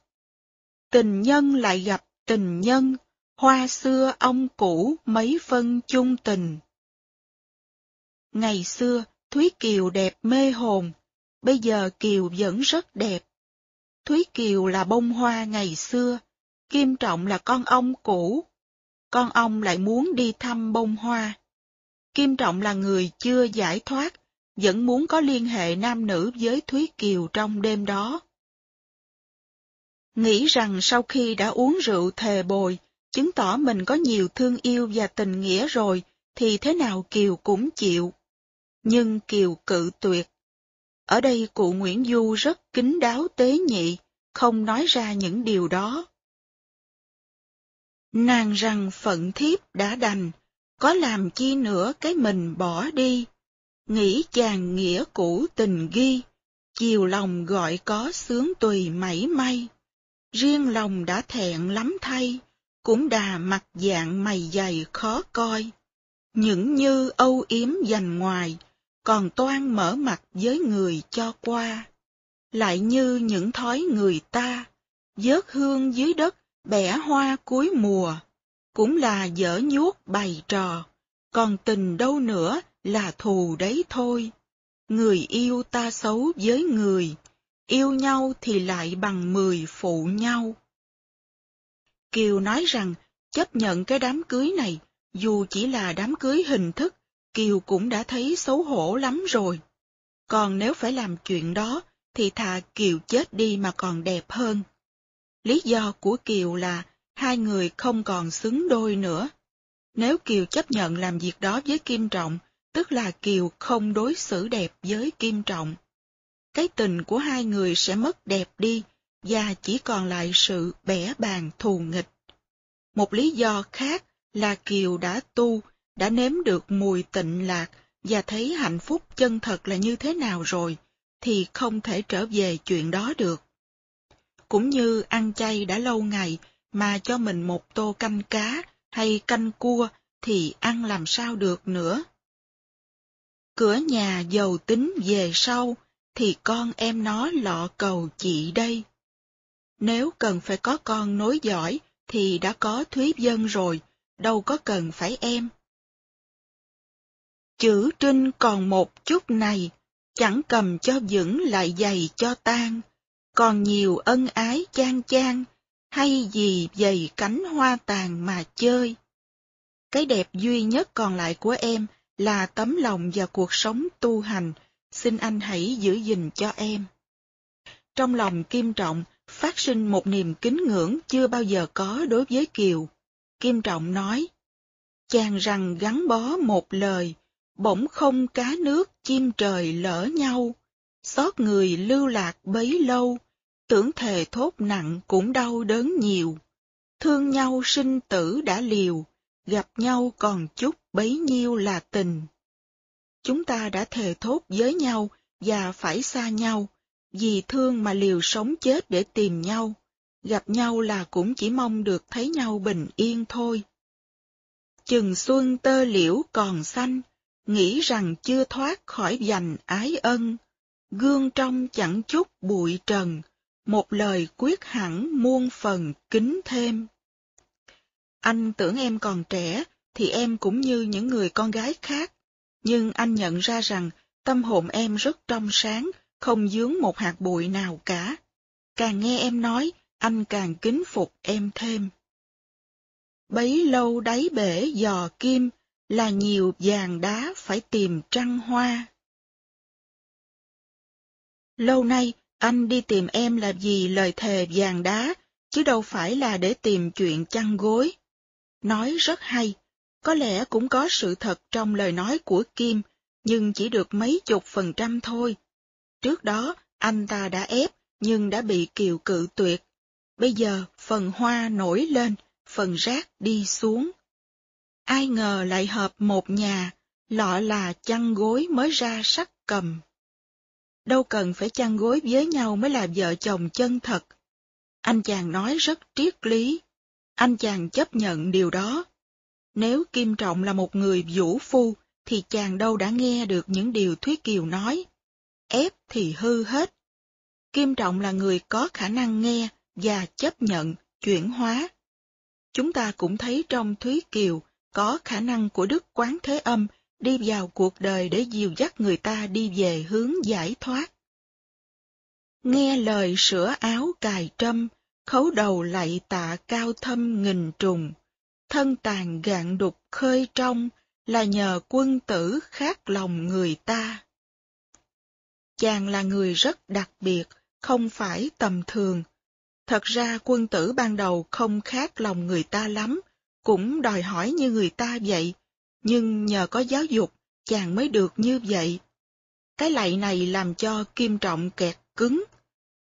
Tình nhân lại gặp tình nhân, hoa xưa ông cũ mấy phân chung tình. Ngày xưa, Thúy Kiều đẹp mê hồn, bây giờ Kiều vẫn rất đẹp. Thúy Kiều là bông hoa ngày xưa, Kim Trọng là con ong cũ. Con ong lại muốn đi thăm bông hoa. Kim Trọng là người chưa giải thoát, vẫn muốn có liên hệ nam nữ với Thúy Kiều trong đêm đó. Nghĩ rằng sau khi đã uống rượu thề bồi, chứng tỏ mình có nhiều thương yêu và tình nghĩa rồi, thì thế nào Kiều cũng chịu. Nhưng Kiều cự tuyệt. Ở đây cụ Nguyễn Du rất kín đáo tế nhị, không nói ra những điều đó. Nàng rằng phận thiếp đã đành, có làm chi nữa cái mình bỏ đi, nghĩ chàng nghĩa cũ tình ghi, chiều lòng gọi có sướng tùy mảy may. Riêng lòng đã thẹn lắm thay, cũng đà mặt dạng mày dày khó coi. Những như âu yếm dành ngoài, còn toan mở mặt với người cho qua. Lại như những thói người ta, vớt hương dưới đất, bẻ hoa cuối mùa, cũng là dở nhuốc bày trò, còn tình đâu nữa là thù đấy thôi. Người yêu ta xấu với người, yêu nhau thì lại bằng mười phụ nhau. Kiều nói rằng chấp nhận cái đám cưới này, dù chỉ là đám cưới hình thức, Kiều cũng đã thấy xấu hổ lắm rồi. Còn nếu phải làm chuyện đó, thì thà Kiều chết đi mà còn đẹp hơn. Lý do của Kiều là hai người không còn xứng đôi nữa. Nếu Kiều chấp nhận làm việc đó với Kim Trọng, tức là Kiều không đối xử đẹp với Kim Trọng. Cái tình của hai người sẽ mất đẹp đi, và chỉ còn lại sự bẻ bàn thù nghịch. Một lý do khác là Kiều đã tu, đã nếm được mùi tịnh lạc và thấy hạnh phúc chân thật là như thế nào rồi, thì không thể trở về chuyện đó được. Cũng như ăn chay đã lâu ngày mà cho mình một tô canh cá hay canh cua thì ăn làm sao được nữa. Cửa nhà giàu tính về sau thì con em nó lọ cầu chị đây. Nếu cần phải có con nối giỏi thì đã có Thúy Dân rồi, đâu có cần phải em. Chữ trinh còn một chút này, chẳng cầm cho vững lại dày cho tan, còn nhiều ân ái chan chan, hay gì dày cánh hoa tàn mà chơi. Cái đẹp duy nhất còn lại của em là tấm lòng và cuộc sống tu hành, xin anh hãy giữ gìn cho em. Trong lòng Kim Trọng phát sinh một niềm kính ngưỡng chưa bao giờ có đối với Kiều. Kim Trọng nói, chàng rằng gắn bó một lời, bỗng không cá nước chim trời lỡ nhau, xót người lưu lạc bấy lâu, tưởng thề thốt nặng cũng đau đớn nhiều. Thương nhau sinh tử đã liều, gặp nhau còn chút bấy nhiêu là tình. Chúng ta đã thề thốt với nhau và phải xa nhau, vì thương mà liều sống chết để tìm nhau. Gặp nhau là cũng chỉ mong được thấy nhau bình yên thôi. Chừng xuân tơ liễu còn xanh, nghĩ rằng chưa thoát khỏi dành ái ân, gương trong chẳng chút bụi trần, một lời quyết hẳn muôn phần kính thêm. Anh tưởng em còn trẻ, thì em cũng như những người con gái khác, nhưng anh nhận ra rằng tâm hồn em rất trong sáng, không dướng một hạt bụi nào cả. Càng nghe em nói, anh càng kính phục em thêm. Bấy lâu đáy bể dò kim, là nhiều vàng đá phải tìm trăng hoa. Lâu nay, anh đi tìm em là vì lời thề vàng đá, chứ đâu phải là để tìm chuyện chăn gối. Nói rất hay, có lẽ cũng có sự thật trong lời nói của Kim, nhưng chỉ được mấy chục phần trăm thôi. Trước đó, anh ta đã ép, nhưng đã bị kiều cự tuyệt. Bây giờ, phần hoa nổi lên, phần rác đi xuống. Ai ngờ lại hợp một nhà, lọ là chăn gối mới ra sắc cầm. Đâu cần phải chăn gối với nhau mới là vợ chồng chân thật. Anh chàng nói rất triết lý. Anh chàng chấp nhận điều đó. Nếu Kim Trọng là một người vũ phu, thì chàng đâu đã nghe được những điều Thúy Kiều nói. Ép thì hư hết. Kim Trọng là người có khả năng nghe và chấp nhận, chuyển hóa. Chúng ta cũng thấy trong Thúy Kiều có khả năng của Đức Quán Thế Âm đi vào cuộc đời để dìu dắt người ta đi về hướng giải thoát. Nghe lời sửa áo cài trâm, khấu đầu lạy tạ cao thâm nghìn trùng, thân tàn gạn đục khơi trong, là nhờ quân tử khác lòng người ta. Chàng là người rất đặc biệt, không phải tầm thường. Thật ra quân tử ban đầu không khác lòng người ta lắm, cũng đòi hỏi như người ta vậy, nhưng nhờ có giáo dục, chàng mới được như vậy. Cái lạy này làm cho kim trọng kẹt cứng,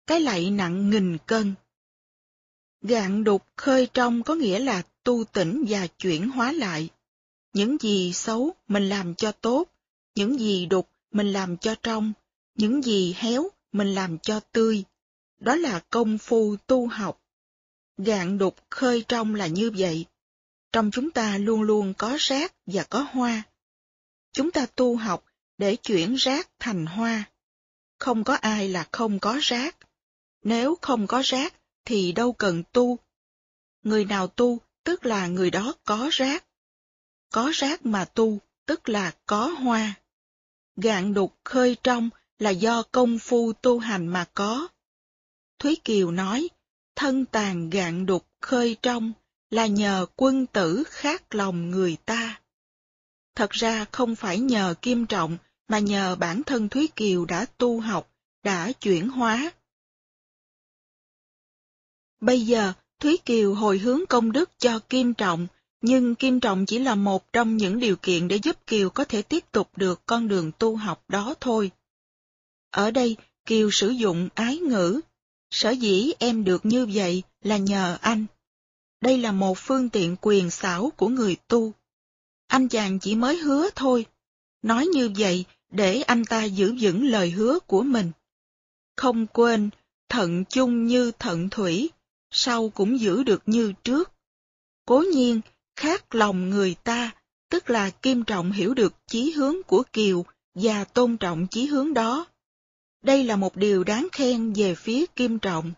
cái lạy nặng nghìn cân. Gạn đục khơi trong có nghĩa là tu tỉnh và chuyển hóa lại. Những gì xấu mình làm cho tốt, những gì đục mình làm cho trong, những gì héo mình làm cho tươi. Đó là công phu tu học. Gạn đục khơi trong là như vậy. Trong chúng ta luôn luôn có rác và có hoa. Chúng ta tu học để chuyển rác thành hoa. Không có ai là không có rác. Nếu không có rác thì đâu cần tu. Người nào tu tức là người đó có rác. Có rác mà tu tức là có hoa. Gạn đục khơi trong là do công phu tu hành mà có. Thúy Kiều nói, thân tàn gạn đục khơi trong là nhờ quân tử khác lòng người ta. Thật ra không phải nhờ Kim Trọng mà nhờ bản thân Thúy Kiều đã tu học, đã chuyển hóa. Bây giờ, Thúy Kiều hồi hướng công đức cho Kim Trọng, nhưng Kim Trọng chỉ là một trong những điều kiện để giúp Kiều có thể tiếp tục được con đường tu học đó thôi. Ở đây, Kiều sử dụng ái ngữ. Sở dĩ em được như vậy là nhờ anh. Đây là một phương tiện quyền xảo của người tu. Anh chàng chỉ mới hứa thôi. Nói như vậy để anh ta giữ vững lời hứa của mình. Không quên, thận chung như thận thủy, sau cũng giữ được như trước. Cố nhiên, khác lòng người ta, tức là Kim Trọng hiểu được chí hướng của Kiều và tôn trọng chí hướng đó. Đây là một điều đáng khen về phía Kim Trọng.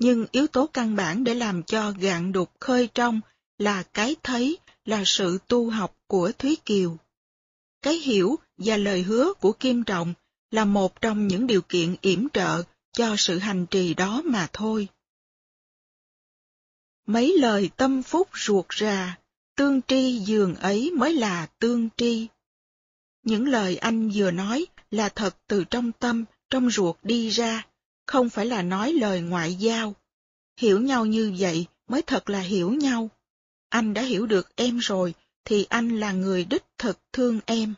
Nhưng yếu tố căn bản để làm cho gạn đục khơi trong là cái thấy, là sự tu học của Thúy Kiều. Cái hiểu và lời hứa của Kim Trọng là một trong những điều kiện yểm trợ cho sự hành trì đó mà thôi. Mấy lời tâm phúc ruột rà, tương tri giường ấy mới là tương tri. Những lời anh vừa nói là thật từ trong tâm, trong ruột đi ra, không phải là nói lời ngoại giao. Hiểu nhau như vậy mới thật là hiểu nhau. Anh đã hiểu được em rồi, thì anh là người đích thực thương em.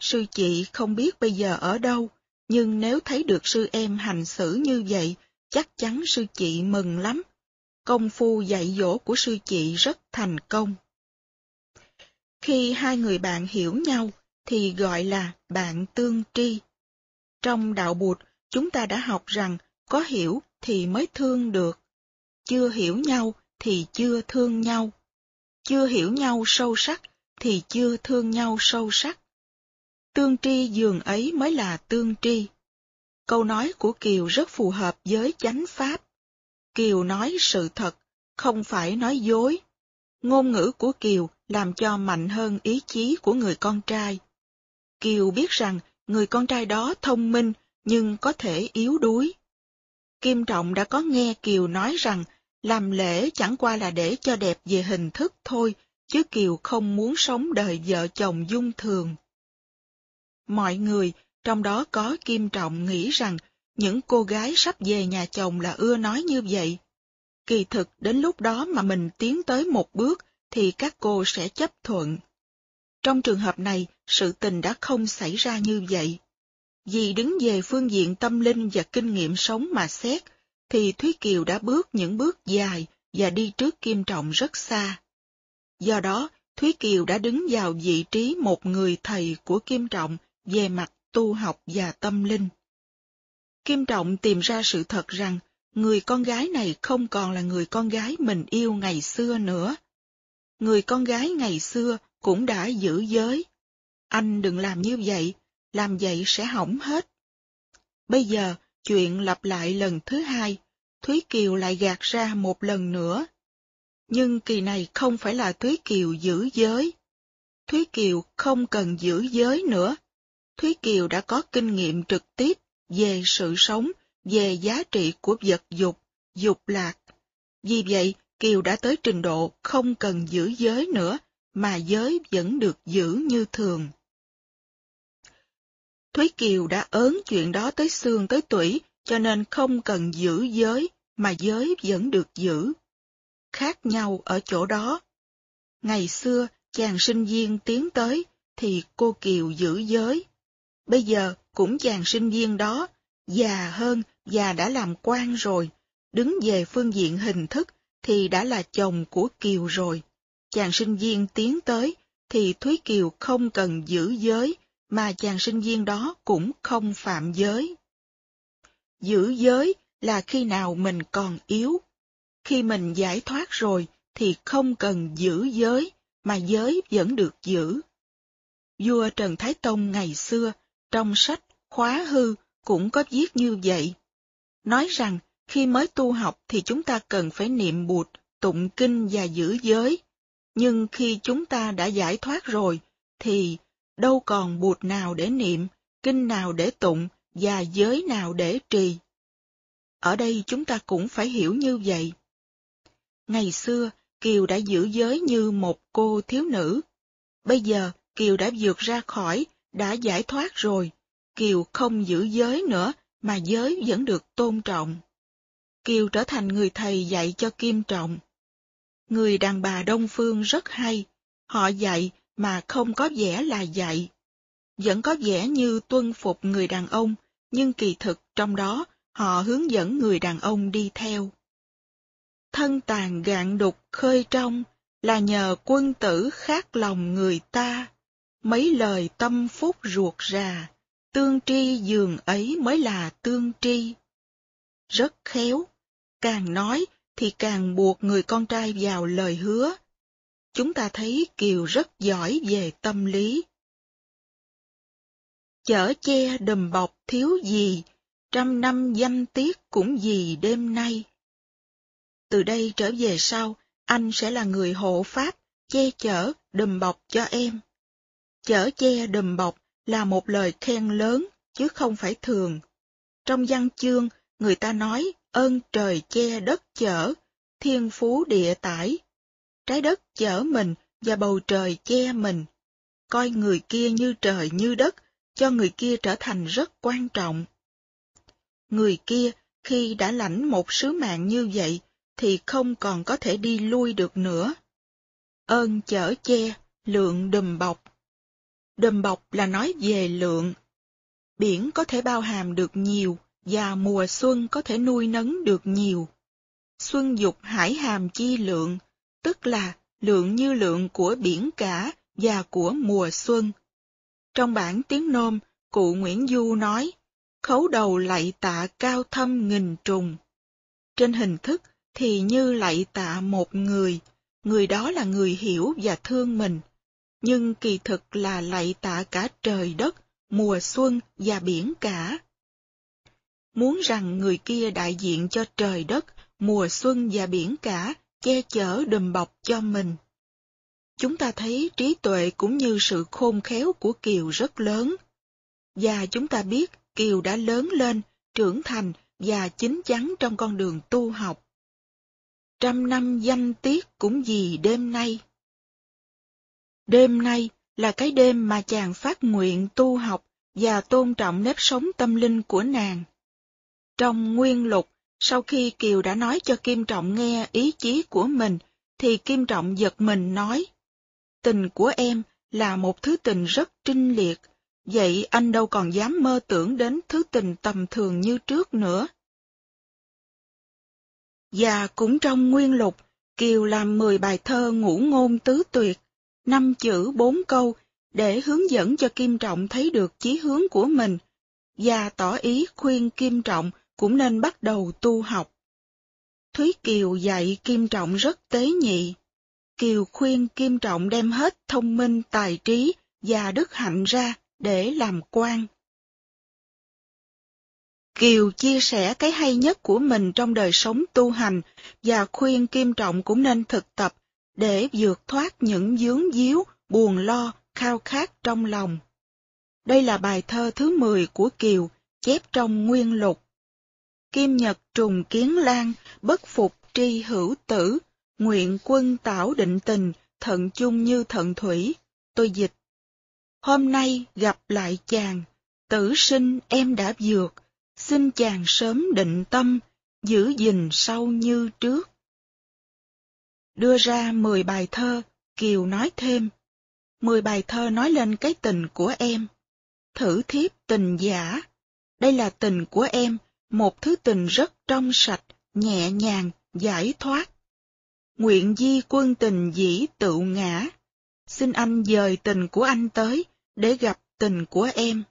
Sư chị không biết bây giờ ở đâu, nhưng nếu thấy được sư em hành xử như vậy, chắc chắn sư chị mừng lắm. Công phu dạy dỗ của sư chị rất thành công. Khi hai người bạn hiểu nhau, thì gọi là bạn tương tri. Trong đạo Bụt, chúng ta đã học rằng có hiểu thì mới thương được. Chưa hiểu nhau thì chưa thương nhau. Chưa hiểu nhau sâu sắc thì chưa thương nhau sâu sắc. tương tri giường ấy mới là tương tri. Câu nói của Kiều rất phù hợp với chánh pháp. Kiều nói sự thật, không phải nói dối. Ngôn ngữ của Kiều làm cho mạnh hơn ý chí của người con trai. Kiều biết rằng người con trai đó thông minh nhưng có thể yếu đuối. Kim Trọng đã có nghe Kiều nói rằng làm lễ chẳng qua là để cho đẹp về hình thức thôi, chứ Kiều không muốn sống đời vợ chồng dung thường. Mọi người, trong đó có Kim Trọng nghĩ rằng những cô gái sắp về nhà chồng là ưa nói như vậy. Kỳ thực đến lúc đó mà mình tiến tới một bước thì các cô sẽ chấp thuận. Trong trường hợp này, sự tình đã không xảy ra như vậy. Vì đứng về phương diện tâm linh và kinh nghiệm sống mà xét, thì Thúy Kiều đã bước những bước dài và đi trước Kim Trọng rất xa. Do đó, Thúy Kiều đã đứng vào vị trí một người thầy của Kim Trọng về mặt tu học và tâm linh. Kim Trọng tìm ra sự thật rằng người con gái này không còn là người con gái mình yêu ngày xưa nữa. Người con gái ngày xưa cũng đã giữ giới. Anh đừng làm như vậy, làm vậy sẽ hỏng hết. Bây giờ, chuyện lặp lại lần thứ hai, Thúy Kiều lại gạt ra một lần nữa. Nhưng kỳ này không phải là Thúy Kiều giữ giới. Thúy Kiều không cần giữ giới nữa. Thúy Kiều đã có kinh nghiệm trực tiếp về sự sống, về giá trị của vật dục, dục lạc. Vì vậy, Kiều đã tới trình độ không cần giữ giới nữa, mà giới vẫn được giữ như thường. Thúy Kiều đã ớn chuyện đó tới xương tới tủy, cho nên không cần giữ giới, mà giới vẫn được giữ. Khác nhau ở chỗ đó. Ngày xưa, chàng sinh viên tiến tới, thì cô Kiều giữ giới. Bây giờ, cũng chàng sinh viên đó, già hơn và đã làm quan rồi, đứng về phương diện hình thức thì đã là chồng của Kiều rồi. Chàng sinh viên tiến tới, thì Thúy Kiều không cần giữ giới, mà chàng sinh viên đó cũng không phạm giới. Giữ giới là khi nào mình còn yếu. Khi mình giải thoát rồi thì không cần giữ giới, mà giới vẫn được giữ. Vua Trần Thái Tông ngày xưa, trong sách Khóa Hư cũng có viết như vậy. Nói rằng khi mới tu học thì chúng ta cần phải niệm bụt, tụng kinh và giữ giới. Nhưng khi chúng ta đã giải thoát rồi, thì đâu còn bụt nào để niệm, kinh nào để tụng và giới nào để trì. Ở đây chúng ta cũng phải hiểu như vậy. Ngày xưa, Kiều đã giữ giới như một cô thiếu nữ. Bây giờ, Kiều đã vượt ra khỏi, đã giải thoát rồi. Kiều không giữ giới nữa, mà giới vẫn được tôn trọng. Kiều trở thành người thầy dạy cho Kim Trọng. Người đàn bà Đông Phương rất hay, họ dạy mà không có vẻ là dạy. Vẫn có vẻ như tuân phục người đàn ông, nhưng kỳ thực trong đó họ hướng dẫn người đàn ông đi theo. Thân tàn gạn đục khơi trong là nhờ quân tử khác lòng người ta, mấy lời tâm phúc ruột rà, tương tri giường ấy mới là tương tri. Rất khéo, càng nói thì càng buộc người con trai vào lời hứa. Chúng ta thấy Kiều rất giỏi về tâm lý. Chở che đùm bọc thiếu gì, trăm năm danh tiếc cũng gì đêm nay. Từ đây trở về sau, anh sẽ là người hộ pháp, che chở, đùm bọc cho em. Chở che đùm bọc là một lời khen lớn, chứ không phải thường. Trong văn chương, người ta nói ơn trời che đất chở, thiên phú địa tải. Trái đất chở mình và bầu trời che mình. Coi người kia như trời như đất, cho người kia trở thành rất quan trọng. Người kia, khi đã lãnh một sứ mạng như vậy, thì không còn có thể đi lui được nữa. Ơn chở che, lượng đùm bọc. Đùm bọc là nói về lượng. Biển có thể bao hàm được nhiều, và mùa xuân có thể nuôi nấng được nhiều. Xuân dục hải hàm chi lượng, tức là lượng như lượng của biển cả và của mùa xuân. Trong bản tiếng nôm, cụ Nguyễn Du nói, khấu đầu lạy tạ cao thâm nghìn trùng. Trên hình thức thì như lạy tạ một người, người đó là người hiểu và thương mình, nhưng kỳ thực là lạy tạ cả trời đất, mùa xuân và biển cả. Muốn rằng người kia đại diện cho trời đất, mùa xuân và biển cả, che chở đùm bọc cho mình. Chúng ta thấy trí tuệ cũng như sự khôn khéo của Kiều rất lớn. Và chúng ta biết Kiều đã lớn lên, trưởng thành và chín chắn trong con đường tu học. Trăm năm danh tiết cũng vì đêm nay. Đêm nay là cái đêm mà chàng phát nguyện tu học và tôn trọng nếp sống tâm linh của nàng. Trong nguyên lục, sau khi Kiều đã nói cho Kim Trọng nghe ý chí của mình, thì Kim Trọng giật mình nói, tình của em là một thứ tình rất trinh liệt, vậy anh đâu còn dám mơ tưởng đến thứ tình tầm thường như trước nữa. Và cũng trong nguyên lục, Kiều làm 10 bài thơ ngũ ngôn tứ tuyệt, năm chữ bốn câu để hướng dẫn cho Kim Trọng thấy được chí hướng của mình, và tỏ ý khuyên Kim Trọng cũng nên bắt đầu tu học. Thúy Kiều dạy Kim Trọng rất tế nhị. Kiều khuyên Kim Trọng đem hết thông minh, tài trí và đức hạnh ra để làm quan. Kiều chia sẻ cái hay nhất của mình trong đời sống tu hành và khuyên Kim Trọng cũng nên thực tập để vượt thoát những dướng díu, buồn lo, khao khát trong lòng. Đây là bài thơ thứ 10 của Kiều, chép trong nguyên lục. Kim Nhật trùng kiến lan, bất phục tri hữu tử, nguyện quân tảo định tình, thận chung như thận thủy. Tôi dịch. Hôm nay gặp lại chàng, tử sinh em đã dược xin chàng sớm định tâm, giữ gìn sau như trước. Đưa ra 10 bài thơ, Kiều nói thêm. 10 bài thơ nói lên cái tình của em. Thử thiếp tình giả. Đây là tình của em, một thứ tình rất trong sạch, nhẹ nhàng, giải thoát. Nguyện di quân tình dĩ tự ngã. Xin anh dời tình của anh tới, để gặp tình của em.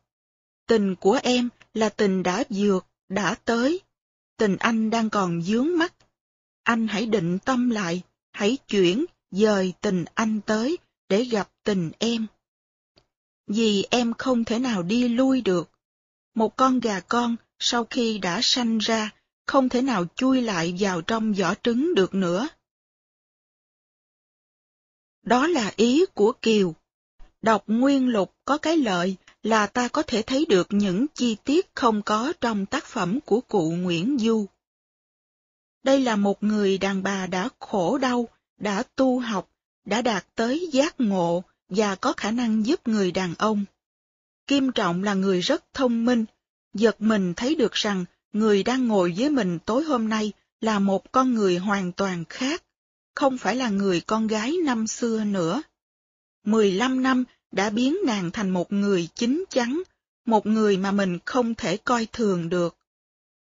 Tình của em là tình đã vượt, đã tới. Tình anh đang còn dướng mắt. Anh hãy định tâm lại, hãy chuyển, dời tình anh tới để gặp tình em. Vì em không thể nào đi lui được. Một con gà con sau khi đã sanh ra không thể nào chui lại vào trong vỏ trứng được nữa. Đó là ý của Kiều. Đọc nguyên lục có cái lợi là ta có thể thấy được những chi tiết không có trong tác phẩm của cụ Nguyễn Du. Đây là một người đàn bà đã khổ đau, đã tu học, đã đạt tới giác ngộ và có khả năng giúp người đàn ông. Kim Trọng là người rất thông minh, giật mình thấy được rằng người đang ngồi với mình tối hôm nay là một con người hoàn toàn khác, không phải là người con gái năm xưa nữa. Mười lăm năm đã biến nàng thành một người chính chắn, một người mà mình không thể coi thường được.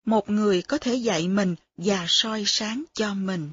Một người có thể dạy mình và soi sáng cho mình.